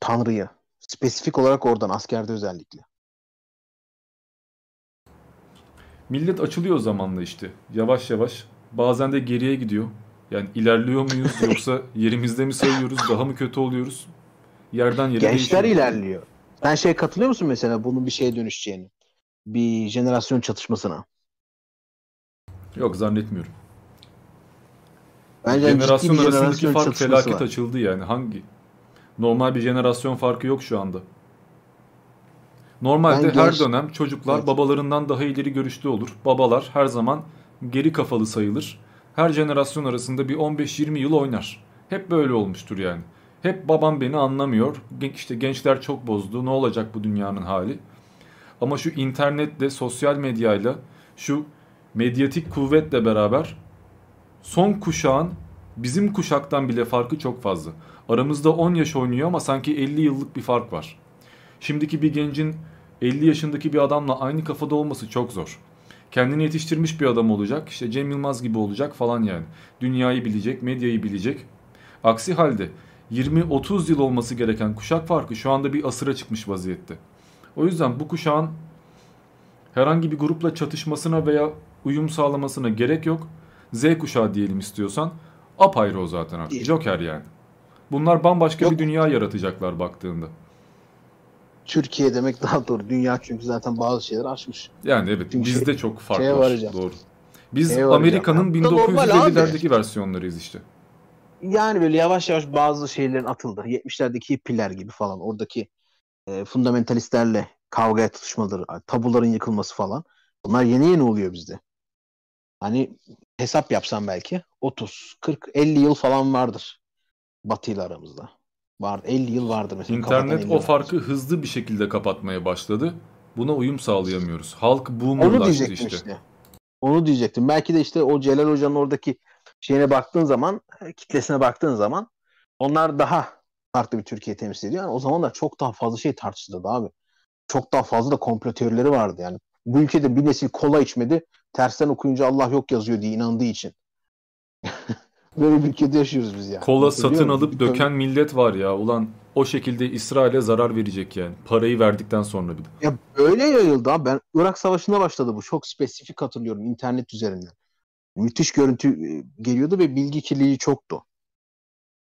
Tanrı'yı. Spesifik olarak oradan askerde özellikle. Millet açılıyor zamanla işte. Yavaş yavaş. Bazen de geriye gidiyor. Yani ilerliyor muyuz yoksa yerimizde mi sayıyoruz? Daha mı kötü oluyoruz? Yerden yere Gençler değişiyor. ilerliyor. Sen şey katılıyor musun mesela bunun bir şeye dönüşeceğini? Bir jenerasyon çatışmasına. Yok zannetmiyorum. Bence Jenerasyon arasındaki jenerasyon fark felaket var. açıldı yani. Hangi? Normal bir jenerasyon farkı yok şu anda. Normalde Ben her genç- dönem çocuklar Evet. babalarından daha ileri görüşlü olur. Babalar her zaman geri kafalı sayılır. Her jenerasyon arasında bir 15-20 yıl oynar. Hep böyle olmuştur yani. Hep babam beni anlamıyor. İşte gençler çok bozdu. Ne olacak bu dünyanın hali? Ama şu internetle, sosyal medyayla, şu medyatik kuvvetle beraber son kuşağın bizim kuşaktan bile farkı çok fazla. Aramızda 10 yaş oynuyor ama sanki 50 yıllık bir fark var. Şimdiki bir gencin 50 yaşındaki bir adamla aynı kafada olması çok zor. Kendini yetiştirmiş bir adam olacak. işte Cem Yılmaz gibi olacak falan yani. Dünyayı bilecek, medyayı bilecek. Aksi halde 20-30 yıl olması gereken kuşak farkı şu anda bir asıra çıkmış vaziyette. O yüzden bu kuşağın herhangi bir grupla çatışmasına veya uyum sağlamasına gerek yok. Z kuşağı diyelim istiyorsan. Apayrı o zaten artık. Joker yani. Bunlar bambaşka bir dünya yaratacaklar baktığında. Türkiye demek daha doğru. Dünya çünkü zaten bazı şeyler aşmış. Yani evet Çünkü bizde şey- çok fark var. varacağım. Doğru. Biz Şeye. Amerika'nın Bu da normal abi. 1950'lerdeki versiyonlarıyız işte. Yani böyle yavaş yavaş bazı şeylerin atıldı. 70'lerdeki hippiler gibi falan. Oradaki e, fundamentalistlerle kavgaya tutuşmaları, tabuların yıkılması falan. Bunlar yeni yeni oluyor bizde. Hani hesap yapsam belki 30, 40, 50 yıl falan vardır. Batı ile aramızda. Var 50 yıl vardır mesela. İnternet 50 o farkı hızlı bir şekilde kapatmaya başladı. Buna uyum sağlayamıyoruz. Halk boomerlaştı işte. işte. Onu diyecektim. Belki de işte o Celal Hoca'nın oradaki şeyine baktığın zaman, kitlesine baktığın zaman onlar daha farklı bir Türkiye temsil ediyor. Yani o zaman da çok daha fazla şey tartışıldı abi. Çok daha fazla da komplo teorileri vardı yani. Bu ülkede bir nesil kola içmedi. Tersten okuyunca Allah yok yazıyor diye inandığı için. Böyle bir ülkede yaşıyoruz biz ya. Kola Anlatabiliyor satın muyum? alıp döken millet var ya. Ulan o şekilde İsrail'e zarar verecek yani. Parayı verdikten sonra bir de. Ya öyle yayıldı abi. Ben Irak Savaşı'nda başladı bu. Çok spesifik hatırlıyorum internet üzerinden. Müthiş görüntü e, geliyordu ve bilgi kirliliği çoktu.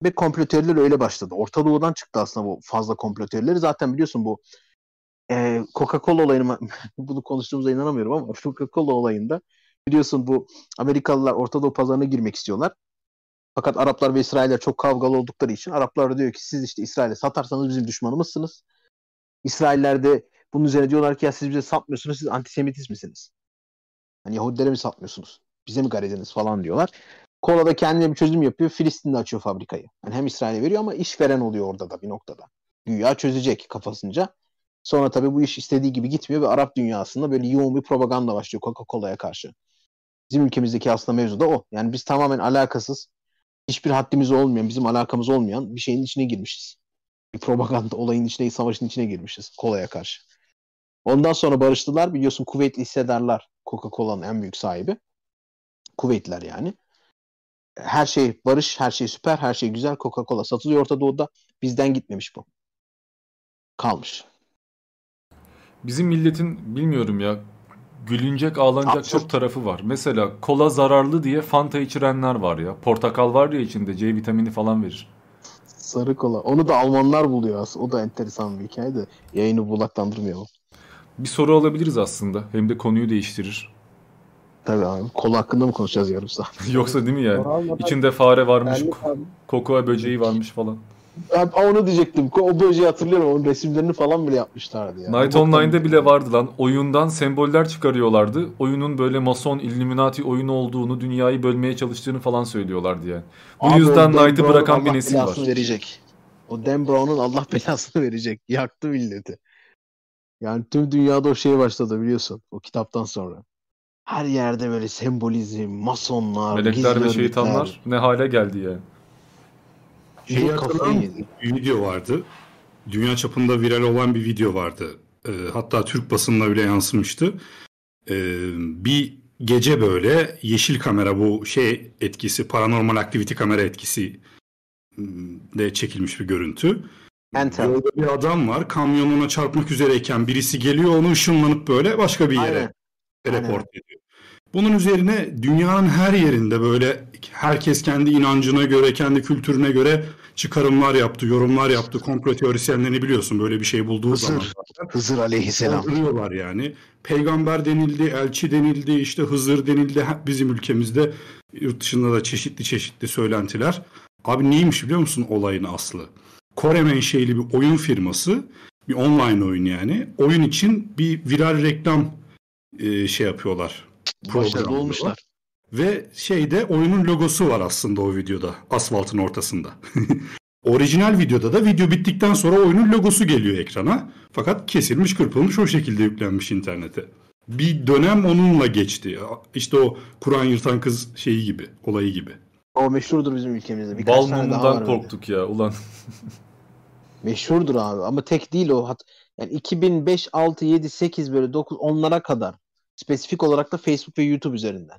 Ve komplo teorileri öyle başladı. Orta Doğu'dan çıktı aslında bu fazla komplo teorileri. Zaten biliyorsun bu e, Coca-Cola olayını bunu konuştuğumuza inanamıyorum ama Coca-Cola olayında biliyorsun bu Amerikalılar Orta Doğu pazarına girmek istiyorlar. Fakat Araplar ve İsrailler çok kavgalı oldukları için Araplar diyor ki siz işte İsrail'e satarsanız bizim düşmanımızsınız. İsrailler de bunun üzerine diyorlar ki ya siz bize satmıyorsunuz siz antisemitiz misiniz? Hani Yahudilere mi satmıyorsunuz? Bize mi garediniz falan diyorlar. Kola da kendine bir çözüm yapıyor. Filistin'de açıyor fabrikayı. Yani hem İsrail'e veriyor ama işveren oluyor orada da bir noktada. Güya çözecek kafasınca. Sonra tabii bu iş istediği gibi gitmiyor ve Arap dünyasında böyle yoğun bir propaganda başlıyor Coca-Cola'ya karşı. Bizim ülkemizdeki aslında mevzu da o. Yani biz tamamen alakasız, hiçbir haddimiz olmayan, bizim alakamız olmayan bir şeyin içine girmişiz. Bir propaganda olayın içine, savaşın içine girmişiz kolaya karşı. Ondan sonra barıştılar. Biliyorsun Kuveytli hissedarlar Coca-Cola'nın en büyük sahibi. Kuveytliler yani. Her şey barış, her şey süper, her şey güzel. Coca-Cola satılıyor Orta Doğu'da. Bizden gitmemiş bu. Kalmış. Bizim milletin bilmiyorum ya gülünecek ağlanacak çok tarafı var. Mesela kola zararlı diye Fanta içirenler var ya. Portakal var ya içinde C vitamini falan verir. Sarı kola. Onu da Almanlar buluyor aslında. O da enteresan bir hikaye de. Yayını bulaklandırmayalım. Bir soru alabiliriz aslında. Hem de konuyu değiştirir. Tabii abi. Kola hakkında mı konuşacağız yarım saat? Yoksa değil mi yani? Almadan- İçinde fare varmış, Yani- ko- kokoa böceği varmış falan. Ben onu diyecektim. O böceği hatırlıyorum. Onun resimlerini falan bile yapmışlardı ya. Night Online'da bile vardı lan. Oyundan semboller çıkarıyorlardı. Oyunun böyle mason, illuminati oyunu olduğunu, dünyayı bölmeye çalıştığını falan söylüyorlardı yani. Bu Abi yüzden Brown'un bırakan bir nesil var. verecek. O Dan Brown'un Allah belasını verecek. Yaktı milleti. Yani tüm dünyada o şey başladı biliyorsun. O kitaptan sonra. Her yerde böyle sembolizm, masonlar, Melekler gizli ve şeytanlar ne hale geldi yani. Kafayı mısın? Bir video vardı. Dünya çapında viral olan bir video vardı. Ee, hatta Türk basınına bile yansımıştı. Ee, bir gece böyle yeşil kamera bu şey etkisi, paranormal activity kamera etkisi hmm, de çekilmiş bir görüntü. Yolda bir adam var. Kamyonuna çarpmak üzereyken birisi geliyor onu ışınlanıp böyle başka bir yere Aynen. Teleport ediyor. Bunun üzerine dünyanın her yerinde böyle herkes kendi inancına göre, kendi kültürüne göre çıkarımlar yaptı, yorumlar yaptı. Komplo teorisyenlerini biliyorsun böyle bir şey bulduğu Hızır, zaman. Hızır aleyhisselam. Saldırıyorlar yani. Peygamber denildi, elçi denildi, işte Hızır denildi. Bizim ülkemizde, yurt dışında da çeşitli çeşitli söylentiler. Abi neymiş biliyor musun olayın aslı? Kore menşeli bir oyun firması, bir online oyun yani. Oyun için bir viral reklam e, şey yapıyorlar. Başarılı olmuşlar. Ve şeyde oyunun logosu var aslında o videoda. Asfaltın ortasında. Orijinal videoda da video bittikten sonra oyunun logosu geliyor ekrana. Fakat kesilmiş kırpılmış o şekilde yüklenmiş internete. Bir dönem onunla geçti. İşte o Kur'an yırtan kız şeyi gibi, olayı gibi. O meşhurdur bizim ülkemizde. Birkaç Bal tane daha var korktuk ya ulan. Meşhurdur abi ama tek değil o. Hat yani 2005, 6, 7, 8 böyle 9 onlara kadar spesifik olarak da Facebook ve YouTube üzerinden.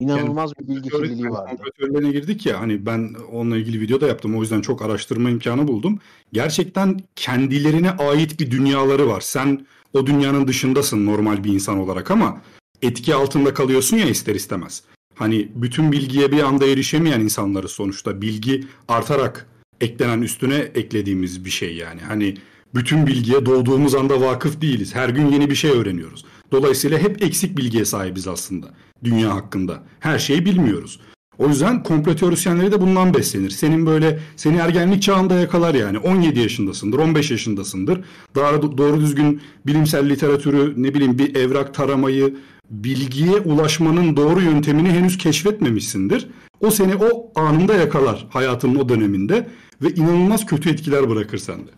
İnanılmaz bir bilgi kirliliği vardı. Teorilerine girdik ya hani ben onunla ilgili video da yaptım o yüzden çok araştırma imkanı buldum. Gerçekten kendilerine ait bir dünyaları var. Sen o dünyanın dışındasın normal bir insan olarak ama etki altında kalıyorsun ya ister istemez. Hani bütün bilgiye bir anda erişemeyen insanları sonuçta bilgi artarak eklenen üstüne eklediğimiz bir şey yani. Hani bütün bilgiye doğduğumuz anda vakıf değiliz. Her gün yeni bir şey öğreniyoruz. Dolayısıyla hep eksik bilgiye sahibiz aslında dünya hakkında. Her şeyi bilmiyoruz. O yüzden komplo teorisyenleri de bundan beslenir. Senin böyle seni ergenlik çağında yakalar yani. 17 yaşındasındır, 15 yaşındasındır. Daha do- doğru düzgün bilimsel literatürü, ne bileyim bir evrak taramayı, bilgiye ulaşmanın doğru yöntemini henüz keşfetmemişsindir. O seni o anında yakalar hayatının o döneminde ve inanılmaz kötü etkiler bırakır sende.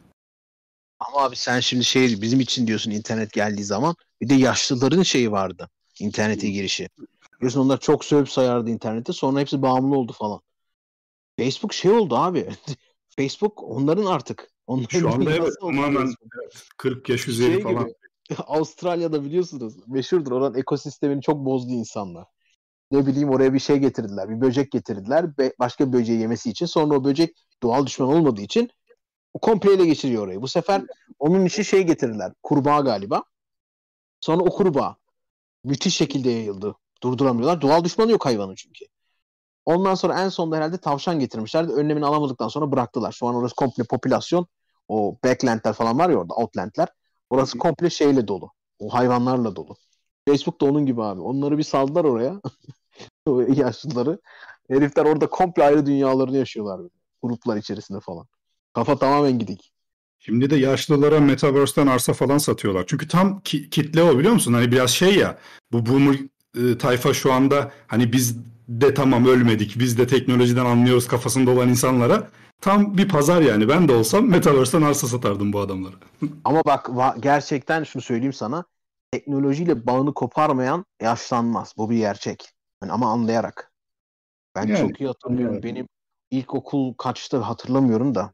Ama abi sen şimdi şey bizim için diyorsun internet geldiği zaman bir de yaşlıların şeyi vardı. internete girişi. Biliyorsun onlar çok sövüp sayardı internette sonra hepsi bağımlı oldu falan. Facebook şey oldu abi. Facebook onların artık. Onların Şu anda evet tamamen Facebook. evet, 40 yaş üzeri Şey falan. gibi, Avustralya'da biliyorsunuz meşhurdur. Oranın ekosistemini çok bozdu insanlar. Ne bileyim oraya bir şey getirdiler. Bir böcek getirdiler. Be- başka bir böceği yemesi için. Sonra o böcek doğal düşman olmadığı için komple ele geçiriyor orayı. Bu sefer onun için şey getirdiler. Kurbağa galiba. Sonra o kurbağa müthiş şekilde yayıldı. Durduramıyorlar. Doğal düşmanı yok hayvanın çünkü. Ondan sonra en sonunda herhalde tavşan getirmişler. Önlemini alamadıktan sonra bıraktılar. Şu an orası komple popülasyon. O backlandler falan var ya orada outlandler. Orası komple şeyle dolu. O hayvanlarla dolu. Facebook da onun gibi abi. Onları bir saldılar oraya. yaşlıları. Herifler orada komple ayrı dünyalarını yaşıyorlar. Böyle. Gruplar içerisinde falan. Kafa tamamen gidik. Şimdi de yaşlılara Metaverse'ten arsa falan satıyorlar. Çünkü tam ki- kitle o biliyor musun? Hani biraz şey ya bu boomer e, tayfa şu anda hani biz de tamam ölmedik biz de teknolojiden anlıyoruz kafasında olan insanlara tam bir pazar yani. Ben de olsam Metaverse'ten arsa satardım bu adamlara. Ama bak va- gerçekten şunu söyleyeyim sana. Teknolojiyle bağını koparmayan yaşlanmaz. Bu bir gerçek. Hani ama anlayarak. Ben Yani, çok iyi hatırlıyorum. anlayarak. Benim ilkokul kaçtı hatırlamıyorum da.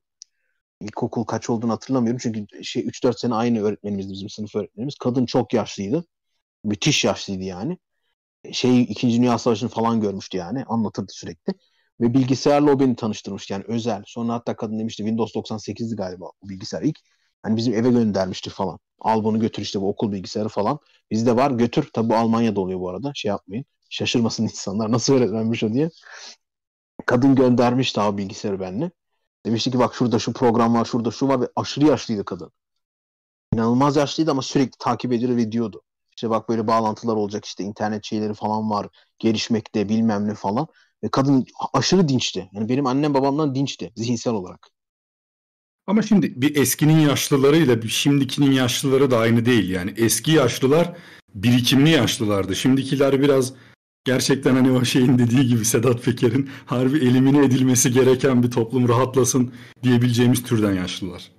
İlkokul kaç olduğunu hatırlamıyorum. Çünkü şey 3-4 sene aynı öğretmenimizdi bizim sınıf öğretmenimiz. Kadın çok yaşlıydı. Müthiş yaşlıydı yani. Şey 2. Dünya Savaşı'nı falan görmüştü yani. Anlatırdı sürekli. Ve bilgisayarla o beni tanıştırmıştı yani özel. Sonra hatta kadın demişti Windows 98'di galiba o bilgisayar ilk. Hani bizim eve göndermişti falan. Al bunu götür işte bu okul bilgisayarı falan. Bizde var götür. Tabi bu Almanya'da oluyor bu arada. Şey yapmayın. Şaşırmasın insanlar nasıl öğretmenmiş o diye. Kadın göndermişti abi bilgisayarı benimle. Demişti ki bak şurada şu program var, şurada şu var ve aşırı yaşlıydı kadın. İnanılmaz yaşlıydı ama sürekli takip ediyor ve diyordu. İşte bak böyle bağlantılar olacak işte internet şeyleri falan var. Gelişmekte bilmem ne falan. Ve kadın aşırı dinçti. Yani benim annem babamdan dinçti zihinsel olarak. Ama şimdi bir eskinin yaşlılarıyla bir şimdikinin yaşlıları da aynı değil. Yani eski yaşlılar birikimli yaşlılardı. Şimdikiler biraz gerçekten hani o şeyin dediği gibi Sedat Peker'in harbi elimine edilmesi gereken bir toplum rahatlasın diyebileceğimiz türden yaşlılar.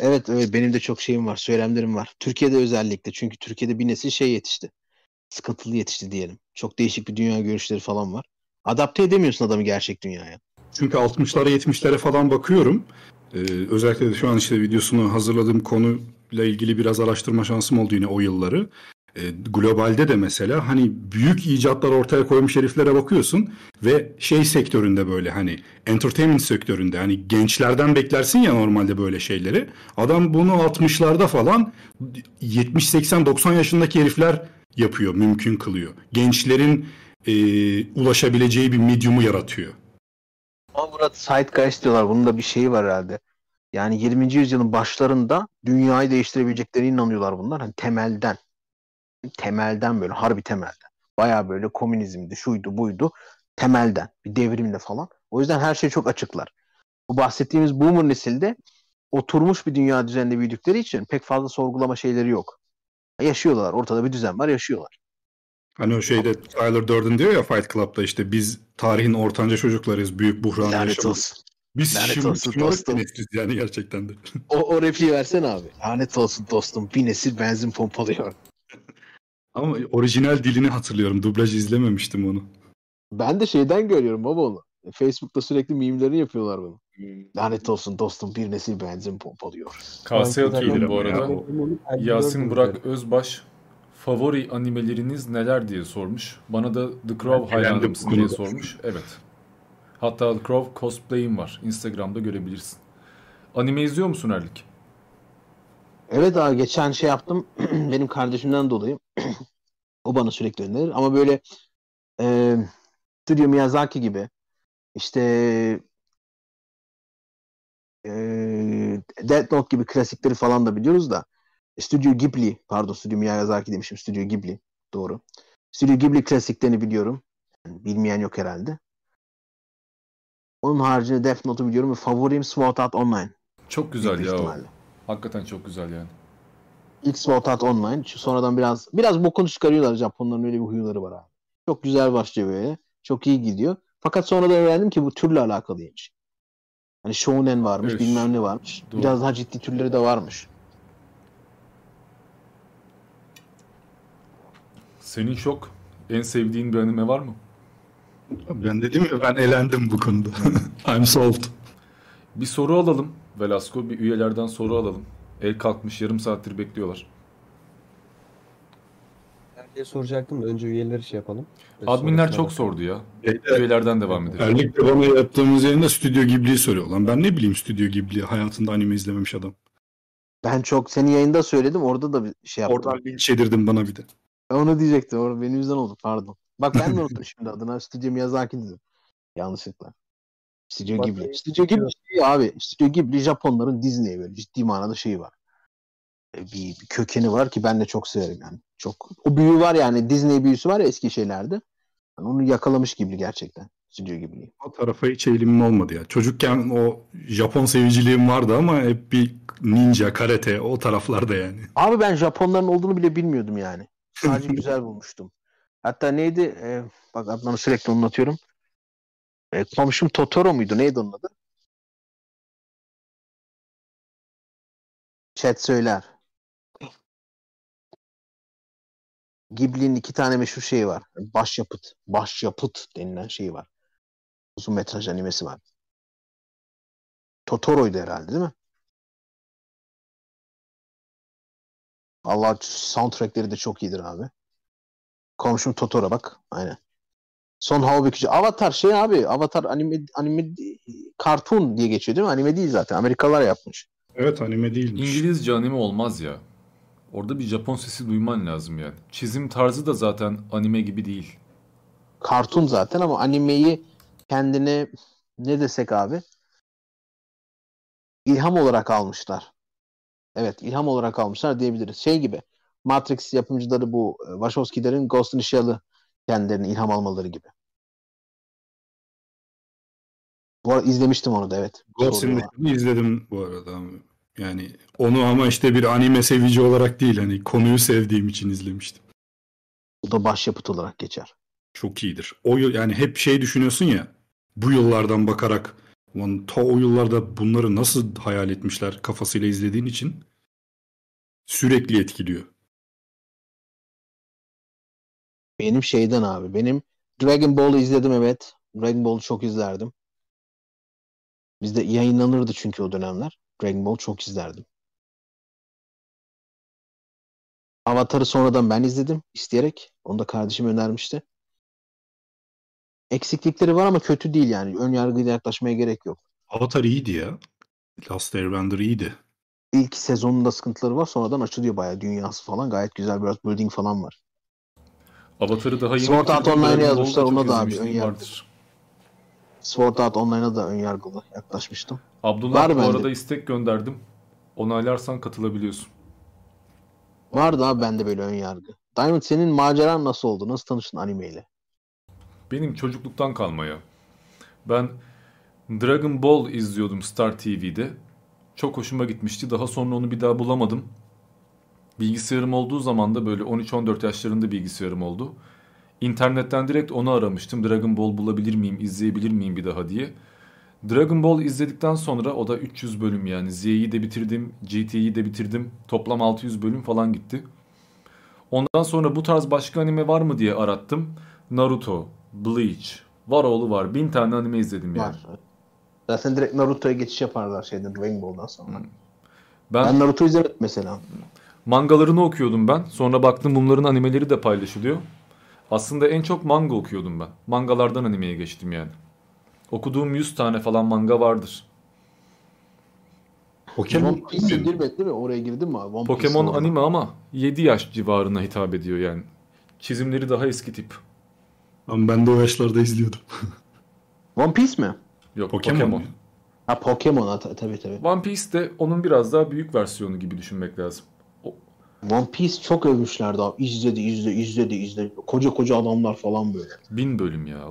Evet evet benim de çok şeyim var, söylemlerim var. Türkiye'de özellikle çünkü Türkiye'de bir nesil şey yetişti. Sıkıntılı yetişti diyelim. Çok değişik bir dünya görüşleri falan var. Adapte edemiyorsun adamı gerçek dünyaya. Çünkü 60'lara 70'lere falan bakıyorum. Ee, özellikle de şu an işte videosunu hazırladığım konuyla ilgili biraz araştırma şansım oldu yine o yılları. Ee, globalde de mesela hani büyük icatlar ortaya koymuş heriflere bakıyorsun ve şey sektöründe böyle hani entertainment sektöründe hani gençlerden beklersin ya normalde böyle şeyleri. Adam bunu 60'larda falan 70 80 90 yaşındaki herifler yapıyor, mümkün kılıyor. Gençlerin e, ulaşabileceği bir medium'u yaratıyor. Ama Murat Zeitgeist diyorlar. Bunun da bir şeyi var herhalde. Yani 20. yüzyılın başlarında dünyayı değiştirebileceklerine inanıyorlar bunlar. Hani temelden. Temelden böyle harbi temelden. Baya böyle komünizmdi, şuydu, buydu. Temelden. Bir devrimle falan. O yüzden her şey çok açıklar. Bu bahsettiğimiz boomer nesilde oturmuş bir dünya düzeninde büyüdükleri için pek fazla sorgulama şeyleri yok. Yaşıyorlar. Ortada bir düzen var, yaşıyorlar. Hani o şeyde Tyler Durden diyor ya Fight Club'da işte biz tarihin ortanca çocuklarıyız. Büyük buhranı olsun. Biz Lanet şimdi olsun dostum. yani gerçekten de. O, o repliği versene abi. Lanet olsun dostum. Bir nesil benzin pompalıyor. Ama orijinal dilini hatırlıyorum. Dublaj izlememiştim onu. Ben de şeyden görüyorum baba onu. Facebook'ta sürekli mimlerini yapıyorlar bunu. Lanet olsun dostum bir nesil benzin pompalıyor. Kase atıyorum bu ya. arada. Yasin Burak Özbaş favori animeleriniz neler diye sormuş. Bana da The Crow hayranı mısın diye sormuş. Evet. Hatta The Crow cosplay'im var. Instagram'da görebilirsin. Anime izliyor musun Erlik? Evet abi geçen şey yaptım. Benim kardeşimden dolayı. o bana sürekli önerir. Ama böyle e, Studio Miyazaki gibi işte e, Death Note gibi klasikleri falan da biliyoruz da Studio Ghibli pardon Studio Miyazaki demişim Studio Ghibli doğru. Studio Ghibli klasiklerini biliyorum. Bilmeyen yok herhalde. Onun haricinde Death Note'u biliyorum ve favorim Sword Art Online. Çok güzel Büyük ya ihtimalle. Hakikaten çok güzel yani. İlk Sword Art Online. Şu sonradan biraz biraz bokunu çıkarıyorlar Japonların öyle bir huyları var abi. Çok güzel başlıyor böyle. Çok iyi gidiyor. Fakat sonradan öğrendim ki bu türle alakalıymış. Hani shounen varmış, Evet. bilmem ne varmış. Doğru. Biraz daha ciddi türleri de varmış. Senin çok en sevdiğin bir anime var mı? Ben dedim ya ben elendim bu konuda. I'm sold. Bir soru alalım Velasco. Bir üyelerden soru alalım. El kalkmış yarım saattir bekliyorlar. diye soracaktım da önce üyeleri şey yapalım. Ve Adminler çok sordu ya. Üyelerden devam edelim. Erlik de bana yaptığımız yayında Stüdyo Ghibli'yi soruyor. Lan ben ne bileyim Stüdyo Ghibli hayatında anime izlememiş adam. Ben çok senin yayında söyledim. Orada da bir şey yaptım. Oradan linç yedirdim bana bir de. Ben onu diyecektim. Orada benim yüzden oldu. Pardon. Bak ben de unuttum şimdi adına. Studio Miyazaki dedim. Yanlışlıkla. Studio Ghibli. Studio Ghibli şey abi. Studio Ghibli Japonların Disney'e böyle ciddi manada şeyi var. E, Bir, bir kökeni var ki ben de çok severim yani. Çok o büyü var yani Disney büyüsü var ya eski şeylerde. Yani onu yakalamış Ghibli gerçekten. Studio Ghibli. O tarafa hiç eğilimim olmadı ya. Çocukken o Japon seviciliğim vardı ama hep bir ninja, karate o taraflarda yani. Abi ben Japonların olduğunu bile bilmiyordum yani. Sadece güzel bulmuştum. Hatta neydi? E, bak Adnan'ı sürekli anlatıyorum. E, komşum Totoro muydu? Neydi onun adı? Chat söyler. Ghibli'nin iki tane meşhur şeyi var. Başyapıt. Başyapıt denilen şeyi var. Uzun metraj animesi var. Totoro'ydu herhalde değil mi? Allah soundtrackleri de çok iyidir abi. Komşum Totoro bak. Aynen. Son hava bükücü. Avatar şey abi. Avatar anime, anime kartun diye geçiyor değil mi? Anime değil zaten. Amerikalılar yapmış. Evet anime değilmiş. İngilizce anime olmaz ya. Orada bir Japon sesi duyman lazım yani. Çizim tarzı da zaten anime gibi değil. Kartun zaten ama animeyi kendine ne desek abi ilham olarak almışlar. Evet ilham olarak almışlar diyebiliriz. Şey gibi Matrix yapımcıları bu e, Wachowski'lerin Ghost in the Shell'ı kendilerine ilham almaları gibi. Bu arada izlemiştim onu da evet. Shell'ı izledim bu arada. Yani onu ama işte bir anime sevici olarak değil hani konuyu sevdiğim için izlemiştim. Bu da başyapıt olarak geçer. Çok iyidir. O yıl yani hep şey düşünüyorsun ya bu yıllardan bakarak ulan ta o yıllarda bunları nasıl hayal etmişler kafasıyla izlediğin için sürekli etkiliyor. Benim şeyden abi. Benim Dragon Ball'u izledim evet. Dragon Ball'u çok izlerdim. Bizde yayınlanırdı çünkü o dönemler. Dragon Ball çok izlerdim. Avatar'ı sonradan ben izledim isteyerek. Onu da kardeşim önermişti. Eksiklikleri var ama kötü değil yani. Ön yargıyla yaklaşmaya gerek yok. Avatar iyiydi ya. Last Airbender iyiydi. İlk sezonunda sıkıntıları var. Sonradan açılıyor bayağı dünyası falan. Gayet güzel biraz building falan var. Avatar'ı daha yeni Sword Art Dragon yazmışlar. Ona da abi ön izlemişliğim yargı. vardır. Sword Art Online'a da ön yargılı yaklaşmıştım. Abdullah Var bu bende. arada istek gönderdim. Onaylarsan katılabiliyorsun. Vardı abi bende böyle ön yargı. Diamond senin maceran nasıl oldu? Nasıl tanıştın animeyle? Benim çocukluktan kalma ya. Ben Dragon Ball izliyordum Star TV'de. Çok hoşuma gitmişti. Daha sonra onu bir daha bulamadım. Bilgisayarım olduğu zaman da böyle 13-14 yaşlarında bilgisayarım oldu. İnternetten direkt onu aramıştım. Dragon Ball bulabilir miyim, izleyebilir miyim bir daha diye. Dragon Ball izledikten sonra o da 300 bölüm yani. Z'yi de bitirdim, GT'yi de bitirdim. Toplam 600 bölüm falan gitti. Ondan sonra bu tarz başka anime var mı diye arattım. Naruto, Bleach, var oğlu var. Bin tane anime izledim yani. Var. Zaten direkt Naruto'ya geçiş yaparlar şeyden Dragon Ball'dan sonra. Ben, Ben Naruto izlemedim mesela. Mangalarını okuyordum ben. Sonra baktım bunların animeleri de paylaşılıyor. Aslında en çok manga okuyordum ben. Mangalardan animeye geçtim yani. Okuduğum 100 tane falan manga vardır. One Piece'e girmedi değil mi? Oraya girdin mi abi? One Pokemon orada. anime ama 7 yaş civarına hitap ediyor yani. Çizimleri daha eski tip. Ama ben de o yaşlarda izliyordum. One Piece mi? Yok Pokemon. Pokemon. Ha Pokemon tabii tabii. One Piece de onun biraz daha büyük versiyonu gibi düşünmek lazım. One Piece çok övmüşlerdi abi. İzledi, izle, izledi, izledi. Koca koca adamlar falan böyle. Bin bölüm ya.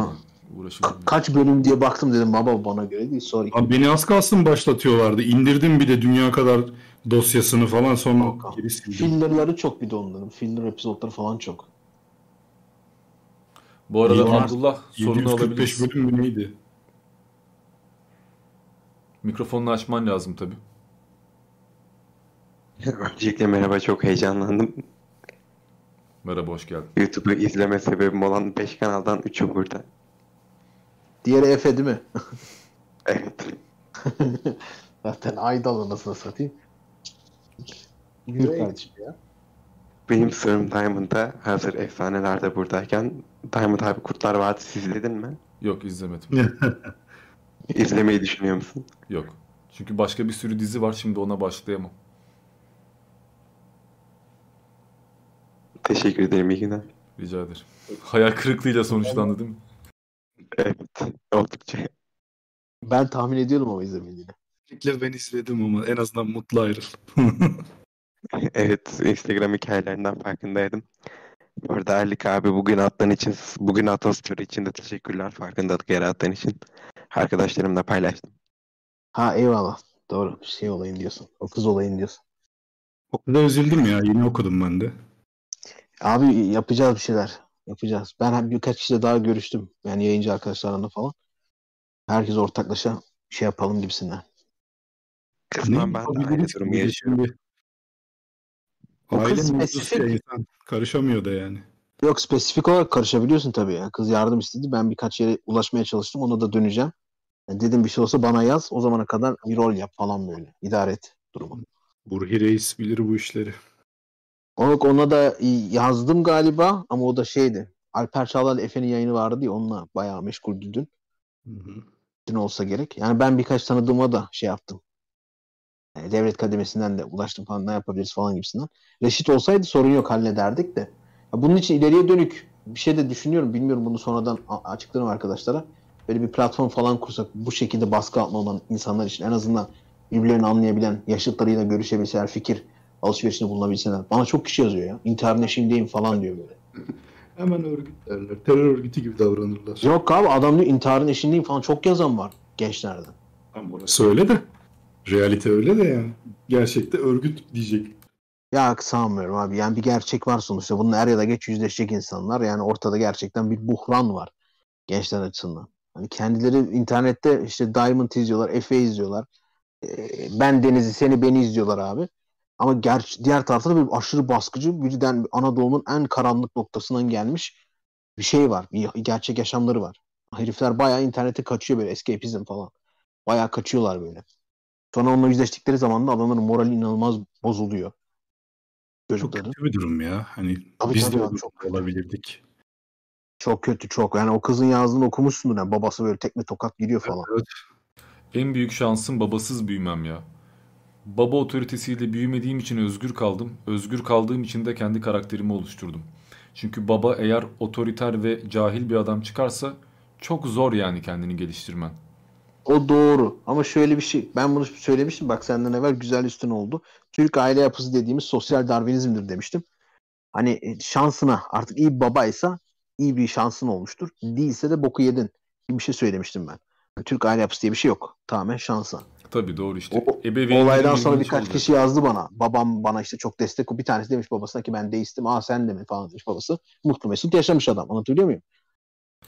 Uğraşılır. Kaç bölüm diye baktım dedim baba bana göre değil. Sonra Abi beni az kalsın başlatıyorlardı. İndirdim bir de dünya kadar dosyasını falan sonra geri sildim. fillerleri çok bir de onların. Filler episodları falan çok. Bu arada Yedi- Abdullah sorunu 745 alabiliriz. bölüm mü neydi? Mikrofonunu açman lazım tabi. Öncelikle merhaba çok heyecanlandım. Merhaba hoş geldin. YouTube'u izleme sebebim olan 5 kanaldan 3'ü burada. Diğeri Efe değil mi? Evet. Zaten Aydal anasını satayım. Yürü kardeşim ya. Benim sorum Diamond'a hazır efsaneler de buradayken Diamond abi Kurtlar Vadisi izledin mi? Yok izlemedim. İzlemeyi düşünüyor musun? Yok. Çünkü başka bir sürü dizi var şimdi ona başlayamam. Teşekkür ederim iyi günler. Rica ederim. Hayal kırıklığıyla sonuçlandı değil mi? Evet. Oldukça. Ben tahmin ediyordum ama izlemediğini. Kesinlikle ben izledim ama en azından mutlu ayrıldım. Evet, Instagram hikayelerinden farkındaydım. Bu arada Erlik abi bugün attığın için, bugün attığın story için de teşekkürler. Farkındalık yarattığın için. Arkadaşlarımla paylaştım. Ha eyvallah. Doğru. Şey olayın diyorsun. O kız olayın diyorsun. Okulda üzüldüm ya. Yeni okudum ben de. Abi yapacağız bir şeyler. Yapacağız. Ben birkaç kişiyle daha görüştüm. Yani yayıncı arkadaşlarla falan. Herkes ortaklaşa şey yapalım gibisinden. Kısmen ben de aynı durumu yaşıyorum. Aile spesifik. insan karışamıyor da yani. Yok spesifik olarak karışabiliyorsun tabii ya. Kız yardım istedi. Ben birkaç yere ulaşmaya çalıştım. Ona da döneceğim. Yani dedim bir şey olsa bana yaz. O zamana kadar bir rol yap falan böyle. İdare et durumu. Burhi Reis bilir bu işleri. Ona, ona da yazdım galiba ama o da şeydi. Alper Çağlar Efe'nin yayını vardı ya onunla bayağı meşguldü dün. Dün olsa gerek. Yani ben birkaç tanıdığıma da şey yaptım. Yani devlet kademesinden de ulaştım falan ne yapabiliriz falan gibisinden. Reşit olsaydı sorun yok hallederdik de. Ya bunun için ileriye dönük bir şey de düşünüyorum. Bilmiyorum bunu sonradan açıklarım arkadaşlara. Böyle bir platform falan kursak bu şekilde baskı altında olan insanlar için en azından birbirlerini anlayabilen, yaşıtlarıyla görüşebilseler, fikir alışverişinde bulunabilseler. Bana çok kişi yazıyor ya. İntihar eşiğindeyim falan diyor böyle. Hemen örgütlerler. Terör örgütü gibi davranırlar. Yok abi adam diyor intiharın eşiğindeyim falan çok yazan var gençlerden. Tam orası öyle de. Realite öyle de yani. Gerçekte örgüt diyecek. Ya sanmıyorum abi. Yani bir gerçek var sonuçta. Bunun er ya da geç yüzleşecek insanlar. Yani ortada gerçekten bir buhran var gençler açısından. Hani kendileri internette işte Diamond izliyorlar, Efe izliyorlar. Ee, ben Deniz'i, seni beni izliyorlar abi. Ama ger- diğer tarafta da bir aşırı baskıcı birden Anadolu'nun en karanlık noktasından gelmiş bir şey var. Bir gerçek yaşamları var. Herifler bayağı internete kaçıyor böyle escapizm falan. Bayağı kaçıyorlar böyle. Sonra onunla yüzleştikleri zaman da adamların morali inanılmaz bozuluyor. Çocukların. Kötü bir durum ya. Hani Tabii biz tabii de abi, çok olabilirdik. Çok kötü çok. Yani o kızın yazdığını okumuşsundur. Yani babası böyle tekme tokat giriyor falan. En büyük şansım babasız büyümem ya. Baba otoritesiyle büyümediğim için özgür kaldım. Özgür kaldığım için de kendi karakterimi oluşturdum. Çünkü baba eğer otoriter ve cahil bir adam çıkarsa çok zor yani kendini geliştirmen. O doğru. Ama şöyle bir şey. Ben bunu söylemiştim. Bak senden evvel güzel üstün oldu. Türk aile yapısı dediğimiz sosyal darwinizmdir demiştim. Hani e, şansına artık iyi babaysa iyi bir şansın olmuştur. Değilse de boku yedin gibi bir şey söylemiştim ben. Türk aile yapısı diye bir şey yok. Tamamen şansa. Tabii doğru işte. O Ebeveynlerin olaydan sonra birkaç olacak. kişi yazdı bana. Babam bana işte çok destek. Bir tanesi demiş babasına ki ben deistim. Aa sen de mi falan demiş babası. Mutlu mesut yaşamış adam. Anlatabiliyor muyum?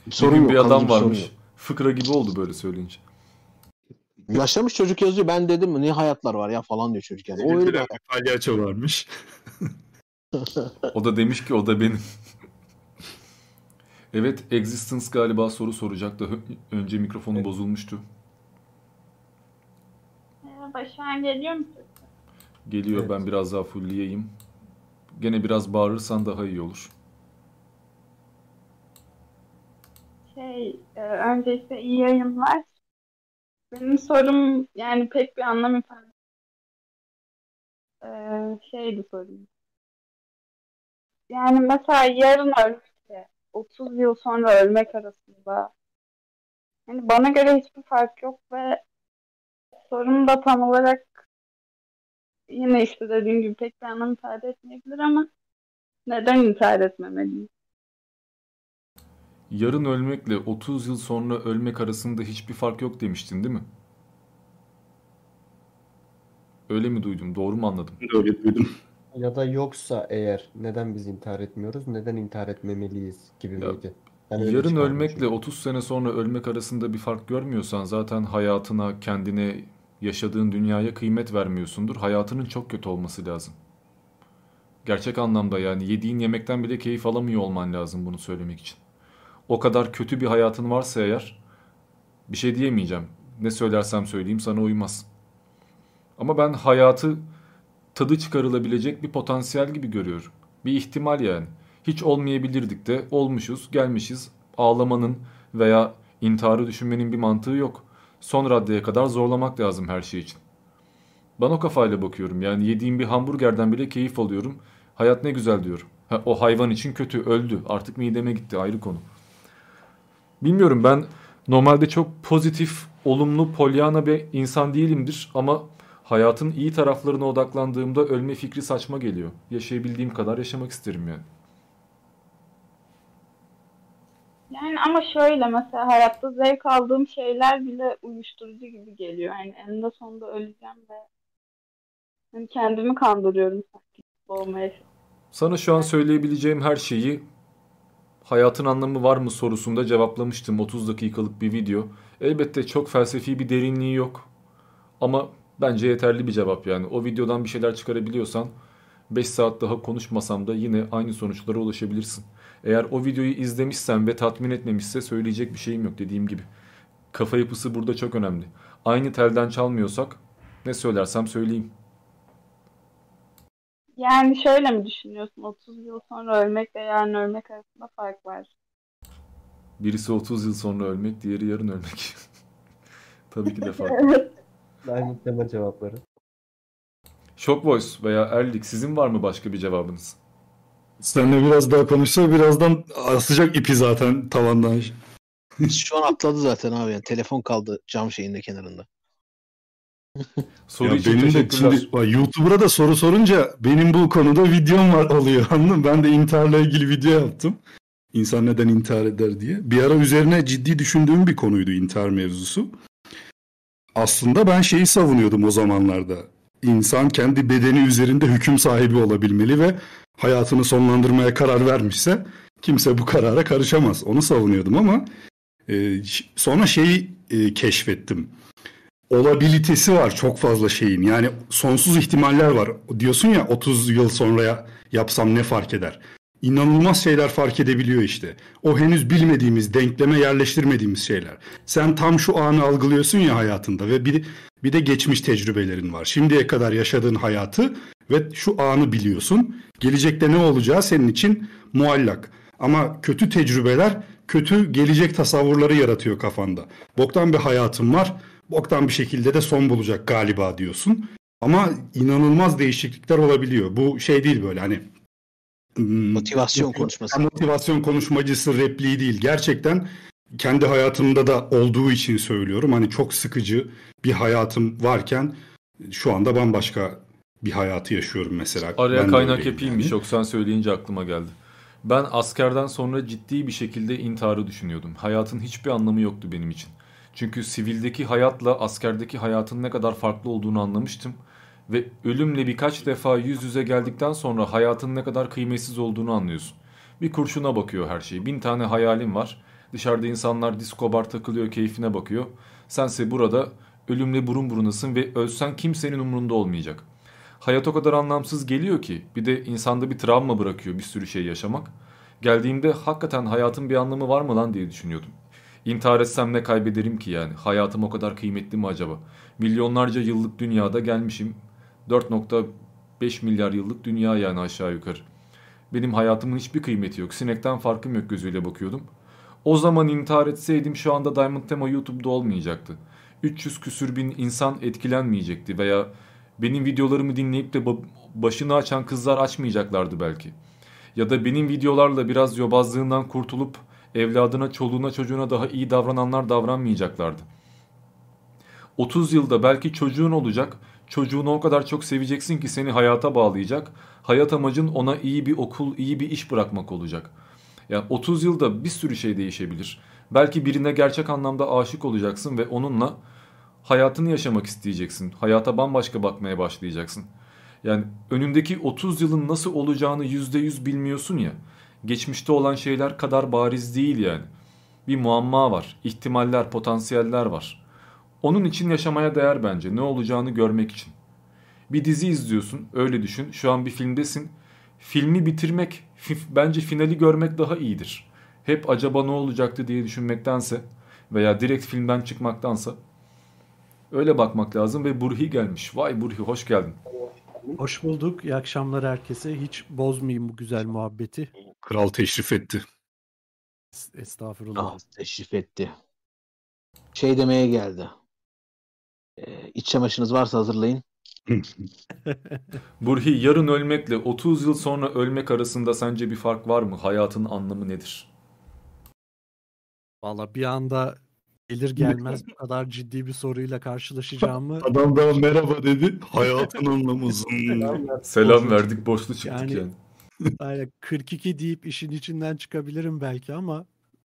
Bir Bir sorun gün yok. bir adam varmış. yok. Fıkra gibi oldu böyle söyleyince. Yaşamış çocuk yazıyor. Ben dedim ne hayatlar var ya falan diyor çocuk yani. O öyle bir hayat. palyaço varmış. O da demiş ki o da benim. Evet, Existence galiba soru soracaktı. Önce mikrofonu bozulmuştu. Merhaba, şu an geliyor mu? Geliyor ben biraz daha fullleyeyim. Gene biraz bağırırsan daha iyi olur. Şey, e, öncelikle iyi yayınlar. Benim sorum yani pek bir anlam ifade e, şeydi sorum. Yani mesela yarın ölmekle 30 yıl sonra ölmek arasında yani bana göre hiçbir fark yok ve sorum da tam olarak yine işte dediğim gibi pek bir anlam ifade etmeyebilir ama neden intihar etmemeliyim? Yarın ölmekle 30 yıl sonra ölmek arasında hiçbir fark yok demiştin değil mi? Öyle mi duydum? Doğru mu anladım? Öyle duydum. Ya da yoksa eğer neden biz intihar etmiyoruz, neden intihar etmemeliyiz gibi miydi? Ben öyle Yarın ölmekle 30 sene sonra ölmek arasında bir fark görmüyorsan zaten hayatına, kendine, yaşadığın dünyaya kıymet vermiyorsundur. Hayatının çok kötü olması lazım. Gerçek anlamda yani yediğin yemekten bile keyif alamıyor olman lazım bunu söylemek için. O kadar kötü bir hayatın varsa eğer bir şey diyemeyeceğim. Ne söylersem söyleyeyim sana uymaz. Ama ben hayatı tadı çıkarılabilecek bir potansiyel gibi görüyorum. Bir ihtimal yani. Hiç olmayabilirdik de olmuşuz, gelmişiz. Ağlamanın veya intiharı düşünmenin bir mantığı yok. Son raddeye kadar zorlamak lazım her şey için. Ben o kafayla bakıyorum. Yani yediğim bir hamburgerden bile keyif alıyorum. Hayat ne güzel diyorum. Ha, o hayvan için kötü, öldü. Artık mideme gitti, ayrı konu. Bilmiyorum ben normalde çok pozitif, olumlu, polyana bir insan değilimdir ama hayatın iyi taraflarına odaklandığımda ölme fikri saçma geliyor. Yaşayabildiğim kadar yaşamak isterim yani. Yani ama şöyle mesela hayatta zevk aldığım şeyler bile uyuşturucu gibi geliyor. Yani eninde sonunda öleceğim ve hani kendimi kandırıyorum sanki boğmaya Sana şu an söyleyebileceğim her şeyi hayatın anlamı var mı sorusunda cevaplamıştım 30 dakikalık bir video. Elbette çok felsefi bir derinliği yok. Ama bence yeterli bir cevap yani. O videodan bir şeyler çıkarabiliyorsan 5 saat daha konuşmasam da yine aynı sonuçlara ulaşabilirsin. Eğer o videoyu izlemişsen ve tatmin etmemişse söyleyecek bir şeyim yok dediğim gibi. Kafa yapısı burada çok önemli. Aynı telden çalmıyorsak ne söylersem söyleyeyim. Yani şöyle mi düşünüyorsun? 30 yıl sonra ölmekle yarın ölmek arasında fark var. Birisi 30 yıl sonra ölmek, diğeri yarın ölmek. Tabii ki de farklı. Evet. Diamond tema cevapları. Shock Voice veya Erlik sizin var mı başka bir cevabınız? Seninle biraz daha konuşsa birazdan asacak ipi zaten tavandan. Şu an atladı zaten abi. Yani telefon kaldı cam şeyinde kenarında. Soru Ya benim de şimdi bak, YouTuber'a da soru sorunca benim bu konuda videom var oluyor anladın mı? Ben de intiharla ilgili video yaptım. İnsan neden intihar eder diye. Bir ara üzerine ciddi düşündüğüm bir konuydu intihar mevzusu. Aslında ben şeyi savunuyordum o zamanlarda. İnsan kendi bedeni üzerinde hüküm sahibi olabilmeli ve hayatını sonlandırmaya karar vermişse kimse bu karara karışamaz. Onu savunuyordum ama e, sonra şeyi e, keşfettim olabilitesi var çok fazla şeyin. Yani sonsuz ihtimaller var. Diyorsun ya 30 yıl sonraya yapsam ne fark eder? İnanılmaz şeyler fark edebiliyor işte. O henüz bilmediğimiz, denkleme yerleştirmediğimiz şeyler. Sen tam şu anı algılıyorsun ya hayatında ve bir, bir de geçmiş tecrübelerin var. Şimdiye kadar yaşadığın hayatı ve şu anı biliyorsun. Gelecekte ne olacağı senin için muallak. Ama kötü tecrübeler kötü gelecek tasavvurları yaratıyor kafanda. Boktan bir hayatım var. Boktan bir şekilde de son bulacak galiba diyorsun. Ama inanılmaz değişiklikler olabiliyor. Bu şey değil böyle hani Motivasyon konuşması. Motivasyon konuşmacısı repliği değil. Gerçekten kendi hayatımda da olduğu için söylüyorum. Hani çok sıkıcı bir hayatım varken şu anda bambaşka bir hayatı yaşıyorum mesela. Araya Ben kaynak yapayım yani. Çok sen söyleyince aklıma geldi. Ben askerden sonra ciddi bir şekilde intiharı düşünüyordum. Hayatın hiçbir anlamı yoktu benim için. Çünkü sivildeki hayatla askerdeki hayatın ne kadar farklı olduğunu anlamıştım. Ve ölümle birkaç defa yüz yüze geldikten sonra hayatın ne kadar kıymetsiz olduğunu anlıyorsun. Bir kurşuna bakıyor her şey. Bin tane hayalim var. Dışarıda insanlar disco bar takılıyor, keyfine bakıyor. Sense burada ölümle burun burunasın ve ölsen kimsenin umurunda olmayacak. Hayat o kadar anlamsız geliyor ki bir de insanda bir travma bırakıyor bir sürü şey yaşamak. Geldiğimde hakikaten hayatın bir anlamı var mı lan diye düşünüyordum. İntihar etsem ne kaybederim ki yani? Hayatım o kadar kıymetli mi acaba? Milyonlarca yıllık dünyada gelmişim. 4.5 milyar yıllık dünya yani aşağı yukarı. Benim hayatımın hiçbir kıymeti yok. Sinekten farkım yok gözüyle bakıyordum. O zaman intihar etseydim şu anda Diamond Tema YouTube'da olmayacaktı. 300 küsür bin insan etkilenmeyecekti veya benim videolarımı dinleyip de ba- başını açan kızlar açmayacaklardı belki. Ya da benim videolarla biraz yobazlığından kurtulup evladına, çoluğuna, çocuğuna daha iyi davrananlar davranmayacaklardı. 30 yılda belki çocuğun olacak. Çocuğunu o kadar çok seveceksin ki seni hayata bağlayacak. Hayat amacın ona iyi bir okul, iyi bir iş bırakmak olacak. Yani 30 yılda bir sürü şey değişebilir. Belki birine gerçek anlamda aşık olacaksın ve onunla hayatını yaşamak isteyeceksin. Hayata bambaşka bakmaya başlayacaksın. Yani önündeki 30 yılın nasıl olacağını %100 bilmiyorsun ya. Geçmişte olan şeyler kadar bariz değil yani. Bir muamma var, ihtimaller, potansiyeller var. Onun için yaşamaya değer bence. Ne olacağını görmek için. Bir dizi izliyorsun, öyle düşün. Şu an bir filmdesin. Filmi bitirmek, bence finali görmek daha iyidir. Hep acaba ne olacaktı diye düşünmektense veya direkt filmden çıkmaktansa öyle bakmak lazım ve Burhi gelmiş. Vay Burhi hoş geldin. Hoş bulduk. İyi akşamlar herkese. Hiç bozmayayım bu güzel muhabbeti. Kral teşrif etti. Estağfurullah. Ah, teşrif etti. Şey demeye geldi. Ee, iç çamaşırınız varsa hazırlayın. Burhi yarın ölmekle 30 yıl sonra ölmek arasında sence bir fark var mı? Hayatın anlamı nedir? Valla bir anda gelir gelmez bu kadar ciddi bir soruyla karşılaşacağımı Adam daha merhaba dedi. Hayatın anlamı. Selam verdik boşlu çıktık Yani- yani. Aynen 42 deyip işin içinden çıkabilirim belki ama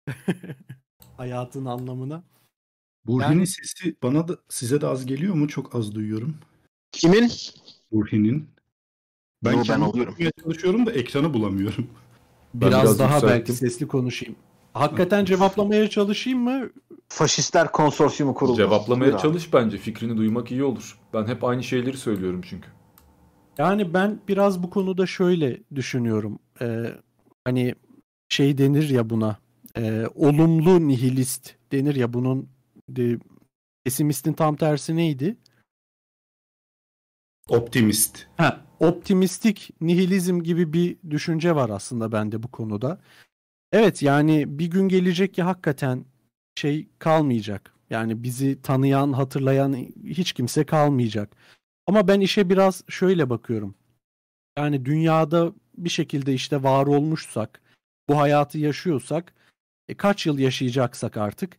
hayatın anlamına. Burhi'nin Yani- sesi bana da size de az geliyor mu? Çok az duyuyorum. Kimin? Burhi'nin. Ben Yo, ben kendim alıyorum. bulmaya çalışıyorum da ekranı bulamıyorum. Biraz, daha belki sesli konuşayım. Hakikaten cevaplamaya çalışayım mı? Faşistler konsorsiyumu kuruldu. Cevaplamaya Buyur abi. çalış bence. Fikrini duymak iyi olur. Ben hep aynı şeyleri söylüyorum çünkü. Yani ben biraz bu konuda şöyle düşünüyorum. Ee, hani şey denir ya buna. e, olumlu nihilist denir ya bunun de, pesimistin tam tersi neydi? Optimist. Ha, optimistik nihilizm gibi bir düşünce var aslında bende bu konuda. Evet yani bir gün gelecek ki hakikaten şey kalmayacak. Yani bizi tanıyan, hatırlayan hiç kimse kalmayacak. Ama ben işe biraz şöyle bakıyorum. Yani dünyada bir şekilde işte var olmuşsak, bu hayatı yaşıyorsak, e, kaç yıl yaşayacaksak artık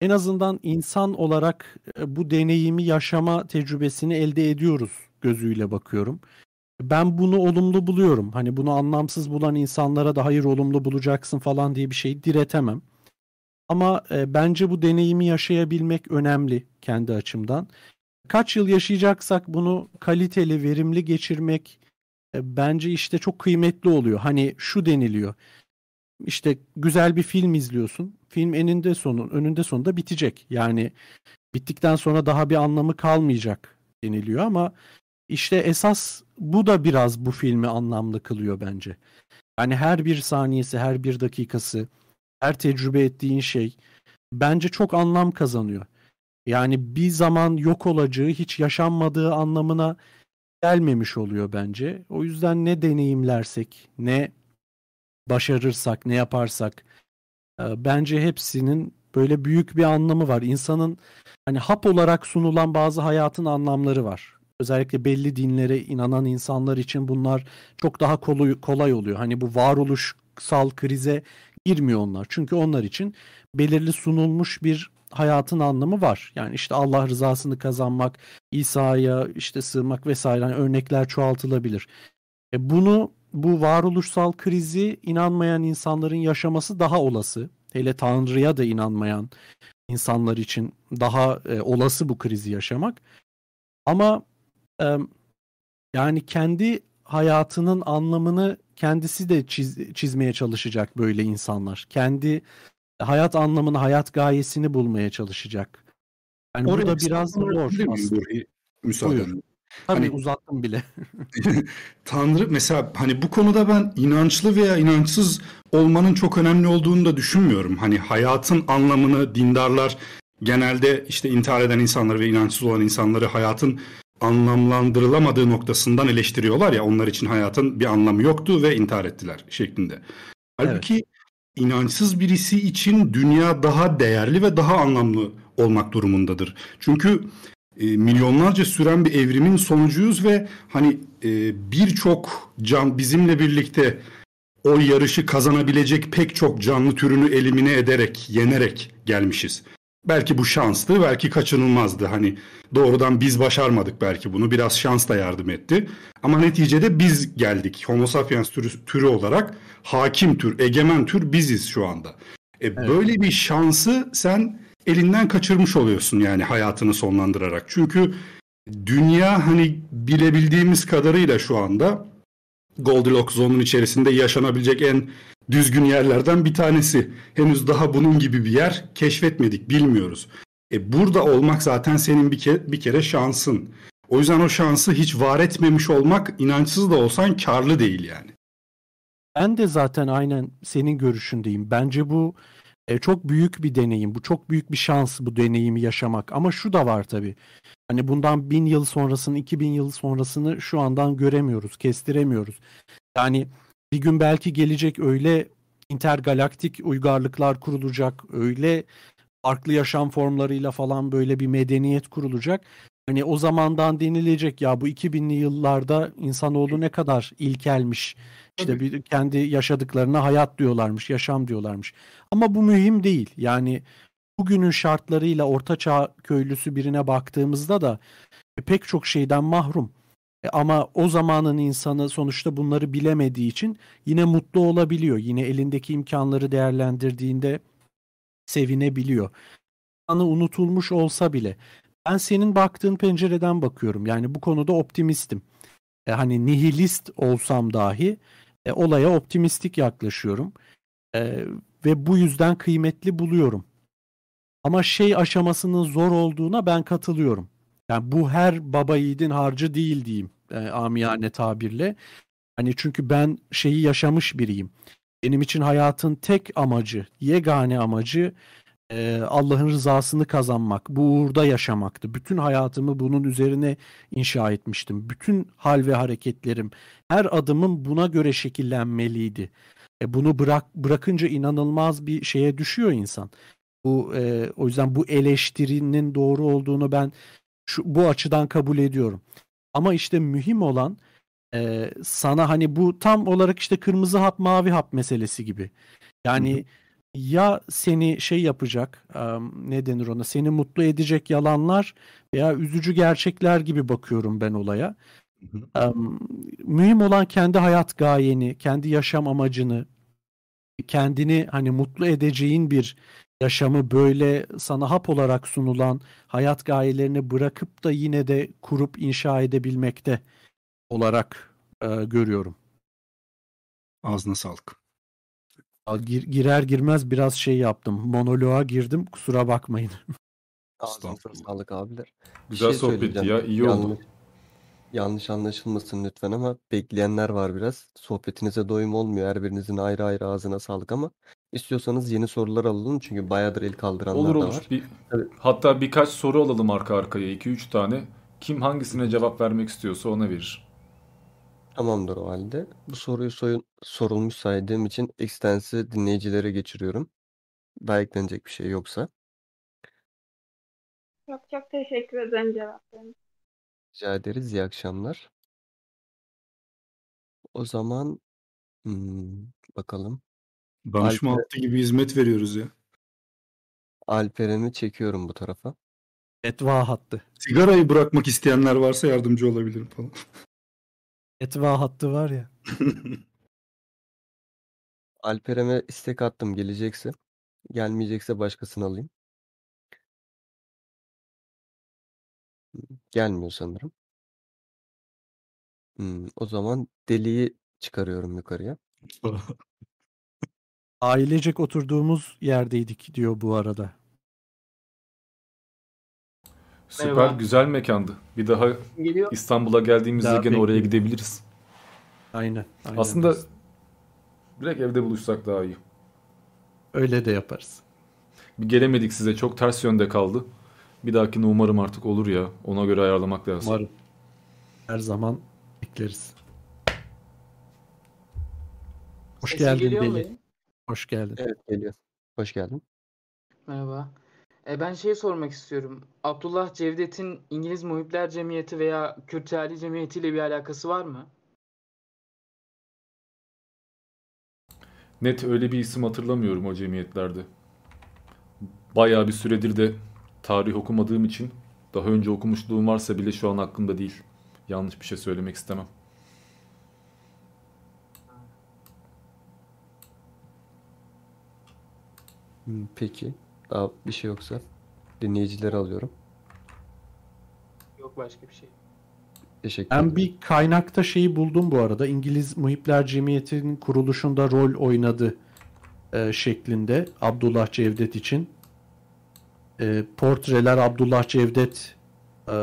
en azından insan olarak e, bu deneyimi yaşama tecrübesini elde ediyoruz gözüyle bakıyorum. Ben bunu olumlu buluyorum. Hani bunu anlamsız bulan insanlara da hayır olumlu bulacaksın falan diye bir şey diretemem. Ama e, bence bu deneyimi yaşayabilmek önemli kendi açımdan. Kaç yıl yaşayacaksak bunu kaliteli, verimli geçirmek e, bence işte çok kıymetli oluyor. Hani şu deniliyor. İşte güzel bir film izliyorsun. Film eninde sonu, önünde sonunda bitecek. Yani bittikten sonra daha bir anlamı kalmayacak deniliyor ama işte esas bu da biraz bu filmi anlamlı kılıyor bence. Yani her bir saniyesi, her bir dakikası, her tecrübe ettiğin şey bence çok anlam kazanıyor. Yani bir zaman yok olacağı, hiç yaşanmadığı anlamına gelmemiş oluyor bence. O yüzden ne deneyimlersek, ne başarırsak, ne yaparsak e, bence hepsinin böyle büyük bir anlamı var. İnsanın hani hap olarak sunulan bazı hayatın anlamları var. Özellikle belli dinlere inanan insanlar için bunlar çok daha kolay, kolay oluyor. Hani bu varoluşsal krize girmiyor onlar. Çünkü onlar için belirli sunulmuş bir hayatın anlamı var. Yani işte Allah rızasını kazanmak, İsa'ya işte sığmak vesaire yani örnekler çoğaltılabilir. E bunu bu varoluşsal krizi inanmayan insanların yaşaması daha olası. Hele Tanrı'ya da inanmayan insanlar için daha e, olası bu krizi yaşamak. Ama yani kendi hayatının anlamını kendisi de çiz, çizmeye çalışacak böyle insanlar. Kendi hayat anlamını, hayat gayesini bulmaya çalışacak. Yani Oraya bu da bir biraz zor aslında. Müsaadenle. Tabii Hani- uzattım bile. Tanrı mesela hani bu konuda ben inançlı veya inançsız olmanın çok önemli olduğunu da düşünmüyorum. Hani hayatın anlamını dindarlar genelde işte intihar eden insanları ve inançsız olan insanları hayatın anlamlandırılamadığı noktasından eleştiriyorlar ya onlar için hayatın bir anlamı yoktu ve intihar ettiler şeklinde. Halbuki inançsız birisi için dünya daha değerli ve daha anlamlı olmak durumundadır. Çünkü e, milyonlarca süren bir evrimin sonucuyuz ve hani e, birçok can bizimle birlikte o yarışı kazanabilecek pek çok canlı türünü elimine ederek, yenerek gelmişiz. Belki bu şanstı, belki kaçınılmazdı. Hani doğrudan biz başarmadık belki bunu. Biraz şans da yardım etti. Ama neticede biz geldik. Homo sapiens türü, türü olarak hakim tür, egemen tür biziz şu anda. E, Böyle bir şansı sen elinden kaçırmış oluyorsun yani hayatını sonlandırarak. Çünkü dünya hani bilebildiğimiz kadarıyla şu anda Goldilocks zonunun içerisinde yaşanabilecek en düzgün yerlerden bir tanesi. Henüz daha bunun gibi bir yer keşfetmedik, bilmiyoruz. E burada olmak zaten senin bir kere, bir kere şansın. O yüzden o şansı hiç var etmemiş olmak inançsız da olsan karlı değil yani. Ben de zaten aynen senin görüşündeyim. Bence bu e, çok büyük bir deneyim. Bu çok büyük bir şans bu deneyimi yaşamak. Ama şu da var tabii. Hani bundan bin yıl sonrasını, iki bin yıl sonrasını şu andan göremiyoruz, kestiremiyoruz. Yani bir gün belki gelecek öyle intergalaktik uygarlıklar kurulacak, öyle farklı yaşam formlarıyla falan böyle bir medeniyet kurulacak. Hani o zamandan denilecek ya bu 2000'li yıllarda insanoğlu ne kadar ilkelmiş. İşte bir kendi yaşadıklarına hayat diyorlarmış, yaşam diyorlarmış. Ama bu mühim değil. Yani bugünün şartlarıyla ortaçağ köylüsü birine baktığımızda da e, pek çok şeyden mahrum. E, ama o zamanın insanı sonuçta bunları bilemediği için yine mutlu olabiliyor. Yine elindeki imkanları değerlendirdiğinde sevinebiliyor. Anı unutulmuş olsa bile ben senin baktığın pencereden bakıyorum. Yani bu konuda optimistim. E, hani nihilist olsam dahi e, olaya optimistik yaklaşıyorum. E, ve bu yüzden kıymetli buluyorum. Ama şey aşamasının zor olduğuna ben katılıyorum. Yani bu her baba yiğidin harcı değil diyeyim e, amiyane tabirle. Hani çünkü ben şeyi yaşamış biriyim. Benim için hayatın tek amacı, yegane amacı e, Allah'ın rızasını kazanmak, bu uğurda yaşamaktı. Bütün hayatımı bunun üzerine inşa etmiştim. Bütün hal ve hareketlerim, her adımım buna göre şekillenmeliydi. E, bunu bırak bırakınca inanılmaz bir şeye düşüyor insan. Bu e, o yüzden bu eleştirinin doğru olduğunu ben şu bu açıdan kabul ediyorum. Ama işte mühim olan e, sana hani bu tam olarak işte kırmızı hap mavi hap meselesi gibi. Yani ya seni şey yapacak em, ne denir ona seni mutlu edecek yalanlar veya üzücü gerçekler gibi bakıyorum ben olaya. Em, mühim olan kendi hayat gayeni, kendi yaşam amacını, kendini hani mutlu edeceğin bir yaşamı böyle sana hap olarak sunulan hayat gayelerini bırakıp da yine de kurup inşa edebilmekte olarak e, görüyorum. Ağzına sağlık. Gir- girer girmez biraz şey yaptım. Monoloğa girdim. Kusura bakmayın. Ağzınıza sağlık abiler. Bir Güzel şey sohbetti ya, iyi oldu. Yanlış, yanlış anlaşılmasın lütfen ama bekleyenler var biraz. Sohbetinize doyum olmuyor. Her birinizin ayrı ayrı ağzına sağlık ama istiyorsanız yeni sorular alalım. Çünkü bayağıdır el kaldıranlar Olur da olur. var. Bir, hatta birkaç soru alalım arka arkaya. 2-3 tane. Kim hangisine cevap vermek istiyorsa ona verir. Tamamdır o halde. Bu soruyu soyun, sorulmuş saydığım için ekstensi dinleyicilere geçiriyorum. Daha eklenecek bir şey yoksa. Çok çok teşekkür ederim cevaplarınız. Rica ederiz. İyi akşamlar. O zaman hmm, bakalım. Danışma Alper, hattı gibi hizmet veriyoruz ya. Alperen'i çekiyorum bu tarafa. Etva hattı. Sigarayı bırakmak isteyenler varsa yardımcı olabilirim falan. Etva hattı var ya. Alperen'e istek attım gelecekse. Gelmeyecekse başkasını alayım. Gelmiyor sanırım. Hmm, o zaman Deli'yi çıkarıyorum yukarıya. Ailecek oturduğumuz yerdeydik diyor bu arada. Süper Merhaba. güzel mekandı. Bir daha Geliyor. İstanbul'a geldiğimizde Daha gene oraya bekleyin. gidebiliriz. Aynen. aynen. Aslında direkt evde buluşsak daha iyi. Öyle de yaparız. Bir gelemedik size çok ters yönde kaldı. Bir dahakine umarım artık olur ya. Ona göre ayarlamak lazım. Umarım. Her zaman bekleriz. Hoş Sesim geldin geliyor mu Deli. benim? Hoş geldin. Evet geliyor. Hoş geldin. Merhaba. E, ben şey sormak istiyorum. Abdullah Cevdet'in İngiliz Muhipler Cemiyeti veya Kürt Ali Cemiyeti ile bir alakası var mı? Net öyle bir isim hatırlamıyorum o cemiyetlerde. Bayağı bir süredir de tarih okumadığım için daha önce okumuşluğum varsa bile şu an aklımda değil. Yanlış bir şey söylemek istemem. Peki. Daha bir şey yoksa dinleyicileri alıyorum. Yok başka bir şey. Teşekkür Ben ederim. bir kaynakta şeyi buldum bu arada. İngiliz Muhipler Cemiyeti'nin kuruluşunda rol oynadı e, şeklinde Abdullah Cevdet için. E, portreler Abdullah Cevdet e,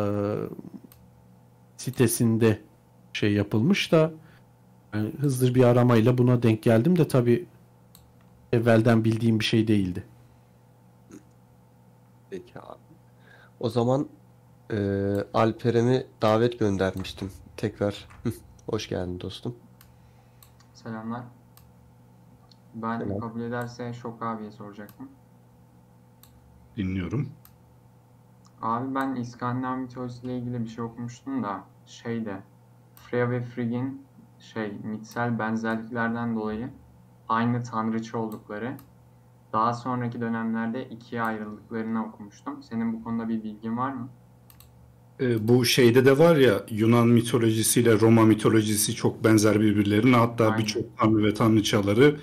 sitesinde şey yapılmış da yani hızlı bir aramayla buna denk geldim de tabii evvelden bildiğim bir şey değildi. Peki abi. O zaman eee Alperen'i davet göndermiştim. Tekrar hoş geldin dostum. Selamlar. Ben Selam. kabul ederse Şok abiye soracaktım. Dinliyorum. Abi ben İskandinav mitolojisiyle ilgili bir şey okumuştum da şeyde Freya ve Frigg'in şey mitsel benzerliklerden dolayı aynı tanrıçı oldukları daha sonraki dönemlerde ikiye ayrıldıklarını okumuştum. Senin bu konuda bir bilgin var mı? Ee, bu şeyde de var ya Yunan mitolojisiyle Roma mitolojisi çok benzer birbirlerine. Hatta birçok tanrı ve tanrıçaları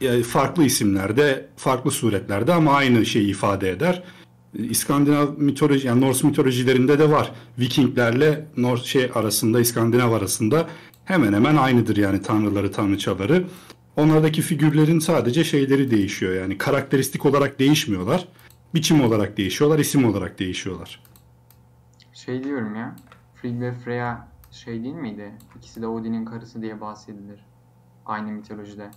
yani farklı isimlerde, farklı suretlerde ama aynı şeyi ifade eder. İskandinav mitoloji yani Norse mitolojilerinde de var. Vikinglerle Norse şey arasında, İskandinav arasında hemen hemen aynıdır yani tanrıları, tanrıçaları. Onlardaki figürlerin sadece şeyleri değişiyor yani karakteristik olarak değişmiyorlar. Biçim olarak değişiyorlar, isim olarak değişiyorlar. Şey diyorum ya Frigg ve Freya şey değil miydi? İkisi de Odin'in karısı diye bahsedilir. Aynı mitolojide.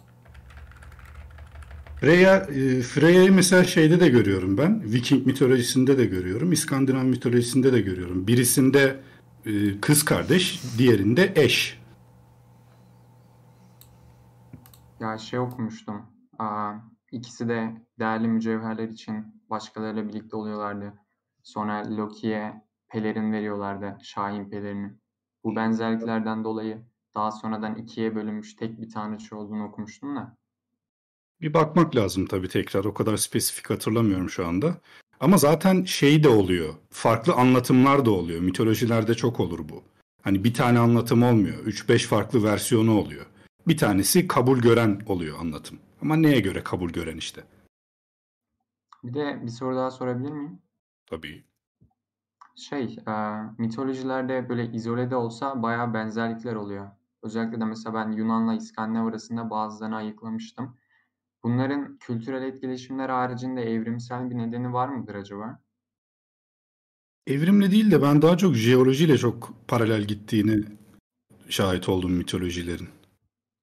Freya, e, Freya'yı mesela şeyde de görüyorum ben. Viking mitolojisinde de görüyorum. İskandinav mitolojisinde de görüyorum. Birisinde e, kız kardeş, diğerinde eş. Ya şey okumuştum. Aa, ikisi de değerli mücevherler için başkalarıyla birlikte oluyorlardı. Sonra Loki'ye pelerin veriyorlardı. Şahin pelerini. Bu benzerliklerden dolayı daha sonradan ikiye bölünmüş tek bir tanrıça olduğunu okumuştum da. Bir bakmak lazım tabii tekrar. O kadar spesifik hatırlamıyorum şu anda. Ama zaten şey de oluyor. Farklı anlatımlar da oluyor. Mitolojilerde çok olur bu. Hani bir tane anlatım olmuyor. 3-5 farklı versiyonu oluyor. Bir tanesi kabul gören oluyor anlatım. Ama neye göre kabul gören işte? Bir de bir soru daha sorabilir miyim? Tabii. Şey, e, mitolojilerde böyle izole de olsa bayağı benzerlikler oluyor. Özellikle de mesela ben Yunan'la İskandinav arasında bazılarını ayıklamıştım. Bunların kültürel etkileşimler haricinde evrimsel bir nedeni var mıdır acaba? Evrimle değil de ben daha çok jeolojiyle çok paralel gittiğini şahit oldum mitolojilerin.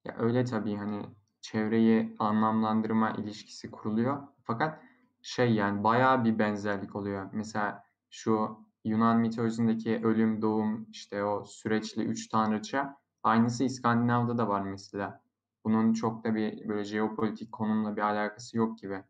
Ya öyle tabii hani çevreyi anlamlandırma ilişkisi kuruluyor. Fakat şey yani bayağı bir benzerlik oluyor. Mesela şu Yunan mitolojisindeki ölüm, doğum, işte o süreçli üç tanrıça aynısı İskandinav'da da var mesela. Bunun çok da bir böyle jeopolitik konumla bir alakası yok gibi.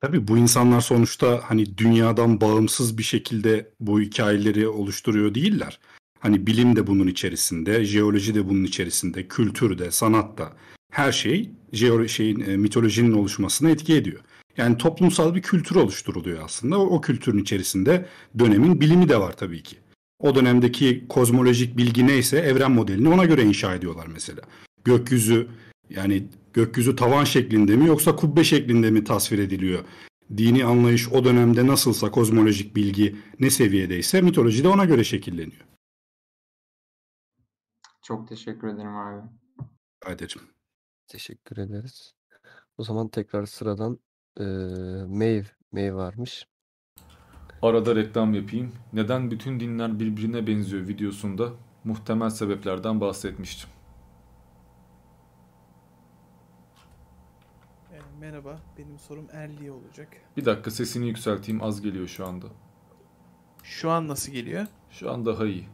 Tabii bu insanlar sonuçta hani dünyadan bağımsız bir şekilde bu hikayeleri oluşturuyor değiller. Hani bilim de bunun içerisinde, jeoloji de bunun içerisinde, kültür de, sanat da. Her şey jeolo şeyin e, mitolojinin oluşmasına etki ediyor. Yani toplumsal bir kültür oluşturuluyor aslında. O, o kültürün içerisinde dönemin bilimi de var tabii ki. O dönemdeki kozmolojik bilgi neyse evren modelini ona göre inşa ediyorlar mesela. Gökyüzü yani gökyüzü tavan şeklinde mi yoksa kubbe şeklinde mi tasvir ediliyor? Dini anlayış o dönemde nasılsa kozmolojik bilgi ne seviyedeyse mitoloji de ona göre şekilleniyor. Çok teşekkür ederim abi. Rica ederim. Teşekkür ederiz. O zaman tekrar sıradan eee Maeve, Maeve varmış. Arada reklam yapayım. Neden bütün dinler birbirine benziyor videosunda muhtemel sebeplerden bahsetmiştim. E, merhaba, benim sorum Erli'ye olacak. Bir dakika sesini yükselteyim az geliyor şu anda. Şu an nasıl geliyor? Şu an daha iyi.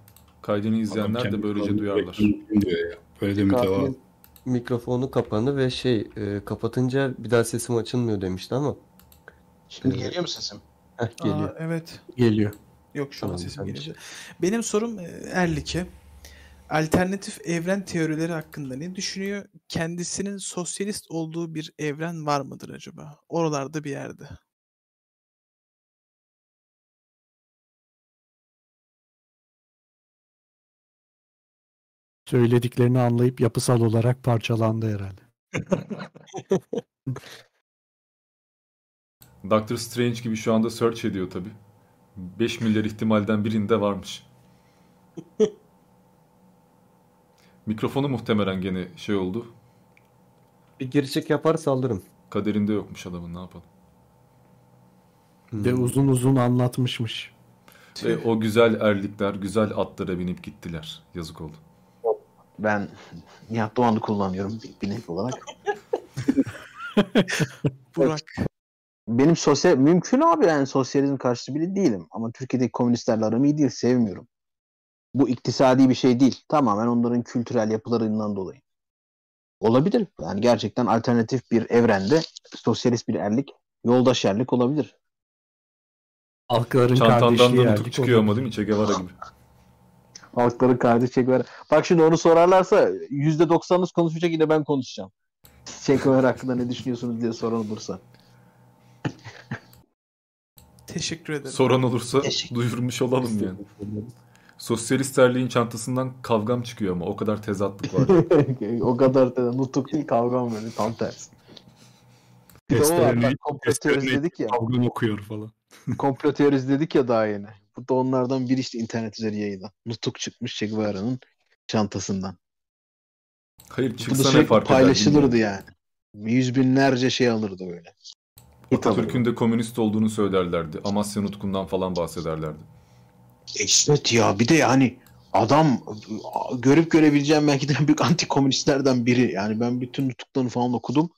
Kaydını izleyenler de böylece duyarlar. Böyle de mikrofonu kapandı ve şey e, kapatınca bir daha sesim açılmıyor demişti ama. Şimdi e, geliyor mu sesim? Heh, geliyor. Aa, evet. Geliyor. Yok şu an sesim gelecek. Benim sorum e, Erlik'e. Alternatif evren teorileri hakkında ne düşünüyor? Kendisinin sosyalist olduğu bir evren var mıdır acaba? Oralarda bir yerde. Söylediklerini anlayıp yapısal olarak parçalandı herhalde. Doctor Strange gibi şu anda search ediyor tabi. 5 milyar ihtimalden birinde varmış. Mikrofonu muhtemelen gene şey oldu. Bir geri çek yaparsa alırım. Kaderinde yokmuş adamın ne yapalım. De uzun uzun anlatmışmış. Ve o güzel erlikler güzel atlara binip gittiler. Yazık oldu. Ben Nihat Doğan'ı kullanıyorum bir binek olarak. Burak. Benim sosyal mümkün abi yani sosyalizm karşıtı biri değilim ama Türkiye'deki komünistlerle aram iyi değil sevmiyorum. Bu iktisadi bir şey değil. Tamamen onların kültürel yapılarından dolayı. Olabilir. Yani gerçekten alternatif bir evrende sosyalist bir erlik, yoldaş erlik olabilir. Halkların Çantandan kardeşliği da erdik çıkıyor ama değil mi? Che Guevara gibi. Halkların kardeş Guevara. Bak şimdi onu sorarlarsa %90'ınız konuşacak yine ben konuşacağım. Guevara hakkında ne düşünüyorsunuz diye soran olursa. Teşekkür ederim. Soran olursa duyurmuş olalım yani. Sosyalist erliğin çantasından kavgam çıkıyor ama o kadar tezatlık var. o kadar da nutuk değil kavgam böyle tam tersi. Bir de o var, bak, komplo teorisi dedik ya. Kavgan okuyor falan. komplo teorisi dedik ya daha yeni. Bu da onlardan biri işte internet üzeri yayında. Nutuk çıkmış Che Guevara'nın çantasından. Hayır çıksa ne fark eder paylaşılırdı bilmiyorum. yani. Yüz binlerce şey alırdı böyle. Alırdı. Atatürk'ün de komünist olduğunu söylerlerdi. Amasya Nutku'ndan falan bahsederlerdi. Evet ya bir de yani adam görüp görebileceğim belki de büyük anti komünistlerden biri. Yani ben bütün nutuklarını falan okudum.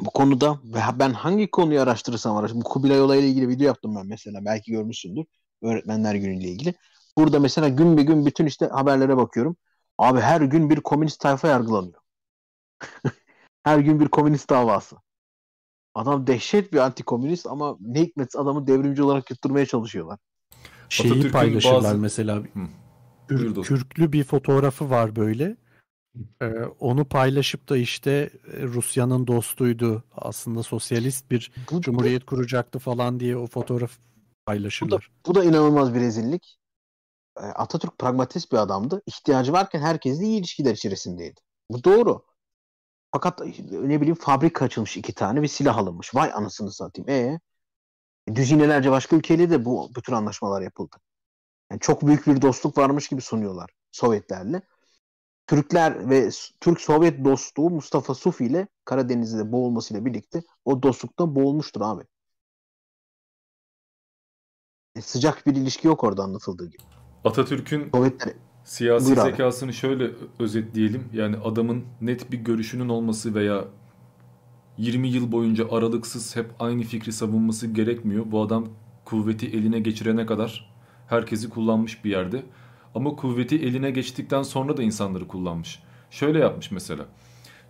Bu konuda ve ben hangi konuyu araştırırsam araştırırım. Bu Kubilay olayıyla ilgili video yaptım ben mesela. Belki görmüşsündür. Öğretmenler günüyle ilgili. Burada mesela gün bir gün bütün işte haberlere bakıyorum. Abi her gün bir komünist tayfa yargılanıyor. her gün bir komünist davası. Adam dehşet bir antikomünist ama ne hikmetse adamı devrimci olarak yutturmaya çalışıyorlar. Şeyi paylaşırlar bazı- mesela. Hı. Kür- kürklü bir fotoğrafı var böyle. Ee, onu paylaşıp da işte e, Rusya'nın dostuydu. Aslında sosyalist bir cumhuriyet kuracaktı falan diye o fotoğraf paylaşırlar. Bu da inanılmaz bir rezillik. Ee, Atatürk pragmatist bir adamdı. İhtiyacı varken herkesle iyi ilişkiler içerisindeydi. Bu doğru. Fakat ne bileyim fabrika açılmış iki tane ve silah alınmış. Vay anasını satayım. E düzinelerce başka ülkeyle de bu, bu tür anlaşmalar yapıldı. Yani çok büyük bir dostluk varmış gibi sunuyorlar Sovyetlerle. Türkler ve Türk-Sovyet dostluğu Mustafa Sufi ile Karadeniz'de boğulmasıyla birlikte o dostlukta boğulmuştur abi. E, sıcak bir ilişki yok orada anlatıldığı gibi. Atatürk'ün Sovyetler siyasi Buyur abi. zekasını şöyle özetleyelim. Yani adamın net bir görüşünün olması veya 20 yıl boyunca aralıksız hep aynı fikri savunması gerekmiyor. Bu adam kuvveti eline geçirene kadar herkesi kullanmış bir yerde. Ama kuvveti eline geçtikten sonra da insanları kullanmış. Şöyle yapmış mesela.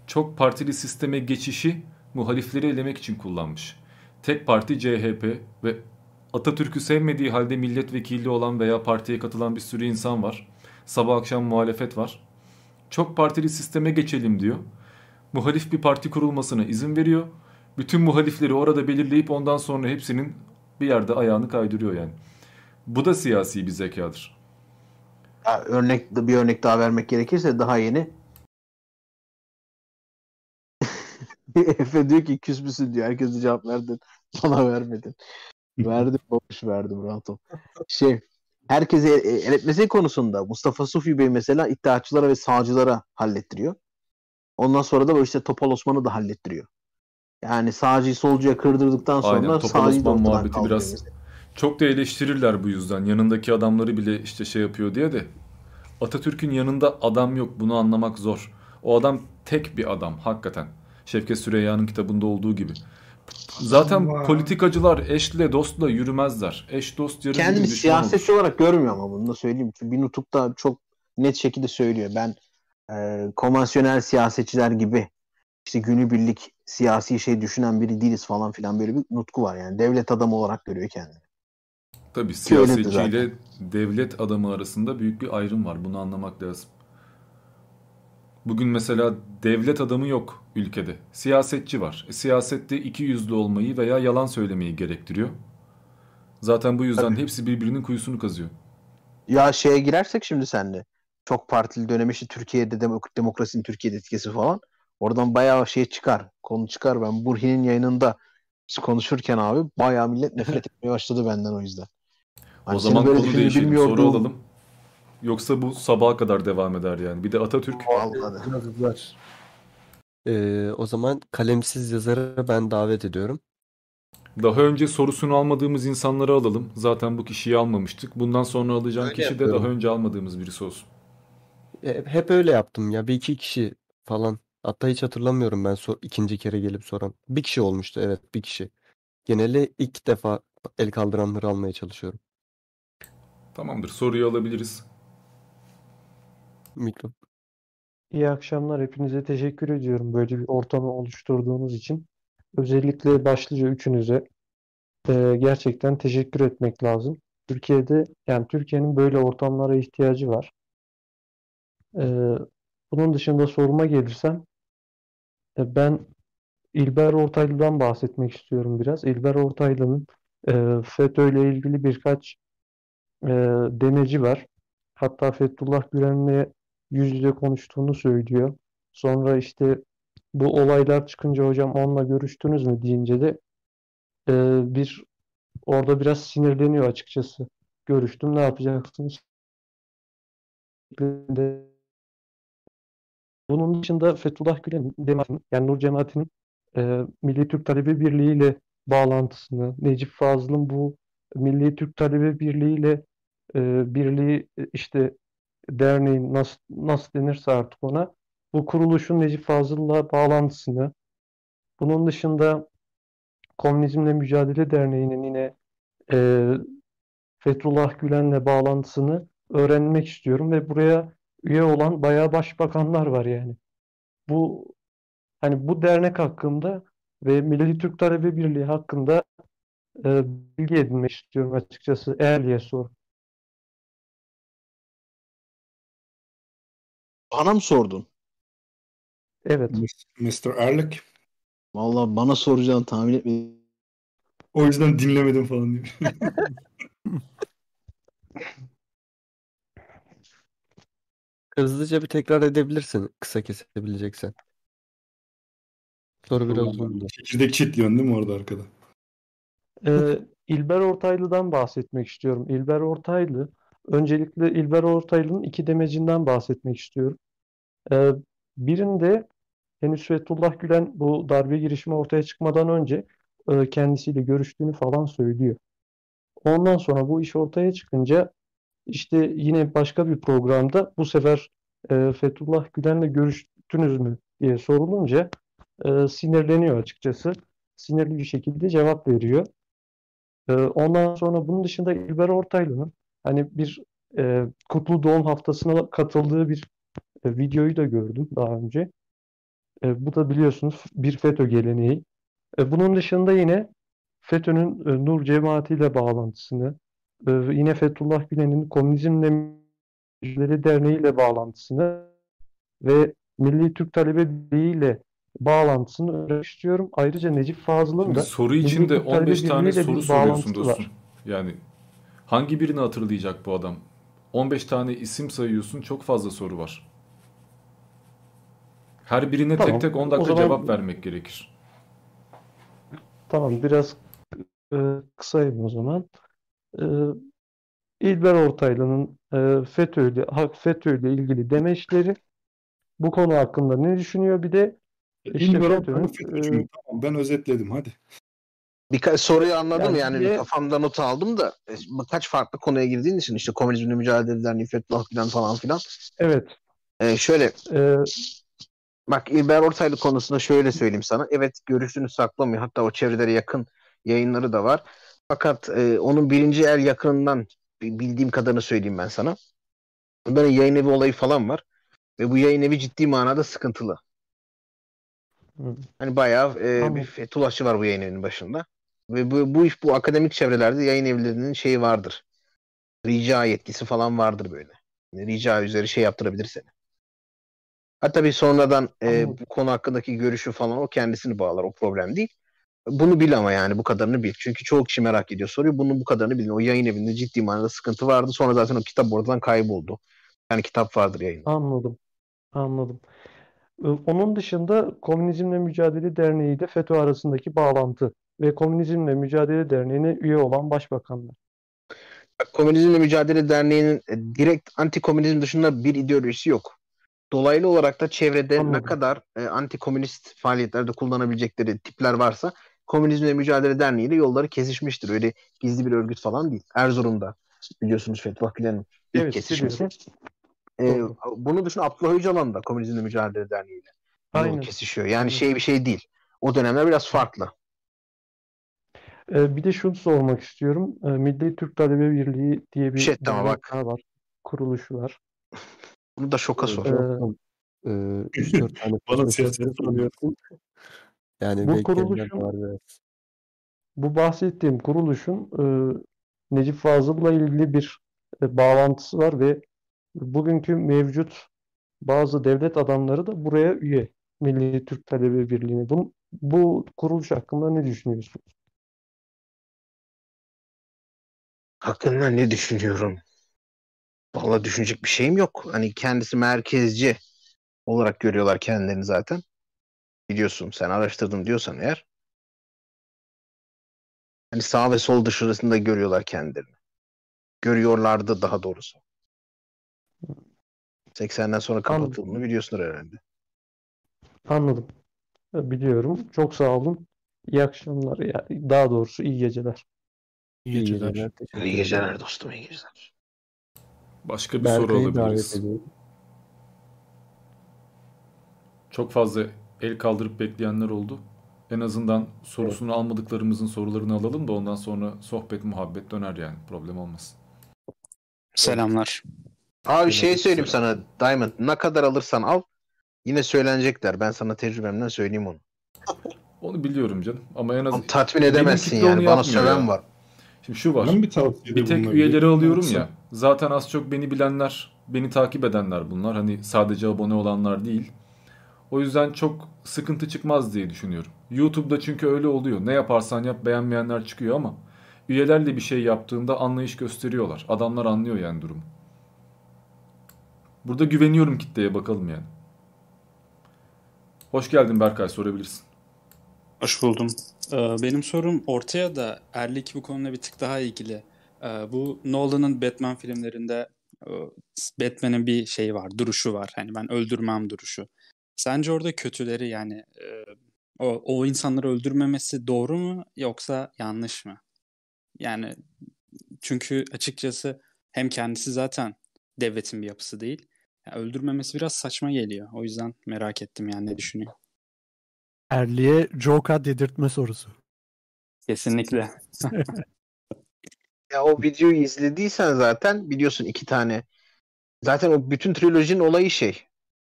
Çok partili sisteme geçişi muhalifleri elemek için kullanmış. Tek parti CHP ve Atatürk'ü sevmediği halde milletvekili olan veya partiye katılan bir sürü insan var. Sabah akşam muhalefet var. Çok partili sisteme geçelim diyor. Muhalif bir parti kurulmasına izin veriyor. Bütün muhalifleri orada belirleyip ondan sonra hepsinin bir yerde ayağını kaydırıyor yani. Bu da siyasi bir zekadır. Ya örnek bir örnek daha vermek gerekirse daha yeni Efe diyor ki küs müsün diyor. Herkese cevap verdin. Bana vermedin. verdim boş verdim rahat ol. Şey herkese el etmesi konusunda Mustafa Sufi Bey mesela iddiaçılara ve sağcılara hallettiriyor. Ondan sonra da böyle işte Topal Osman'ı da hallettiriyor. Yani sağcıyı solcuya kırdırdıktan sonra Aynen Topal sağcıyı Osman muhabbeti biraz mesela. Çok da eleştirirler bu yüzden. Yanındaki adamları bile işte şey yapıyor diye de Atatürk'ün yanında adam yok. Bunu anlamak zor. O adam tek bir adam hakikaten. Şevket Süreyya'nın kitabında olduğu gibi. Zaten Allah. politikacılar eşle dostla yürümezler. Eş dost yarı Kendini olur. siyasetçi olarak görmüyor ama bunu da söyleyeyim. Çünkü bir nutukta çok net şekilde söylüyor. Ben e, konvansiyonel siyasetçiler gibi işte günübirlik siyasi şey düşünen biri değiliz falan filan böyle bir nutku var yani. Devlet adamı olarak görüyor kendini. Tabii siyasetçiyle devlet adamı arasında büyük bir ayrım var. Bunu anlamak lazım. Bugün mesela devlet adamı yok ülkede. Siyasetçi var. E, siyasette iki yüzlü olmayı veya yalan söylemeyi gerektiriyor. Zaten bu yüzden hepsi birbirinin kuyusunu kazıyor. Ya şeye girersek şimdi senle çok partili dönem işte Türkiye'de demok- demokrasinin Türkiye'de etkisi falan. Oradan bayağı şey çıkar. Konu çıkar. Ben Burhi'nin yayınında konuşurken abi bayağı millet nefret etmeye başladı benden o yüzden. Hani o zaman konu değişelim, soru alalım. Yoksa bu sabaha kadar devam eder yani. Bir de Atatürk Yazılar. Ee, o zaman kalemsiz yazarı ben davet ediyorum. Daha önce sorusunu almadığımız insanları alalım. Zaten bu kişiyi almamıştık. Bundan sonra alacağım Öyle kişi de yapıyorum. daha önce almadığımız birisi olsun. E, Hep öyle yaptım ya. Bir iki kişi falan. Hatta hiç hatırlamıyorum ben sor, ikinci kere gelip soran. Bir kişi olmuştu evet bir kişi. Geneli ilk defa el kaldıranları almaya çalışıyorum. Tamamdır. Soruyu alabiliriz. Mikro. İyi akşamlar. Hepinize teşekkür ediyorum böyle bir ortamı oluşturduğunuz için. Özellikle başlıca üçünüze e, gerçekten teşekkür etmek lazım. Türkiye'de yani Türkiye'nin böyle ortamlara ihtiyacı var. E, bunun dışında soruma gelirsem e, ben İlber Ortaylı'dan bahsetmek istiyorum biraz. İlber Ortaylı'nın e, FETÖ ile ilgili birkaç e, demeci var. Hatta Fethullah Gülen'le yüz yüze konuştuğunu söylüyor. Sonra işte bu olaylar çıkınca hocam onunla görüştünüz mü deyince de e, bir orada biraz sinirleniyor açıkçası. Görüştüm ne yapacaksınız? Bunun dışında Fethullah Gülen cemaatinin, yani Nur cemaatinin e, Milli Türk Talebe Birliği ile bağlantısını, Necip Fazıl'ın bu Milli Türk Talebe Birliği ile e, birliği e, işte derneğin nasıl nasıl denirse artık ona bu kuruluşun Necip Fazıl'la bağlantısını Bunun dışında Komünizmle Mücadele Derneği'nin yine e, Fethullah Gülen'le bağlantısını öğrenmek istiyorum ve buraya üye olan bayağı başbakanlar var yani. Bu hani bu dernek hakkında ve Milli Türk Talebe Birliği hakkında e, bilgi edinmek istiyorum açıkçası. Eğer sor. Bana mı sordun? Evet. Mr. Erlik. Vallahi bana soracağını tahmin etmedim. O yüzden dinlemedim falan diyor. Hızlıca bir tekrar edebilirsin kısa kesebileceksen. Soru biraz uzundu. Çekirdek çitliyorsun değil mi orada arkada? Ee, İlber Ortaylı'dan bahsetmek istiyorum. İlber Ortaylı, öncelikle İlber Ortaylı'nın iki demecinden bahsetmek istiyorum. Ee, birinde henüz Fethullah Gülen bu darbe girişimi ortaya çıkmadan önce e, kendisiyle görüştüğünü falan söylüyor. Ondan sonra bu iş ortaya çıkınca işte yine başka bir programda bu sefer e, Fethullah Gülen'le görüştünüz mü diye sorulunca e, sinirleniyor açıkçası. Sinirli bir şekilde cevap veriyor. E, ondan sonra bunun dışında İlber Ortaylı'nın hani bir e, Kutlu Doğum Haftası'na katıldığı bir e, videoyu da gördüm daha önce. E, bu da biliyorsunuz bir FETÖ geleneği. E, bunun dışında yine FETÖ'nün e, Nur Cemaati ile bağlantısını, e, yine Fethullah Gülen'in Komünizmle Mücadele Derneği ile bağlantısını ve Milli Türk Talebe Birliği ile bağlantısını öğrenmek istiyorum. Ayrıca Necip Fazıl'ın da soru Türk Talebe 15 tane soru soruyorsun dostum. var. Yani hangi birini hatırlayacak bu adam? 15 tane isim sayıyorsun, çok fazla soru var. Her birine Tamam. tek tek 10 O dakika zaman- cevap vermek gerekir. Tamam biraz e, kısayım o zaman. E, İlber Ortaylı'nın e, FETÖ'yle, ha- FETÖ'yle ilgili demeçleri bu konu hakkında ne düşünüyor? Bir de işte İlber FETÖ'nün Ortaylı FETÖ'cü mü? Tamam ben özetledim hadi. Birkaç soruyu anladım Yani yani, kafamda not aldım da e, birkaç farklı konuya girdiğin için işte komünizmle mücadele Fethullah Gülen falan filan. Evet. E, şöyle e, bak İlber Ortaylı konusunda şöyle söyleyeyim sana. Evet görüşünü saklamıyor. Hatta o çevrelere yakın yayınları da var. Fakat e, onun birinci el yakınından bi- bildiğim kadarını söyleyeyim ben sana. Böyle yayın evi olayı falan var. Ve bu yayın evi ciddi manada sıkıntılı. Hani bayağı e, Tamam. bir Fethullahçı var bu yayın evinin başında. Ve bu, bu iş bu akademik çevrelerde yayın evlerinin şeyi vardır. Rica yetkisi falan vardır böyle. Yani rica üzeri şey yaptırabilir seni. Ha tabii sonradan e, bu konu hakkındaki görüşü falan o kendisini bağlar. O problem değil. Bunu bil ama yani bu kadarını bil. Çünkü çoğu kişi merak ediyor soruyor. Bunun bu kadarını bilin. O yayın evinde ciddi manada sıkıntı vardı. Sonra zaten o kitap oradan kayboldu. Yani kitap vardır yayında. Anladım. Anladım. Ee, Onun dışında Komünizmle Mücadele Derneği ile FETÖ arasındaki bağlantı ve Komünizmle Mücadele Derneği'ne üye olan başbakanlar. Komünizmle Mücadele Derneği'nin e, direkt anti-komünizm dışında bir ideolojisi yok. Dolaylı olarak da çevrede ne kadar e, anti-komünist faaliyetlerde kullanabilecekleri tipler varsa Komünizmle Mücadele Derneği ile yolları kesişmiştir. Öyle gizli bir örgüt falan değil. Erzurum'da biliyorsunuz Fethullah Gülen'in ilk Evet, kesişmesi. biliyorum. E, bunu düşün Abdullah Öcalan da Komünizmle Mücadele Derneği ile yol Aynen. kesişiyor. Yani şey bir şey değil. O dönemler biraz farklı. Ee, Bir de şunu sormak istiyorum. Ee, Milli Türk Talebe Birliği diye bir Şey, tamam, bak. var. Kuruluşu var. Bunu da şoka sor. Ee, Ee, 3-4 tane Bana soru siyaset soruyorsun. Yani Bu bekleyenler kuruluşun- var biraz. Bu bahsettiğim kuruluşun e, Necip Fazıl'la ilgili bir e, bağlantısı var ve bugünkü mevcut bazı devlet adamları da buraya üye. Milli Türk Talebe Birliği'ne. Bu, bu kuruluş hakkında ne düşünüyorsunuz? Hakkında ne düşünüyorum? Vallahi düşünecek bir şeyim yok. Hani kendisi merkezci olarak görüyorlar kendilerini zaten. Biliyorsun sen araştırdın diyorsan eğer. Hani sağ ve sol dışarısında görüyorlar kendilerini. Görüyorlardı daha doğrusu. 80'den sonra kapatıldığını biliyorsunuz herhalde. Anladım. Biliyorum. Çok sağ olun. İyi akşamlar. Ya, daha doğrusu iyi geceler. İyi geceler. İyi geceler dostum, iyi geceler. Başka bir soru Berkay'ı davet alabiliriz. Çok fazla el kaldırıp bekleyenler oldu. En azından sorusunu almadıklarımızın sorularını alalım da ondan sonra sohbet muhabbet döner yani. Problem olmasın. Selamlar. Abi şey söyleyeyim sana Diamond ne kadar alırsan al yine söylenecekler. Ben sana tecrübemden söyleyeyim onu. Onu biliyorum canım ama en az Ama tatmin edemezsin yani. Bana söven ya. var. Şimdi şu var. Ben bir Bir tek üyeleri alıyorum Yoksa- ya. Zaten az çok beni bilenler, beni takip edenler bunlar. Hani sadece abone olanlar değil. O yüzden çok sıkıntı çıkmaz diye düşünüyorum. YouTube'da çünkü öyle oluyor. Ne yaparsan yap beğenmeyenler çıkıyor ama üyelerle bir şey yaptığında anlayış gösteriyorlar. Adamlar anlıyor yani durumu. Burada güveniyorum kitleye bakalım yani. Hoş geldin Berkay sorabilirsin. Hoş buldum. Ee, Benim sorum ortaya da Erlik bu konuyla bir tık daha ilgili. Ee, Bu Nolan'ın Batman filmlerinde e, Batman'in bir şeyi var, duruşu var. Hani ben öldürmem duruşu. Sence orada kötüleri yani e, o, o insanları öldürmemesi doğru mu yoksa yanlış mı? Yani çünkü açıkçası hem kendisi zaten devletin bir yapısı değil. Ya öldürmemesi biraz saçma geliyor. O yüzden merak ettim yani ne düşünüyor. Erli'ye Joker dedirtme sorusu. Kesinlikle. Ya o videoyu izlediysen zaten biliyorsun iki tane. Zaten o bütün trilojinin olayı şey.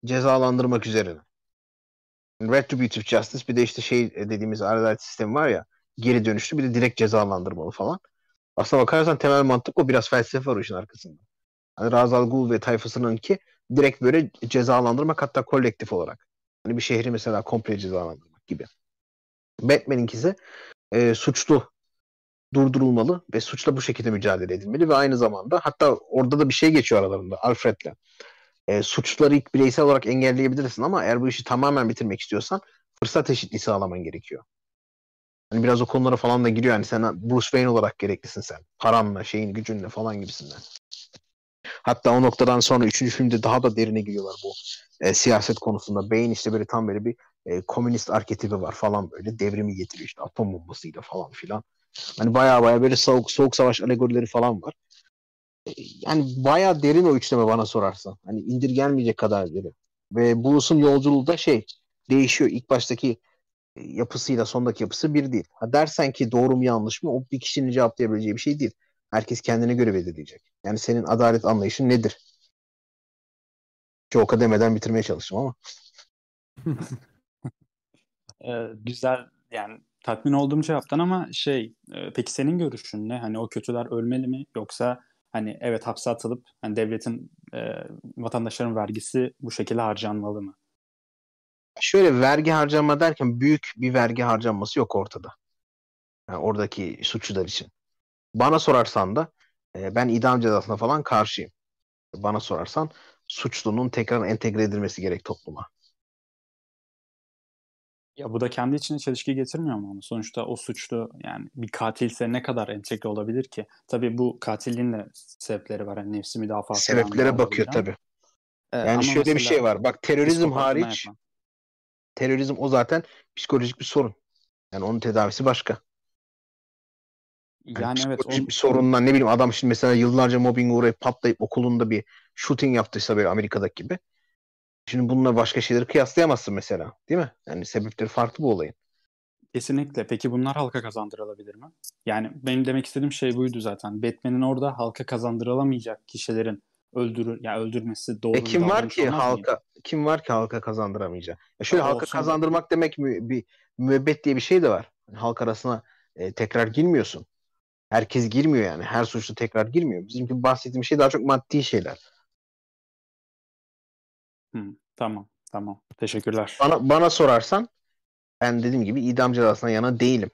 Cezalandırmak üzerine. Retributive Justice bir de işte şey dediğimiz adalet sistemi var ya. Geri dönüşlü bir de direkt cezalandırmalı falan. Aslına bakarsan temel mantık o biraz felsefe var işin arkasında. Hani Ra's al Ghul ve tayfasının ki direkt böyle cezalandırmak hatta kolektif olarak. Hani bir şehri mesela komple cezalandırmak gibi. Batman'inki ise e, suçlu durdurulmalı ve suçla bu şekilde mücadele edilmeli ve aynı zamanda hatta orada da bir şey geçiyor aralarında Alfred'le. E, suçları ilk bireysel olarak engelleyebilirsin ama eğer bu işi tamamen bitirmek istiyorsan fırsat eşitliği sağlaman gerekiyor. Hani biraz o konulara falan da giriyor. Yani sen Bruce Wayne olarak gereklisin sen. Paranla, şeyin gücünle falan gibisinden. Hatta o noktadan sonra üçüncü filmde daha da derine giriyorlar bu e, siyaset konusunda. Bane işte böyle tam böyle bir e, komünist arketipi var falan böyle. Devrimi getiriyor işte atom bombasıyla falan filan. Hani baya baya böyle soğuk, soğuk savaş alegorileri falan var. E, Yani baya derin o üçleme bana sorarsan. Hani indirgenmeyecek kadar derin. Ve Bruce'un yolculuğu da şey değişiyor. İlk baştaki e, yapısıyla sondaki yapısı bir değil. Ha dersen ki doğru mu yanlış mı o bir kişinin cevaplayabileceği bir şey değil. Herkes kendine göre belirleyecek. Yani senin adalet anlayışın nedir? Joker demeden bitirmeye çalıştım ama. Ee, güzel yani tatmin olduğum cevaptan ama şey e, peki senin görüşün ne? Hani o kötüler ölmeli mi yoksa hani evet hapse atılıp hani devletin e, vatandaşların vergisi bu şekilde harcanmalı mı? Şöyle vergi harcama derken büyük bir vergi harcanması yok ortada. Yani oradaki suçlular için. Bana sorarsan da e, ben idam cezasına falan karşıyım. Bana sorarsan suçlunun tekrar entegre edilmesi gerek topluma. Ya bu da kendi içine çelişki getirmiyor mu sonuçta o suçlu yani bir katilse ne kadar entegre olabilir ki? Tabii bu katilliğin de sebepleri var. Yani nefsi müdafası falan Sebeplere bakıyor tabii. Ee, Yani şöyle bir şey var. Bak terörizm hariç yapan. terörizm o zaten psikolojik bir sorun. Yani onun tedavisi başka. Yani Yani evet on, bir sorundan ne bileyim adam şimdi mesela yıllarca mobbinge uğrayıp patlayıp okulunda bir shooting yaptıysa böyle Amerika'daki gibi. Şimdi bununla başka şeyleri kıyaslayamazsın mesela. Değil mi? Yani sebepleri farklı bu olayın. Kesinlikle. Peki bunlar halka kazandırılabilir mi? Yani benim demek istediğim şey buydu zaten. Batman'in orada halka kazandırılamayacak kişilerin öldürür ya öldürmesi doğru E kim var ki olmaz mıydı? halka kim var ki halka kazandıramayacak? Ya şöyle Ya halka olsun. kazandırmak demek mü, bir müebbet diye bir şey de var. Yani halk arasına e, tekrar girmiyorsun. Herkes girmiyor yani. Her suçlu tekrar girmiyor. Bizimki bahsettiğim şey daha çok maddi şeyler. Hı, tamam, tamam. Teşekkürler. Bana bana sorarsan ben dediğim gibi idam cezasına yana değilim.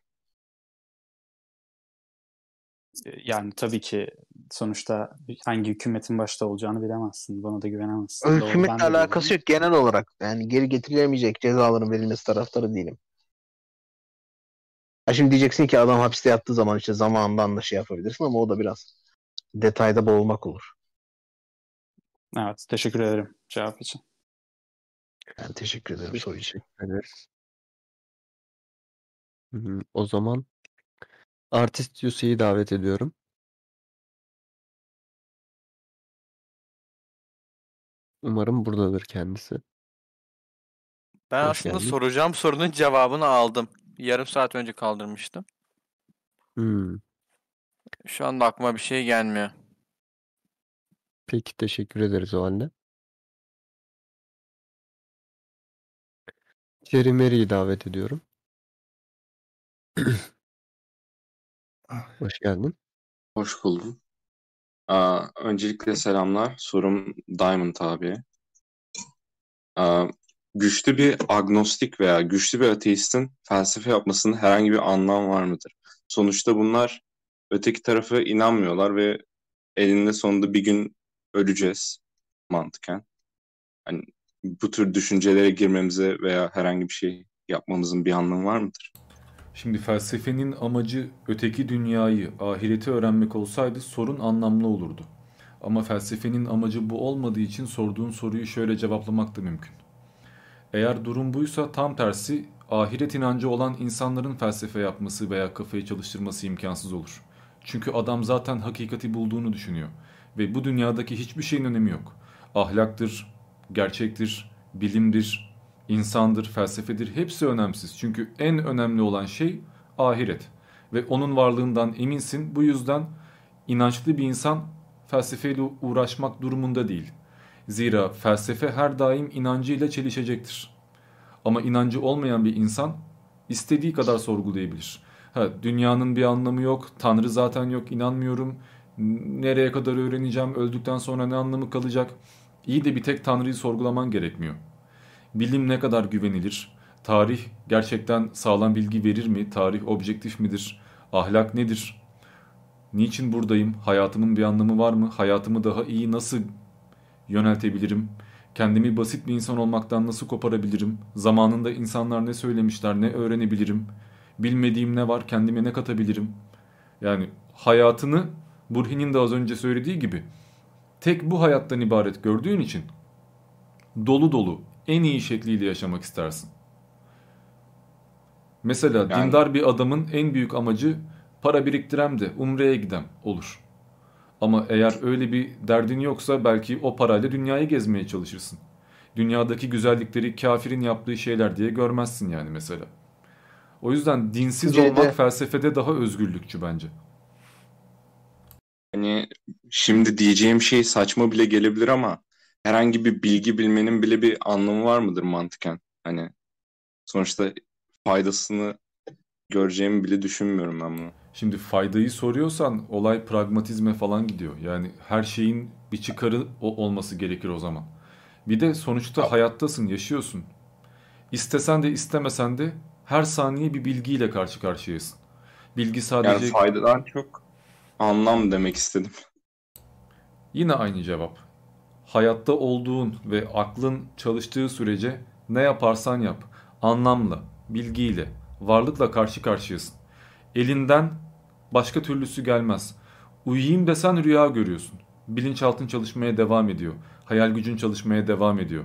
Ee, Yani tabii ki sonuçta hangi hükümetin başta olacağını bilemezsin. Buna da güvenemezsin. Hükümetle alakası yok genel olarak. Yani geri getirilemeyecek cezaların verilmesi taraftarı değilim. Ha şimdi diyeceksin ki adam hapiste yattığı zaman işte zamanından da şey yapabilirsin ama o da biraz detayda boğulmak olur. Evet, teşekkür ederim cevap için. Ben teşekkür ederim soru için. ederiz. Hmm, o zaman Artist Yusi'yi davet ediyorum. Umarım buradadır kendisi. Ben Hoş aslında geldin. soracağım sorunun cevabını aldım. Yarım saat önce kaldırmıştım. Hmm. Şu anda aklıma bir şey gelmiyor. Peki teşekkür ederiz o halde. Jerry Mary'i davet ediyorum. Hoş geldin. Hoş buldum. Aa, öncelikle selamlar. Sorum Diamond abiye. Aa, güçlü bir agnostik veya güçlü bir ateistin felsefe yapmasının herhangi bir anlam var mıdır? Sonuçta bunlar öteki tarafa inanmıyorlar ve elinde sonunda bir gün öleceğiz mantıken. Hani bu tür düşüncelere girmemize veya herhangi bir şey yapmamızın bir anlamı var mıdır? Şimdi felsefenin amacı öteki dünyayı, ahireti öğrenmek olsaydı sorun anlamlı olurdu. Ama felsefenin amacı bu olmadığı için sorduğun soruyu şöyle cevaplamak da mümkün. Eğer durum buysa tam tersi ahiret inancı olan insanların felsefe yapması veya kafayı çalıştırması imkansız olur. Çünkü adam zaten hakikati bulduğunu düşünüyor ve bu dünyadaki hiçbir şeyin önemi yok. Ahlaktır, gerçektir, bilimdir, insandır, felsefedir hepsi önemsiz. Çünkü en önemli olan şey ahiret ve onun varlığından eminsin. Bu yüzden inançlı bir insan felsefeyle uğraşmak durumunda değil. Zira felsefe her daim inancıyla çelişecektir. Ama inancı olmayan bir insan istediği kadar sorgulayabilir. Ha, dünyanın bir anlamı yok, Tanrı zaten yok, inanmıyorum. Nereye kadar öğreneceğim, öldükten sonra ne anlamı kalacak? İyi de bir tek Tanrı'yı sorgulaman gerekmiyor. Bilim ne kadar güvenilir? Tarih gerçekten sağlam bilgi verir mi? Tarih objektif midir? Ahlak nedir? Niçin buradayım? Hayatımın bir anlamı var mı? Hayatımı daha iyi nasıl yöneltebilirim? Kendimi basit bir insan olmaktan nasıl koparabilirim? Zamanında insanlar ne söylemişler, ne öğrenebilirim? Bilmediğim ne var, kendime ne katabilirim? Yani hayatını Burhin'in de az önce söylediği gibi tek bu hayattan ibaret gördüğün için dolu dolu en iyi şekliyle yaşamak istersin. Mesela Yani- dindar bir adamın en büyük amacı para biriktirem de umreye gidem olur. Ama eğer öyle bir derdin yoksa belki o parayla dünyayı gezmeye çalışırsın. Dünyadaki güzellikleri kafirin yaptığı şeyler diye görmezsin yani mesela. O yüzden dinsiz Türkiye'de- olmak felsefede daha özgürlükçü bence. Hani şimdi diyeceğim şey saçma bile gelebilir ama herhangi bir bilgi bilmenin bile bir anlamı var mıdır mantıken? Hani sonuçta faydasını göreceğimi bile düşünmüyorum ben bunu. Şimdi faydayı soruyorsan olay pragmatizme falan gidiyor. Yani her şeyin bir çıkarı olması gerekir o zaman. Bir de sonuçta hayattasın, yaşıyorsun. İstesen de istemesen de her saniye bir bilgiyle karşı karşıyasın. Bilgi sadece... Yani faydadan çok anlam demek istedim. Yine aynı cevap. Hayatta olduğun ve aklın çalıştığı sürece ne yaparsan yap, anlamla, bilgiyle, varlıkla karşı karşıyasın. Elinden başka türlüsü gelmez. Uyuyayım desen rüya görüyorsun. Bilinçaltın çalışmaya devam ediyor. Hayal gücün çalışmaya devam ediyor.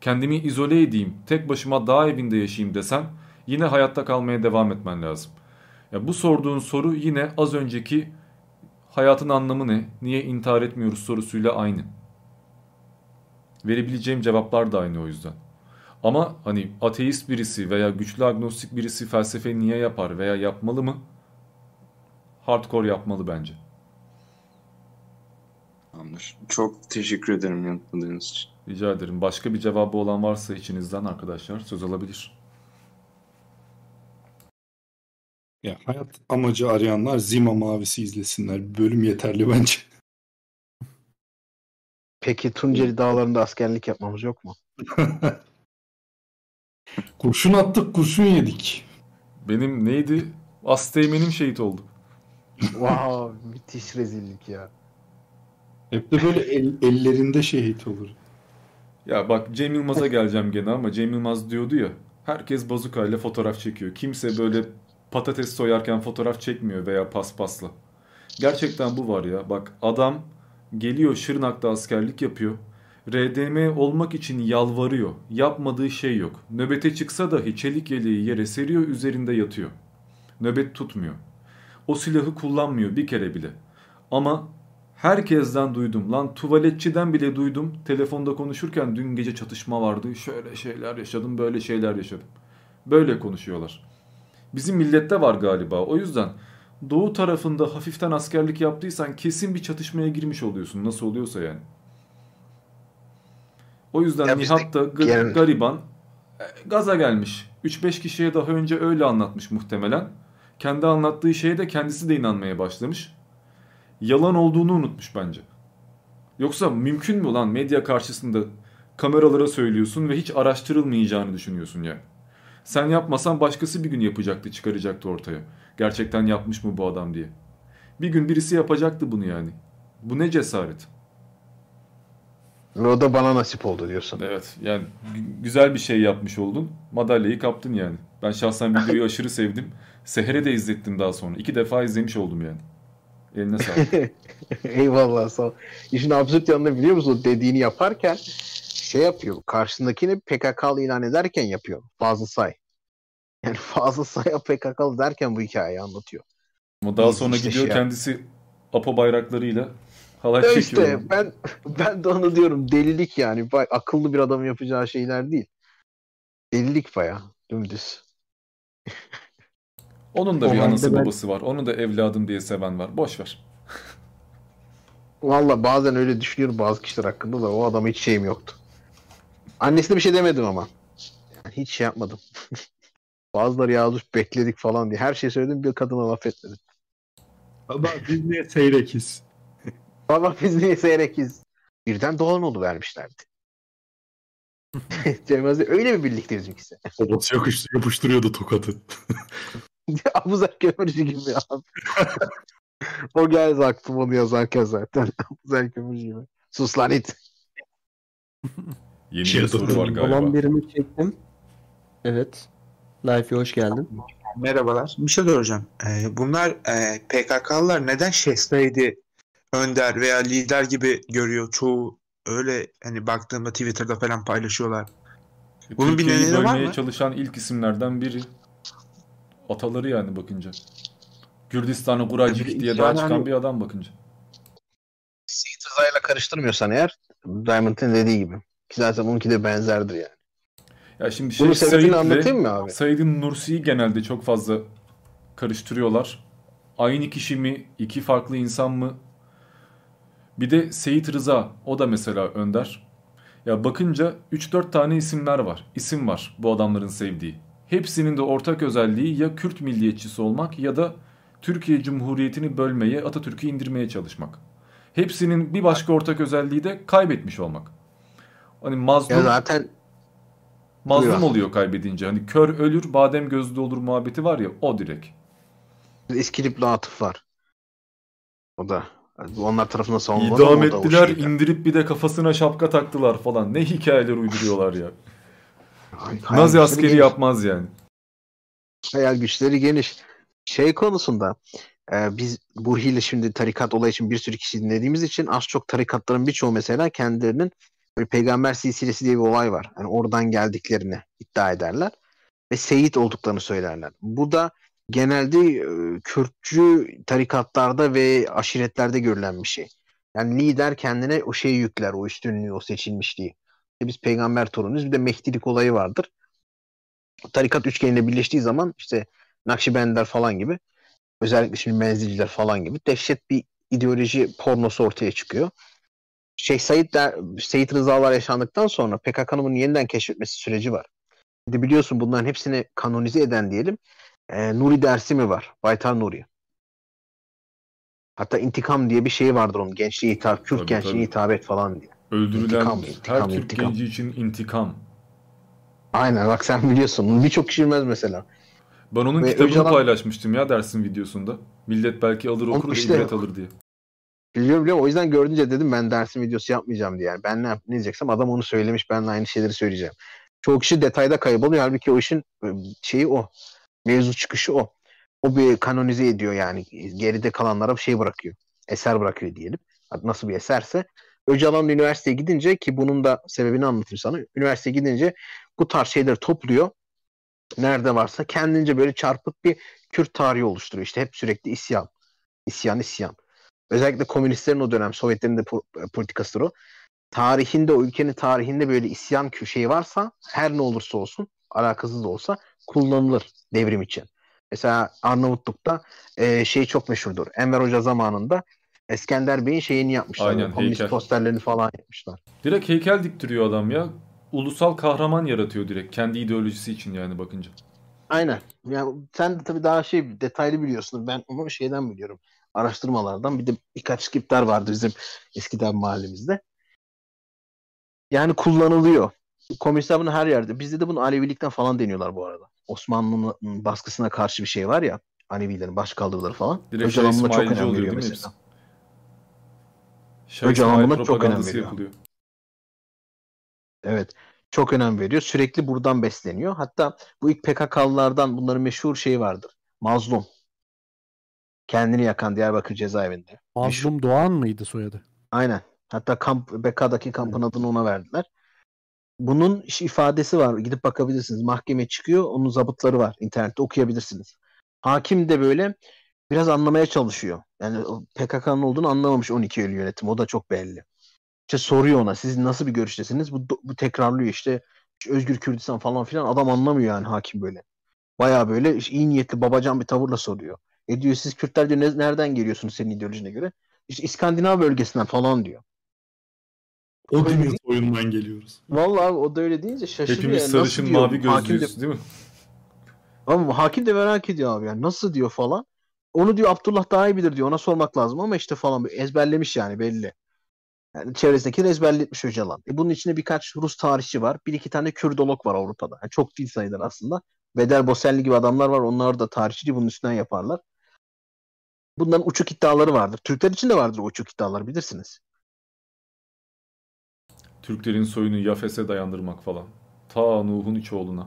Kendimi izole edeyim, tek başıma dağ evinde yaşayayım desen yine hayatta kalmaya devam etmen lazım. Ya bu sorduğun soru yine az önceki hayatın anlamı ne, niye intihar etmiyoruz sorusuyla aynı. Verebileceğim cevaplar da aynı o yüzden. Ama hani ateist birisi veya güçlü agnostik birisi felsefe niye yapar veya yapmalı mı? Hardcore yapmalı bence. Tamamdır. Çok teşekkür ederim yanıtladığınız için. Rica ederim. Başka bir cevabı olan varsa içinizden arkadaşlar söz alabilir. Ya hayat amacı arayanlar Zima Mavisi izlesinler. Bölüm yeterli bence. Peki Tunceli Dağları'nda askerlik yapmamız yok mu? Kurşun attık, kurşun yedik. Benim neydi? Asteğmenim şehit oldu. Wow, müthiş rezillik ya. Hep de böyle el- ellerinde şehit olur. Ya bak Cem Yılmaz'a geleceğim gene ama Cem Yılmaz diyordu ya herkes bazukayla fotoğraf çekiyor. Kimse böyle patates soyarken fotoğraf çekmiyor veya paspasla. Gerçekten bu var ya. Bak adam geliyor Şırnak'ta askerlik yapıyor. RDM olmak için yalvarıyor. Yapmadığı şey yok. Nöbete çıksa dahi çelik yeleği yere seriyor üzerinde yatıyor. Nöbet tutmuyor. O silahı kullanmıyor bir kere bile. Ama herkesten duydum. Lan tuvaletçiden bile duydum. Telefonda konuşurken dün gece çatışma vardı. Şöyle şeyler yaşadım, böyle şeyler yaşadım. Böyle konuşuyorlar. Bizim millette var galiba. O yüzden doğu tarafında hafiften askerlik yaptıysan kesin bir çatışmaya girmiş oluyorsun. Nasıl oluyorsa yani. O yüzden Ya Nihat da g- genel- gariban e, gaza gelmiş. 3-5 kişiye daha önce öyle anlatmış muhtemelen. Kendi anlattığı şeye de kendisi de inanmaya başlamış. Yalan olduğunu unutmuş bence. Yoksa mümkün mü lan medya karşısında kameralara söylüyorsun ve hiç araştırılmayacağını düşünüyorsun yani. Sen yapmasan başkası bir gün yapacaktı, çıkaracaktı ortaya. Gerçekten yapmış mı bu adam diye. Bir gün birisi yapacaktı bunu yani. Bu ne cesaret. Ve o da bana nasip oldu diyorsun. Evet yani gü- güzel bir şey yapmış oldun. Madalyayı kaptın yani. Ben şahsen videoyu aşırı sevdim. Seher'e de izlettim daha sonra. İki defa izlemiş oldum yani. Eline sağlık. Eyvallah sağ ol. İşin absürt yanını biliyor musun? Dediğini yaparken şey yapıyor. Karşısındakini PKK'lı ilan ederken yapıyor. Fazıl Say. Yani Fazıl Say'a PKK'lı derken bu hikayeyi anlatıyor. Ama daha sonra işte gidiyor şey- kendisi APO bayraklarıyla halay Ya çekiyor. işte ben ben de onu diyorum. Delilik yani. Bak, akıllı bir adamın yapacağı şeyler değil. Delilik baya. Dümdüz. Onun da O bir anası ben- babası var. Onu da evladım diye seven var. Boş ver. Valla bazen öyle düşünüyorum bazı kişiler hakkında da o adama hiç şeyim yoktu. Annesine bir şey demedim ama. Yani hiç şey yapmadım. Bazıları yazmış bekledik falan diye. Her şeyi söyledim bir kadına laf etmedim. Baba biz niye seyrekiz? Baba biz niye seyrekiz? Birden Doğan oldu vermişlerdi. Cem Aziz öyle bir birlikte bizimkisi. Babası yokuş, yapıştırıyordu tokatı. Abuzer Kömürcü gibi abi. o geldi aklıma onu yazarken zaten. Abuzer Kömürcü gibi. Sus lan it. Yeni bir soru var galiba. Olan birini çektim. Evet. Life'e hoş geldin. Merhabalar. Bir şey soracağım. Ee, bunlar e, PKK'lılar neden Şehzade, Önder veya lider gibi görüyor? Çoğu öyle hani baktığımda Twitter'da falan paylaşıyorlar. Bunun bir Türkiye'yi nedeni var mı? çalışan ilk isimlerden biri. Ataları yani bakınca. Gürdistan'ı kuracık Tabii, diye daha yani çıkan hani- bir adam bakınca. Seyit Rıza'yla karıştırmıyorsan eğer Diamond'ın dediği gibi. Ki zaten bununki de benzerdir yani. Ya şimdi Bunun Şeyh sebebini Said'le anlatayım mı abi? Said'in Nursi'yi genelde çok fazla karıştırıyorlar. Aynı kişi mi? iki farklı insan mı? Bir de Seyit Rıza. O da mesela Önder. Ya bakınca 3-4 tane isimler var. İsim var bu adamların sevdiği. Hepsinin de ortak özelliği ya Kürt milliyetçisi olmak ya da Türkiye Cumhuriyeti'ni bölmeye, Atatürk'ü indirmeye çalışmak. Hepsinin bir başka ortak özelliği de kaybetmiş olmak. Hani mazlum Ya zaten Mazlum Buyur. oluyor kaybedince. Hani kör ölür, badem gözlü olur muhabbeti var ya o direkt. İskilipli Atıf var. O da. Onlar tarafından savunulan İdam ettiler, indirip bir de kafasına şapka taktılar falan. Ne hikayeler uyduruyorlar ya. hayal Nazi askeri geniş. yapmaz yani. Hayal güçleri geniş. Şey konusunda e, biz Burhi ile şimdi tarikat olayı için bir sürü kişi dinlediğimiz için az çok tarikatların birçoğu mesela kendilerinin böyle peygamber silsilesi diye bir olay var. Yani oradan geldiklerini iddia ederler ve seyit olduklarını söylerler. Bu da genelde Kürtçü tarikatlarda ve aşiretlerde görülen bir şey. Yani lider kendine o şeyi yükler, o üstünlüğü, o seçilmişliği. İşte biz peygamber torunuyuz. Bir de Mehdilik olayı vardır. Tarikat üçgeniyle birleştiği zaman işte Nakşibendler falan gibi özellikle şimdi menzilciler falan gibi dehşet bir ideoloji pornosu ortaya çıkıyor. Şeyh Said der, Seyit Rızalar yaşandıktan sonra PKK'nın bunu yeniden keşfetmesi süreci var. De biliyorsun bunların hepsini kanonize eden diyelim e, Nuri dersi mi var? Baytar Nuri. Hatta intikam diye bir şey vardır onun. Gençliğe hitap, Kürt Tabii, gençliğine tabii. hitap et falan diye. Öldürülen İntikam, her intikam, Türk intikam. genci için intikam. Aynen bak sen biliyorsun. Birçok kişi bilmez mesela. Ben onun Ve kitabını Öcalan- paylaşmıştım ya dersin videosunda. Millet belki alır okur da işte- ibret alır diye. Biliyorum biliyorum. O yüzden görünce dedim ben dersim videosu yapmayacağım diye. Yani ben ne, yap- ne diyeceksem adam onu söylemiş. Ben de aynı şeyleri söyleyeceğim. Çoğu kişi detayda kayboluyor. Halbuki o işin e, şeyi o. Mevzu çıkışı o. O bir kanonize ediyor yani. Geride kalanlara bir şey bırakıyor. Eser bırakıyor diyelim. Nasıl bir eserse. Öcalan üniversiteye gidince ki bunun da sebebini anlatayım sana. Üniversiteye gidince bu tarz şeyleri topluyor. Nerede varsa kendince böyle çarpık bir Kürt tarihi oluşturuyor. İşte hep sürekli isyan. İsyan, isyan. Özellikle komünistlerin o dönem Sovyetlerin de po- politikasıdır o. Tarihinde o ülkenin tarihinde böyle isyan şeyi varsa her ne olursa olsun alakasız da olsa kullanılır devrim için. Mesela Arnavutluk'ta e, şey çok meşhurdur. Enver Hoca zamanında İskender Bey'in şeyini yapmışlar. Aynen, Komünist heykel. posterlerini falan yapmışlar. Direkt heykel diktiriyor adam ya. Ulusal kahraman yaratıyor direkt. Kendi ideolojisi için yani bakınca. Aynen. Yani sen de tabii daha şey detaylı biliyorsun. Ben onu şeyden biliyorum. Araştırmalardan. Bir de birkaç skriptler vardı bizim eskiden mahallemizde. Yani kullanılıyor. Komünistler bunu her yerde. Bizde de bunu Alevilikten falan deniyorlar bu arada. Osmanlı'nın baskısına karşı bir şey var ya. Alevilerin başkaldırıları falan. Direkt Öcalan buna çok önem oluyor veriyor mesela. Öcalan buna çok önem veriyor. yapılıyor. Evet. Çok önem veriyor. Sürekli buradan besleniyor. Hatta bu ilk PKK'lılardan bunların meşhur şeyi vardır. Mazlum. Kendini yakan Diyarbakır cezaevinde. Mazlum Doğan mıydı soyadı? Aynen. Hatta kamp, BK'daki kampın adını ona verdiler. Bunun ifadesi var. Gidip bakabilirsiniz. Mahkeme çıkıyor. Onun zabıtları var. İnternette okuyabilirsiniz. Hakim de böyle biraz anlamaya çalışıyor. Yani PKK'nın olduğunu anlamamış 12 Eylül yönetimi. O da çok belli. İşte soruyor ona siz nasıl bir görüştesiniz? Bu, bu tekrarlıyor işte Özgür Kürdistan falan filan. Adam anlamıyor yani hakim böyle. Baya böyle iyi niyetli babacan bir tavırla soruyor. E diyor siz Kürtler diyor "ne- nereden geliyorsunuz senin ideolojine göre? İşte İskandinav bölgesinden falan diyor. Odin'in soyundan geliyoruz. Vallahi abi o da öyle deyince şaşırıyor. Hepimiz yani. sarışın Nasıl diyor? mavi Hakim de- gözlüyüz değil mi? Ama hakim de merak ediyor abi yani nasıl diyor falan. Onu diyor Abdullah daha iyi bilir diyor. Ona sormak lazım ama işte falan ezberlemiş yani belli. Yani çevresindekileri ezberletmiş Öcalan. E bunun içinde birkaç Rus tarihçi var. Bir iki tane Kürdolog var Avrupa'da. Yani çok değil sayılır aslında. Bedel Boselli gibi adamlar var. Onlar da tarihçiliği bunun üstünden yaparlar. Bunların uçuk iddiaları vardır. Türkler için de vardır o uçuk iddialar bilirsiniz. Türklerin soyunu Yafes'e dayandırmak falan. Ta Nuh'un üç oğluna.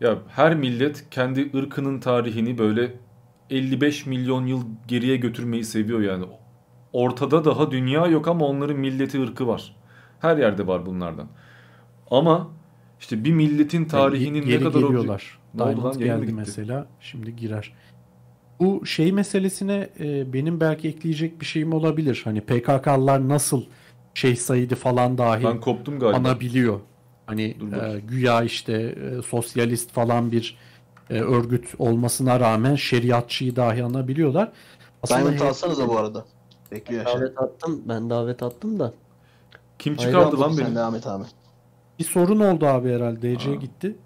Ya her millet kendi ırkının tarihini böyle 55 milyon yıl geriye götürmeyi seviyor yani. Ortada daha dünya yok ama onların milleti ırkı var. Her yerde var bunlardan. Ama işte bir milletin tarihinin Geri ne kadar geliyorlar. Diamond geldi gitti? mesela. Şimdi girer. Bu şey meselesine e, benim belki ekleyecek bir şeyim olabilir. Hani PKK'lılar nasıl Şeyh Said'i falan dahi Ben koptum galiba. anabiliyor. Hani e, güya işte e, sosyalist falan bir e, örgüt olmasına rağmen şeriatçıyı dahi anabiliyorlar. Diamond he- alsanıza bu arada. Bekliyor aşağı. Davet attım. Ben davet attım da. Kim çıkardı lan beni? Sen devam et abi. Bir sorun oldu abi herhalde. DC gitti.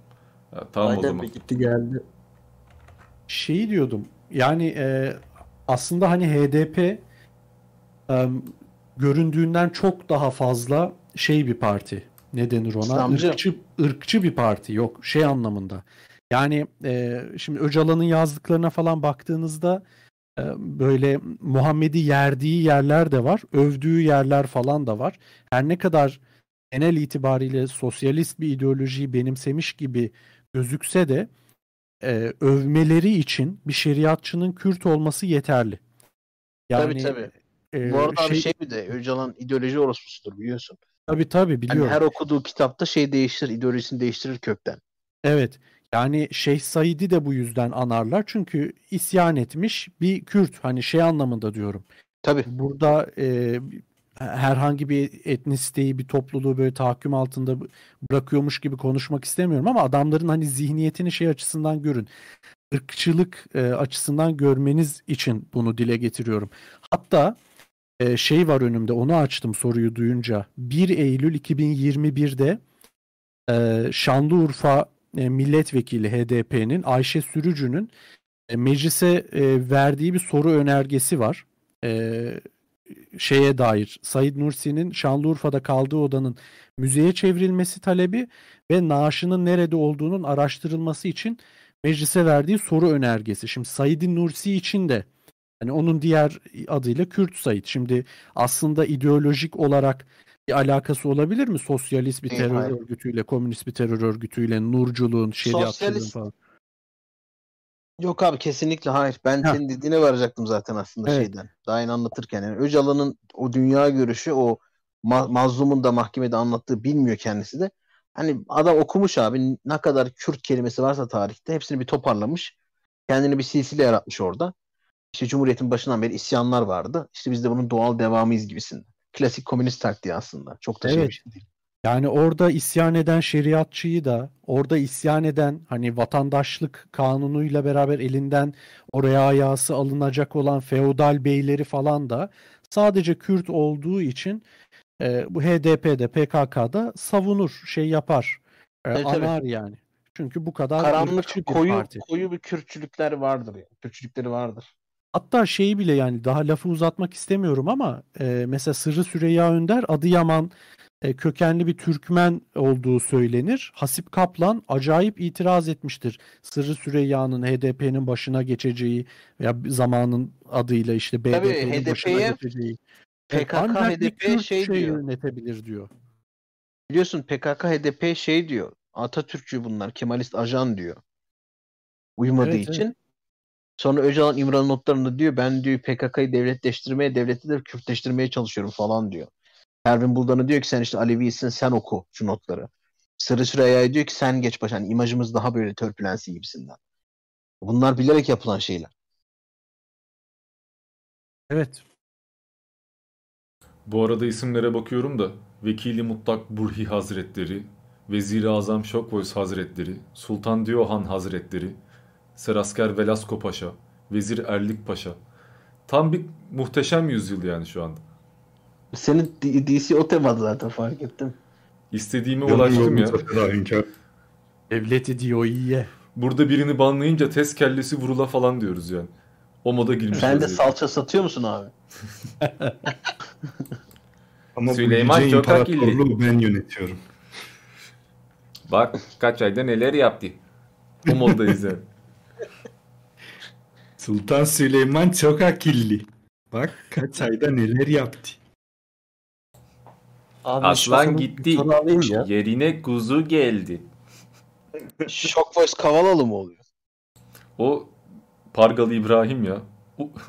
tamam o Aynen zaman. bir gitti geldi. Şeyi diyordum. Yani e, aslında hani HDP e, göründüğünden çok daha fazla şey bir parti. Ne denir ona? İslamcı. Irkçı, ırkçı bir parti. Yok şey anlamında. Yani e, şimdi Öcalan'ın yazdıklarına falan baktığınızda e, böyle Muhammed'i yerdiği yerler de var. Övdüğü yerler falan da var. Her ne kadar genel itibariyle sosyalist bir ideolojiyi benimsemiş gibi gözükse de e, övmeleri için bir şeriatçının Kürt olması yeterli. tabii tabii. e, bu arada abi şey- şey bir de Öcalan ideoloji orospusudur biliyorsun. Tabii tabii Yani biliyorum. her okuduğu kitapta şey değiştirir, ideolojisini değiştirir kökten. Evet. Yani Şeyh Said'i de bu yüzden anarlar. Çünkü isyan etmiş bir Kürt. Hani şey anlamında diyorum. Tabii. Burada e, herhangi bir etnisiteyi, bir topluluğu böyle tahakküm altında bırakıyormuş gibi konuşmak istemiyorum ama adamların hani zihniyetini şey açısından görün. Irkçılık e, açısından görmeniz için bunu dile getiriyorum. Hatta e, şey var önümde onu açtım soruyu duyunca. 1 Eylül 2021'de e, Şanlıurfa e, milletvekili HDP'nin Ayşe Sürücü'nün e, meclise e, verdiği bir soru önergesi var. E, şeye dair Said Nursi'nin Şanlıurfa'da kaldığı odanın müzeye çevrilmesi talebi ve naaşının nerede olduğunun araştırılması için meclise verdiği soru önergesi. Şimdi Said Nursi için de hani onun diğer adıyla Kürt Said. Şimdi aslında ideolojik olarak bir alakası olabilir mi? Sosyalist bir terör hayır. örgütüyle, komünist bir terör örgütüyle, nurculuğun, şeriatçılığın Sosyalist- falan. Yok abi kesinlikle hayır. Ben Ha. senin dediğine varacaktım zaten aslında Evet. şeyden. Daha yeni anlatırken. Yani Öcalan'ın o dünya görüşü o ma- mazlumun da mahkemede anlattığı bilmiyor kendisi de. Hani adam okumuş abi ne kadar Kürt kelimesi varsa tarihte hepsini bir toparlamış. Kendini bir silsile yaratmış orada. İşte Cumhuriyet'in başından beri isyanlar vardı. İşte biz de bunun doğal devamıyız gibisinden. Klasik komünist taktiği aslında. Çok da şey bir Evet. şey değil. Yani orada isyan eden şeriatçıyı da, orada isyan eden hani vatandaşlık kanunuyla beraber elinden oraya ayası alınacak olan feodal beyleri falan da sadece Kürt olduğu için e, bu HDP'de, PKK'da savunur, şey yapar, e, Evet, evet. anar yani. Çünkü bu kadar Karanlık, bir koyu parti. koyu bir Kürtçülükler vardır ya. Kürtçülükleri vardır. Hatta şeyi bile yani daha lafı uzatmak istemiyorum ama e, mesela Sırrı Süreyya Önder Adıyaman e, kökenli bir Türkmen olduğu söylenir. Hasip Kaplan acayip itiraz etmiştir. Sırrı Süreyya'nın HDP'nin başına geçeceği veya zamanın adıyla işte BDP'nin başına geçeceği. Evet, PKK ancak HDP Kürt şey şey diyor. yönetebilir diyor. Biliyorsun PKK HDP şey diyor. Atatürkçü bunlar. Kemalist ajan diyor. Uymadığı Evet, evet. için. Sonra Öcalan İmran notlarında diyor ben diyor PKK'yı devletleştirmeye, devleti de Kürtleştirmeye çalışıyorum falan diyor. Pervin Buldan'a diyor ki sen işte Alevisin sen oku şu notları. Sırrı Süreyya'ya diyor ki sen geç başa. Hani imajımız daha böyle törpülensin gibisinden. Bunlar bilerek yapılan şeyler. Evet. Bu arada isimlere bakıyorum da Vekili Mutlak Burhi Hazretleri, Vezir-i Azam Şokvoys Hazretleri, Sultan Diyohan Hazretleri, Serasker Velasco Paşa, Vezir Erlik Paşa. Tam bir muhteşem yüzyıl yani şu anda. Senin DC o temadı zaten fark ettim. İstediğime ulaştım ya. Devleti diyor iyiye. Burada birini banlayınca tez kellesi vurula falan diyoruz yani. O moda girmiş. Sen de salça satıyor musun abi? Ama bu Süleyman imparatorluğu ben yönetiyorum. Bak kaç ayda neler yaptı. O moddayız yani. Sultan Süleyman çok akıllı. Bak kaç ayda neler yaptı. Abi Aslan gitti. ya. Yerine kuzu geldi. Shock Voice Kavalalı mı oluyor? O Pargalı İbrahim ya.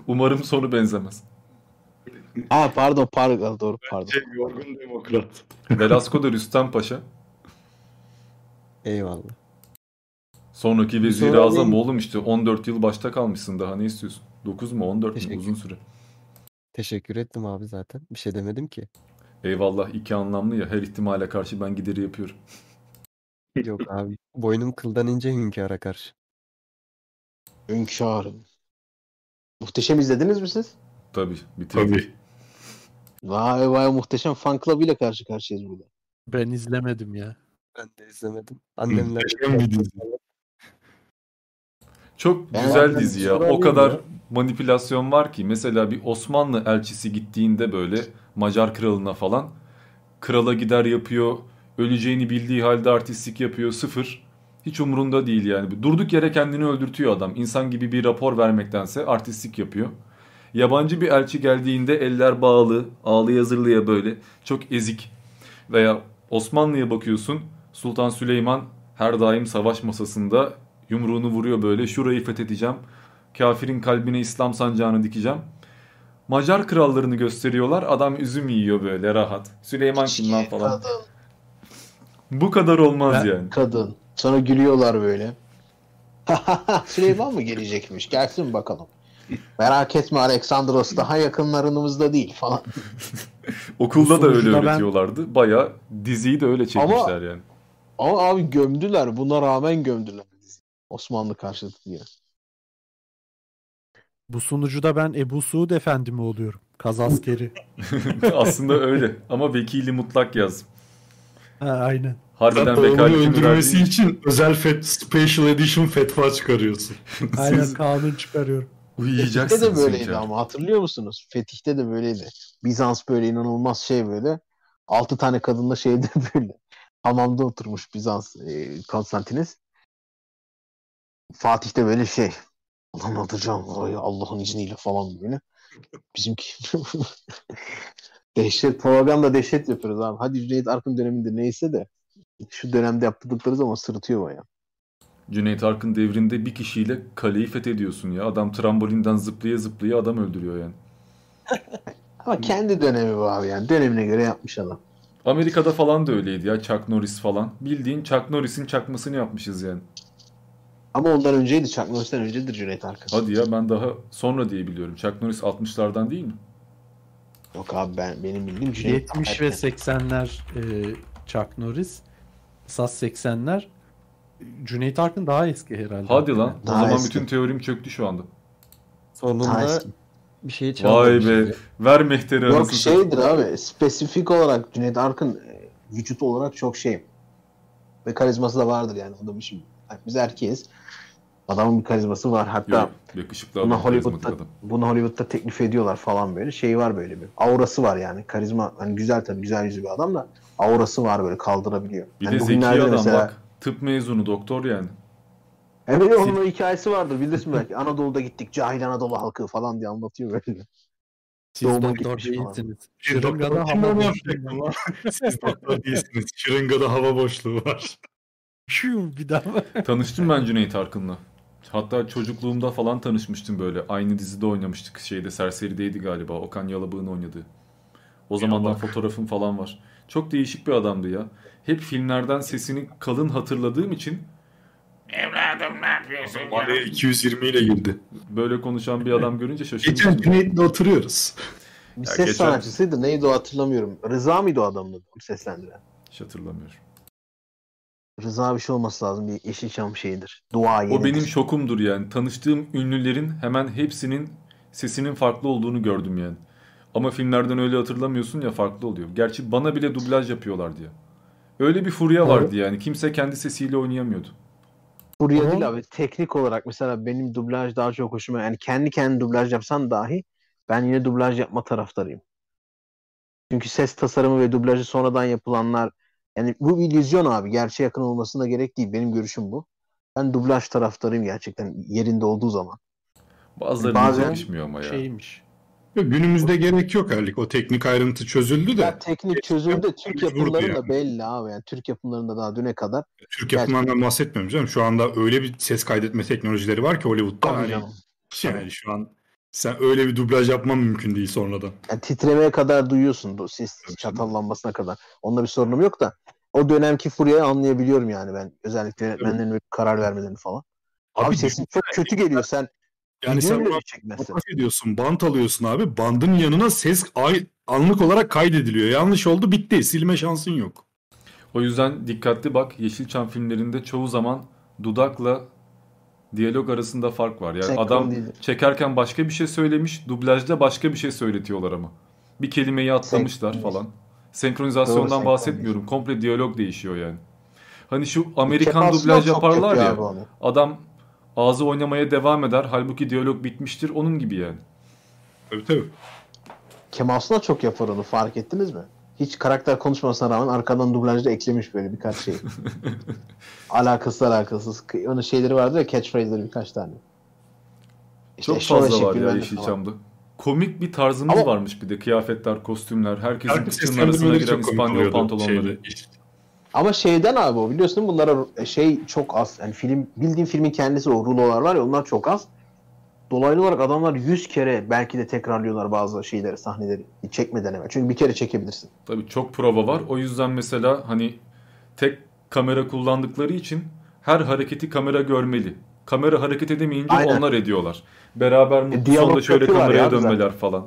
Umarım sonu benzemez. Ha pardon pardon doğru pardon. yorgun demokrat. Velasco da Rüstem Paşa. Eyvallah. Sonraki Bir vezir-i soru azam alayım. oğlum işte 14 yıl başta kalmışsın daha ne istiyorsun? 9 mu 14 mu Teşekkür. uzun süre. Teşekkür ettim abi zaten. Bir şey demedim ki. Eyvallah iki anlamlı ya her ihtimale karşı ben gideri yapıyorum. Yok abi. Boynum kıldan ince hünkâra karşı. Hünkârım. Muhteşem izlediniz mi siz? Tabii bitirdim. Tabii. Vay vay muhteşem fan club ile karşı karşıyayız burada. Ben izlemedim ya. Ben de izlemedim. Annemler Muhteşem bir dizi. Çok Ben güzel dizi ya. O kadar ya. manipülasyon var ki mesela bir Osmanlı elçisi gittiğinde böyle Macar kralına falan krala gider yapıyor. Öleceğini bildiği halde artistlik yapıyor. Sıfır. Hiç umurunda değil yani. Durduk yere kendini öldürtüyor adam. İnsan gibi bir rapor vermektense artistlik yapıyor. Yabancı bir elçi geldiğinde eller bağlı, ağlıya zırlıya böyle çok ezik. Veya Osmanlı'ya bakıyorsun. Sultan Süleyman her daim savaş masasında yumruğunu vuruyor böyle. Şurayı fethedeceğim. Kafirin kalbine İslam sancağını dikeceğim. Macar krallarını gösteriyorlar. Adam üzüm yiyor böyle rahat. Süleyman kim lan falan. Bu kadar olmaz yani. Kadın. Sonra gülüyorlar böyle. Süleyman mı gelecekmiş? Gelsin bakalım. Merak etme Aleksandros daha yakınlarımızda değil falan. Okulda da öyle sonucunda ben- öğretiyorlardı. Baya diziyi de öyle çekmişler yani. Ama abi gömdüler. Buna rağmen gömdüler. Osmanlı karşıtı diye. Bu sunucuda ben Ebu Suud Efendi mi oluyorum? Kaz askeri. Aslında öyle. Ama vekili mutlak yaz. ha, aynen. Harbiden vekaletini öldürmesi verdiğin- için özel fet, special edition fetva çıkarıyorsun. Aynen Siz kanun çıkarıyorum. Fetih'te uyuyacaksınız. de böyleydi hünkâr. ama hatırlıyor musunuz? Fetih'te de böyleydi. Bizans böyle inanılmaz şey böyle. Altı tane kadınla şeyde böyle. Hamamda oturmuş Bizans e, Konstantinis. Fatih de böyle şey. Ulan atacağım orayı Allah'ın izniyle falan böyle. Bizimki dehşet propaganda dehşet yapıyoruz abi. Hadi Cüneyt Arkın döneminde neyse de şu dönemde yaptıkları zaman sırıtıyor baya. Cüneyt Arkın devrinde bir kişiyle kaleyi fethediyorsun ya. Adam trambolinden zıplaya zıplaya adam öldürüyor yani. Ama kendi dönemi bu abi yani. Dönemine göre yapmış adam. Amerika'da falan da öyleydi ya. Chuck Norris falan. Bildiğin Chuck Norris'in çakmasını yapmışız yani. Ama ondan önceydi. Chuck Norris'ten öncedir Cüneyt Arkın. Hadi ya ben daha sonra diye biliyorum. Chuck Norris 60'lardan değil mi? Yok abi ben benim bildiğim Cüneyt 70 ve 80'ler e, Chuck Norris. Esas 80'ler Cüneyt Arkın daha eski herhalde. Hadi lan. O Daha zaman eski. bütün teorim çöktü şu anda. Sonunda bir şey Vay çalmamış. be. Ver mehteri Yok satayım. şeydir abi. Spesifik olarak Cüneyt Arkın e, vücut olarak çok şey. Ve karizması da vardır yani adamın şimdi. Yani biz erkeğiz. Adamın bir karizması var. Hatta Yok, yakışıklı buna Hollywood'da adam. bunu Hollywood'da teklif ediyorlar falan böyle. Şey var böyle bir. Aurası var yani. Karizma hani güzel tabii güzel yüzlü bir adam da aurası var böyle kaldırabiliyor. Bir yani de zeki adam mesela- bak. Tıp mezunu doktor yani. Evet onun hikayesi vardır bilirsin belki. Anadolu'da gittik cahil Anadolu halkı falan diye anlatıyor böyle. Siz Doğuma doktor değilsiniz. Şırıngada hava boşluğu var. Siz doktor değilsiniz. Şırıngada hava boşluğu var. Şu bir daha. Tanıştım ben Cüneyt Arkın'la. Hatta çocukluğumda falan tanışmıştım böyle. Aynı dizide oynamıştık. Şeyde Serseri'deydi galiba. Okan Yalabık'ın oynadığı. O zamandan fotoğrafım falan var. Çok değişik bir adamdı ya. Hep filmlerden sesini kalın hatırladığım için Evladım ne yapıyorsun Araya 220 ile girdi. Böyle konuşan bir adam görünce şaşırmıştım. Geçen Cüneyt'le oturuyoruz. Bir Ya ses geçen- sanatçısıydı. Neydi o hatırlamıyorum. Rıza mıydı o adamın adı? Seslendiren? Hiç hatırlamıyorum. Rıza bir şey olması lazım. Bir Yeşilçam şeyidir. Dua O benim şokumdur yani. Tanıştığım ünlülerin hemen hepsinin sesinin farklı olduğunu gördüm yani. Ama filmlerden öyle hatırlamıyorsun ya farklı oluyor. Gerçi bana bile dublaj yapıyorlar diye. Öyle bir furya vardı yani. Kimse kendi sesiyle oynayamıyordu. Furya değil abi. Teknik olarak mesela benim dublaj daha çok hoşuma. Yani kendi kendi dublaj yapsan dahi ben yine dublaj yapma taraftarıyım. Çünkü ses tasarımı ve dublajı sonradan yapılanlar yani bu illüzyon abi. Gerçeğe yakın olmasına gerek değil. Benim görüşüm bu. Ben dublaj taraftarıyım gerçekten yerinde olduğu zaman. Bazılarına Bazen yakışmıyor ama ya. Şeymiş. Yok, Günümüzde gerek yok Erlik. O teknik ayrıntı çözüldü de. Teknik çözüldü. Türk mecburdu yapımlarında yani. belli abi. Yani Türk yapımlarında daha düne kadar. Türk yapımlarından bahsetmiyorum canım. Şu anda öyle bir ses kaydetme teknolojileri var ki Hollywood'da. Tabii Hani, canım. yani şu an sen öyle bir dublaj yapman mümkün değil sonradan. Yani titremeye kadar duyuyorsun. Bu ses çatallanmasına kadar. Onunla bir sorunum yok da. O dönemki furyayı anlayabiliyorum yani ben. Özellikle yönetmenlerin böyle karar vermelerini falan. Abi, Abi sesin düşün- çok kötü geliyor. Sen Yani sen fotoğraf ediyorsun, bant alıyorsun abi. Bandın yanına ses ay, anlık olarak kaydediliyor. Yanlış oldu bitti. Silme şansın yok. O yüzden dikkatli bak. Yeşilçam filmlerinde çoğu zaman dudakla diyalog arasında fark var. Yani Senkron adam çekerken başka bir şey söylemiş, dublajda başka bir şey söyletiyorlar ama. Bir kelimeyi atlamışlar falan. Senkronizasyondan senkron bahsetmiyorum. Komple diyalog değişiyor yani. Hani şu Amerikan dublaj yaparlar ya. Adam ağzı oynamaya devam eder. Halbuki diyalog bitmiştir. Onun gibi yani. Tabii tabii. Kemal Sunal çok yapar onu fark ettiniz mi? Hiç karakter konuşmasına rağmen arkadan dublajda eklemiş böyle birkaç şey. Alakasız alakasız. Onun şeyleri vardı ya catchphrase'leri birkaç tane. İşte Çok fazla var ya Yeşilçam'da. Komik bir tarzımız Ama- varmış bir de. Kıyafetler, kostümler. Herkesin Herkes kıçının arasına giren İspanyol pantolonları. şeyde. Ama şeyden abi o biliyorsun bunlara şey çok az. Yani film bildiğin filmin kendisi o rulolar var ya onlar çok az. Dolaylı olarak adamlar 100 kere belki de tekrarlıyorlar bazı şeyleri, sahneleri. Çekmeden hemen. Çünkü bir kere çekebilirsin. Tabii çok prova var. O yüzden mesela hani tek kamera kullandıkları için her hareketi kamera görmeli. Kamera hareket edemeyince Aynen. onlar ediyorlar. Beraber E, sonda şöyle kameraya ya zaten. dönmeler falan.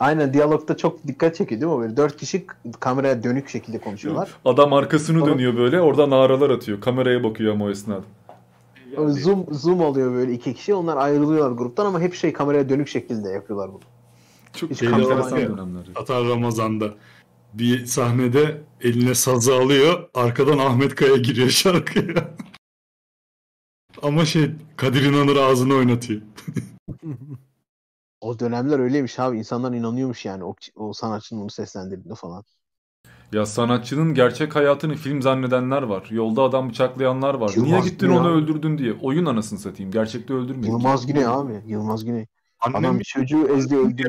Aynen diyalogda çok dikkat çekiyor değil mi? Böyle dört kişi kameraya dönük şekilde konuşuyorlar. Adam arkasını Sonra- dönüyor böyle. Oradan naralar atıyor. Kameraya bakıyor ama o esnada. Zoom zoom alıyor böyle iki kişi. Onlar ayrılıyorlar gruptan ama hep şey kameraya dönük şekilde yapıyorlar bunu. Çok Hiç var ya, Tatar Ramazan'da bir sahnede eline sazı alıyor. Arkadan Ahmet Kaya giriyor şarkıya. Ama şey Kadir İnanır ağzını oynatıyor. O dönemler öyleymiş abi. İnsanlar inanıyormuş yani o, o sanatçının onu seslendirdiğine falan. Ya sanatçının gerçek hayatını film zannedenler var. Yolda adam bıçaklayanlar var. Yılmaz Niye gittin onu abi. öldürdün diye. Oyun anasını satayım. Gerçekte öldürmedi. Yılmaz Güney abi. Yılmaz Güney. Annem Adam çocuğu ezdi öldürdü.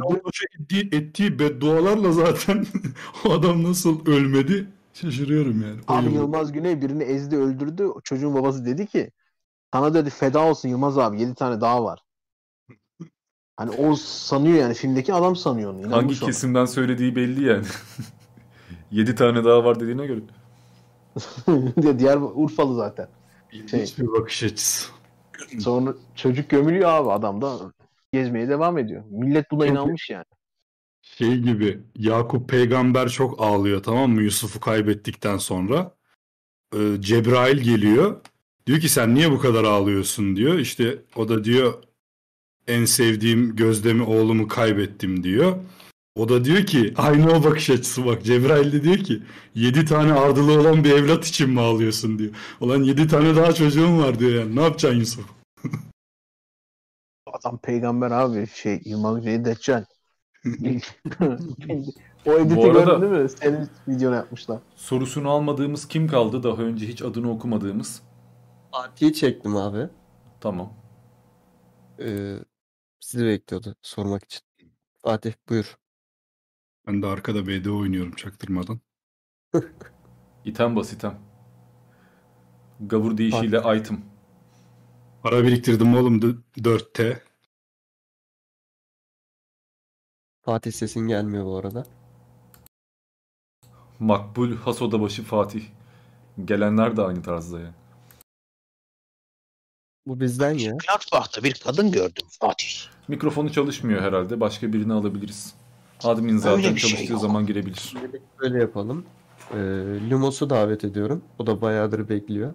ettiği, ettiği beddualarla zaten o adam nasıl ölmedi şaşırıyorum yani. O Abi yıl- Yılmaz Güney birini ezdi öldürdü. O Çocuğun babası dedi ki sana dedi feda olsun Yılmaz abi 7 tane daha var. Hani o sanıyor yani filmdeki adam sanıyor onu. Hangi ona. kesimden söylediği belli yani. 7 tane daha var dediğine göre. Diğer Urfalı zaten. İlginç bir bakış açısı. Sonra çocuk gömülüyor abi adam da gezmeye devam ediyor. Millet buna inanmış yani. şey gibi Yakup peygamber çok ağlıyor tamam mı Yusuf'u kaybettikten sonra. Ee, Cebrail geliyor. Diyor ki sen niye bu kadar ağlıyorsun diyor. İşte o da diyor en sevdiğim Gözlem'i oğlumu kaybettim diyor. O da diyor ki aynı o bakış açısı bak Cebrail de diyor ki 7 tane ardılı olan bir evlat için mi ağlıyorsun diyor. Ulan 7 tane daha çocuğum var diyor yani ne yapacaksın Yusuf? Adam peygamber abi şey Yılmaz Bey Deccal. o editi Bu arada- gördün değil mi? Senin videonu yapmışlar. Sorusunu almadığımız kim kaldı? Daha önce hiç adını okumadığımız. Fatih'i çektim abi. Tamam. Ee, sizi bekliyordu sormak için. Fatih buyur. Ben de arkada BD oynuyorum çaktırmadan. İtem bas item. Gavur deyişiyle item. Para biriktirdim oğlum d- 4T. Fatih sesin gelmiyor bu arada. Makbul Hasodabaşı Fatih. Gelenler de aynı tarzda yani. Bu bizden ya. Gladbach'ta bir kadın gördüm Fatih. Mikrofonu çalışmıyor herhalde. Başka birini alabiliriz. Admin zaten Öyle bir şey çalıştığı yok. zaman girebilir. Böyle yapalım. Ee, Lumos'u davet ediyorum. O da bayağıdır bekliyor.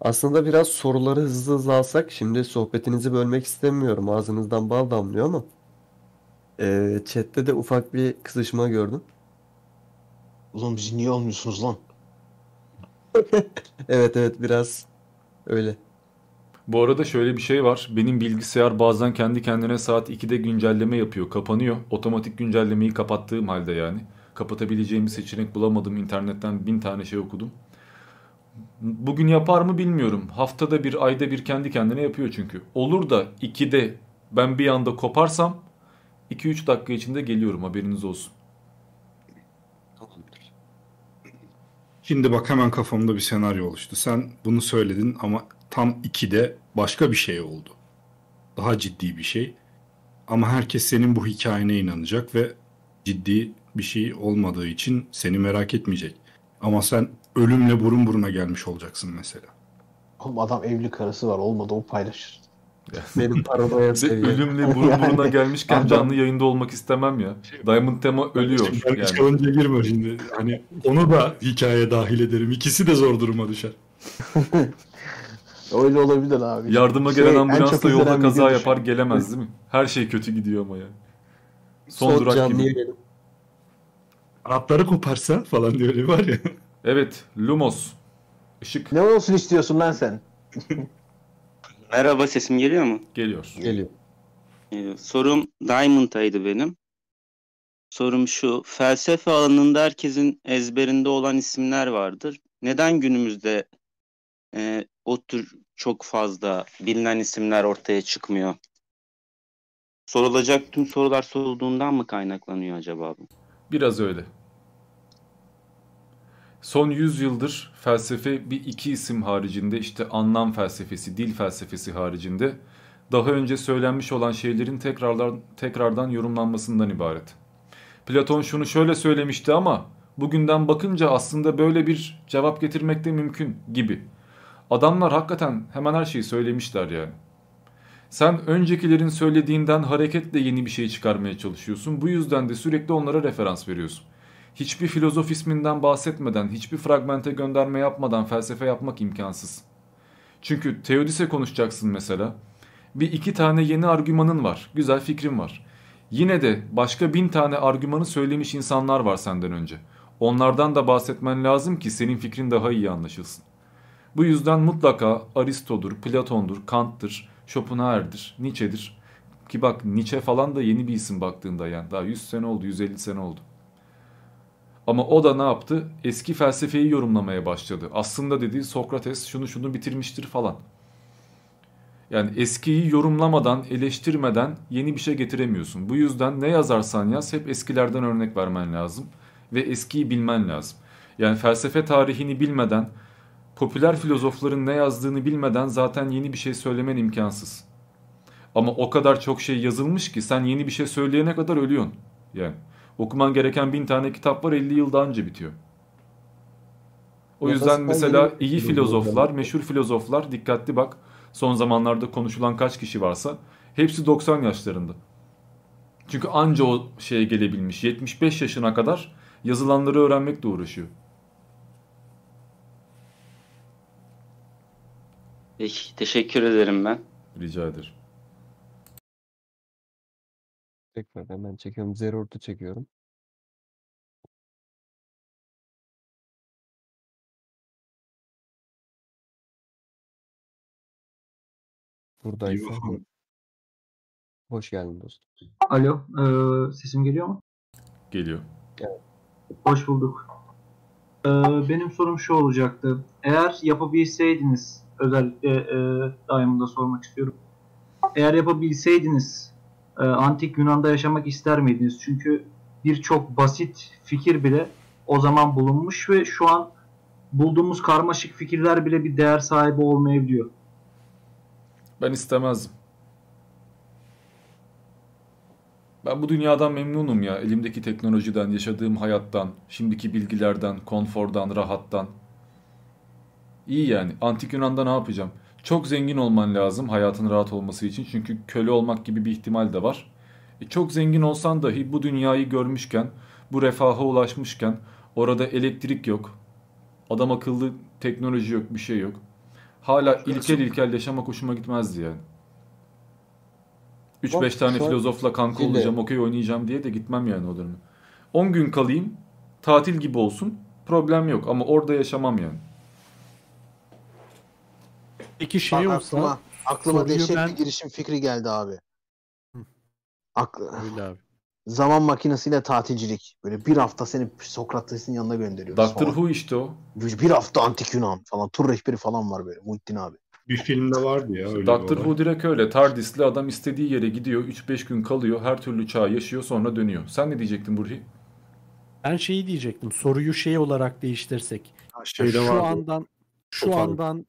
Aslında biraz soruları hızlı hızlı alsak. Şimdi sohbetinizi bölmek istemiyorum. Ağzınızdan bal damlıyor ama. Ee, chat'te de ufak bir kızışma gördüm. Oğlum bizi niye almıyorsunuz lan? Evet evet biraz öyle. Bu arada şöyle bir şey var. Benim bilgisayar bazen kendi kendine saat 2'de güncelleme yapıyor. Kapanıyor. Otomatik güncellemeyi kapattığım halde yani. Kapatabileceğim bir seçenek bulamadım. İnternetten bin tane şey okudum. Bugün yapar mı bilmiyorum. Haftada bir, ayda bir kendi kendine yapıyor çünkü. Olur da 2'de ben bir anda koparsam 2-3 dakika içinde geliyorum haberiniz olsun. Şimdi bak hemen kafamda bir senaryo oluştu. Sen bunu söyledin ama tam 2'de başka bir şey oldu. Daha ciddi bir şey. Ama herkes senin bu hikayene inanacak ve ciddi bir şey olmadığı için seni merak etmeyecek. Ama sen ölümle burun buruna gelmiş olacaksın mesela. Oğlum adam evli karısı var olmadı o paylaşır. Benim paranoya Ve ölümle burun buruna gelmişken Adam- canlı yayında olmak istemem ya. Diamond Tema ölüyor. Şimdi ben Yani. challenge'a girme şimdi. Hani onu da hikayeye dahil ederim. İkisi de zor duruma düşer. Öyle olabilir abi. Yardıma Şey, gelen en ambulansla çok yolda kaza yapar düşün. gelemez değil mi? Her şey kötü gidiyor ama ya. Son, Son durak gibi. Kanatları koparsa falan diye öyle var ya. Evet, Lumos. Işık. Ne olsun istiyorsun lan sen? Merhaba sesim geliyor mu? Geliyor. Geliyor. Ee, sorum Diamond'aydı benim. Sorum şu. Felsefe alanında herkesin ezberinde olan isimler vardır. Neden günümüzde e, o tür çok fazla bilinen isimler ortaya çıkmıyor? Sorulacak tüm sorular sorulduğundan mı kaynaklanıyor acaba bu? Biraz öyle. Son 100 yıldır felsefe bir iki isim haricinde işte anlam felsefesi, dil felsefesi haricinde daha önce söylenmiş olan şeylerin tekrardan, tekrardan yorumlanmasından ibaret. Platon şunu şöyle söylemişti ama bugünden bakınca aslında böyle bir cevap getirmek de mümkün gibi. Adamlar hakikaten hemen her şeyi söylemişler yani. Sen öncekilerin söylediğinden hareketle yeni bir şey çıkarmaya çalışıyorsun. Bu yüzden de sürekli onlara referans veriyorsun. Hiçbir filozof isminden bahsetmeden, hiçbir fragmente gönderme yapmadan felsefe yapmak imkansız. Çünkü Teodise konuşacaksın mesela. Bir iki tane yeni argümanın var. Güzel fikrin var. Yine de başka bin tane argümanı söylemiş insanlar var senden önce. Onlardan da bahsetmen lazım ki senin fikrin daha iyi anlaşılsın. Bu yüzden mutlaka Aristo'dur, Platon'dur, Kant'tır, Schopenhauer'dir, Nietzsche'dir. Ki bak Nietzsche falan da yeni bir isim baktığında yani. Daha 100 sene oldu, 150 sene oldu. Ama o da ne yaptı? Eski felsefeyi yorumlamaya başladı. Aslında dedi Sokrates şunu şunu bitirmiştir falan. Yani eskiyi yorumlamadan, eleştirmeden yeni bir şey getiremiyorsun. Bu yüzden ne yazarsan yaz hep eskilerden örnek vermen lazım. Ve eskiyi bilmen lazım. Yani felsefe tarihini bilmeden, popüler filozofların ne yazdığını bilmeden zaten yeni bir şey söylemen imkansız. Ama o kadar çok şey yazılmış ki sen yeni bir şey söyleyene kadar ölüyorsun. Yani okuman gereken bin tane kitap var 50 yılda anca bitiyor. O Nefes yüzden mesela iyi filozoflar- filozoflar, meşhur filozoflar dikkatli bak. Son zamanlarda konuşulan kaç kişi varsa hepsi 90 yaşlarında. Çünkü anca o şeye gelebilmiş. 75 yaşına kadar yazılanları öğrenmekle uğraşıyor. Peki, teşekkür ederim ben. Rica ederim. Tekrar hemen çekiyorum. Zerort'u çekiyorum. Buradaysa hoş geldin dostum. Alo, e, sesim geliyor mu? Geliyor. Hoş bulduk. E, benim sorum şu olacaktı. Eğer yapabilseydiniz, özellikle e, Diamond'a sormak istiyorum. Eğer yapabilseydiniz, e, antik Yunan'da yaşamak ister miydiniz? Çünkü birçok basit fikir bile o zaman bulunmuş ve şu an bulduğumuz karmaşık fikirler bile bir değer sahibi olmayabiliyor. Ben istemezdim. Ben bu dünyadan memnunum ya. Elimdeki teknolojiden, yaşadığım hayattan, şimdiki bilgilerden, konfordan, rahattan. İyi yani. Antik Yunan'da ne yapacağım? Çok zengin olman lazım hayatın rahat olması için. Çünkü köle olmak gibi bir ihtimal de var. E çok zengin olsan dahi bu dünyayı görmüşken, bu refaha ulaşmışken orada elektrik yok. Adam akıllı teknoloji yok, bir şey yok. Hala ilkel ilkel yaşamak hoşuma gitmezdi yani. 3-5 Bak, tane filozofla kanka Dile. olacağım, okey oynayacağım diye de gitmem yani o döneme. 10 gün kalayım, tatil gibi olsun, problem yok ama orada yaşamam yani. Peki şey Bak olsa aklıma, aklıma dehşet ben- bir girişim fikri geldi abi. Aklı. Öyle abi. Zaman makinesiyle tatilcilik. Böyle bir hafta seni Sokrates'in yanına gönderiyoruz Doctor falan. Who işte o. Bir hafta antik Yunan falan. Tur rehberi falan var böyle. Muhittin abi. Bir filmde vardı ya öyle Doctor. Who direkt öyle. TARDIS'li adam istediği yere gidiyor, 3-5 gün kalıyor, her türlü çağı yaşıyor sonra dönüyor. Sen ne diyecektin Burhi? Ben şeyi diyecektim. Soruyu şey olarak değiştirsek. şeyde şu vardı. andan şu Total. andan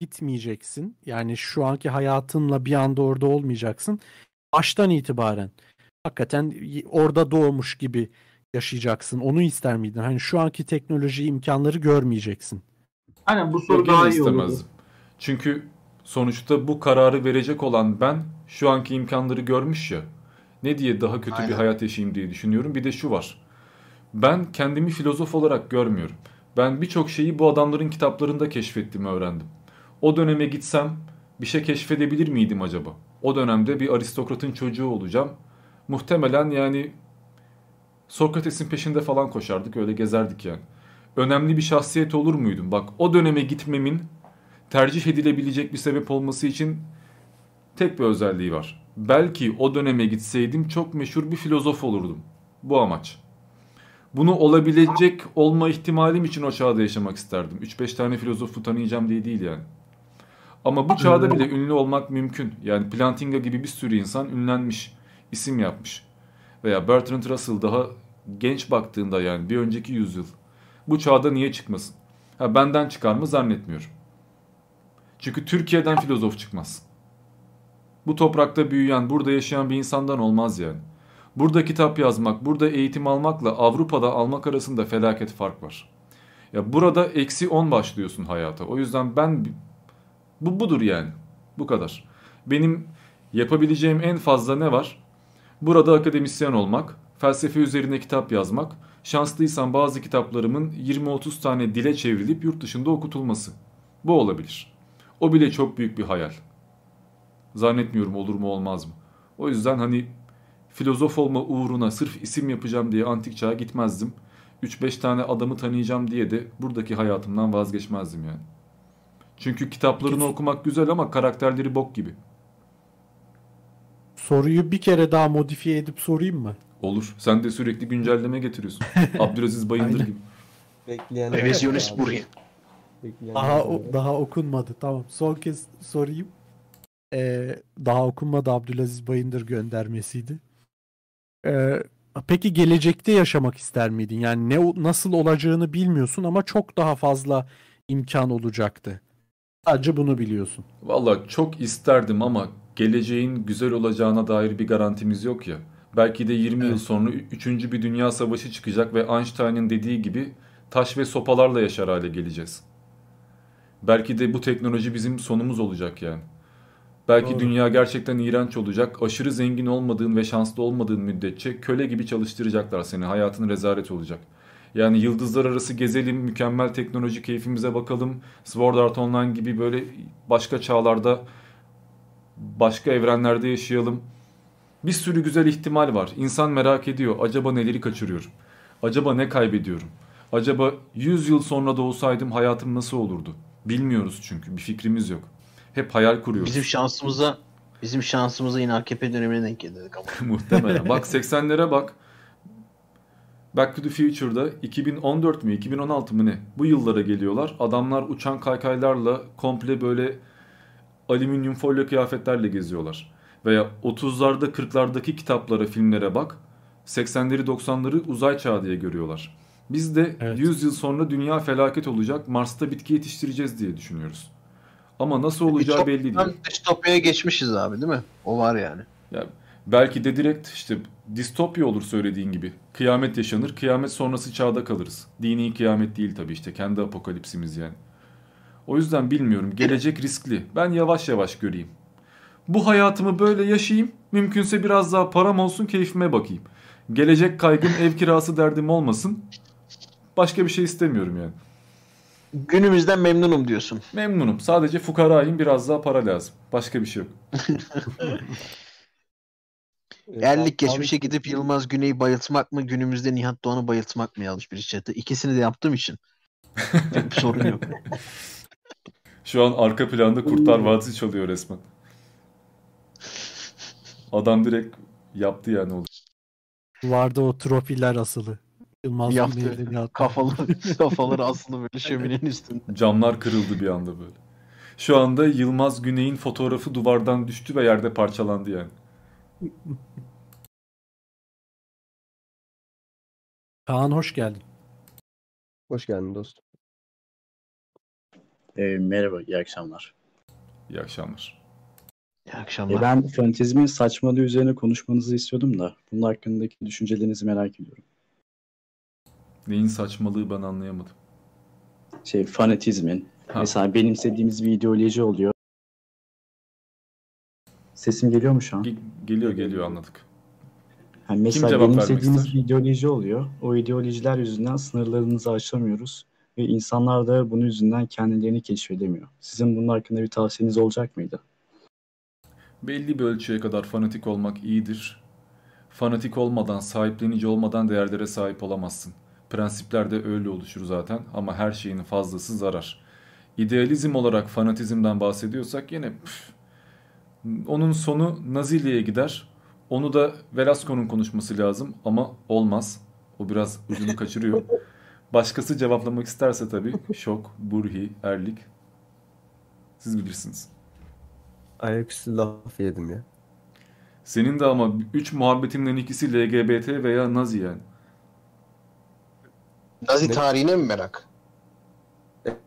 gitmeyeceksin. Yani şu anki hayatınla bir anda orada olmayacaksın. Baştan itibaren hakikaten orada doğmuş gibi yaşayacaksın. Onu ister miydin? Hani şu anki teknoloji imkanları görmeyeceksin. Aynen bu soru Yok, daha iyi olurdu. Çünkü sonuçta bu kararı verecek olan ben şu anki imkanları görmüş ya. Ne diye daha kötü bir Aynen. hayat yaşayayım diye düşünüyorum. Bir de şu var. Ben kendimi filozof olarak görmüyorum. Ben birçok şeyi bu adamların kitaplarında keşfettim, öğrendim. O döneme gitsem bir şey keşfedebilir miydim acaba? O dönemde bir aristokratın çocuğu olacağım. Muhtemelen yani Sokrates'in peşinde falan koşardık, öyle gezerdik yani. Önemli bir şahsiyet olur muydum? Bak o döneme gitmemin tercih edilebilecek bir sebep olması için tek bir özelliği var. Belki o döneme gitseydim çok meşhur bir filozof olurdum. Bu amaç. Bunu olabilecek olma ihtimalim için o çağda yaşamak isterdim. 3-5 tane filozofu tanıyacağım diye değil yani. Ama bu çağda bile ünlü olmak mümkün. Yani Plantinga gibi bir sürü insan ünlenmiş, isim yapmış. Veya Bertrand Russell daha genç baktığında yani bir önceki yüzyıl. Bu çağda niye çıkmasın? Ha, benden çıkar mı zannetmiyorum. Çünkü Türkiye'den filozof çıkmaz. Bu toprakta büyüyen, burada yaşayan bir insandan olmaz yani. Burada kitap yazmak, burada eğitim almakla Avrupa'da almak arasında felaket fark var. Ya burada eksi 10 başlıyorsun hayata. O yüzden ben bu budur yani. Bu kadar. Benim yapabileceğim en fazla ne var? Burada akademisyen olmak, felsefe üzerine kitap yazmak, şanslıysam bazı kitaplarımın 20-30 tane dile çevrilip yurt dışında okutulması. Bu olabilir. O bile çok büyük bir hayal. Zannetmiyorum olur mu olmaz mı. O yüzden hani filozof olma uğruna sırf isim yapacağım diye antik çağa gitmezdim. 3-5 tane adamı tanıyacağım diye de buradaki hayatımdan vazgeçmezdim yani. Çünkü kitaplarını okumak güzel ama karakterleri bok gibi. Soruyu bir kere daha modifiye edip sorayım mı? Olur. Sen de sürekli güncelleme getiriyorsun. Abdülaziz Bayındır gibi. Bekleyen Revizyonist buraya. Bekleyen Daha o- daha okunmadı. Tamam. Son kez sorayım. Ee, daha okunmadı Abdülaziz Bayındır göndermesiydi. Ee, peki gelecekte yaşamak ister miydin? Yani ne nasıl olacağını bilmiyorsun ama çok daha fazla imkan olacaktı. Sadece bunu biliyorsun. Valla çok isterdim ama geleceğin güzel olacağına dair bir garantimiz yok ya. Belki de 20 yıl sonra 3. bir dünya savaşı çıkacak ve Einstein'ın dediği gibi taş ve sopalarla yaşar hale geleceğiz. Belki de bu teknoloji bizim sonumuz olacak yani. Belki Doğru. dünya gerçekten iğrenç olacak. Aşırı zengin olmadığın ve şanslı olmadığın müddetçe köle gibi çalıştıracaklar seni. Hayatın rezalet olacak. Yani yıldızlar arası gezelim, mükemmel teknoloji keyfimize bakalım. Sword Art Online gibi böyle başka çağlarda, başka evrenlerde yaşayalım. Bir sürü güzel ihtimal var. İnsan merak ediyor. Acaba neleri kaçırıyorum? Acaba ne kaybediyorum? Acaba 100 yıl sonra doğsaydım hayatım nasıl olurdu? Bilmiyoruz çünkü. Bir fikrimiz yok. Hep hayal kuruyoruz. Bizim şansımıza bizim şansımıza yine AKP dönemine denk geldik ama. Muhtemelen. Bak 80'lere bak. Back to the Future'da 2014 mü 2016 mı ne? Bu yıllara geliyorlar. Adamlar uçan kaykaylarla komple böyle alüminyum folyo kıyafetlerle geziyorlar. Veya 30'larda 40'lardaki kitaplara, filmlere bak. 80'leri 90'ları uzay çağı diye görüyorlar. Biz de 100 yıl sonra dünya felaket olacak. Mars'ta bitki yetiştireceğiz diye düşünüyoruz. Ama nasıl olacağı belli değil. Çoktan distopyaya geçmişiz abi değil mi? O var yani. Ya belki de direkt işte distopya olur söylediğin gibi. Kıyamet yaşanır, kıyamet sonrası çağda kalırız. Dini kıyamet değil tabii işte kendi apokalipsimiz yani. O yüzden bilmiyorum. Gelecek riskli. Ben yavaş yavaş göreyim. Bu hayatımı böyle yaşayayım. Mümkünse biraz daha param olsun, keyfime bakayım. Gelecek kaygım, ev kirası derdim olmasın. Başka bir şey istemiyorum yani. Günümüzden memnunum diyorsun. Memnunum. Sadece fukarayım, biraz daha para lazım. Başka bir şey yok. Erlik geçmişe gidip Yılmaz Güney'i bayıltmak mı günümüzde Nihat Doğan'ı bayıltmak mı yazmış bir chatte. İkisini de yaptığım için. Bir sorun yok. Şu an arka planda Kurtlar Vadisi çalıyor resmen. Adam direkt yaptı yani oldu. Vardı o trofiler asılı. Yılmaz Yaptı. Kafaları, kafaları aslında böyle şöminenin üstünde. Camlar kırıldı bir anda böyle. Şu anda Yılmaz Güney'in fotoğrafı duvardan düştü ve yerde parçalandı yani. Kaan hoş geldin. Hoş geldin dostum. Ee, merhaba, iyi akşamlar. İyi akşamlar. İyi akşamlar. Ee, ben fanatizmin saçmalığı üzerine konuşmanızı istiyordum da bunun hakkındaki düşüncelerinizi merak ediyorum. Neyin saçmalığı ben anlayamadım. Şey, fanatizmin. Ha. Mesela benimsediğimiz bir ideoloji oluyor. Sesim geliyor mu şu an? Geliyor geliyor anladık. Yani mesela benimsediğimiz bir ideoloji oluyor. O ideolojiler yüzünden sınırlarımızı aşamıyoruz. Ve insanlar da bunun yüzünden kendilerini keşfedemiyor. Sizin bunun hakkında bir tavsiyeniz olacak mıydı? Belli bir ölçüye kadar fanatik olmak iyidir. Fanatik olmadan, sahiplenici olmadan değerlere sahip olamazsın. Prensipler de öyle oluşur zaten ama her şeyin fazlası zarar. İdealizm olarak fanatizmden bahsediyorsak yine püf, onun sonu Nazilli'ye gider. Onu da Velasco'nun konuşması lazım ama olmaz. O biraz ucunu kaçırıyor. Başkası cevaplamak isterse tabii. Şok, Burhi, Erlik. Siz bilirsiniz. Ayaküstü laf yedim ya. Senin de ama 3 muhabbetinden ikisi LGBT veya Nazi yani. Nazi Ne? tarihine mi merak?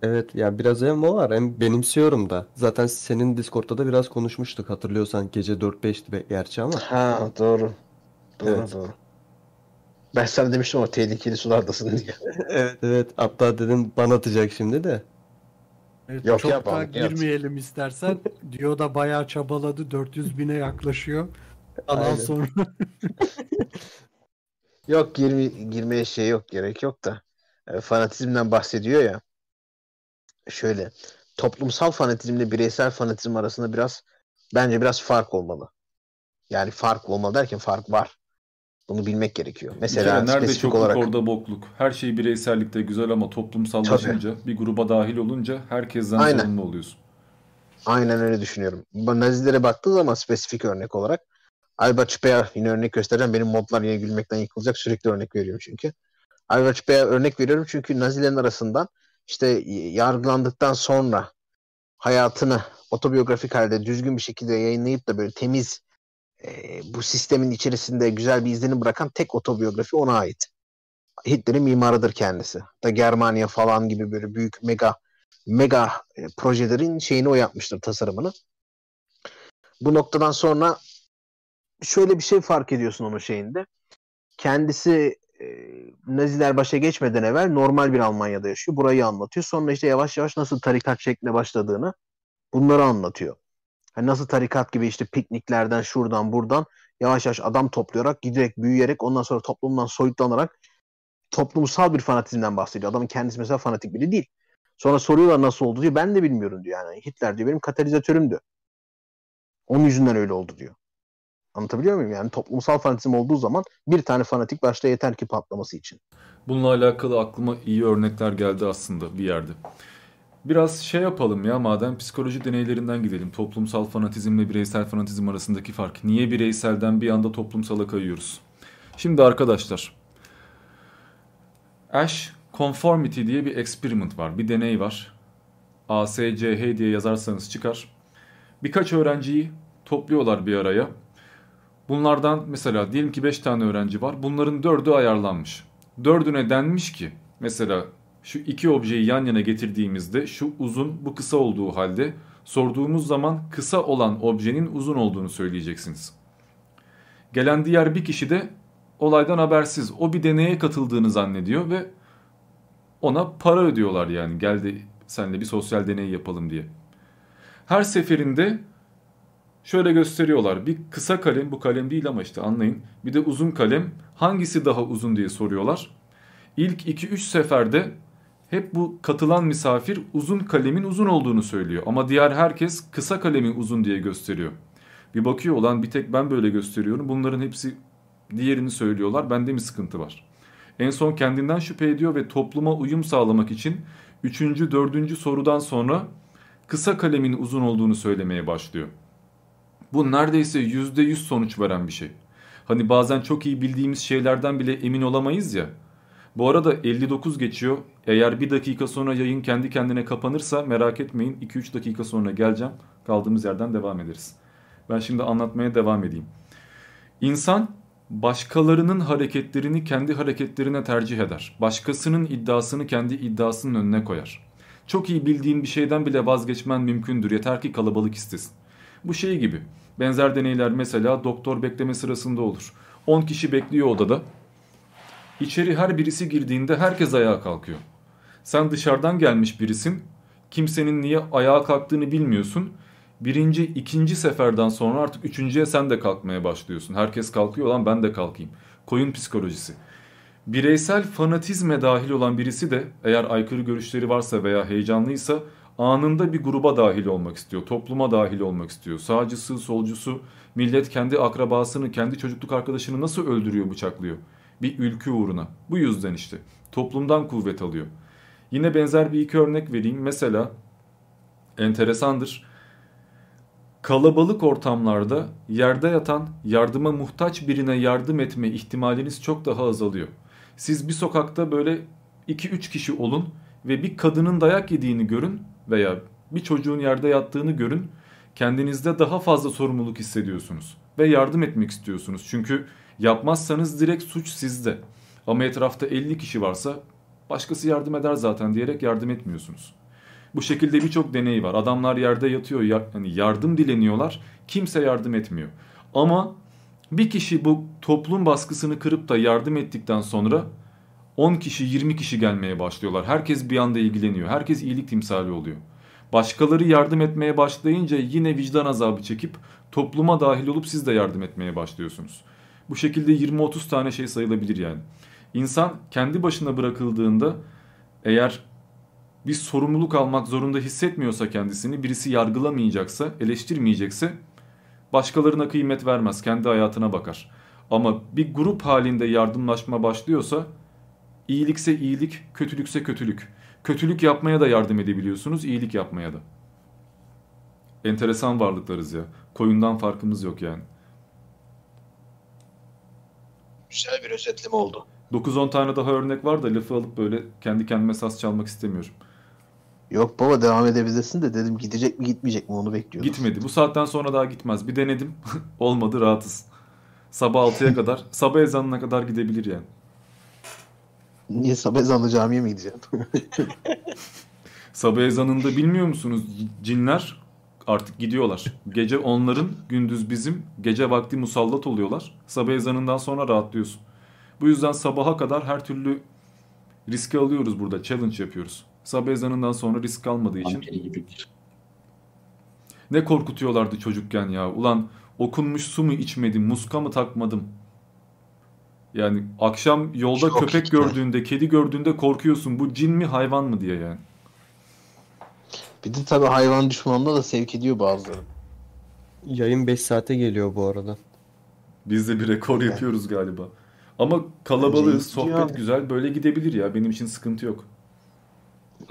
Evet ya biraz hem o var hem benimsiyorum da. Zaten senin Discord'da da biraz konuşmuştuk hatırlıyorsan gece 4-5'ti be- gerçi ama. Ha doğru. Doğru Evet. doğru. Ben sana demiştim ama tehlikeli sulardasın diye. Evet evet hatta dedim ban atacak şimdi de. Evet, Yok çok ya, da bağlı, yat. girmeyelim istersen. Diyor da bayağı çabaladı. 400 bine yaklaşıyor. Ondan sonra Yok girme, girmeye şey yok gerek yok da e, fanatizmden bahsediyor ya. Şöyle toplumsal fanatizmle bireysel fanatizm arasında biraz bence biraz fark olmalı. Yani fark olmalı derken fark var. Bunu bilmek gerekiyor. Mesela kere nerede çokluk olarak orada bokluk. Her şey bireysellikte güzel ama toplumsallaşınca, bir gruba dahil olunca herkesten Aynen. sorumlu oluyorsun. aynen öyle düşünüyorum. Nazilere baktığı zaman spesifik örnek olarak Albert Speer yine örnek göstereceğim. Benim modlar yine gülmekten yıkılacak. Sürekli örnek veriyorum çünkü. Albert Speer örnek veriyorum çünkü Nazilerin arasından işte yargılandıktan sonra hayatını otobiyografik halde düzgün bir şekilde yayınlayıp da böyle temiz e, bu sistemin içerisinde güzel bir izlenim bırakan tek otobiyografi ona ait. Hitler'in mimarıdır kendisi. Da Germania falan gibi böyle büyük mega mega e, projelerin şeyini o yapmıştır tasarımını. Bu noktadan sonra şöyle bir şey fark ediyorsun onun şeyinde. Kendisi Naziler başa geçmeden evvel normal bir Almanya'da yaşıyor. Burayı anlatıyor. Sonra işte yavaş yavaş nasıl tarikat şekline başladığını bunları anlatıyor. Hani nasıl tarikat gibi işte pikniklerden şuradan buradan yavaş yavaş adam toplayarak giderek büyüyerek ondan sonra toplumdan soyutlanarak toplumsal bir fanatizmden bahsediyor. Adamın kendisi mesela fanatik biri değil. Sonra soruyorlar nasıl oldu diyor. Ben de bilmiyorum diyor yani. Hitler diyor benim katalizatörümdü. Onun yüzünden öyle oldu diyor. Anlatabiliyor muyum? Yani toplumsal fanatizm olduğu zaman bir tane fanatik başta yeter ki patlaması için. Bununla alakalı aklıma iyi örnekler geldi aslında bir yerde. Biraz şey yapalım ya madem psikoloji deneylerinden gidelim. Toplumsal fanatizmle bireysel fanatizm arasındaki fark. Niye bireyselden bir anda toplumsala kayıyoruz? Şimdi arkadaşlar Ash Conformity diye bir experiment var. Bir deney var. ASCH diye yazarsanız çıkar. Birkaç öğrenciyi topluyorlar bir araya. Bunlardan mesela diyelim ki 5 tane öğrenci var. Bunların 4'ü ayarlanmış. Dördüne denmiş ki mesela şu iki objeyi yan yana getirdiğimizde şu uzun bu kısa olduğu halde sorduğumuz zaman kısa olan objenin uzun olduğunu söyleyeceksiniz. Gelen diğer bir kişi de olaydan habersiz. O bir deneye katıldığını zannediyor ve ona para ödüyorlar yani geldi senle bir sosyal deney yapalım diye. Her seferinde şöyle gösteriyorlar. Bir kısa kalem bu kalem değil ama işte anlayın. Bir de uzun kalem hangisi daha uzun diye soruyorlar. İlk 2-3 seferde hep bu katılan misafir uzun kalemin uzun olduğunu söylüyor. Ama diğer herkes kısa kalemin uzun diye gösteriyor. Bir bakıyor olan bir tek ben böyle gösteriyorum. Bunların hepsi diğerini söylüyorlar. Bende mi sıkıntı var? En son kendinden şüphe ediyor ve topluma uyum sağlamak için 3. 4. sorudan sonra kısa kalemin uzun olduğunu söylemeye başlıyor. Bu neredeyse %100 sonuç veren bir şey. Hani bazen çok iyi bildiğimiz şeylerden bile emin olamayız ya. Bu arada 59 geçiyor. Eğer bir dakika sonra yayın kendi kendine kapanırsa merak etmeyin 2-3 dakika sonra geleceğim. Kaldığımız yerden devam ederiz. Ben şimdi anlatmaya devam edeyim. İnsan başkalarının hareketlerini kendi hareketlerine tercih eder. Başkasının iddiasını kendi iddiasının önüne koyar. Çok iyi bildiğin bir şeyden bile vazgeçmen mümkündür yeter ki kalabalık istesin. Bu şey gibi. Benzer deneyler mesela doktor bekleme sırasında olur. 10 kişi bekliyor odada. İçeri her birisi girdiğinde herkes ayağa kalkıyor. Sen dışarıdan gelmiş birisin. Kimsenin niye ayağa kalktığını bilmiyorsun. Birinci, ikinci seferden sonra artık üçüncüye sen de kalkmaya başlıyorsun. Herkes kalkıyor lan ben de kalkayım. Koyun psikolojisi. Bireysel fanatizme dahil olan birisi de eğer aykırı görüşleri varsa veya heyecanlıysa anında bir gruba dahil olmak istiyor. Topluma dahil olmak istiyor. Sağcısı, solcusu, millet kendi akrabasını, kendi çocukluk arkadaşını nasıl öldürüyor, bıçaklıyor? Bir ülkü uğruna. Bu yüzden işte. Toplumdan kuvvet alıyor. Yine benzer bir iki örnek vereyim. Mesela enteresandır. Kalabalık ortamlarda yerde yatan yardıma muhtaç birine yardım etme ihtimaliniz çok daha azalıyor. Siz bir sokakta böyle 2-3 kişi olun ve bir kadının dayak yediğini görün veya bir çocuğun yerde yattığını görün. Kendinizde daha fazla sorumluluk hissediyorsunuz ve yardım etmek istiyorsunuz. Çünkü yapmazsanız direkt suç sizde. Ama etrafta 50 kişi varsa başkası yardım eder zaten diyerek yardım etmiyorsunuz. Bu şekilde birçok deney var. Adamlar yerde yatıyor, ya, yardım dileniyorlar. Kimse yardım etmiyor. Ama bir kişi bu toplum baskısını kırıp da yardım ettikten sonra 10 kişi 20 kişi gelmeye başlıyorlar. Herkes bir anda ilgileniyor. Herkes iyilik timsali oluyor. Başkaları yardım etmeye başlayınca yine vicdan azabı çekip topluma dahil olup siz de yardım etmeye başlıyorsunuz. Bu şekilde 20-30 tane şey sayılabilir yani. İnsan kendi başına bırakıldığında eğer bir sorumluluk almak zorunda hissetmiyorsa kendisini, birisi yargılamayacaksa, eleştirmeyecekse başkalarına kıymet vermez, kendi hayatına bakar. Ama bir grup halinde yardımlaşma başlıyorsa iyilikse iyilik, kötülükse kötülük. Kötülük yapmaya da yardım edebiliyorsunuz, iyilik yapmaya da. Enteresan varlıklarız ya. Koyundan farkımız yok yani. Güzel bir özetleme oldu. 9-10 tane daha örnek var da lafı alıp böyle kendi kendime saz çalmak istemiyorum. Yok baba devam edebilirsin de dedim gidecek mi gitmeyecek mi onu bekliyorum. Gitmedi. Bu saatten sonra daha gitmez. Bir denedim. Olmadı rahatız. Sabah 6'ya kadar, sabah ezanına kadar gidebilir yani. Niye sabah ezanlı camiye mi gideceksin? Sabah ezanında bilmiyor musunuz? Cinler artık gidiyorlar. Gece onların, gündüz bizim. Gece vakti musallat oluyorlar. Sabah ezanından sonra rahatlıyorsun. Bu yüzden sabaha kadar her türlü riski alıyoruz burada. Challenge yapıyoruz. Sabah ezanından sonra risk almadığı için. Ne korkutuyorlardı çocukken ya. Ulan okunmuş su mu içmedim, muska mı takmadım? Yani akşam yolda Çok köpek işte. gördüğünde, kedi gördüğünde korkuyorsun. Bu cin mi hayvan mı diye yani. Bir de tabii hayvan düşmanlığı da sevk ediyor bazıları. Yayın 5 saate geliyor bu arada. Biz de bir rekor yapıyoruz galiba. Ama kalabalığız, sohbet abi. güzel. Böyle gidebilir ya. Benim için sıkıntı yok.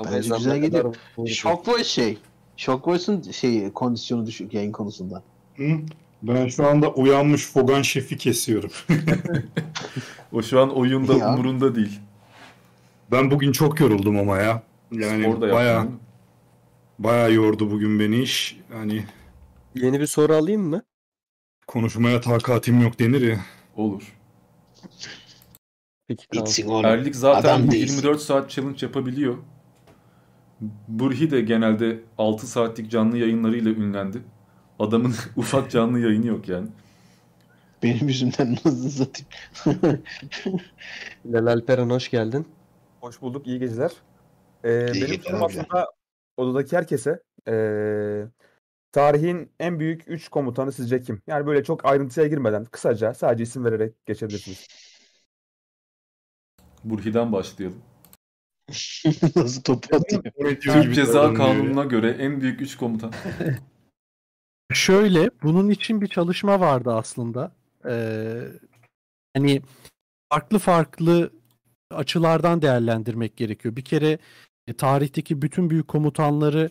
Bence güzel gidiyor. Shockvoice şey. Shockvoice'un şey kondisyonu düşük yayın konusunda. Hı? Ben şu anda uyanmış Fogan şefi kesiyorum. O şu an oyunda Ya. umurunda değil. Ben bugün çok yoruldum ama ya. Yani Spor değil mi? bayağı yordu bugün beni iş. Hani Yeni bir soru alayım mı? konuşmaya takatim yok denir ya. Olur. Peki oğlum. Erlik zaten Adam bu değilsin. 24 saat challenge yapabiliyor. Burhi de genelde 6 saatlik canlı yayınlarıyla ünlendi. Adamın ufak canlı yayını yok yani. Benim yüzümden nasıl satayım? Bilal Alperen hoş geldin. Hoş bulduk, iyi geceler. Ee, benim geceler sorum aslında odadaki herkese. ee, tarihin en büyük 3 komutanı sizce kim? Yani böyle çok ayrıntıya girmeden kısaca sadece isim vererek geçebilirsiniz. Burhi'den başlayalım. nasıl topu? Türk Ceza Kanunu'na göre en büyük 3 komutan. Şöyle, bunun için bir çalışma vardı aslında. Ee, hani farklı farklı açılardan değerlendirmek gerekiyor. Bir kere e, tarihteki bütün büyük komutanları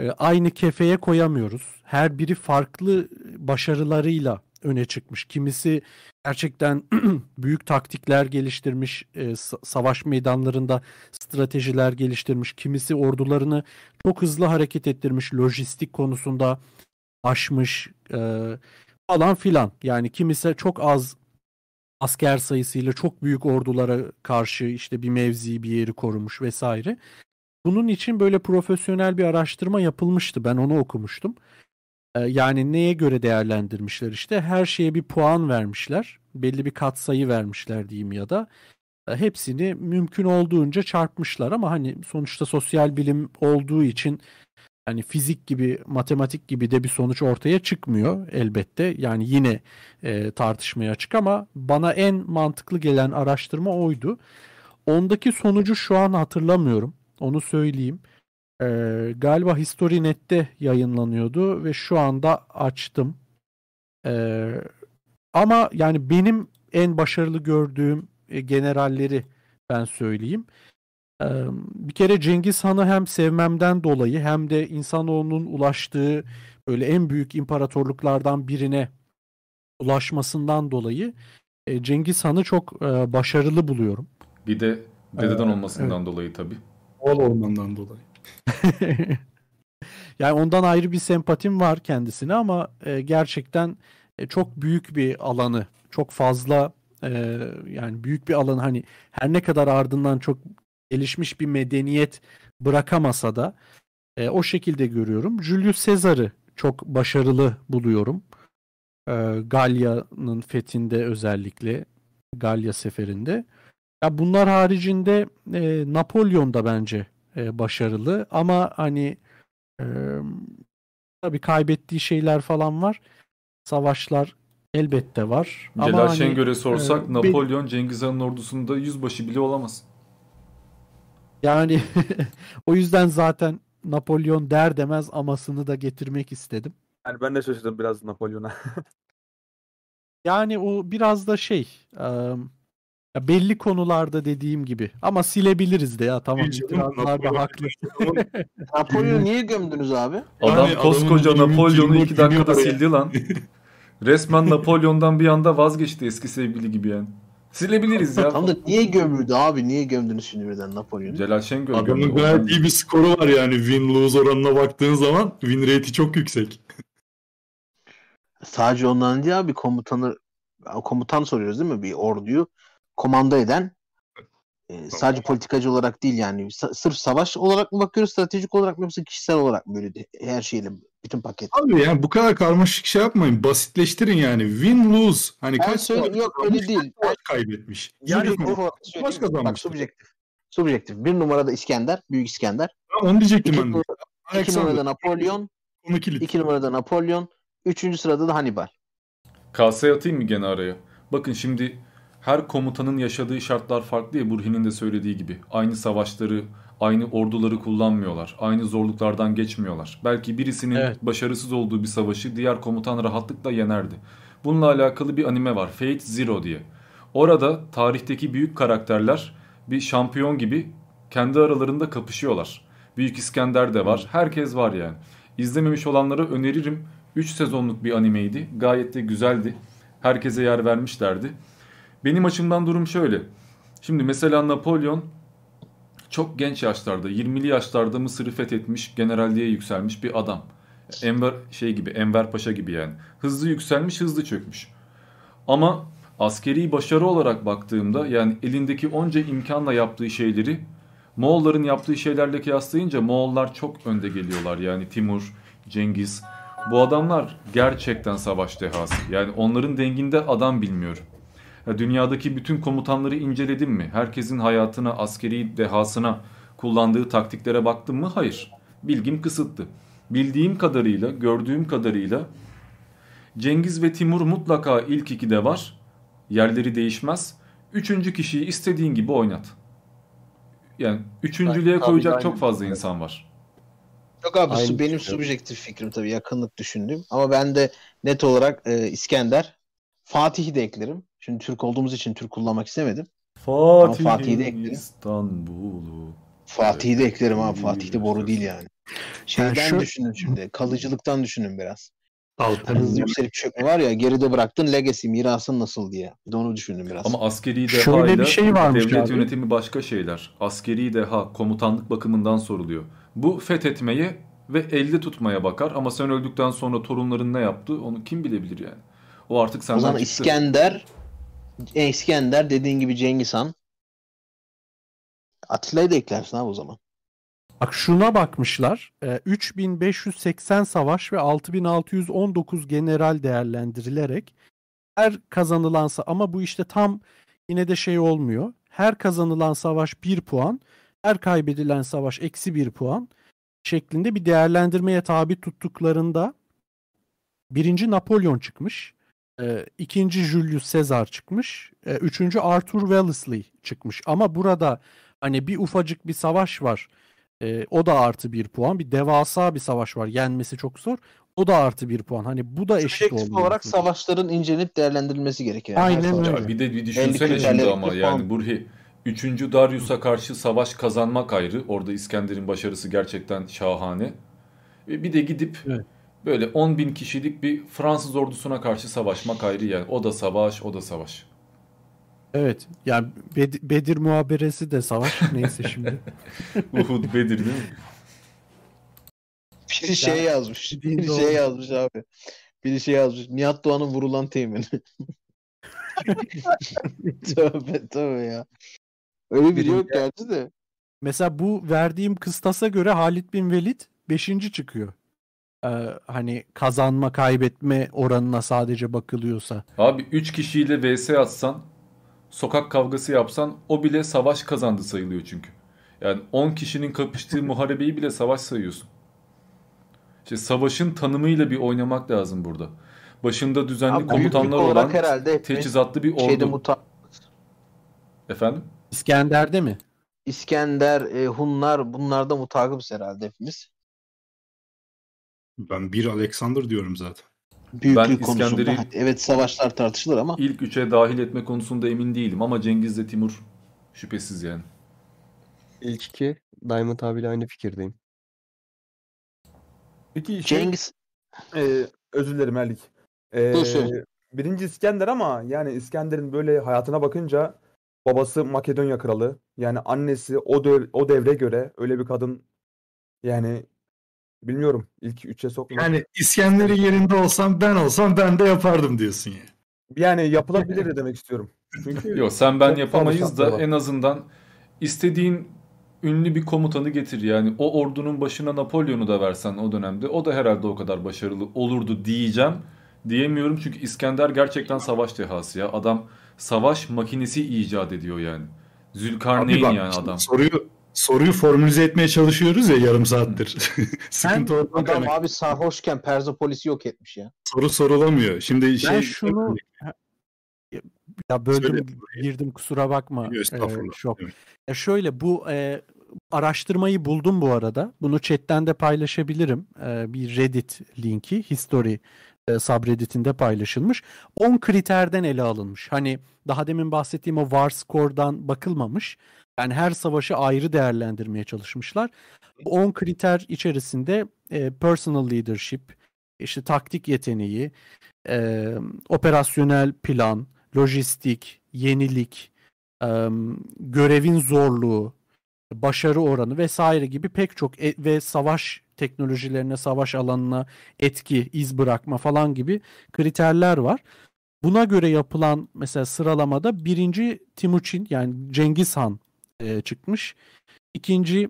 e, aynı kefeye koyamıyoruz. Her biri farklı başarılarıyla öne çıkmış. Kimisi gerçekten büyük taktikler geliştirmiş, e, sa- savaş meydanlarında stratejiler geliştirmiş. Kimisi ordularını çok hızlı hareket ettirmiş, lojistik konusunda aşmış e, falan filan. Yani kimisi çok az asker sayısıyla çok büyük ordulara karşı işte bir mevzi bir yeri korumuş vesaire. Bunun için böyle profesyonel bir araştırma yapılmıştı. Ben onu okumuştum. E, yani neye göre değerlendirmişler işte her şeye bir puan vermişler. Belli bir katsayı vermişler diyeyim ya da hepsini mümkün olduğunca çarpmışlar ama hani sonuçta sosyal bilim olduğu için hani fizik gibi, matematik gibi de bir sonuç ortaya çıkmıyor elbette. Yani yine e, tartışmaya açık ama bana en mantıklı gelen araştırma oydu. Ondaki sonucu şu an hatırlamıyorum. Onu söyleyeyim. E, galiba HistoryNet'te yayınlanıyordu ve şu anda açtım. E, ama yani benim en başarılı gördüğüm e, generalleri ben söyleyeyim. Eee, Bir kere Cengiz Han'ı hem sevmemden dolayı hem de insanoğlunun ulaştığı böyle en büyük imparatorluklardan birine ulaşmasından dolayı Cengiz Han'ı çok başarılı buluyorum. Bir de dededen olmasından dolayı tabii. Ol olmandan dolayı. Yani ondan ayrı bir sempatim var kendisine ama gerçekten çok büyük bir alanı, çok fazla yani büyük bir alan hani her ne kadar ardından çok gelişmiş bir medeniyet bırakamasa da e, o şekilde görüyorum. Julius Caesar'ı çok başarılı buluyorum. E, Galya'nın fethinde özellikle Galya seferinde. Ya bunlar haricinde e, Napolyon da bence e, başarılı ama hani e, tabii kaybettiği şeyler falan var. Savaşlar elbette var. ama Celal hani, Şengör'e sorsak e, be- Napolyon Cengiz Han'ın ordusunda yüzbaşı bile olamaz. Yani o yüzden zaten Napolyon der demez amasını da getirmek istedim. Yani ben de şaşırdım biraz Napolyon'a. Yani o biraz da şey e, ya belli konularda dediğim gibi ama silebiliriz de ya tamam Tabii canım, itirazlar da Napolyon- haklı. Napolyon'u niye gömdünüz abi? Adam Yani koskoca Napolyon'u iki dakikada sildi lan. Resmen Napolyon'dan bir anda vazgeçti eski sevgili gibi yani. Silebiliriz ya. Tam da niye gömüldü abi? Niye gömdünüz şimdi birden Napolyon'u? Celal Şengör Adamın gömdü. gayet iyi bir skoru var yani win-lose oranına baktığın zaman win rate'i çok yüksek. Sadece ondan değil abi komutanı komutan soruyoruz değil mi? Bir orduyu komanda eden e, sadece politikacı olarak değil yani Sa- sırf savaş olarak mı bakıyoruz stratejik olarak mı yoksa kişisel olarak mı böyle de- her şeyle bütün paket. Abi yani bu kadar karmaşık şey yapmayın. Basitleştirin yani. Win-lose. Hani Ben kaç söyle savaş yok kazanmış, öyle değil. kaç savaş kaybetmiş. Yani o- Savaş söyleyeyim. Bak subjektif. Subjektif. Bir numarada İskender, Büyük İskender. Tamam, onu diyecektim İki, ben numara- iki numarada Napolyon. 2 numarada Napolyon. 3. sırada da Hannibal. Kase atayım mı gene araya? Bakın şimdi her komutanın yaşadığı şartlar farklı ya Burhi'nin de söylediği gibi. Aynı savaşları, aynı orduları kullanmıyorlar. Aynı zorluklardan geçmiyorlar. Belki birisinin Evet. başarısız olduğu bir savaşı diğer komutan rahatlıkla yenerdi. Bununla alakalı bir anime var. Fate Zero diye. Orada tarihteki büyük karakterler bir şampiyon gibi kendi aralarında kapışıyorlar. Büyük İskender de var. Herkes var yani. İzlememiş olanlara öneririm. 3 sezonluk bir animeydi. Gayet de güzeldi. Herkese yer vermişlerdi. Benim açımdan durum şöyle. Şimdi mesela Napolyon çok genç yaşlarda, 20'li yaşlarda Mısır'ı fethetmiş, generalliğe yükselmiş bir adam. Enver şey gibi, Enver Paşa gibi yani. Hızlı yükselmiş, hızlı çökmüş. Ama askeri başarı olarak baktığımda yani elindeki onca imkanla yaptığı şeyleri Moğolların yaptığı şeylerle kıyaslayınca Moğollar çok önde geliyorlar. Yani Timur, Cengiz. Bu adamlar gerçekten savaş dehası. Yani onların denginde adam bilmiyorum. Ya dünyadaki bütün komutanları inceledim mi? Herkesin hayatına, askeri dehasına kullandığı taktiklere baktım mı? Hayır. Bilgim kısıtlı. Bildiğim kadarıyla, gördüğüm kadarıyla Cengiz ve Timur mutlaka ilk ikide var. Yerleri değişmez. Üçüncü kişiyi istediğin gibi oynat. Yani üçüncülüğe koyacak çok fazla insan var. Yok abi Aynı su- benim subjektif fikrim tabii yakınlık düşündüğüm. Ama ben de net olarak e, İskender, Fatih'i de eklerim. Şimdi Türk olduğumuz için Türk kullanmak istemedim. Ama Fatih'i de eklerim. İstanbul'u. Fatih'i de eklerim abi. Fatih de boru değil yani. Şeyden şu- düşünün şimdi. Kalıcılıktan düşünün biraz. Alper Hızlı yükselip çökme var ya geride bıraktın legacy mirasın nasıl diye. Bir de onu düşündüm biraz. Ama askeri Şöyle deha ile bir şey varmış devlet abi. yönetimi başka şeyler. Askeri deha komutanlık bakımından soruluyor. Bu fethetmeye ve elde tutmaya bakar ama sen öldükten sonra torunların ne yaptı onu kim bilebilir yani. O artık o senden zaman çıktı. İskender İskender dediğin gibi Cengiz Han Atilla'yı da eklersin abi o zaman. Bak şuna bakmışlar. e, 3580 savaş ve 6619 general değerlendirilerek her kazanılansa ama bu işte tam yine de şey olmuyor. Her kazanılan savaş 1 puan, her kaybedilen savaş eksi 1 puan şeklinde bir değerlendirmeye tabi tuttuklarında birinci Napolyon çıkmış. E, ikinci Julius Caesar çıkmış. e, üçüncü Arthur Wellesley çıkmış. Ama burada hani bir ufacık bir savaş var. E, o da artı bir puan. Bir devasa bir savaş var. Yenmesi çok zor. O da artı bir puan. Hani bu da eşit oluyor. olarak savaşların incelenip değerlendirilmesi gerekiyor. Yani Aynen öyle. Ya bir de bir düşünsene şimdi ama yani. Burhi 3. Darius'a karşı savaş kazanmak ayrı. Orada İskender'in başarısı gerçekten şahane. Ve bir de gidip böyle 10 bin kişilik bir Fransız ordusuna karşı savaşmak ayrı yani. O da savaş, o da savaş. Evet. Yani Bed- Bedir muhaberesi de savaş. Neyse şimdi. Uhud, Bedir değil mi? Biri şey yazmış. dediğin Biri doğru. şey yazmış abi. Biri şey yazmış. Nihat Doğan'ın vurulan temin. tövbe tövbe ya. Öyle biri yok gerçi de. Mesela bu verdiğim kıstasa göre Halid bin Velid 5. çıkıyor. Ee, hani kazanma kaybetme oranına sadece bakılıyorsa. Abi 3 kişiyle vs atsan, sokak kavgası yapsan o bile savaş kazandı sayılıyor çünkü. Yani 10 kişinin kapıştığı muharebeyi bile savaş sayıyorsun. İşte savaşın tanımıyla bir oynamak lazım burada. Başında düzenli Abi komutanlar olan herhalde teçhizatlı bir şeyde ordu. muta- Efendim? İskender'de mi? İskender, e, Hunlar bunlarda mutakipız herhalde hepimiz. Ben bir Alexander diyorum zaten. Büyüklük Ben konusunda. Evet savaşlar tartışılır ama ilk üçe dahil etme konusunda emin değilim ama Cengiz'le Timur şüphesiz yani. İlk iki Diamond abiyle aynı fikirdeyim. Peki şey, Cengiz e, özür dilerim Erlik. E, birinci İskender ama yani İskender'in böyle hayatına bakınca babası Makedonya kralı. Yani annesi o dö- o devre göre öyle bir kadın yani bilmiyorum ilk üçe sokmak. Yani İskender'in yerinde olsam ben olsam ben de yapardım diyorsun ya. Yani yapılabilir demek istiyorum. Çünkü Yok sen ben yapamayız da var. en azından istediğin ünlü bir komutanı getir yani. O ordunun başına Napolyon'u da versen o dönemde o da herhalde o kadar başarılı olurdu diyeceğim. Diyemiyorum çünkü İskender gerçekten savaş dehası ya. Adam savaş makinesi icat ediyor yani. Zülkarneyn bak, yani şimdi adam. Soruyu soruyu formülize etmeye çalışıyoruz ya yarım saattir. Sıkıntı oradan Adam kaynaklı. abi sarhoşken Perzopolis'i yok etmiş ya. Soru sorulamıyor. Şimdi şey Ben şunu ya böldüm girdim kusura bakma. Ee, şok. Ya şöyle bu e, araştırmayı buldum bu arada. Bunu chatten de paylaşabilirim. Ee, bir Reddit linki history e, subredditinde paylaşılmış. 10 kriterden ele alınmış. Hani daha demin bahsettiğim o var score'dan bakılmamış. Yani her savaşı ayrı değerlendirmeye çalışmışlar. Bu 10 kriter içerisinde e, personal leadership, işte taktik yeteneği, e, operasyonel plan, lojistik, yenilik, e, görevin zorluğu, başarı oranı vesaire gibi pek çok e- ve savaş teknolojilerine, savaş alanına etki, iz bırakma falan gibi kriterler var. Buna göre yapılan mesela sıralamada birinci Timuçin yani Cengiz Han e, çıkmış. İkinci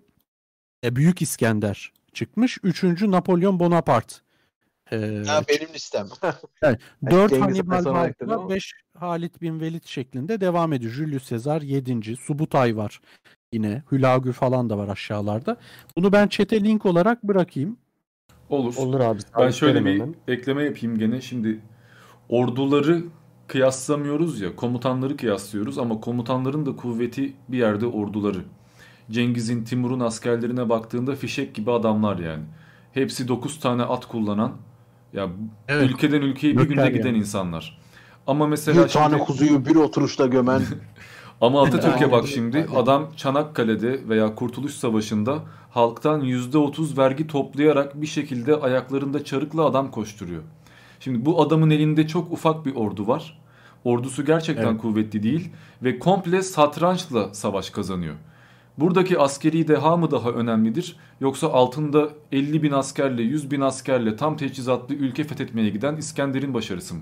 e, Büyük İskender çıkmış. Üçüncü Napolyon Bonaparte. e, Ha, benim listem. Yani 4 Cengiz Hannibal Barca. 5 Halit bin Velid şeklinde devam ediyor. Julius Caesar 7. Subutay var yine. Hülagü falan da var aşağılarda. Bunu ben chat'e link olarak bırakayım. Olur. Olur abi. Ben şöyle bir ekleme yapayım gene. Şimdi orduları kıyaslamıyoruz ya, komutanları kıyaslıyoruz ama komutanların da kuvveti bir yerde orduları. Cengiz'in, Timur'un askerlerine baktığında fişek gibi adamlar yani. Hepsi 9 tane at kullanan, ya Evet. ülkeden ülkeye bir günde Göker giden yani. insanlar. Ama mesela Bir tane şimdi- kuzuyu bir oturuşta gömen. Ama Atatürk'e bak şimdi adam Çanakkale'de veya Kurtuluş Savaşı'nda halktan %30 vergi toplayarak bir şekilde ayaklarında çarıkla adam koşturuyor. Şimdi bu adamın elinde çok ufak bir ordu var. Ordusu gerçekten Evet. kuvvetli değil ve komple satrançla savaş kazanıyor. Buradaki askeri deha mı daha önemlidir yoksa altında 50 bin askerle 100 bin askerle tam teçhizatlı ülke fethetmeye giden İskender'in başarısı mı?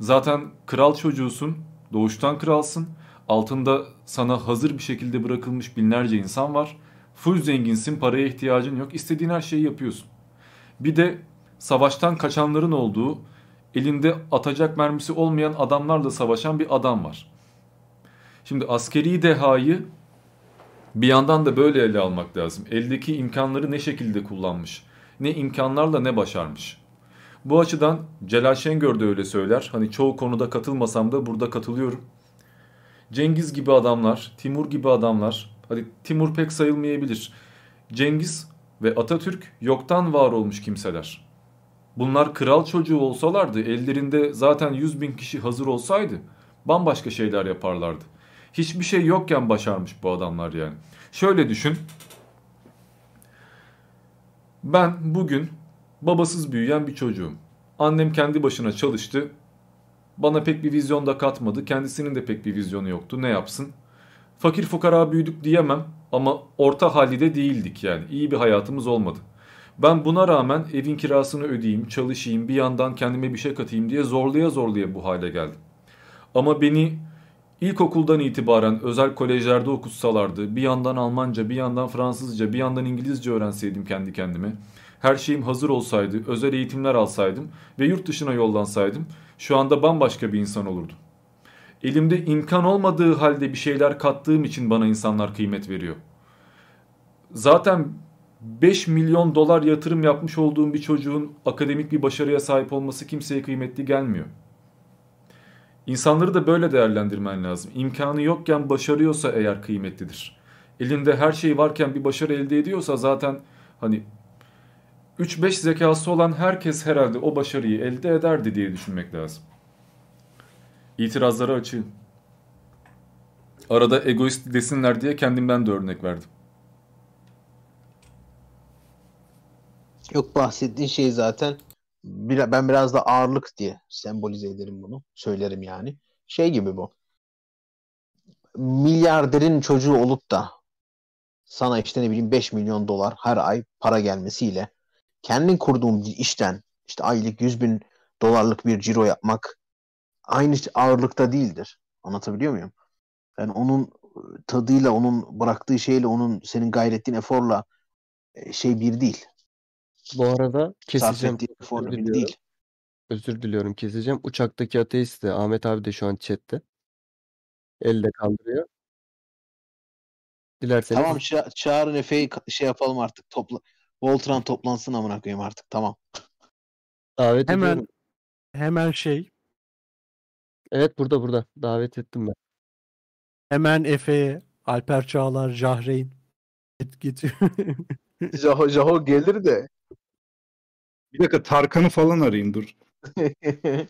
Zaten kral çocuğusun, doğuştan kralsın. Altında sana hazır bir şekilde bırakılmış binlerce insan var. Full zenginsin, paraya ihtiyacın yok. İstediğin her şeyi yapıyorsun. Bir de savaştan kaçanların olduğu, elinde atacak mermisi olmayan adamlarla savaşan bir adam var. Şimdi askeri dehayı bir yandan da böyle ele almak lazım. Eldeki imkanları ne şekilde kullanmış? Ne imkanlarla ne başarmış? Bu açıdan Celal Şengör de öyle söyler. Hani çoğu konuda katılmasam da burada katılıyorum. Cengiz gibi adamlar, Timur gibi adamlar, hadi Timur pek sayılmayabilir. Cengiz ve Atatürk yoktan var olmuş kimseler. Bunlar kral çocuğu olsalardı, ellerinde zaten 100 bin kişi hazır olsaydı bambaşka şeyler yaparlardı. Hiçbir şey yokken başarmış bu adamlar yani. Şöyle düşün. Ben bugün babasız büyüyen bir çocuğum. Annem kendi başına çalıştı. Bana pek bir vizyon da katmadı. Kendisinin de pek bir vizyonu yoktu. Ne yapsın? Fakir fukara büyüdük diyemem ama orta halli de değildik yani. İyi bir hayatımız olmadı. Ben buna rağmen evin kirasını ödeyeyim, çalışayım, bir yandan kendime bir şey katayım diye zorlaya zorlaya bu hale geldim. Ama beni ilkokuldan itibaren özel kolejlerde okutsalardı, bir yandan Almanca, bir yandan Fransızca, bir yandan İngilizce öğrenseydim kendi kendime, her şeyim hazır olsaydı, özel eğitimler alsaydım ve yurt dışına yollansaydım şu anda bambaşka bir insan olurdum. Elimde imkan olmadığı halde bir şeyler kattığım için bana insanlar kıymet veriyor. Zaten 5 milyon dolar yatırım yapmış olduğum bir çocuğun akademik bir başarıya sahip olması kimseye kıymetli gelmiyor. İnsanları da böyle değerlendirmen lazım. İmkanı yokken başarıyorsa eğer kıymetlidir. Elinde her şey varken bir başarı elde ediyorsa zaten hani 3-5 zekası olan herkes herhalde o başarıyı elde ederdi diye düşünmek lazım. İtirazlara açığım. Arada egoist desinler diye kendimden de örnek verdim. Yok bahsettiğin şey zaten ben biraz da ağırlık diye sembolize ederim bunu. Söylerim yani. Şey gibi bu. Milyarderin çocuğu olup da sana işte ne bileyim 5 milyon dolar her ay para gelmesiyle kendin kurduğun bir işten işte aylık 100 bin dolarlık bir ciro yapmak aynı ağırlıkta değildir. Anlatabiliyor muyum? Yani onun tadıyla, onun bıraktığı şeyle, onun senin gayrettiğin eforla e, şey bir değil. Bu arada keseceğim. Özür diliyorum. değil. Özür diliyorum keseceğim. Uçaktaki ateist de Ahmet abi de şu an chatte. Elle kaldırıyor. Dilerseniz. Tamam ça- çağırın Efe'yi ka- şey yapalım artık. Topla Voltran toplansın amına koyayım artık. Tamam. Davet Hemen ediyorum. hemen şey Evet burada burada. Davet ettim ben. hemen Efe'ye Alper Çağlar, Jahreyn git git. Jaho Jaho gelir de. Bir dakika Tarkan'ı falan arayayım dur.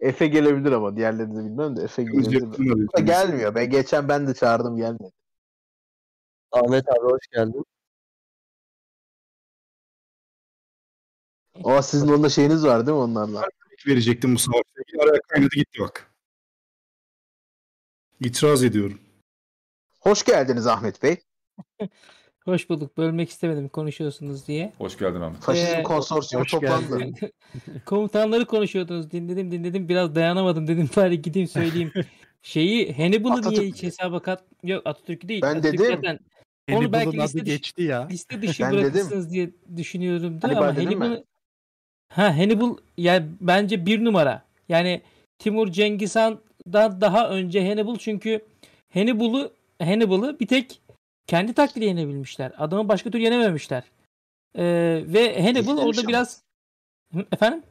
Efe gelebilir ama diğerlerini de bilmem de Efe gelebilir. Ama gelmiyor. Ben geçen ben de çağırdım gelmedi. Ahmet abi hoş geldin. O sizin onda şeyiniz var değil mi onlarla? verecektim bu savaşta. Araya kaynadı gitti bak. İtiraz ediyorum. Hoş geldiniz Ahmet Bey. Hoş bulduk. Bölmek istemedim konuşuyorsunuz diye. Hoş geldin Ahmet. Faşizm Ee, konsorsiyumu hoş toplandı. Komutanları konuşuyordunuz. Dinledim dinledim. Biraz dayanamadım dedim. Bari gideyim söyleyeyim. Şeyi Hannibal'ı niye Atatürk. hiç hesaba kat... Yok Atatürk'ü değil. Ben Atatürk dedim. zaten onu Hannibal'ın belki adı liste dışı, geçti ya. liste dışı Ben dedim. bırakırsınız diye düşünüyorum da Hannibal ama dedim? Hannibal'ı Ha Hannibal yani bence bir numara. Yani Timur Cengiz Han'dan daha önce Hannibal çünkü Hannibal'ı Hannibal'ı bir tek kendi taktiğiyle yenebilmişler. Adamı başka türlü yenememişler. Ee, ve Hannibal Yenilmiş orada ama. biraz efendim?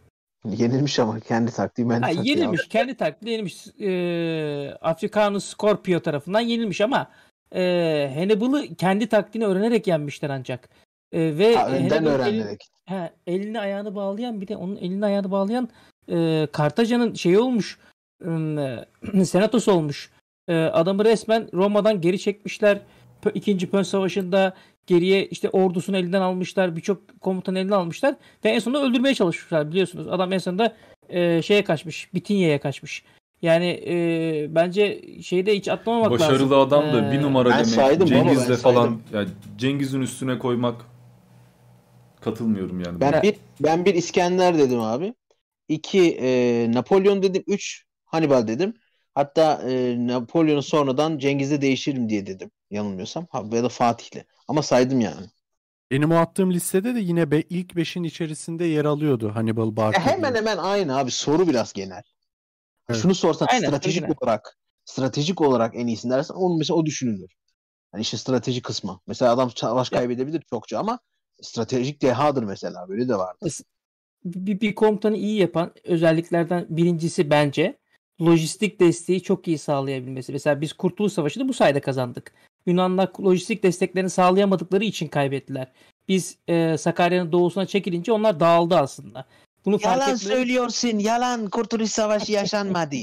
Yenilmiş ama kendi taktiği ben Ha, taktiği yenilmiş. Kendi taktiği yenilmiş. Ee, Afrikanus Scorpio tarafından yenilmiş ama e, Hannibal'ı kendi taktiğini öğrenerek yenmişler ancak. E, ve Ha, önden Hannibal öğrenerek. elin- ha, elini ayağını bağlayan bir de onun elini ayağını bağlayan e, Kartaca'nın şeyi olmuş. e, senatosu olmuş. E, adamı resmen Roma'dan geri çekmişler. Pö- İkinci Pön Savaşı'nda geriye işte ordusunu elinden almışlar. Birçok komutanı elinden almışlar. Ve en sonunda öldürmeye çalışmışlar biliyorsunuz. Adam en sonunda e, şeye kaçmış. Bitinya'ya kaçmış. Yani e, bence şeyde hiç atlamamak lazım. Başarılı adam da bir E, numara Ben demek. saydım baba, ben Cengiz'le falan saydım. yani Cengiz'in üstüne koymak katılmıyorum yani. Ben bir ben bir İskender dedim abi. İki e, Napolyon dedim. Üç Hannibal dedim. Hatta e, Napolyon'u sonradan Cengiz'e değişirim diye dedim. Yanılmıyorsam. Ha, ya da Fatih'le. Ama saydım yani. Benim o attığım listede de yine be, ilk beşin içerisinde yer alıyordu Hannibal Barca. Ya hemen hemen aynı abi. Soru biraz genel. Evet. Şunu sorsan Aynen, stratejik aynen. olarak stratejik olarak en iyisini dersen onun mesela o düşünülür. Hani işin strateji kısmı. Mesela adam savaş kaybedebilir çokça ama stratejik dehadır mesela. Böyle de vardır. bir, bir komutanı iyi yapan özelliklerden birincisi bence lojistik desteği çok iyi sağlayabilmesi. Mesela biz Kurtuluş Savaşı'nda bu sayede kazandık. Yunanlar lojistik desteklerini sağlayamadıkları için kaybettiler. Biz e, Sakarya'nın doğusuna çekilince onlar dağıldı aslında. Bunu fark Yalan etmeleri- söylüyorsun. Yalan. Kurtuluş Savaşı yaşanmadı.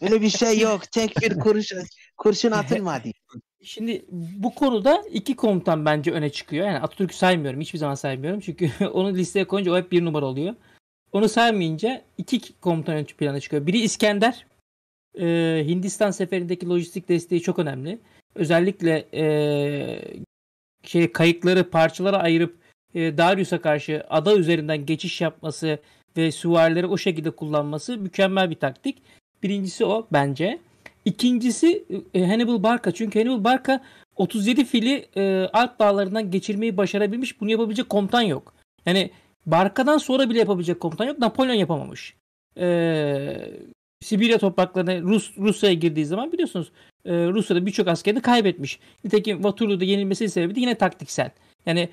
Öyle bir şey yok. Tek bir kuruş, kurşun atılmadı. Şimdi bu konuda iki komutan bence öne çıkıyor. Yani Atatürk'ü saymıyorum. Hiçbir zaman saymıyorum. Çünkü onu listeye koyunca o hep bir numara oluyor. Onu saymayınca iki komutan ön plana çıkıyor. Biri İskender. Ee, Hindistan seferindeki lojistik desteği çok önemli. Özellikle ee, şey kayıkları parçalara ayırıp e, Darius'a karşı ada üzerinden geçiş yapması ve süvarileri o şekilde kullanması mükemmel bir taktik. Birincisi o bence. İkincisi e, Hannibal Barca. Çünkü Hannibal Barca 37 fili e, Alp dağlarından geçirmeyi başarabilmiş. Bunu yapabilecek komutan yok. Yani Barka'dan sonra bile yapabilecek komutan yok. Napolyon yapamamış. E, Sibirya topraklarına Rus Rusya'ya girdiği zaman biliyorsunuz e, Rusya'da birçok askerini kaybetmiş. Nitekim Waterloo'da yenilmesi sebebi de yine taktiksel. Yani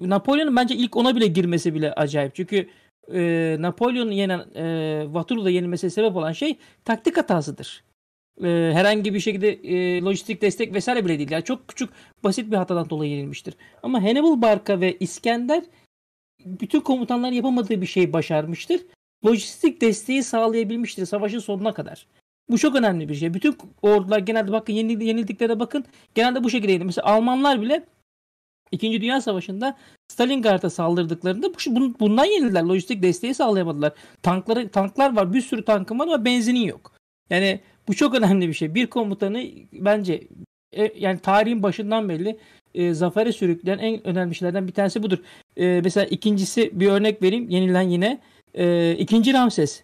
Napolyon'un bence ilk ona bile girmesi bile acayip. Çünkü e, Napolyon'un yenen e, Waterloo'da yenilmesine sebep olan şey taktik hatasıdır. E, herhangi bir şekilde e, lojistik destek vesaire bile değil. Yani çok küçük basit bir hatadan dolayı yenilmiştir. Ama Hannibal Barca ve İskender bütün komutanlar yapamadığı bir şey başarmıştır. Lojistik desteği sağlayabilmiştir savaşın sonuna kadar. Bu çok önemli bir şey. Bütün ordular genelde bakın yenildi- yenildiklerine bakın. Genelde bu şekilde yenildi. Mesela Almanlar bile İkinci Dünya Savaşı'nda Stalingrad'a saldırdıklarında bu, bun- bundan yenildiler. Lojistik desteği sağlayamadılar. Tankları tanklar var. Bir sürü tankın var ama benzinin yok. Yani bu çok önemli bir şey. Bir komutanı bence e, yani tarihin başından beri e, zafere sürükleyen en önemli şeylerden bir tanesi budur. E, mesela ikincisi bir örnek vereyim. Yenilen yine e, ikinci Ramses.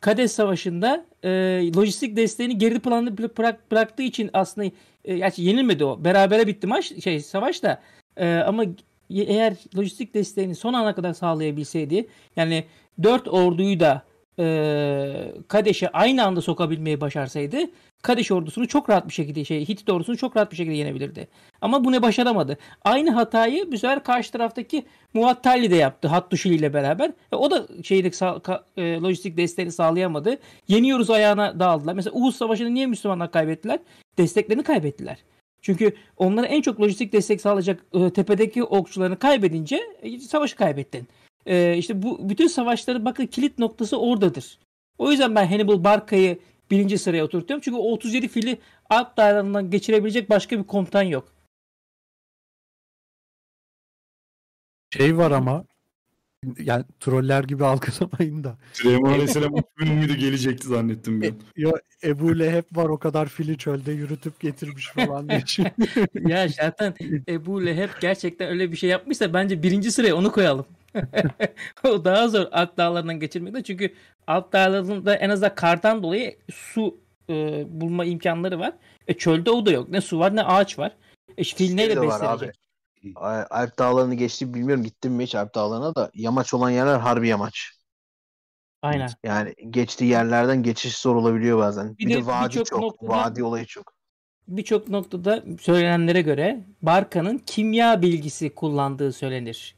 Kades Savaşı'nda e, lojistik desteğini geri planlı bırak, bıraktığı için aslında e, gerçi yenilmedi o. Berabere bitti maç şey savaş da E, ama eğer lojistik desteğini son ana kadar sağlayabilseydi yani dört orduyu da e, Kadeş'i aynı anda sokabilmeyi başarsaydı Kadeş ordusunu çok rahat bir şekilde şey Hitit ordusunu çok rahat bir şekilde yenebilirdi. Ama bunu başaramadı. Aynı hatayı bu sefer karşı taraftaki Muattalli de yaptı Hattuşili ile beraber. E, o da şeylik e, lojistik desteğini sağlayamadı. Yeniyoruz ayağına dağıldılar. Mesela Uhud Savaşı'nda niye Müslümanlar kaybettiler? Desteklerini kaybettiler. Çünkü onlara en çok lojistik destek sağlayacak e, tepedeki okçularını kaybedince e, savaşı kaybettin. E, işte bu bütün savaşları bakın kilit noktası oradadır. O yüzden ben Hannibal Barca'yı birinci sıraya oturtuyorum. Çünkü o 37 fili Alp dağlarından geçirebilecek başka bir komutan yok. Şey var ama yani troller gibi algılamayın da. Süleyman Aleyhisselam 3000 müydü gelecekti zannettim ben. Ya Ebu Leheb var o kadar fili çölde yürütüp getirmiş falan diye. ya zaten Ebu Leheb gerçekten öyle bir şey yapmışsa bence birinci sıraya onu koyalım. o daha zor Alp dağlarından geçirmekte. Çünkü Alp dağlarında en azından kardan dolayı su e, bulma imkanları var. E, çölde o da yok. Ne su var ne ağaç var. E, fil neyle beslenecek? Alp dağlarını geçti bilmiyorum gittim mi hiç Alp dağlarına da yamaç olan yerler harbi yamaç. Aynen. Yani geçtiği yerlerden geçiş zor olabiliyor bazen. Bir Bir, de de vadi çok. noktada- Vadi olayı çok. Birçok noktada söylenenlere göre Barka'nın kimya bilgisi kullandığı söylenir.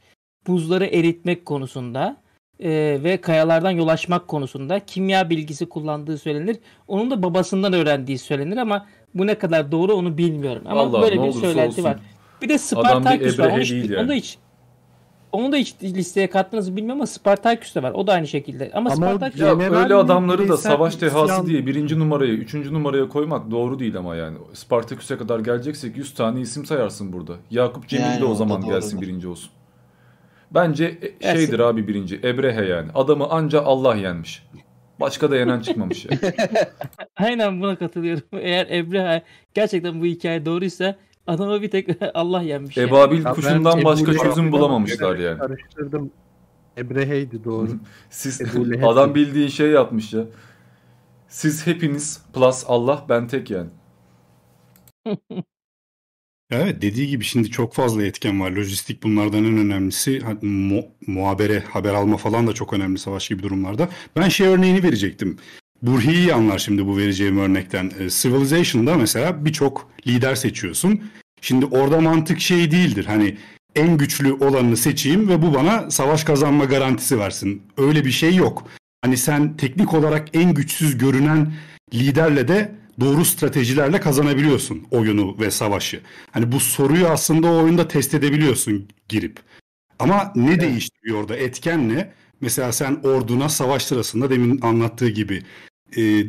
Buzları eritmek konusunda e, ve kayalardan yol açmak konusunda kimya bilgisi kullandığı söylenir. Onun da babasından öğrendiği söylenir ama bu ne kadar doğru onu bilmiyorum. Ama Vallahi böyle bir söylenti olsun. var. Bir de Spartaküs var. Onu, hiç, değil onu yani. da hiç onu da hiç listeye kattınız mı bilmiyorum ama Spartaküs de var. O da aynı şekilde. Ama, Ama Spartaküs Ya öyle adamları da savaş dehası isyan- diye birinci numaraya, üçüncü numaraya koymak doğru değil ama yani. Spartaküs'e kadar geleceksek 100 tane isim sayarsın burada. Yakup Cemil Yani de o zaman gelsin birinci olsun. Bence Gelsin. şeydir abi birinci. Ebrehe yani. Adamı anca Allah yenmiş. Başka da yenen çıkmamış yani. Aynen buna katılıyorum. Eğer Ebrehe gerçekten bu hikaye doğruysa adama bir tek Allah yenmiş. yani. Ebabil Ya kuşundan başka Ebu çözüm bulamamışlar yani. Karıştırdım. Ebrehe'ydi doğru. Siz adam değil. bildiği şey yapmış ya. Siz hepiniz plus Allah ben tek yani. Evet dediği gibi şimdi çok fazla etken var. Lojistik bunlardan en önemlisi. Mu- muhabere, haber alma falan da çok önemli savaş gibi durumlarda. Ben şey örneğini verecektim. Burhi'yi anlar şimdi bu vereceğim örnekten. E, Civilization'da mesela birçok lider seçiyorsun. Şimdi orada mantık şey değildir. Hani en güçlü olanını seçeyim ve bu bana savaş kazanma garantisi versin. Öyle bir şey yok. Hani sen teknik olarak en güçsüz görünen liderle de doğru stratejilerle kazanabiliyorsun oyunu ve savaşı. Hani bu soruyu aslında o oyunda test edebiliyorsun girip. Ama ne değiştiriyor orada? Etken ne? Mesela sen orduna savaş sırasında demin anlattığı gibi e,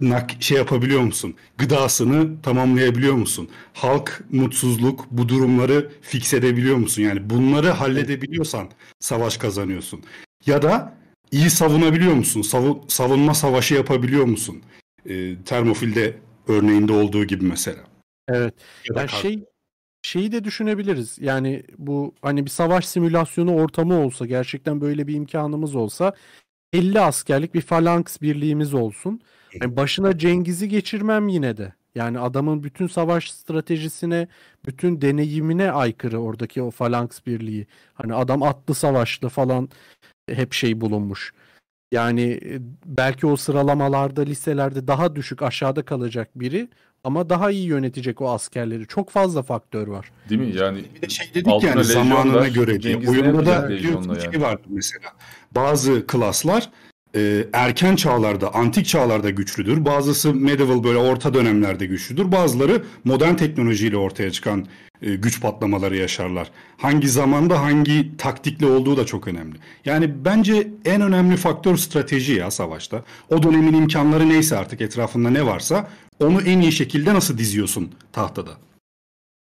nak şey yapabiliyor musun? Gıdasını tamamlayabiliyor musun? Halk mutsuzluk bu durumları fix edebiliyor musun? Yani bunları halledebiliyorsan savaş kazanıyorsun. Ya da iyi savunabiliyor musun? Savu- savunma savaşı yapabiliyor musun? E, termofilde örneğinde olduğu gibi mesela. Evet. Ya da Ya kar- şey şeyi de düşünebiliriz. Yani bu hani bir savaş simülasyonu ortamı olsa gerçekten böyle bir imkanımız olsa 50 askerlik bir falanks birliğimiz olsun. Yani başına Cengiz'i geçirmem yine de. Yani adamın bütün savaş stratejisine, bütün deneyimine aykırı oradaki o falanks birliği. Hani adam atlı savaşlı falan hep şey bulunmuş. Yani e, belki o sıralamalarda, listelerde daha düşük aşağıda kalacak biri ama daha iyi yönetecek o askerleri. Çok fazla faktör var. Değil mi? Yani Bir de şey dedik yani zamanına ver, göre diye. Oyunda da lejyonla şey yani? vardı mesela. Bazı klaslar e, erken çağlarda, antik çağlarda güçlüdür. Bazısı medieval böyle orta dönemlerde güçlüdür. Bazıları modern teknolojiyle ortaya çıkan güç patlamaları yaşarlar. Hangi zamanda hangi taktikle olduğu da çok önemli. Yani bence en önemli faktör strateji ya savaşta. O dönemin imkanları neyse artık etrafında ne varsa onu en iyi şekilde nasıl diziyorsun tahtada.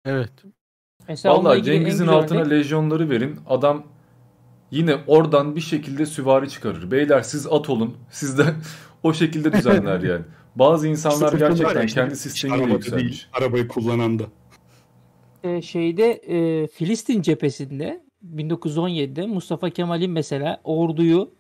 Evet. Mesela Vallahi Cengiz'in altına örnek- lejyonları verin. Adam yine oradan bir şekilde süvari çıkarır. Beyler siz at olun. Siz de o şekilde düzenler yani. Bazı insanlar gerçekten işte, kendi arabada yükselmiş. değil, arabayı kullanan da. E, şeyde e, Filistin cephesinde 1917'de Mustafa Kemal'in mesela orduyu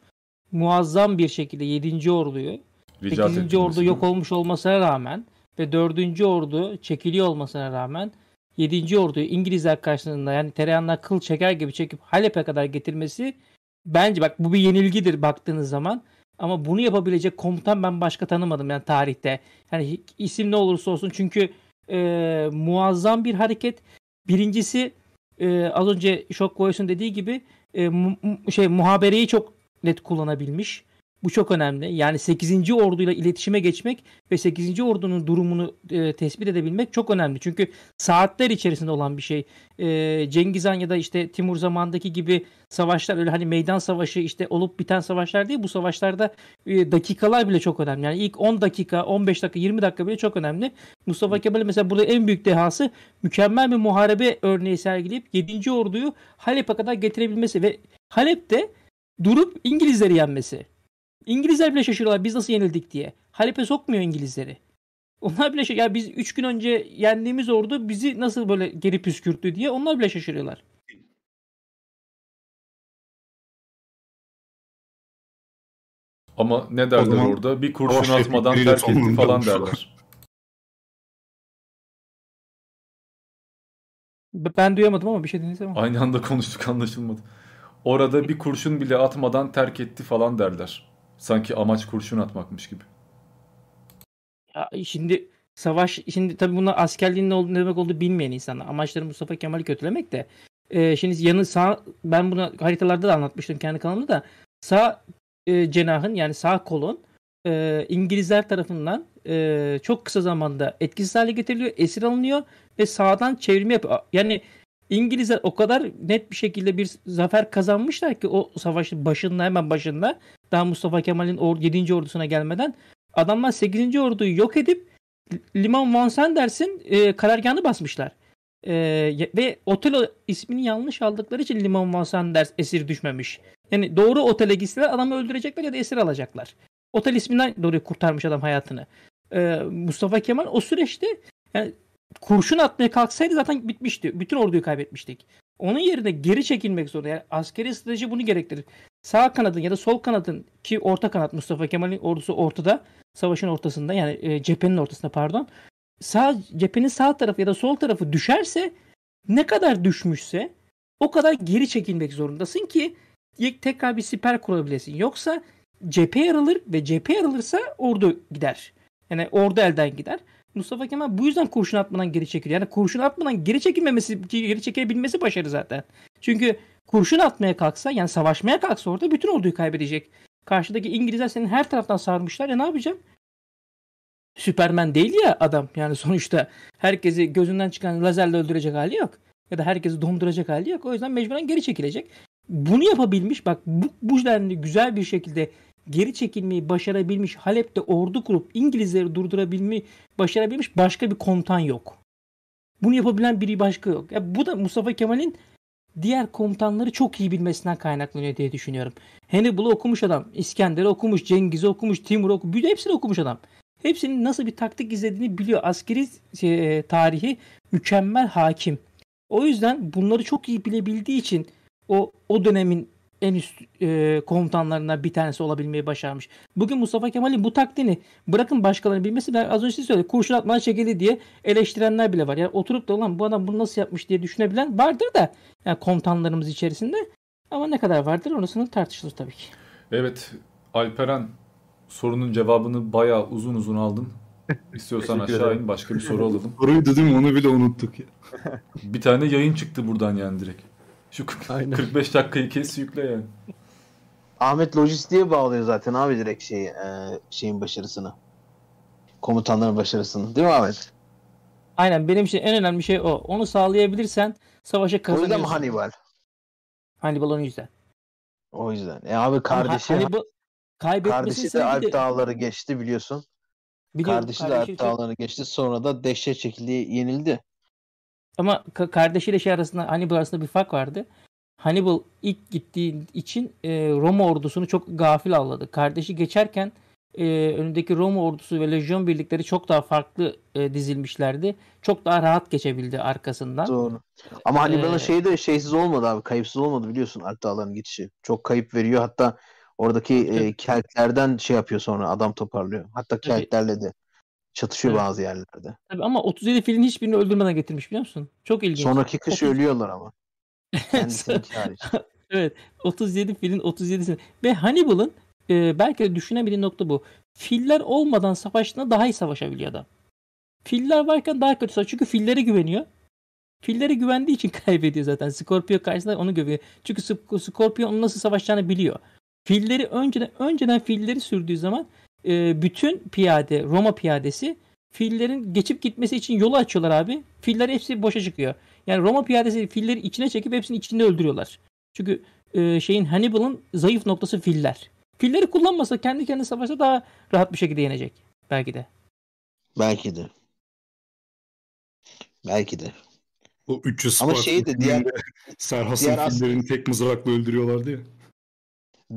muazzam bir şekilde 7. orduyu Ricat 8. ettirmesi, ordu yok olmuş olmasına rağmen ve 4. ordu çekiliyor olmasına rağmen 7. orduyu İngilizler karşısında yani tereyağından kıl çeker gibi çekip Halep'e kadar getirmesi bence bak bu bir yenilgidir baktığınız zaman. Ama bunu yapabilecek komutan ben başka tanımadım yani tarihte. Yani isim ne olursa olsun çünkü e, muazzam bir hareket. Birincisi e, az önce Shockwave'ın dediği gibi e, mu- şey muhabereyi çok net kullanabilmiş. Bu çok önemli. Yani 8. orduyla iletişime geçmek ve 8. ordunun durumunu e, tespit edebilmek çok önemli. Çünkü saatler içerisinde olan bir şey. E, Cengiz Han ya da işte Timur zamandaki gibi savaşlar öyle hani meydan savaşı işte olup biten savaşlar değil. Bu savaşlarda e, dakikalar bile çok önemli. Yani ilk 10 dakika, 15 dakika, 20 dakika bile çok önemli. Mustafa Kemal'in mesela burada en büyük dehası mükemmel bir muharebe örneği sergileyip 7. orduyu Halep'e kadar getirebilmesi ve Halep'te durup İngilizleri yenmesi. İngilizler bile şaşırıyorlar biz nasıl yenildik diye. Halep'e sokmuyor İngilizleri. Onlar bile şey, ya biz 3 gün önce yendiğimiz ordu bizi nasıl böyle geri püskürttü diye onlar bile şaşırıyorlar. Ama ne derler zaman orada? Bir kurşun atmadan terk etti falan derler. Ben duyamadım ama bir şey dediniz ama. Aynı anda konuştuk anlaşılmadı. Orada bir kurşun bile atmadan terk etti falan derler. Sanki amaç kurşun atmakmış gibi. Ya şimdi savaş şimdi tabii bunlar askerliğin ne, olduğunu, demek olduğunu bilmeyen insanlar. Amaçları Mustafa Kemal'i kötülemek de. Ee, şimdi yanı sağ ben bunu haritalarda da anlatmıştım kendi kanalımda da sağ e, cenahın yani sağ kolon e, İngilizler tarafından e, çok kısa zamanda etkisiz hale getiriliyor, esir alınıyor ve sağdan çevirme yapıyor. Yani İngilizler o kadar net bir şekilde bir zafer kazanmışlar ki o savaşın başında hemen başında daha Mustafa Kemal'in or 7. ordusuna gelmeden adamlar 8. orduyu yok edip Liman Van Sanders'in e, karargahını basmışlar. E, ve otel ismini yanlış aldıkları için Liman Van Sanders esir düşmemiş. Yani doğru otele gitseler adamı öldürecekler ya da esir alacaklar. Otel isminden dolayı kurtarmış adam hayatını. E, Mustafa Kemal o süreçte yani kurşun atmaya kalksaydı zaten bitmişti. Bütün orduyu kaybetmiştik. Onun yerine geri çekilmek zorunda. Yani askeri strateji bunu gerektirir. Sağ kanadın ya da sol kanadın ki orta kanat Mustafa Kemal'in ordusu ortada. Savaşın ortasında yani e, cephenin ortasında pardon. Sağ cephenin sağ tarafı ya da sol tarafı düşerse ne kadar düşmüşse o kadar geri çekilmek zorundasın ki tekrar bir siper kurabilesin. Yoksa cephe yarılır ve cephe yarılırsa ordu gider. Yani ordu elden gider. Mustafa Kemal bu yüzden kurşun atmadan geri çekiliyor. Yani kurşun atmadan geri çekilmemesi, geri çekebilmesi başarı zaten. Çünkü kurşun atmaya kalksa yani savaşmaya kalksa orada bütün orduyu kaybedecek. Karşıdaki İngilizler senin her taraftan sarmışlar ya ne yapacak? Süpermen değil ya adam. Yani sonuçta herkesi gözünden çıkan lazerle öldürecek hali yok. Ya da herkesi donduracak hali yok. O yüzden mecburen geri çekilecek. Bunu yapabilmiş bak bu, bu denli güzel bir şekilde geri çekilmeyi başarabilmiş Halep'te ordu kurup İngilizleri durdurabilmeyi başarabilmiş başka bir komutan yok. Bunu yapabilen biri başka yok. Ya bu da Mustafa Kemal'in diğer komutanları çok iyi bilmesinden kaynaklanıyor diye düşünüyorum. Hannibal'ı okumuş adam, İskender'i okumuş, Cengiz'i okumuş, Timur'u okumuş, hepsini okumuş adam. Hepsinin nasıl bir taktik izlediğini biliyor. Askeri şey, e, tarihi mükemmel hakim. O yüzden bunları çok iyi bilebildiği için o o dönemin en üst e, komutanlarından bir tanesi olabilmeyi başarmış. Bugün Mustafa Kemal'in bu taktiğini bırakın başkalarının bilmesi ben az önce size söyledim. Kurşun atmadan çekildi diye eleştirenler bile var. Yani oturup da ulan bu adam bunu nasıl yapmış diye düşünebilen vardır da yani komutanlarımız içerisinde. Ama ne kadar vardır orasını tartışılır tabii ki. Evet Alperen sorunun cevabını bayağı uzun uzun aldın. İstiyorsan aşağı in başka bir soru alalım. Soruydu değil mi? Onu bile unuttuk ya. Bir tane yayın çıktı buradan yani direkt. Şu 45 dakikayı kes yükle yani. Ahmet lojistiğe bağlıyor zaten abi direkt şeyi, e, şeyin başarısını. Komutanların başarısını. Değil mi Ahmet? Aynen benim için en önemli şey o. Onu sağlayabilirsen savaşa O kazanıyorsun. yüzden mi Hannibal? Hannibal onun yüzden. O yüzden. E abi kardeşi, Hannibal kardeşi de Alp de- Dağları geçti biliyorsun. Biliyorum, kardeşi de kardeşi Alp çok- Dağları'nı geçti. Sonra da dehşet çekildi, yenildi. Ama ka- kardeşiyle şey arasında Hannibal arasında bir fark vardı. Hannibal ilk gittiği için e, Roma ordusunu çok gafil avladı. Kardeşi geçerken e, önündeki Roma ordusu ve lejyon birlikleri çok daha farklı e, dizilmişlerdi. Çok daha rahat geçebildi arkasından. Doğru. Ama Hannibal'ın Ee, şeyi de şeysiz olmadı abi. Kayıpsız olmadı biliyorsun Alp Dağları'nın geçişi. Çok kayıp veriyor. Hatta oradaki e, Keltlerden şey yapıyor sonra adam toparlıyor. Hatta. Keltlerle de çatışıyor Evet. bazı yerlerde. Tabii ama 37 filin hiçbirini öldürmeden getirmiş biliyor musun? Çok ilginç. Sonraki kış 30 ölüyorlar ama. Evet 37 filin 37'sini ve Hannibal'ın e, belki de düşünemediği nokta bu. Filler olmadan savaştığında daha iyi savaşabiliyor adam. Filler varken daha kötü savaş. Çünkü fillere güveniyor. Fillere güvendiği için kaybediyor zaten. Scorpio karşısında onu güveniyor. Çünkü Sc- Scorpio onun nasıl savaşacağını biliyor. Filleri önceden önceden filleri sürdüğü zaman e, bütün piyade, Roma piyadesi fillerin geçip gitmesi için yolu açıyorlar abi. Filler hepsi boşa çıkıyor. Yani Roma piyadesi filleri içine çekip hepsini içinde öldürüyorlar. Çünkü e, şeyin Hannibal'ın zayıf noktası filler. Filleri kullanmasa kendi kendine savaşsa daha rahat bir şekilde yenecek. Belki de. Belki de. Belki de. O 300 Ama şey de diğer Serhas'ın diğer fillerini tek mızrakla öldürüyorlardı ya.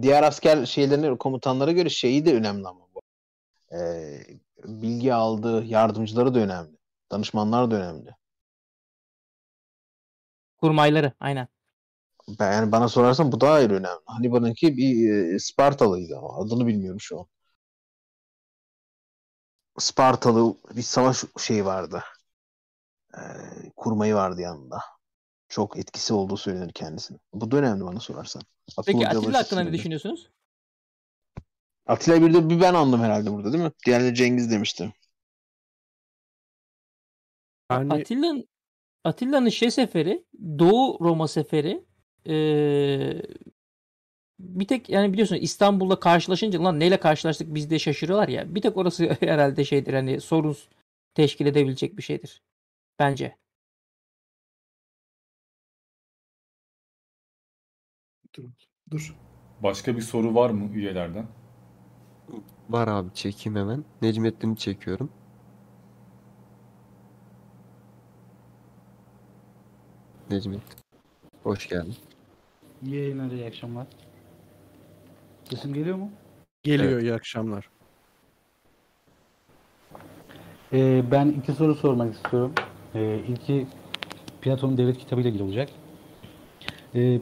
diğer asker şeylerine komutanlara göre şeyi de önemli ama Ee, bilgi aldığı yardımcıları da önemli. Danışmanlar da önemli. Kurmayları aynen. Ben, yani bana sorarsan bu daha ayrı önemli. Hannibal'ınki bir e, Spartalıydı ama adını bilmiyorum şu an. Spartalı bir savaş şeyi vardı. Ee, kurmayı vardı yanında. Çok etkisi olduğu söylenir kendisine. Bu da önemli bana sorarsan. Peki Atilla hakkında ne düşünüyorsunuz? Atilla bir de bir ben andım herhalde burada değil mi? Diğerleri Cengiz demişti. Atilla'nın Atilla'nın şey seferi, Doğu Roma seferi eee, bir tek yani biliyorsun İstanbul'da karşılaşınca lan neyle karşılaştık biz de şaşırıyorlar ya. Bir tek orası herhalde şeydir hani sorun teşkil edebilecek bir şeydir. Bence. Dur. Başka bir soru var mı üyelerden? Var abi çekeyim hemen. Necmettin'i çekiyorum. Necmettin. Hoş geldin. İyi yayınlar, iyi akşamlar. Sesim geliyor mu? Geliyor iyi akşamlar. Ee, ben iki soru sormak istiyorum. Ee, ilki Platon'un devlet kitabı ile ilgili olacak. Ee,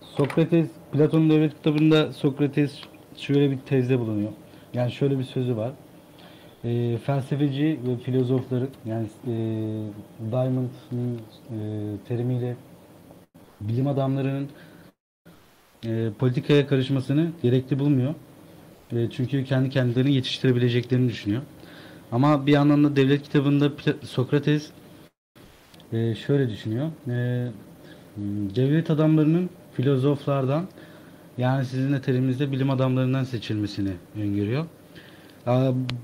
Sokrates, Platon'un devlet kitabında Sokrates şöyle bir tezde bulunuyor. Yani şöyle bir sözü var. Ee, felsefeci ve filozofların yani e, Diamond'ın e, terimiyle bilim adamlarının e, politikaya karışmasını gerekli bulmuyor. E, çünkü kendi kendilerini yetiştirebileceklerini düşünüyor. Ama bir yandan da devlet kitabında Sokrates e, şöyle düşünüyor. E, devlet adamlarının filozoflardan yani sizin de teriminizde bilim adamlarından seçilmesini öngörüyor.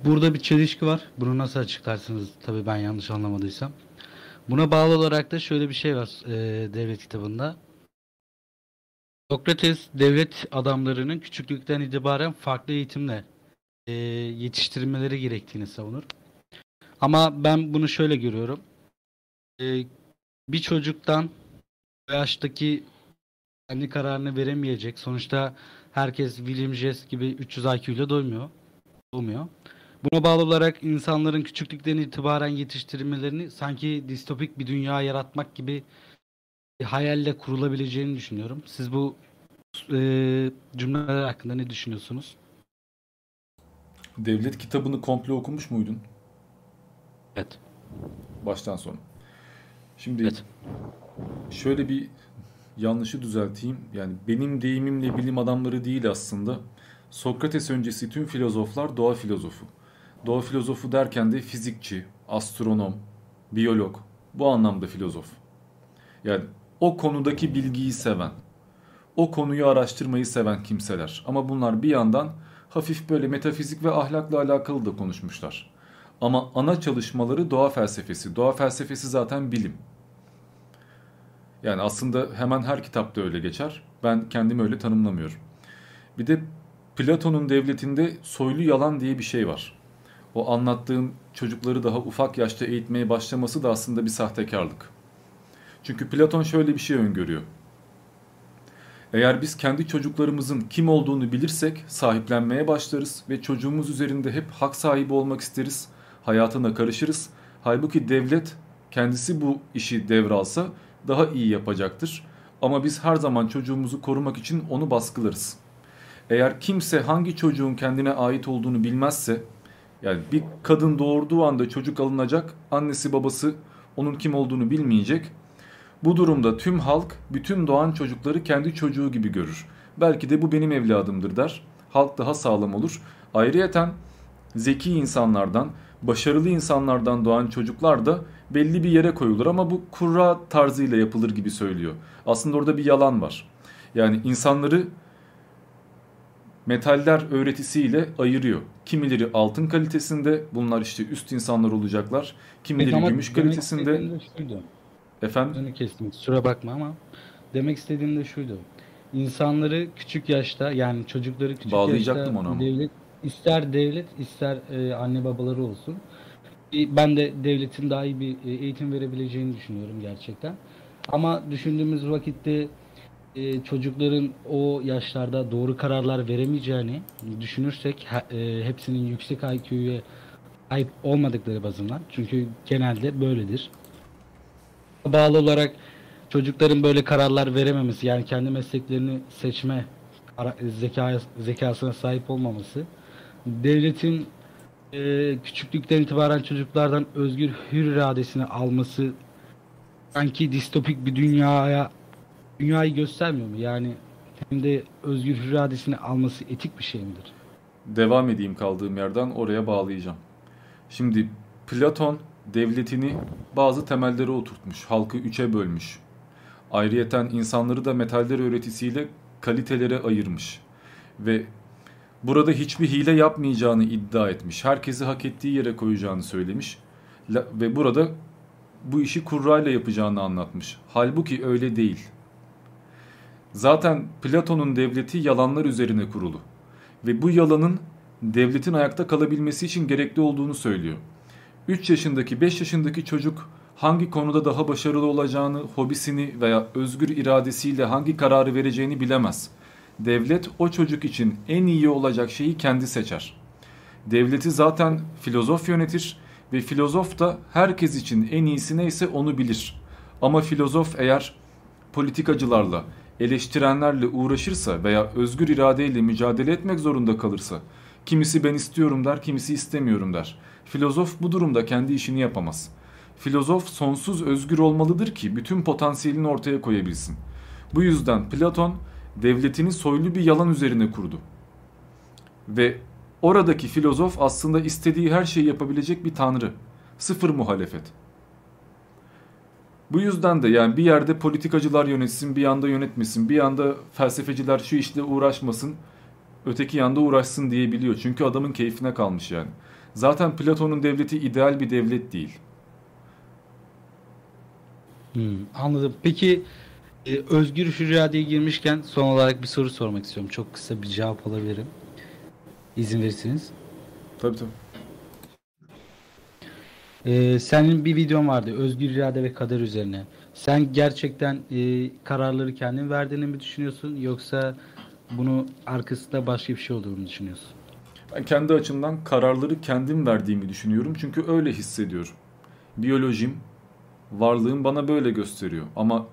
Burada bir çelişki var. Bunu nasıl açıklarsınız? Tabii ben yanlış anlamadıysam. Buna bağlı olarak da şöyle bir şey var e, devlet kitabında. Sokrates devlet adamlarının küçüklükten itibaren farklı eğitimle e, yetiştirilmeleri gerektiğini savunur. Ama ben bunu şöyle görüyorum. E, bir çocuktan o yaştaki kendi kararını veremeyecek. Sonuçta herkes William James gibi 300 IQ ile doymuyor. Doğmuyor. Buna bağlı olarak insanların küçüklükten itibaren yetiştirilmelerini sanki distopik bir dünya yaratmak gibi bir hayalle kurulabileceğini düşünüyorum. Siz bu e, cümleler hakkında ne düşünüyorsunuz? Devlet kitabını komple okumuş muydun? Evet. Baştan sona. Şimdi şöyle bir yanlışı düzelteyim. Yani benim deyimimle bilim adamları değil aslında. Sokrates öncesi tüm filozoflar doğa filozofu. Doğa filozofu derken de fizikçi, astronom, biyolog. Bu anlamda filozof. Yani o konudaki bilgiyi seven, o konuyu araştırmayı seven kimseler. Ama bunlar bir yandan hafif böyle metafizik ve ahlakla alakalı da konuşmuşlar. Ama ana çalışmaları doğa felsefesi. Doğa felsefesi zaten bilim. Yani aslında hemen her kitapta öyle geçer. Ben kendimi öyle tanımlamıyorum. Bir de Platon'un devletinde soylu yalan diye bir şey var. O anlattığım çocukları daha ufak yaşta eğitmeye başlaması da aslında bir sahtekarlık. Çünkü Platon şöyle bir şey öngörüyor. Eğer biz kendi çocuklarımızın kim olduğunu bilirsek sahiplenmeye başlarız ve çocuğumuz üzerinde hep hak sahibi olmak isteriz, hayatına karışırız. Halbuki devlet kendisi bu işi devralsa daha iyi yapacaktır. Ama biz her zaman çocuğumuzu korumak için onu baskılarız. Eğer kimse hangi çocuğun kendine ait olduğunu bilmezse, yani bir kadın doğurduğu anda çocuk alınacak, annesi babası onun kim olduğunu bilmeyecek. Bu durumda tüm halk bütün doğan çocukları kendi çocuğu gibi görür. Belki de bu benim evladımdır der. halk daha sağlam olur. Ayrıyeten zeki insanlardan, başarılı insanlardan doğan çocuklar da belli bir yere koyulur ama bu kurra tarzıyla yapılır gibi söylüyor. Aslında orada bir yalan var. Yani insanları metaller öğretisiyle ayırıyor. Kimileri altın kalitesinde bunlar işte üst insanlar olacaklar. Kimileri ama gümüş kalitesinde. şuydu. Efendim? Sözünü kestim. Kusura bakma ama demek istediğim de şuydu. İnsanları küçük yaşta yani çocukları küçük Bağlayacaktım yaşta onu ama. devlet ister devlet ister e, anne babaları olsun. E, Ben de devletin daha iyi bir e, eğitim verebileceğini düşünüyorum gerçekten. Ama düşündüğümüz vakitte e, çocukların o yaşlarda doğru kararlar veremeyeceğini düşünürsek he- hepsinin yüksek IQ'ya sahip olmadıkları bazından. Çünkü genelde böyledir. Bağlı olarak çocukların böyle kararlar verememesi yani kendi mesleklerini seçme zekasına sahip olmaması devletin e, küçüklükten itibaren çocuklardan özgür hür iradesini alması sanki distopik bir dünyaya dünyayı göstermiyor mu? Yani hem de özgür hür iradesini alması etik bir şey midir? devam edeyim kaldığım yerden oraya bağlayacağım. Şimdi Platon devletini bazı temellere oturtmuş. Halkı üçe bölmüş. Ayrıyeten insanları da metaller öğretisiyle kalitelere ayırmış. Ve burada hiçbir hile yapmayacağını iddia etmiş. Herkesi hak ettiği yere koyacağını söylemiş. Ve burada bu işi kurrayla yapacağını anlatmış. Halbuki öyle değil. Zaten Platon'un devleti yalanlar üzerine kurulu ve bu yalanın devletin ayakta kalabilmesi için gerekli olduğunu söylüyor. 3 yaşındaki 5 yaşındaki çocuk hangi konuda daha başarılı olacağını, hobisini veya özgür iradesiyle hangi kararı vereceğini bilemez. Devlet o çocuk için en iyi olacak şeyi kendi seçer. Devleti zaten filozof yönetir ve filozof da herkes için en iyisi neyse onu bilir. Ama filozof eğer politikacılarla, eleştirenlerle uğraşırsa veya özgür iradeyle mücadele etmek zorunda kalırsa, kimisi ben istiyorum der, kimisi istemiyorum der. Filozof bu durumda kendi işini yapamaz. Filozof sonsuz özgür olmalıdır ki bütün potansiyelini ortaya koyabilsin. Bu yüzden Platon devletini soylu bir yalan üzerine kurdu. Ve oradaki filozof aslında istediği her şeyi yapabilecek bir tanrı. Sıfır muhalefet. Bu yüzden de yani bir yerde politikacılar yönetsin, bir yanda yönetmesin, bir yanda felsefeciler şu işle uğraşmasın, öteki yanda uğraşsın diyebiliyor. Çünkü adamın keyfine kalmış yani. Zaten Platon'un devleti ideal bir devlet değil. Hmm, anladım. Peki e, özgür hür iradeye girmişken son olarak bir soru sormak istiyorum. Çok kısa bir cevap alabilirim. İzin verirseniz. Tabii tabii. Ee, senin bir videon vardı özgür irade ve kader üzerine. Sen gerçekten e, kararları kendin verdiğini mi düşünüyorsun yoksa bunu arkasında başka bir şey olduğunu mu düşünüyorsun? Ben kendi açımdan kararları kendim verdiğimi düşünüyorum. Çünkü öyle hissediyorum. Biyolojim, varlığım bana böyle gösteriyor. Ama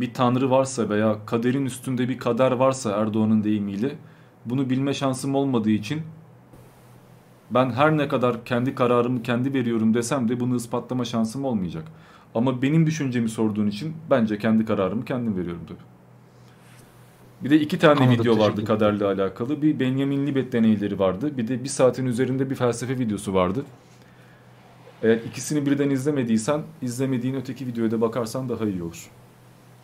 bir tanrı varsa veya kaderin üstünde bir kader varsa Erdoğan'ın deyimiyle bunu bilme şansım olmadığı için ben her ne kadar kendi kararımı kendi veriyorum desem de bunu ispatlama şansım olmayacak. Ama benim düşüncemi sorduğun için bence kendi kararımı kendim veriyorum tabii. Bir de iki tane Anladım, video vardı kaderle alakalı. Bir Benjamin Libet deneyleri vardı. Bir de bir saatin üzerinde bir felsefe videosu vardı. Eğer ikisini birden izlemediysen izlemediğin öteki videoya da bakarsan daha iyi olur.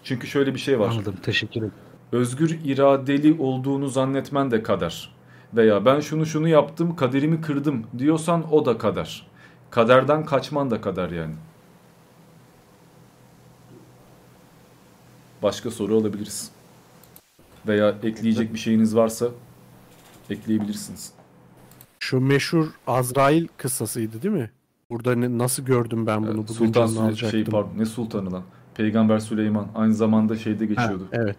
Çünkü şöyle bir şey var. Anladım. Teşekkür ederim. Özgür iradeli olduğunu zannetmen de kader. Veya ben şunu şunu yaptım kaderimi kırdım diyorsan o da kader. Kaderden kaçman da kader yani. Başka soru alabiliriz. Veya ekleyecek bir şeyiniz varsa ekleyebilirsiniz. Şu meşhur Azrail kıssasıydı değil mi? Burada ne, nasıl gördüm ben bunu? Bugün Sultan Süleyman şey pardon ne sultanı lan? Peygamber Süleyman aynı zamanda şeyde geçiyordu. evet.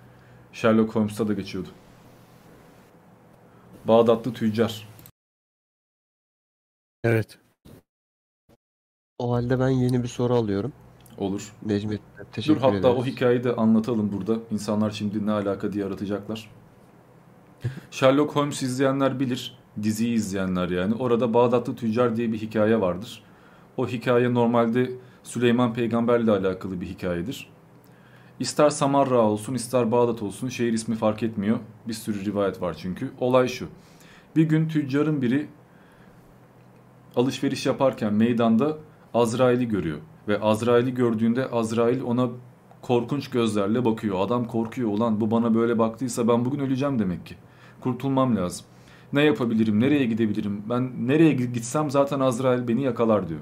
Sherlock Holmes'ta da geçiyordu. Bağdatlı tüccar. Evet. O halde ben yeni bir soru alıyorum. Olur. Necmettin'e teşekkür Dur hatta ederiz. o hikayeyi de anlatalım burada. İnsanlar şimdi ne alaka diye aratacaklar. Sherlock Holmes izleyenler bilir. Diziyi izleyenler yani. Orada Bağdatlı Tüccar diye bir hikaye vardır. O hikaye normalde Süleyman Peygamberle alakalı bir hikayedir. İster Samarra olsun ister Bağdat olsun şehir ismi fark etmiyor. Bir sürü rivayet var çünkü. Olay şu. Bir gün tüccarın biri alışveriş yaparken meydanda Azrail'i görüyor. Ve Azrail'i gördüğünde Azrail ona korkunç gözlerle bakıyor. Adam korkuyor. Ulan bu bana böyle baktıysa ben bugün öleceğim demek ki. Kurtulmam lazım. Ne yapabilirim? Nereye gidebilirim? Ben nereye gitsem zaten Azrail beni yakalar diyor.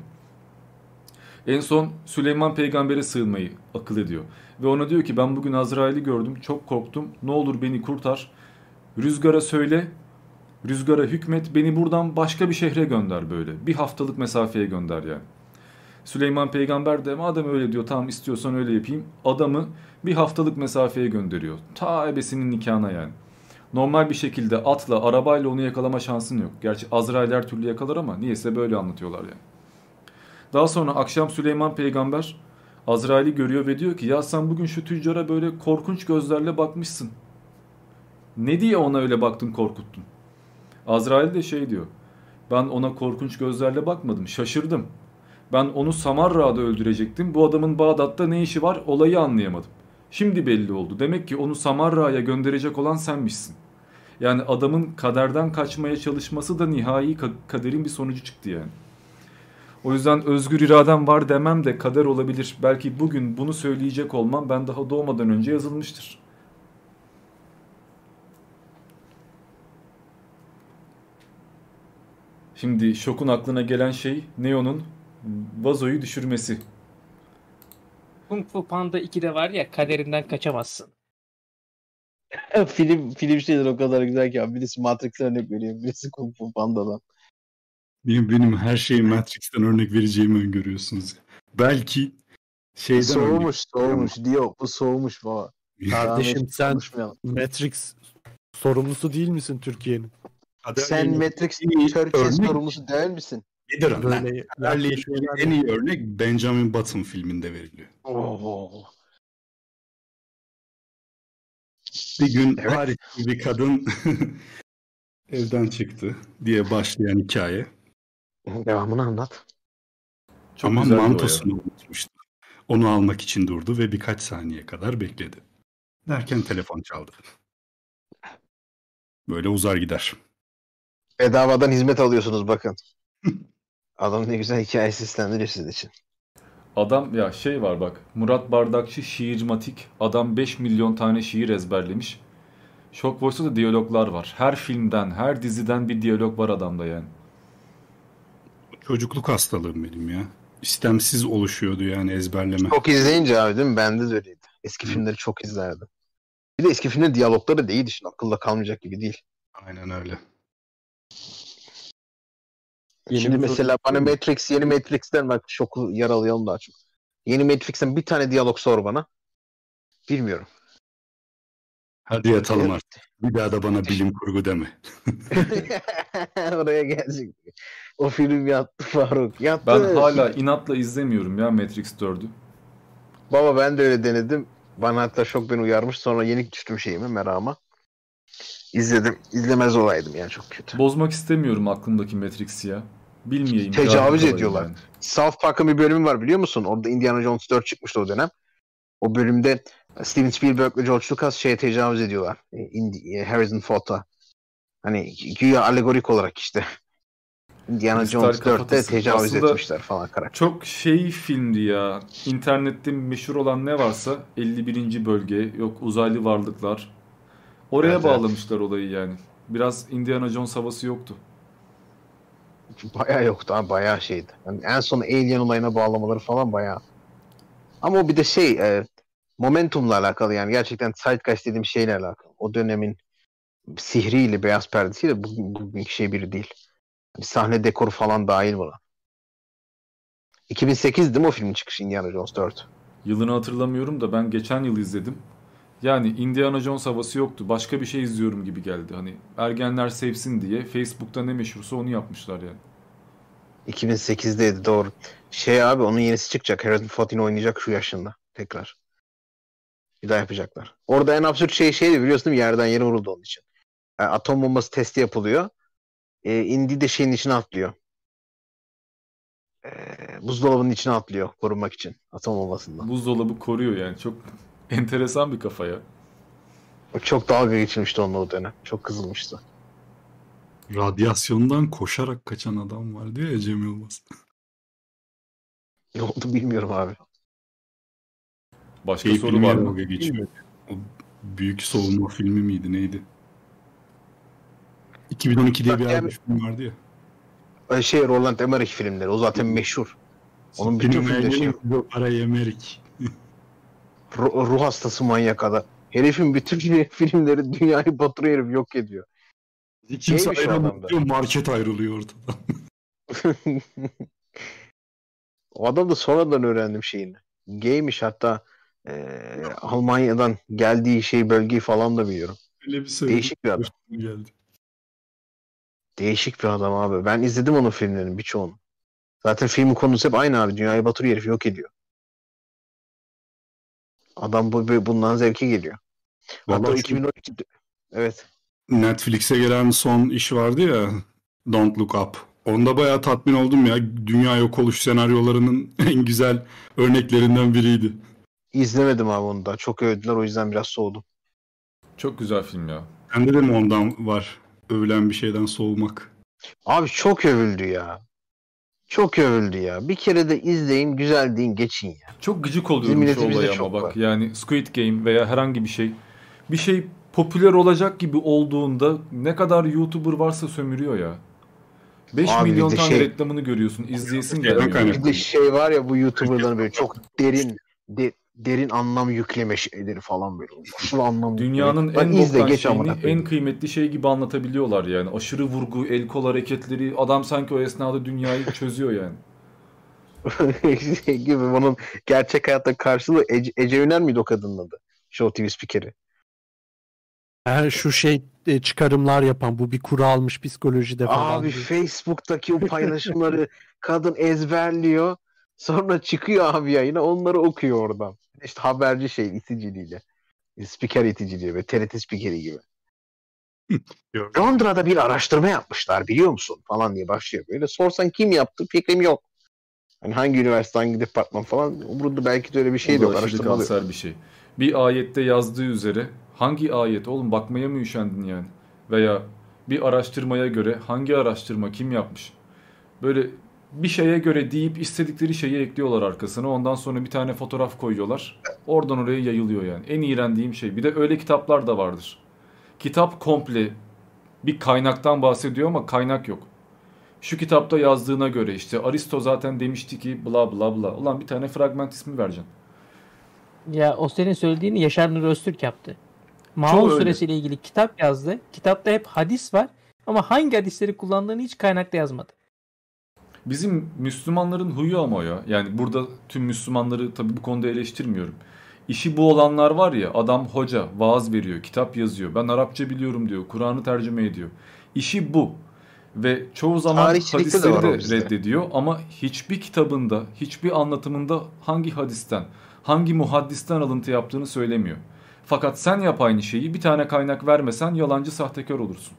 En son Süleyman peygambere sığınmayı akıl ediyor. Ve ona diyor ki ben bugün Azrail'i gördüm. Çok korktum. Ne olur beni kurtar. Rüzgara söyle. Rüzgara hükmet. Beni buradan başka bir şehre gönder böyle. Bir haftalık mesafeye gönder yani. Süleyman peygamber de madem öyle diyor tamam istiyorsan öyle yapayım. Adamı bir haftalık mesafeye gönderiyor. Ta ebesinin nikahına yani. Normal bir şekilde atla, arabayla onu yakalama şansın yok. Gerçi Azrail her türlü yakalar ama niyeyse böyle anlatıyorlar yani. Daha sonra akşam Süleyman peygamber Azrail'i görüyor ve diyor ki ya sen bugün şu tüccara böyle korkunç gözlerle bakmışsın. Ne diye ona öyle baktın korkuttun? Azrail de şey diyor. Ben ona korkunç gözlerle bakmadım şaşırdım. Ben onu Samarra'da öldürecektim. Bu adamın Bağdat'ta ne işi var olayı anlayamadım. Şimdi belli oldu. Demek ki onu Samarra'ya gönderecek olan senmişsin. Yani adamın kaderden kaçmaya çalışması da nihai kaderin bir sonucu çıktı yani. O yüzden özgür iradem var demem de kader olabilir. Belki bugün bunu söyleyecek olmam ben daha doğmadan önce yazılmıştır. Şimdi Şok'un aklına gelen şey Neo'nun vazoyu düşürmesi. Kung Fu Panda 2'de var ya kaderinden kaçamazsın. film film şeyler o kadar güzel ki abi. Birisi Matrix'ten örnek veriyor. Birisi Kung Fu Panda'dan. Benim, benim her şeyi Matrix'ten örnek vereceğimi öngörüyorsunuz. Belki şeyden soğumuş örnek- soğumuş diyor. Bu soğumuş baba. Kardeşim sen. Matrix sorumlusu değil misin Türkiye'nin? Sen Matrix Türkiye sorumlusu değil misin? Nedir? Böyle en iyi örnek Benjamin Button filminde veriliyor. Oo. Bir gün harika bir kadın evden çıktı diye başlayan hikaye. Devamını anlat. Çok Ama mantosunu unutmuştu. Onu almak için durdu ve birkaç saniye kadar bekledi. Derken telefon çaldı. Böyle uzar gider. Bedavadan hizmet alıyorsunuz bakın. Adam ne güzel hikaye seslendiriyor sizin için. Adam ya şey var bak Murat Bardakçı şiirmatik adam 5 milyon tane şiir ezberlemiş. Shock Voice'da da diyaloglar var. Her filmden, her diziden bir diyalog var adamda yani. Çocukluk hastalığım benim ya. İstemsiz oluşuyordu yani ezberleme. Çok izleyince abi değil mi? Bende de öyleydi. Eski filmleri çok izlerdim. Bir de eski filmlerin diyalogları da iyiydi şimdi. Akılda kalmayacak gibi değil. Aynen öyle. Şimdi bir soru- mesela bana Matrix, yeni Matrix'ten bak şoku yaralayalım daha çok. Yeni Matrix'ten bir tane diyalog sor bana. Bilmiyorum. Hadi yatalım artık. Bir daha da bana bilim kurgu deme. Oraya gelecek. O film yattı Faruk. Yattı. Ben hala inatla izlemiyorum ya Matrix 4'ü. Baba ben de öyle denedim. Bana hatta şok beni uyarmış. Sonra yenik düştüm şeyime merama. İzledim. İzlemez olaydım yani çok kötü. Bozmak istemiyorum aklımdaki Matrix'i ya. Bilmeyeyim. Tecavüz ediyorlar. yani. South Park'ın bir bölümü var biliyor musun? Orada Indiana Jones 4 çıkmıştı o dönem. O bölümde Steven Spielberg ve George Lucas şeye tecavüz ediyorlar. E, e, Harrison Ford'a. Hani güya alegorik olarak işte. Indiana Jones 4'te kafatası. tecavüz Aslında etmişler falan karakter. Çok şey filmdi ya. İnternette meşhur olan ne varsa 51. bölge, yok uzaylı varlıklar. Oraya Evet, evet. bağlamışlar olayı yani. Biraz Indiana Jones havası yoktu. Bayağı yoktu abi bayağı şeydi. Yani en son Alien olayına bağlamaları falan bayağı. Ama o bir de şey e, momentumla alakalı yani gerçekten Zeitgeist dediğim şeyle alakalı. O dönemin sihriyle beyaz perdesiyle bugün, bugünkü şey biri değil. Sahne dekoru falan dahil buna. 2008 değil mi o filmin çıkışı Indiana Jones 4? Yılını hatırlamıyorum da ben geçen yıl izledim. Yani Indiana Jones havası yoktu. Başka bir şey izliyorum gibi geldi. Hani ergenler sevsin diye Facebook'ta ne meşhursa onu yapmışlar yani. 2008'deydi doğru. Şey abi onun yenisi çıkacak. Harrison Ford yine oynayacak şu yaşında tekrar. Bir daha yapacaklar. Orada en absürt şey şeydi biliyorsun değil mi? Yerden yere vuruldu onun için. Yani atom bombası testi yapılıyor. Ee, Indy de şeyin içine atlıyor. Ee, buzdolabının içine atlıyor korunmak için atom bombasından. Buzdolabı koruyor yani. Çok enteresan bir kafa ya. O çok dalga geçilmişti onunla o dönem. Çok kızılmıştı. Radyasyondan koşarak kaçan adam var diyor ya Cem Yılmaz. Ne oldu bilmiyorum abi. Başka Şey soru var mı? geçiyor. O büyük soğuma filmi miydi neydi? 2012 diye bir yani- film vardı ya. Şey Roland Emmerich filmleri o zaten meşhur. Onun bütün Film filmleri şey beğendim, bu para yemerik. Ru- ruh hastası manyak adam. Herifin bütün fi- filmleri dünyayı batırıyor herif yok ediyor. Kimse ayrılmıyor market ayrılıyor ortadan. O adam da sonradan öğrendim şeyini. Gaymiş hatta eee, Almanya'dan geldiği şey bölgeyi falan da biliyorum. Öyle bir. Değişik bir adam. Geldi. Değişik bir adam abi. Ben izledim onun filmlerinin birçoğunu. Zaten filmin konusu hep aynı abi. Dünyayı batırıyor herif yok ediyor. Adam bu, bu- bundan zevke geliyor. Hatta Vallahi o şu- 2012'de evet. Netflix'e gelen son iş vardı ya Don't Look Up. Onda bayağı tatmin oldum ya. Dünya yok oluş senaryolarının en güzel örneklerinden biriydi. İzlemedim abi onu da. Çok övdüler o yüzden biraz soğudum. Çok güzel film ya. Sende de mi ondan var? Övülen bir şeyden soğumak. Abi çok övüldü ya. Çok övüldü ya. Bir kere de izleyin, güzel deyin, geçin ya. Çok gıcık oluyorum şu olaya ama bak var. yani Squid Game veya herhangi bir şey bir şey popüler olacak gibi olduğunda ne kadar YouTuber varsa sömürüyor ya. 5 Abi bir milyon tane şey- reklamını görüyorsun. izleyesin Bir gelmiyor. de şey var ya bu YouTuber'ların böyle çok derin de- derin anlam yükleme şeyleri falan böyle. Şu anlam Dünyanın yükleme. en Lan izle geç şeyini amına en kıymetli şey gibi anlatabiliyorlar yani. Aşırı vurgu, el kol hareketleri. Adam sanki o esnada dünyayı çözüyor yani. gibi bunun gerçek hayatta karşılığı Ece, Ece Üner miydi o kadının adı? Show TV spikeri. Her şu şey e, çıkarımlar yapan bu bir kuru almış psikolojide falan. Abi diye. Facebook'taki o paylaşımları kadın ezberliyor. Sonra çıkıyor abi yayına onları okuyor oradan. İşte haberci şey iticiliğiyle. Spiker iticiliği ve TRT spikeri gibi. Londra'da bir araştırma yapmışlar biliyor musun falan diye başlıyor böyle. Sorsan kim yaptı fikrim yok. Hani hangi üniversite hangi departman falan umurunda belki de öyle bir şey de yok. Araştırma kanser bir şey. Bir ayette yazdığı üzere hangi ayet oğlum bakmaya mı üşendin yani? Veya bir araştırmaya göre hangi araştırma kim yapmış? Böyle bir şeye göre deyip istedikleri şeyi ekliyorlar arkasına. Ondan sonra bir tane fotoğraf koyuyorlar. Oradan oraya yayılıyor yani. En iğrendiğim şey. Bir de öyle kitaplar da vardır. Kitap komple bir kaynaktan bahsediyor ama kaynak yok. Şu kitapta yazdığına göre işte Aristo zaten demişti ki bla bla bla. Ulan bir tane fragment ismi vereceksin. Ya o senin söylediğini Yaşar Nur Öztürk yaptı. Maun suresiyle ilgili kitap yazdı. Kitapta hep hadis var ama hangi hadisleri kullandığını hiç kaynakta yazmadı. Bizim Müslümanların huyu ama o ya. Yani burada tüm Müslümanları tabii bu konuda eleştirmiyorum. İşi bu olanlar var ya adam hoca vaaz veriyor, kitap yazıyor. Ben Arapça biliyorum diyor. Kur'an'ı tercüme ediyor. İşi bu. Ve çoğu zaman de hadisleri de reddediyor ama hiçbir kitabında, hiçbir anlatımında hangi hadisten, hangi muhaddisten alıntı yaptığını söylemiyor. Fakat sen yap aynı şeyi bir tane kaynak vermesen yalancı sahtekar olursun.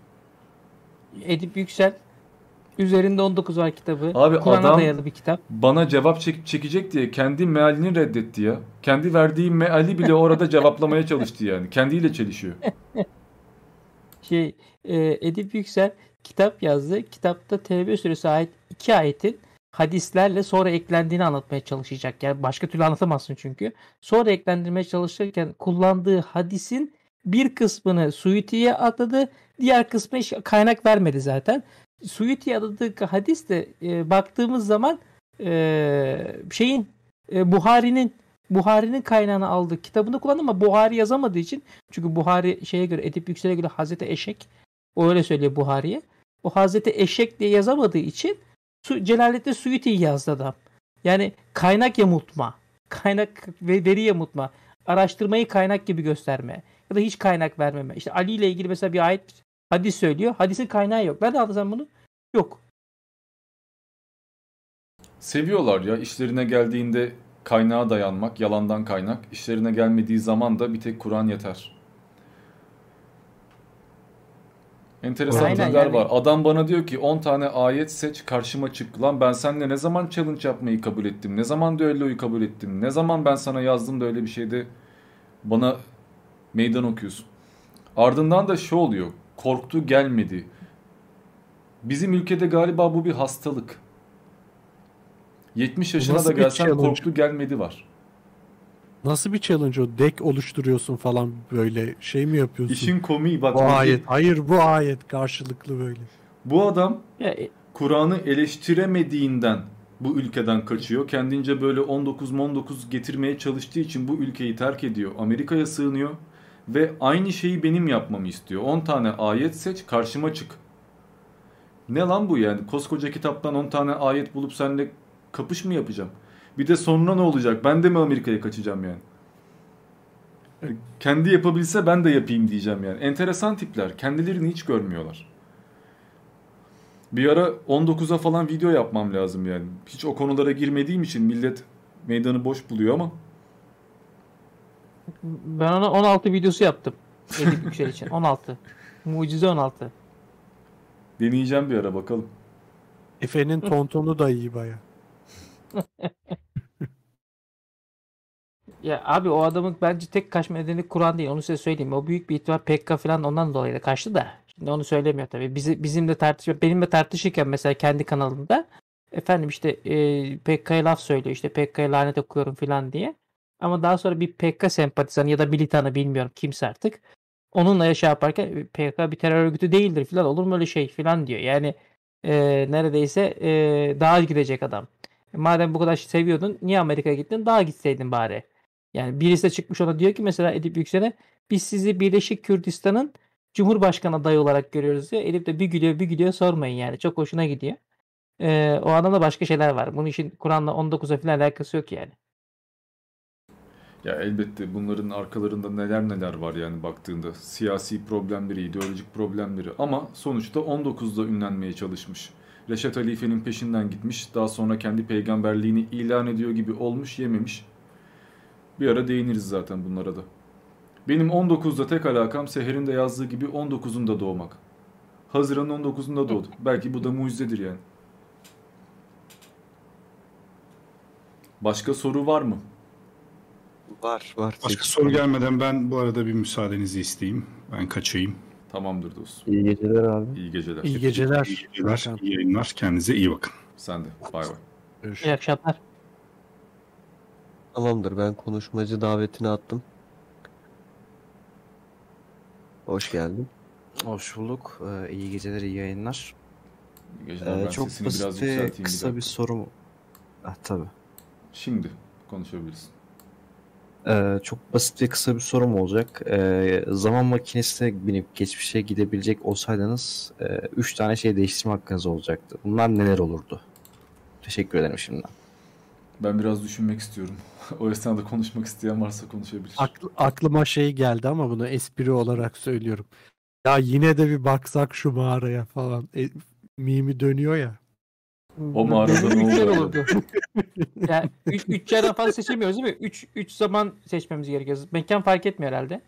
Edip Yüksel üzerinde 19 var kitabı. Abi Kur'an'a adam dayalı bir kitap. bana cevap çek- çekecek diye kendi mealini reddetti ya. Kendi verdiği meali bile orada cevaplamaya çalıştı yani. Kendiyle çelişiyor. Şey e, Edip Yüksel kitap yazdı. Kitapta Tevbe suresi ait iki ayetin hadislerle sonra eklendiğini anlatmaya çalışacak. Yani başka türlü anlatamazsın çünkü. Sonra eklendirmeye çalışırken kullandığı hadisin bir kısmını Suyuti'ye atadı. Diğer kısmı hiç kaynak vermedi zaten. Suyuti'ye adadığı hadis de e, baktığımız zaman e, şeyin e, Buhari'nin Buhari'nin kaynağını aldı. Kitabında kullandı ama Buhari yazamadığı için çünkü Buhari şeye göre Edip Yüksel'e göre Hazreti Eşek o öyle söylüyor Buhari'ye. O Hazreti Eşek diye yazamadığı için Su, Celalettin Suyuti'yi yazdı adam. Yani kaynak yamultma. Kaynak ve veri yamultma. Araştırmayı kaynak gibi gösterme. Ya da hiç kaynak vermeme. İşte Ali ile ilgili mesela bir ayet hadis söylüyor. Hadisin kaynağı yok. Nerede aldın sen bunu? Yok. Seviyorlar ya işlerine geldiğinde kaynağa dayanmak, yalandan kaynak. İşlerine gelmediği zaman da bir tek Kur'an yeter. Enteresan Aynen yani. var. Adam bana diyor ki 10 tane ayet seç karşıma çık. Lan ben seninle ne zaman challenge yapmayı kabul ettim? Ne zaman düelloyu kabul ettim? Ne zaman ben sana yazdım da öyle bir şeyde bana meydan okuyorsun. Ardından da şu oluyor. Korktu gelmedi. Bizim ülkede galiba bu bir hastalık. 70 yaşına nasıl da gelsen challenge? korktu gelmedi var. Nasıl bir challenge o? Deck oluşturuyorsun falan böyle şey mi yapıyorsun? İşin komiği bak. Bu ayet. Hayır bu ayet karşılıklı böyle. Bu adam e- Kur'an'ı eleştiremediğinden bu ülkeden kaçıyor. Kendince böyle 19-19 getirmeye çalıştığı için bu ülkeyi terk ediyor. Amerika'ya sığınıyor ve aynı şeyi benim yapmamı istiyor. 10 tane ayet seç karşıma çık. Ne lan bu yani? Koskoca kitaptan 10 tane ayet bulup seninle kapış mı yapacağım? Bir de sonra ne olacak? Ben de mi Amerika'ya kaçacağım yani? Yani Kendi yapabilse ben de yapayım diyeceğim yani. Enteresan tipler. Kendilerini hiç görmüyorlar. Bir ara 19'a falan video yapmam lazım yani. Hiç o konulara girmediğim için millet meydanı boş buluyor ama Ben ona 16 videosu yaptım. Edip Yüksel için. 16. Mucize 16. deneyeceğim bir ara bakalım. Efe'nin tontonu da iyi baya. Ya abi o adamın bence tek kaçma nedeni Kur'an değil. Onu size söyleyeyim. O büyük bir ihtimal PKK falan ondan dolayı da kaçtı da. Şimdi onu söylemiyor tabii. Bizi, bizimle tartışma, benimle tartışırken mesela kendi kanalında efendim işte e, PKK'ya laf söylüyor. işte PKK'ya lanet okuyorum falan diye. Ama daha sonra bir PKK sempatizanı ya da militanı bilmiyorum kimse artık. Onunla yaşa yaparken "E, PKK bir terör örgütü değildir falan olur mu öyle şey falan diyor. Yani e, neredeyse e, dağa gidecek adam. E, madem bu kadar seviyordun niye Amerika'ya gittin? Dağa gitseydin bari. Yani birisi de çıkmış ona diyor ki mesela Edip Yüksel'e biz sizi Birleşik Kürdistan'ın Cumhurbaşkanı adayı olarak görüyoruz diyor. Edip de bir gülüyor bir gülüyor sormayın yani. Çok hoşuna gidiyor. Ee, o adamda başka şeyler var. Bunun için Kur'an'la 19'a falan alakası yok yani. Ya elbette bunların arkalarında neler neler var yani baktığında. Siyasi problemleri, ideolojik problemleri ama sonuçta 19'da ünlenmeye çalışmış. Reşat Halife'nin peşinden gitmiş. Daha sonra kendi peygamberliğini ilan ediyor gibi olmuş yememiş. Bir ara değiniriz zaten bunlara da. Benim 19'da tek alakam Seher'in de yazdığı gibi 19'unda doğmak. Haziran'ın 19'unda doğdu. Belki bu da mucizedir yani. Başka soru var mı? Var var. Başka soru gelmeden ben bu arada bir müsaadenizi isteyeyim. Ben kaçayım. Tamamdır dostum. İyi geceler abi. İyi geceler. İyi geceler. İyi geceler, iyi yayınlar. Kendinize iyi bakın. Sen de. Bay bay. İyi akşamlar. Tamamdır ben konuşmacı davetini attım. Hoş geldin. Hoş bulduk. Ee, iyi geceler, iyi yayınlar. İyi geceler. Ben Ee, çok sesini biraz basit ve bir kısa bir, dakika. sorum. Ah, tabii. Şimdi konuşabilirsin. Ee, çok basit ve kısa bir sorum olacak. Ee, zaman makinesine binip geçmişe gidebilecek olsaydınız 3 tane şey değiştirme hakkınız olacaktı. Bunlar neler olurdu? Teşekkür ederim şimdiden. Ben biraz düşünmek istiyorum. o esnada konuşmak isteyen varsa konuşabilir. Akl- aklıma şey geldi ama bunu espri olarak söylüyorum. Ya yine de bir baksak şu mağaraya falan. E, mimi dönüyor ya. O mağarada ne üç yer oldu? olurdu. yani 3 üç yerden fazla seçemiyoruz değil mi? 3 3 zaman seçmemiz gerekiyor. Mekan fark etmiyor herhalde.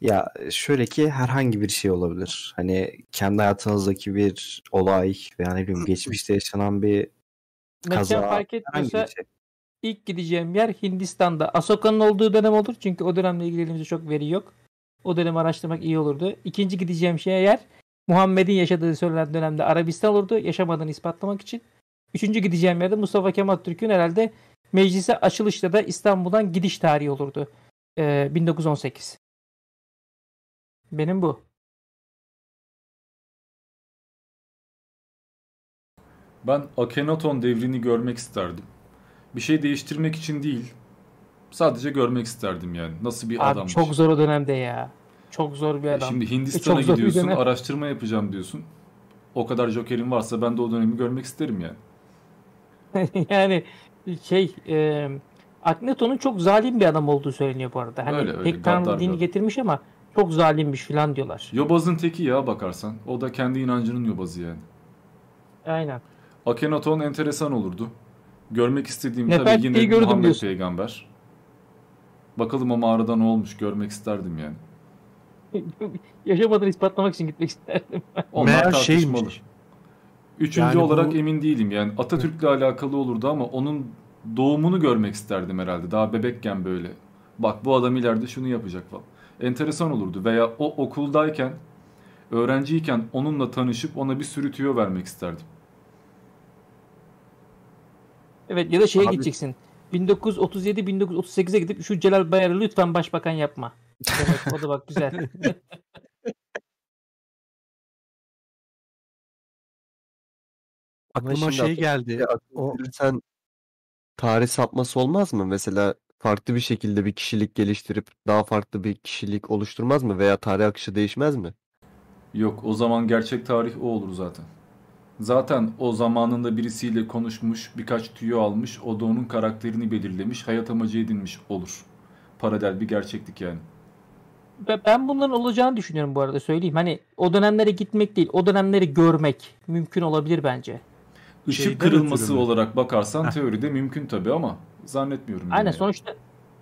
Ya şöyle ki herhangi bir şey olabilir. Hani kendi hayatınızdaki bir olay veya ne bileyim geçmişte yaşanan bir Mekan kaza fark herhangi etmiyorsa şey. ilk gideceğim yer Hindistan'da. Ahsoka'nın olduğu dönem olur. Çünkü o dönemle ilgili elimizde çok veri yok. O dönemi araştırmak iyi olurdu. İkinci gideceğim şey yer Muhammed'in yaşadığı söylenen dönemde Arabistan olurdu. Yaşamadığını ispatlamak için. Üçüncü gideceğim yerde Mustafa Kemal Türk'ün herhalde meclise açılışta da İstanbul'dan gidiş tarihi olurdu. Ee, 1918. Benim bu. Ben Akhenaton devrini görmek isterdim. Bir şey değiştirmek için değil. Sadece görmek isterdim yani. Nasıl bir Abi adammış. çok zor o dönemde ya. Çok zor bir E adam. Şimdi Ve Hindistan'a bir gidiyorsun, araştırma yapacağım diyorsun. O kadar jokerin varsa ben de o dönemi görmek isterim yani. yani şey e, Akhenaton'un çok zalim bir adam olduğu söyleniyor bu arada. Hani Öyle, öyle, pek tanrı dini getirmiş ama çok zalimmiş filan diyorlar. Yobazın teki ya bakarsan. O da kendi inancının yobazı yani. Aynen. Akhenaton enteresan olurdu. Görmek istediğim tabii yine Muhammed diyorsun. peygamber. Bakalım o mağarada ne olmuş görmek isterdim yani. Yaşamadığını ispatlamak için gitmek isterdim. Onlar Meğer şeymiş. Üçüncü Yani bu- olarak emin değilim yani Atatürk'le alakalı olurdu ama onun doğumunu görmek isterdim herhalde. Daha bebekken böyle. Bak bu adam ileride şunu yapacak falan. Enteresan olurdu veya o okuldayken Öğrenciyken onunla tanışıp ona bir sürü tüyo vermek isterdim. Evet ya da şeye Abi- gideceksin. 1937-1938'e gidip şu Celal Bayar'ı lütfen başbakan yapma. Demek o da bak güzel. Ama Aklıma şimdi şey geldi. O... Sen tarih sapması olmaz mı? Mesela farklı bir şekilde bir kişilik geliştirip daha farklı bir kişilik oluşturmaz mı? Veya tarih akışı değişmez mi? Yok o zaman gerçek tarih o olur zaten. Zaten o zamanında birisiyle konuşmuş, birkaç tüyo almış, o da onun karakterini belirlemiş, hayat amacı edinmiş olur. Paralel bir gerçeklik yani. Ben bunların olacağını düşünüyorum bu arada söyleyeyim. Hani o dönemlere gitmek değil, o dönemleri görmek mümkün olabilir bence. Işık Şeyden kırılması ötürü olarak bakarsan Heh. teoride mümkün tabii ama zannetmiyorum. Aynen yani. sonuçta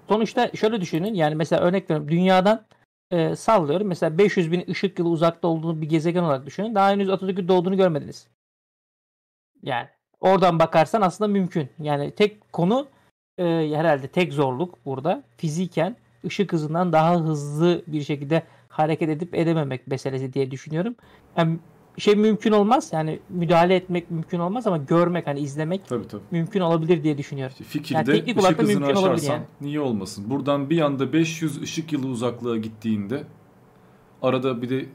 sonuçta şöyle düşünün yani mesela örnek veriyorum dünyadan e, sallıyorum mesela 500 bin ışık yılı uzakta olduğunu bir gezegen olarak düşünün. Daha henüz Atatürk'ün doğduğunu görmediniz. Yani oradan bakarsan aslında mümkün. Yani tek konu e, herhalde tek zorluk burada fiziken ışık hızından daha hızlı bir şekilde hareket edip edememek meselesi diye düşünüyorum. Yani şey mümkün olmaz yani müdahale etmek mümkün olmaz ama görmek hani izlemek Tabii, tabii. mümkün olabilir diye düşünüyorum. Fikirde yani teknik olarak da mümkün olabilir yani. niye olmasın? Buradan bir anda 500 ışık yılı uzaklığa gittiğinde arada bir de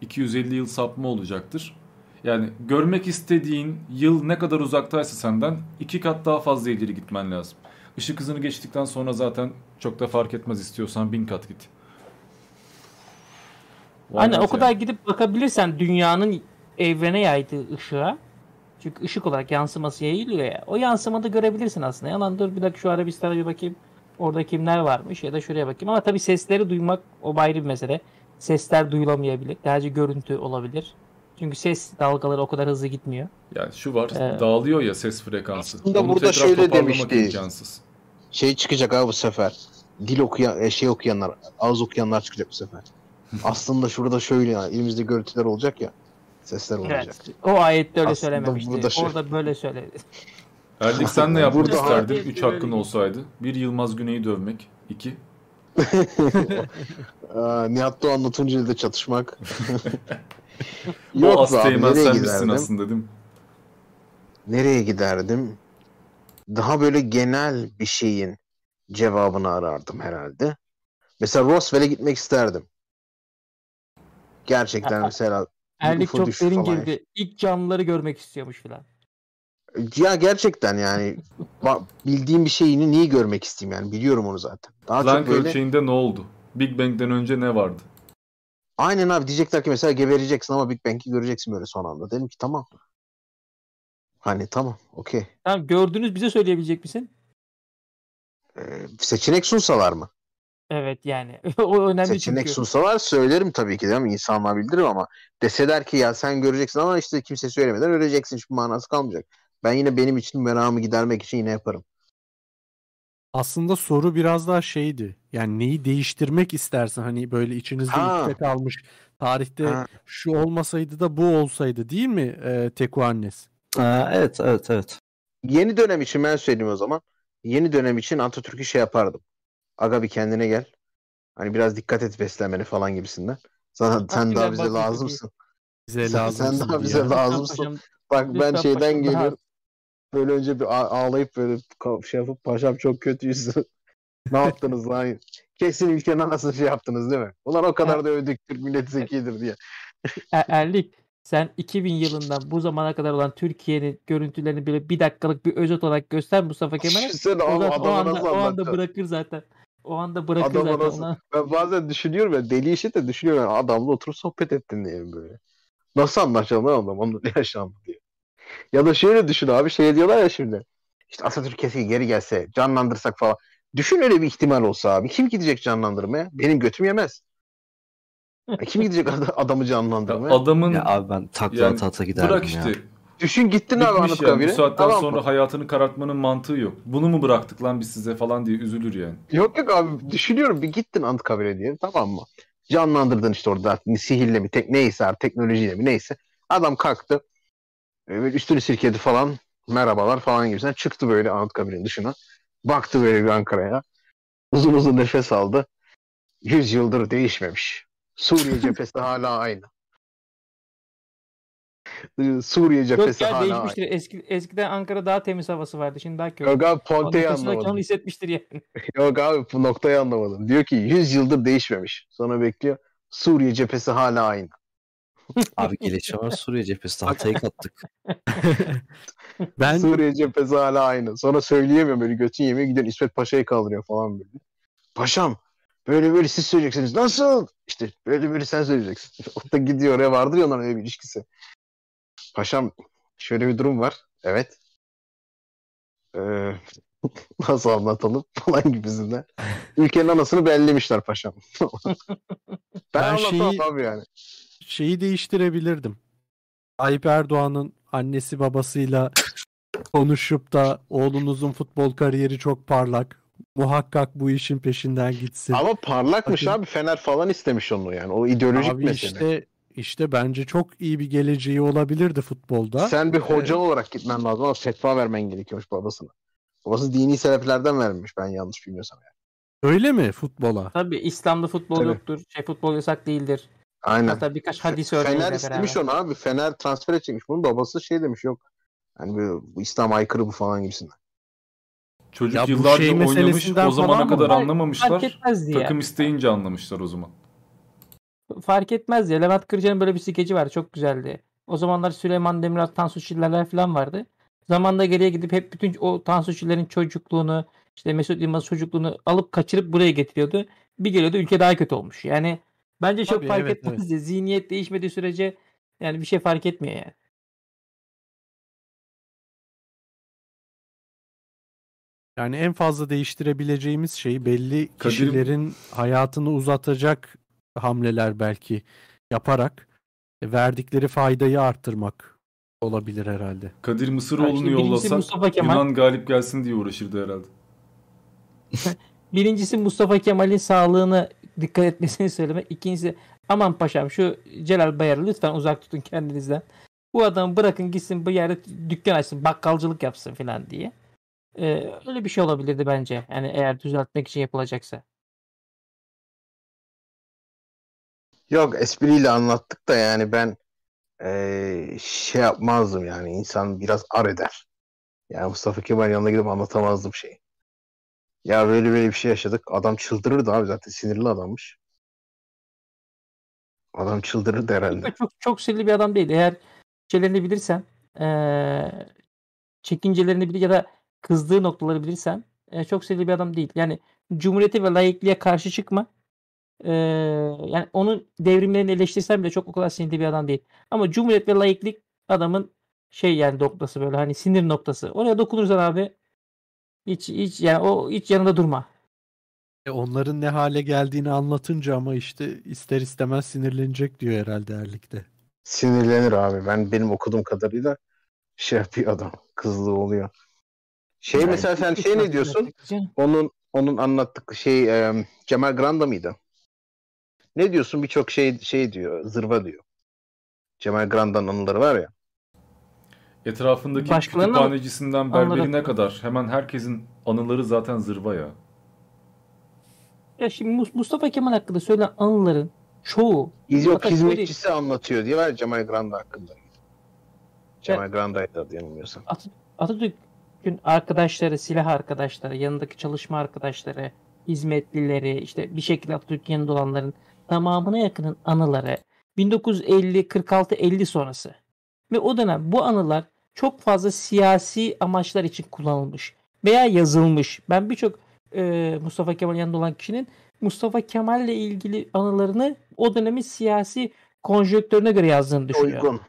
250 yıl sapma olacaktır. Yani görmek istediğin yıl ne kadar uzaktaysa senden iki kat daha fazla ileri gitmen lazım. Işık hızını geçtikten sonra zaten çok da fark etmez istiyorsan bin kat git. Aynen o kadar yani? gidip bakabilirsen dünyanın evrene yaydığı ışığa çünkü ışık olarak yansıması yayılıyor ya. O yansımada görebilirsin aslında. Yalan dur bir dakika şu Arabistan'a bir bakayım. Orada kimler varmış ya da şuraya bakayım. Ama tabii sesleri duymak o ayrı bir mesele. Sesler duyulamayabilir. Sadece görüntü olabilir. Çünkü ses dalgaları o kadar hızlı gitmiyor. Yani şu var Ee, dağılıyor ya ses frekansı. Aslında Onu burada şöyle demişti. imkansız. Şey çıkacak abi bu sefer. Dil okuyan, e, şey okuyanlar, ağız okuyanlar çıkacak bu sefer. Aslında şurada şöyle yani elimizde görüntüler olacak ya. Sesler olacak. Evet. O ayette öyle Aslında söylememişti. burada şey- Orada böyle söyledi. Erdik sen ne yapmak Burada- isterdin? Ayette 3 böyle hakkın olsaydı. Bir Yılmaz Güney'i dövmek. 2. Aa, Nihat Doğan'la Tunceli'de çatışmak. o Yok abi, Asteğmen sen misin aslında değil mi? Nereye giderdim? Daha böyle genel bir şeyin cevabını arardım herhalde. Mesela Roswell'e gitmek isterdim. Gerçekten mesela Erlik çok derin falan. girdi. İlk canlıları görmek istiyormuş filan. Ya gerçekten yani bildiğim bir şeyini niye görmek isteyeyim yani biliyorum onu zaten. Daha Planck çok böyle ölçeğinde ne oldu? Big Bang'den önce ne vardı? aynen abi diyecekler ki mesela gebereceksin ama Big Bang'i göreceksin böyle son anda. Dedim ki tamam. Hani tamam okey. Tamam gördünüz bize söyleyebilecek misin? Ee, seçenek sunsalar mı? Evet yani. o önemli Seçenek çünkü. sunsalar söylerim tabii ki değil mi? İnsanlar bildirir ama deseler ki ya sen göreceksin ama işte kimse söylemeden öleceksin hiçbir manası kalmayacak. Ben yine benim için meramı gidermek için yine yaparım. Aslında soru biraz daha şeydi. Yani neyi değiştirmek istersin? Hani böyle içinizde Ha. ukde kalmış. Tarihte Ha. şu olmasaydı da bu olsaydı değil mi e, Teku Annes? evet evet evet. Yeni dönem için ben söyleyeyim o zaman. Yeni dönem için Atatürk'ü şey yapardım. Aga bir kendine gel. Hani biraz dikkat et beslenmeni falan gibisinden. Sana, sen daha bize lazımsın. Bize Sen, lazımsın sen daha bize Lütfen lazımsın. Bak ben şeyden geliyorum. Böyle önce bir ağ- ağlayıp böyle şey yapıp paşam çok kötüyüz. ne yaptınız lan? Kesin ülkenin nasıl şey yaptınız değil mi? Ulan o kadar da övdük Türk milleti zekidir diye. Er- Erlik sen 2000 yılından bu zamana kadar olan Türkiye'nin görüntülerini bile bir dakikalık bir özet olarak göster Mustafa Kemal'e. Düşünsene O, zaten, o anda, o anda bırakır zaten. O anda bırakır Adama zaten. nasıl? Ona... Ben bazen düşünüyorum ya deli işi de düşünüyorum. Yani adamla oturup sohbet ettin diye böyle. Nasıl anlaşalım lan adam onun ne yaşandı diye. Ya da şöyle düşün abi şey diyorlar ya şimdi. İşte Atatürk keşke geri gelse canlandırsak falan. Düşün öyle bir ihtimal olsa abi. Kim gidecek canlandırmaya? Benim götüm yemez. Ya kim gidecek ad- adamı canlandırmaya? Adamın Ya abi ben takla yani ata ata giderdim bırak ya. işte. Düşün gittin abi Bitmiş yani. Bu Anıtkabir'e. saatten Tamam sonra mı? hayatını karartmanın mantığı yok. Bunu mu bıraktık lan biz size falan diye üzülür yani. Yok yok abi düşünüyorum bir gittin Anıtkabir'e diye tamam mı? Canlandırdın işte orada sihirle mi tek neyse artık teknolojiyle mi neyse. Adam kalktı. e, Böyle üstünü sirkeledi falan. Merhabalar falan gibisinden çıktı böyle Anıtkabir'in dışına. Baktı böyle bir Ankara'ya. Uzun uzun nefes aldı. Yüz yıldır değişmemiş. Suriye cephesi hala aynı. Suriye cephesi hala aynı. değişmiştir. Eski, eskiden Ankara daha temiz havası vardı. Şimdi daha kötü. Yok abi noktasındaki anlamadım. onu hissetmiştir yani. Yok abi bu noktayı anlamadım. Diyor ki 100 yıldır değişmemiş. Sonra bekliyor. Suriye cephesi hala aynı. Abi gelişme var Suriye cephesi. Hatay'ı kattık. Ben Suriye cephesi hala aynı. Sonra söyleyemiyor böyle götün yemeye gidiyor İsmet Paşa'yı kaldırıyor falan böyle. Paşam böyle böyle siz söyleyeceksiniz. Nasıl? İşte böyle böyle sen söyleyeceksin. O da gidiyor oraya vardır ya onların öyle bir ilişkisi. Paşam şöyle bir durum var. Evet. Ee, nasıl anlatalım falan gibisinden. Ülkenin anasını bellemişler paşam. ben, Ben anlatamam şeyi- abi yani. şeyi değiştirebilirdim. Tayyip Erdoğan'ın annesi babasıyla konuşup da oğlunuzun futbol kariyeri çok parlak. Muhakkak bu işin peşinden gitsin. Ama parlakmış Bakın- abi. Fener falan istemiş onu yani. O ideolojik Abi mesele. işte işte bence çok iyi bir geleceği olabilirdi futbolda. Sen bir hoca Ee, olarak gitmen lazım ama fetva vermen gerekiyormuş babasına. Babası dini sebeplerden vermemiş ben yanlış bilmiyorsam. Yani. öyle mi futbola? Tabii İslam'da futbol Tabii. yoktur. Şey futbol yasak değildir. Aynen. Hatta birkaç hadis örneğiyle Fener istemiş onu abi. Fener transfer edecekmiş. Bunun babası şey demiş yok. Yani bu, bu İslam aykırı bu falan gibisinden. Çocuk Ya yıllarca şey oynamış o zamana kadar anlamamışlar. fark etmezdi ya. Takım isteyince anlamışlar o zaman. Fark etmez ya. Levent Kırca'nın böyle bir skeci var. Çok güzeldi. O zamanlar Süleyman Demirel, Tansu Çillerler falan vardı. Zamanda geriye gidip hep bütün o Tansu Çiller'in çocukluğunu, işte Mesut Yılmaz çocukluğunu alıp kaçırıp buraya getiriyordu. Bir geliyordu ülke daha kötü olmuş. Yani bence çok Tabii, fark evet, etmez ya. Zihniyet değişmediği sürece yani bir şey fark etmiyor yani. Yani en fazla değiştirebileceğimiz şey belli Kadir- kişilerin hayatını uzatacak hamleler belki yaparak e, verdikleri faydayı arttırmak olabilir herhalde. Kadir Mısıroğlu'nu işte birincisi yollasak Mustafa Kemal. Yunan galip gelsin diye uğraşırdı herhalde. Birincisi Mustafa Kemal'in sağlığını dikkat etmesini söylemek. İkincisi aman paşam şu Celal Bayar'ı lütfen uzak tutun kendinizden. Bu adamı bırakın gitsin bir yerde dükkan açsın, bakkalcılık yapsın falan diye. Ee, öyle bir şey olabilirdi bence. Yani eğer düzeltmek için yapılacaksa. Yok espriyle anlattık da yani ben eee, şey yapmazdım yani insan biraz ar eder. Yani Mustafa Kemal yanına gidip anlatamazdım şeyi. Ya böyle böyle bir şey yaşadık. Adam çıldırırdı abi zaten sinirli adammış. Adam çıldırırdı herhalde. Çok çok sinirli bir adam değil. Eğer şeylerini bilirsen, eee çekincelerini bilir ya da kızdığı noktaları bilirsen eee, çok sinirli bir adam değil. Yani cumhuriyete ve laikliğe karşı çıkma. Eee, yani onun devrimlerini eleştirsen bile çok o kadar sinirli bir adam değil. Ama cumhuriyet ve laiklik adamın şey yani noktası böyle hani sinir noktası. Oraya dokunursan abi hiç hiç yani o hiç yanında durma. E, onların ne hale geldiğini anlatınca ama işte ister istemez sinirlenecek diyor herhalde Erlik'te. Sinirlenir abi. Ben benim okuduğum kadarıyla şey yapıyor adam. Kızlığı oluyor. Şey Yani mesela sen hiç şey ne diyorsun? Onun onun anlattık şey e, Cemal Granda mıydı? Ne diyorsun? Birçok şey şey diyor. Zırva diyor. Cemal Granda'nın anıları var ya. Etrafındaki Başkalarının kütüphanecisinden berberine hakkında. kadar hemen herkesin anıları zaten zırva ya. Ya şimdi Mus- Mustafa Kemal hakkında söylenen anıların çoğu Yok hizmetçisi anlatıyor diye var ya Cemal Granda hakkında. Cemal Granda'ydı adı yanılmıyorsam. At- Atatürk'ün arkadaşları, silah arkadaşları, yanındaki çalışma arkadaşları, hizmetlileri, işte bir şekilde Atatürk'ün yanında tamamına yakının anıları 1950, 46, 50 sonrası. Ve o dönem bu anılar çok fazla siyasi amaçlar için kullanılmış veya yazılmış. Ben birçok e, Mustafa Kemal yanında olan kişinin Mustafa Kemal'le ilgili anılarını o dönemin siyasi konjonktürüne göre yazdığını düşünüyorum. Uygun.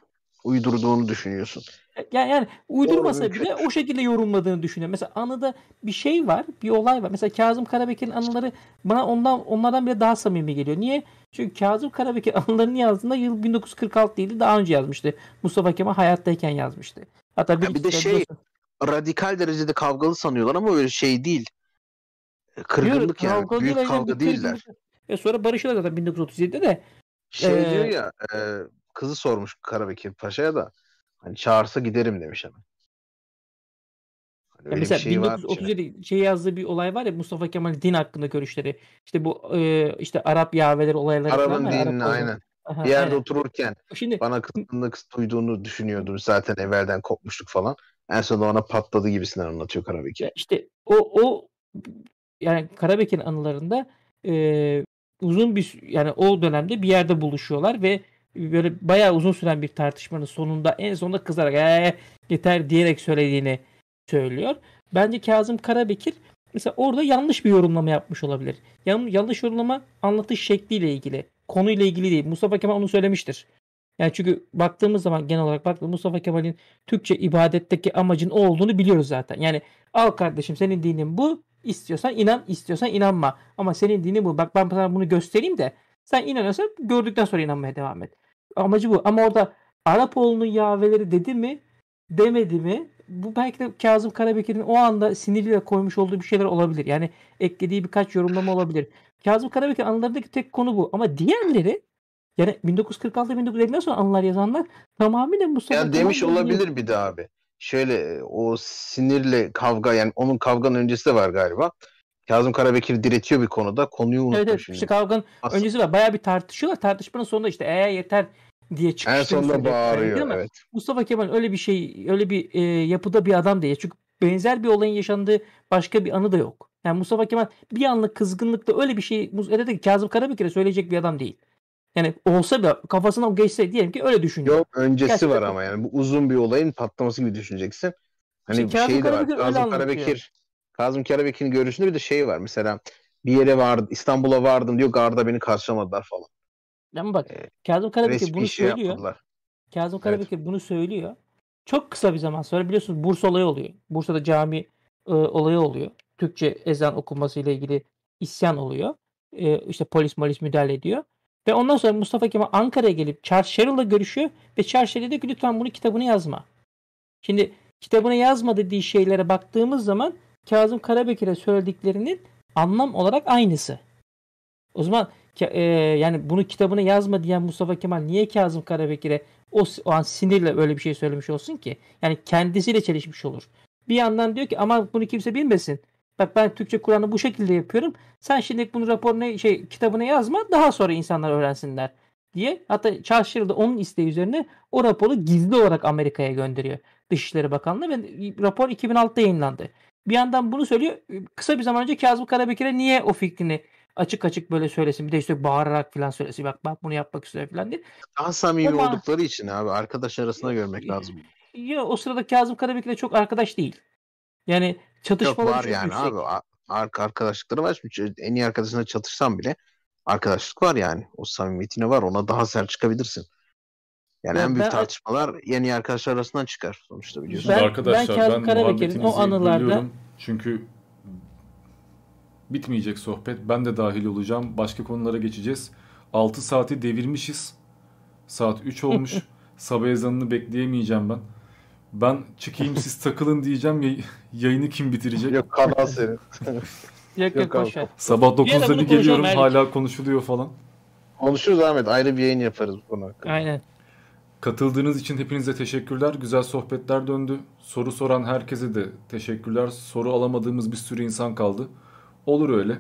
Uydurduğunu düşünüyorsun. Yani, yani uydurmasa Doğru, bile o şekilde yorumladığını düşünüyorum. Mesela anıda bir şey var, bir olay var. Mesela Kazım Karabekir'in anıları bana ondan onlardan bile daha samimi geliyor. Niye? Çünkü Kazım Karabekir anılarını yazdığında yıl 1946 değildi, daha önce yazmıştı. Mustafa Kemal hayattayken yazmıştı. Hatta bir, Ya bir de şey radikal derecede kavgalı sanıyorlar ama öyle şey değil. Kırgınlık yani. kavga Büyük değil, kavga bir değiller. Ve sonra barışıyorlar zaten 1937'de de. Şey Ee, diyor ya e, kızı sormuş Karabekir Paşa'ya da hani çağırsa giderim demiş hemen. Hani Ya mesela şey var. 1937 şey yazdığı bir olay var ya Mustafa Kemal din hakkında görüşleri. İşte bu e, işte Arap yaveleri olayları Arap'ın Arap dinini olayları. aynen. Aha, bir yerde aynen. otururken Şimdi bana kızgınlık duyduğunu düşünüyordum. Zaten evvelden kopmuştuk falan. En sonunda ona patladı gibisinden anlatıyor Karabekir. İşte o o yani Karabekir'in anılarında e, uzun bir yani o dönemde bir yerde buluşuyorlar ve böyle bayağı uzun süren bir tartışmanın sonunda en sonunda kızarak "Ee, yeter diyerek söylediğini söylüyor. Bence Kazım Karabekir mesela orada yanlış bir yorumlama yapmış olabilir. Yan, yanlış yorumlama anlatış şekliyle ilgili. Konuyla ilgili değil. Mustafa Kemal onu söylemiştir. Yani çünkü baktığımız zaman genel olarak baktığımız Mustafa Kemal'in Türkçe ibadetteki amacın o olduğunu biliyoruz zaten. Yani al kardeşim senin dinin bu. istiyorsan inan, istiyorsan inanma. Ama senin dinin bu. Bak ben sana bunu göstereyim de sen inanıyorsan gördükten sonra inanmaya devam et. Amacı bu. Ama orada Arapoğlu'nun yaveleri dedi mi demedi mi bu belki de Kazım Karabekir'in o anda siniriyle koymuş olduğu bir şeyler olabilir. Yani eklediği birkaç yorumlama olabilir. Kazım Karabekir anılarındaki tek konu bu. Ama diğerleri yani 1946-1950'den sonra anılar yazanlar tamamıyla Mustafa Ya demiş olabilir bir de abi. Şöyle e, o sinirle kavga yani onun kavganın öncesi de var galiba. Kazım Karabekir diretiyor bir konuda. Konuyu unuttum Evet, evet. şimdi. İşte kavganın Aslında- öncesi var. Bayağı bir tartışıyorlar. Tartışmanın sonunda işte eee yeter diye En çıkıştığını sonunda bağırıyor. Ama Evet. Mustafa Kemal öyle bir şey, öyle bir e, yapıda bir adam değil. Çünkü benzer bir olayın yaşandığı başka bir anı da yok. Yani Mustafa Kemal bir anlık kızgınlıkla öyle bir şey de Kazım Karabekir'e söyleyecek bir adam değil. Yani olsa da kafasına o geçse diyelim ki öyle düşünüyor. Yok öncesi Gerçekten var ama yani bu uzun bir olayın patlaması gibi düşüneceksin. Hani İşte şey de var. Kazım. Karabekir Kazım Karabekir'in görüşünde bir de şey var. Mesela bir yere vardı, İstanbul'a vardım diyor. Garda beni karşılamadılar falan. Ama bak Kazım Karabekir bunu şey söylüyor. yapmadılar. Kazım Karabekir bunu söylüyor. Çok kısa bir zaman sonra biliyorsunuz Bursa olayı oluyor. Bursa'da cami e, olayı oluyor. Türkçe ezan okunması ile ilgili isyan oluyor. E, işte polis polis müdahale ediyor. Ve ondan sonra Mustafa Kemal Ankara'ya gelip Charles Sherrill'la görüşüyor ve Charles Sherrill diyor ki lütfen bunu kitabına yazma. Şimdi kitabına yazma dediği şeylere baktığımız zaman Kazım Karabekir'e söylediklerinin anlam olarak aynısı. O zaman e, yani bunu kitabına yazma diyen Mustafa Kemal niye Kazım Karabekir'e o, o an sinirle öyle bir şey söylemiş olsun ki? Yani kendisiyle çelişmiş olur. Bir yandan diyor ki ama bunu kimse bilmesin. Bak ben Türkçe Kur'an'ı bu şekilde yapıyorum. Sen şimdi bunu raporuna şey kitabına yazma daha sonra insanlar öğrensinler diye. Hatta Sherrill de onun isteği üzerine o raporu gizli olarak Amerika'ya gönderiyor. Dışişleri Bakanlığı ve rapor 2006'da yayınlandı. Bir yandan bunu söylüyor. Kısa bir zaman önce Kazım Karabekir'e niye o fikrini açık açık böyle söylesin. Bir de işte bağırarak falan söylesin. Bak bak bunu yapmak istiyor falan diye. Daha samimi Ama- oldukları için abi arkadaş arasında görmek lazım. Ya o sırada Kazım Karabekir'le çok arkadaş değil. Yani Yok çatışmaları var yani yüksek. abi. Arka arkadaşlıkları var. Şimdi En iyi arkadaşına çatışsan bile arkadaşlık var yani. O samimiyetine var. Ona daha sert çıkabilirsin. Yani Ya en büyük ben- tartışmalar yeni arkadaşlar arasından çıkar sonuçta biliyorsun. Ben- Arkadaşlar ben ben, Karabekir'in o anılarda-. Çünkü bitmeyecek sohbet. Ben de dahil olacağım. Başka konulara geçeceğiz. 6 saati devirmişiz. Saat 3 olmuş. Sabah ezanını bekleyemeyeceğim ben. Ben çıkayım siz takılın diyeceğim. Yay- yayını kim bitirecek? Yok kanal senin. Yok yok boş. Sabah Bir ara 9'da bunu bir geliyorum hala konuşuluyor falan. Konuşuruz Ahmet. Ayrı bir yayın yaparız bu konu hakkında. Aynen. Katıldığınız için hepinize teşekkürler. Güzel sohbetler döndü. Soru soran herkese de teşekkürler. Soru alamadığımız bir sürü insan kaldı. Olur öyle.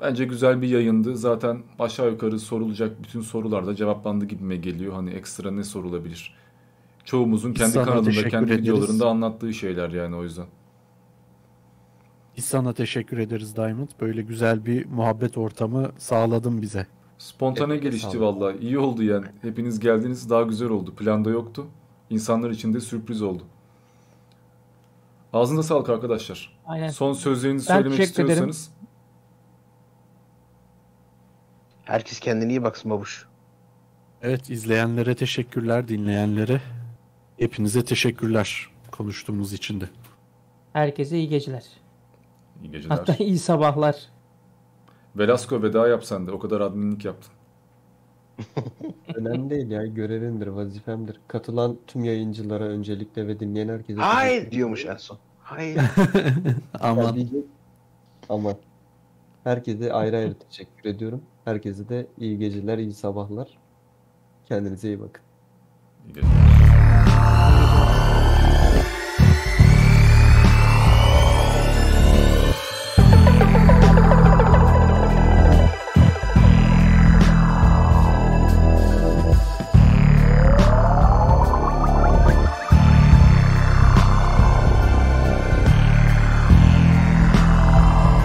Bence güzel bir yayındı. Zaten aşağı yukarı sorulacak bütün sorular da cevaplandı gibime geliyor. Hani ekstra ne sorulabilir? Çoğumuzun kendi Sana kanalında, kendi ederiz. videolarında anlattığı şeyler yani o yüzden. Biz sana teşekkür ederiz Diamond. Böyle güzel bir muhabbet ortamı sağladın bize. Spontane Eline gelişti vallahi. İyi oldu yani. Hepiniz geldiniz daha güzel oldu. Planda yoktu. İnsanlar için de sürpriz oldu. Ağzına sağlık arkadaşlar. Aynen. Son sözlerinizi Ben söylemek teşekkür ederim. istiyorsanız. Herkes kendine iyi baksın babuş. Evet izleyenlere teşekkürler, dinleyenlere. Hepinize teşekkürler konuştuğumuz için de. Herkese iyi geceler. İyi geceler. Hatta iyi sabahlar. Velasco veda yap sen de. O kadar adminlik yaptın. Önemli değil ya görevimdir, vazifemdir. Katılan tüm yayıncılara öncelikle ve dinleyen herkese Hayır diyormuş en son. Hayır. Aman. Aman. Herkese ayrı ayrı teşekkür ediyorum. Herkese de iyi geceler, iyi sabahlar. Kendinize iyi bakın. İyi geceler.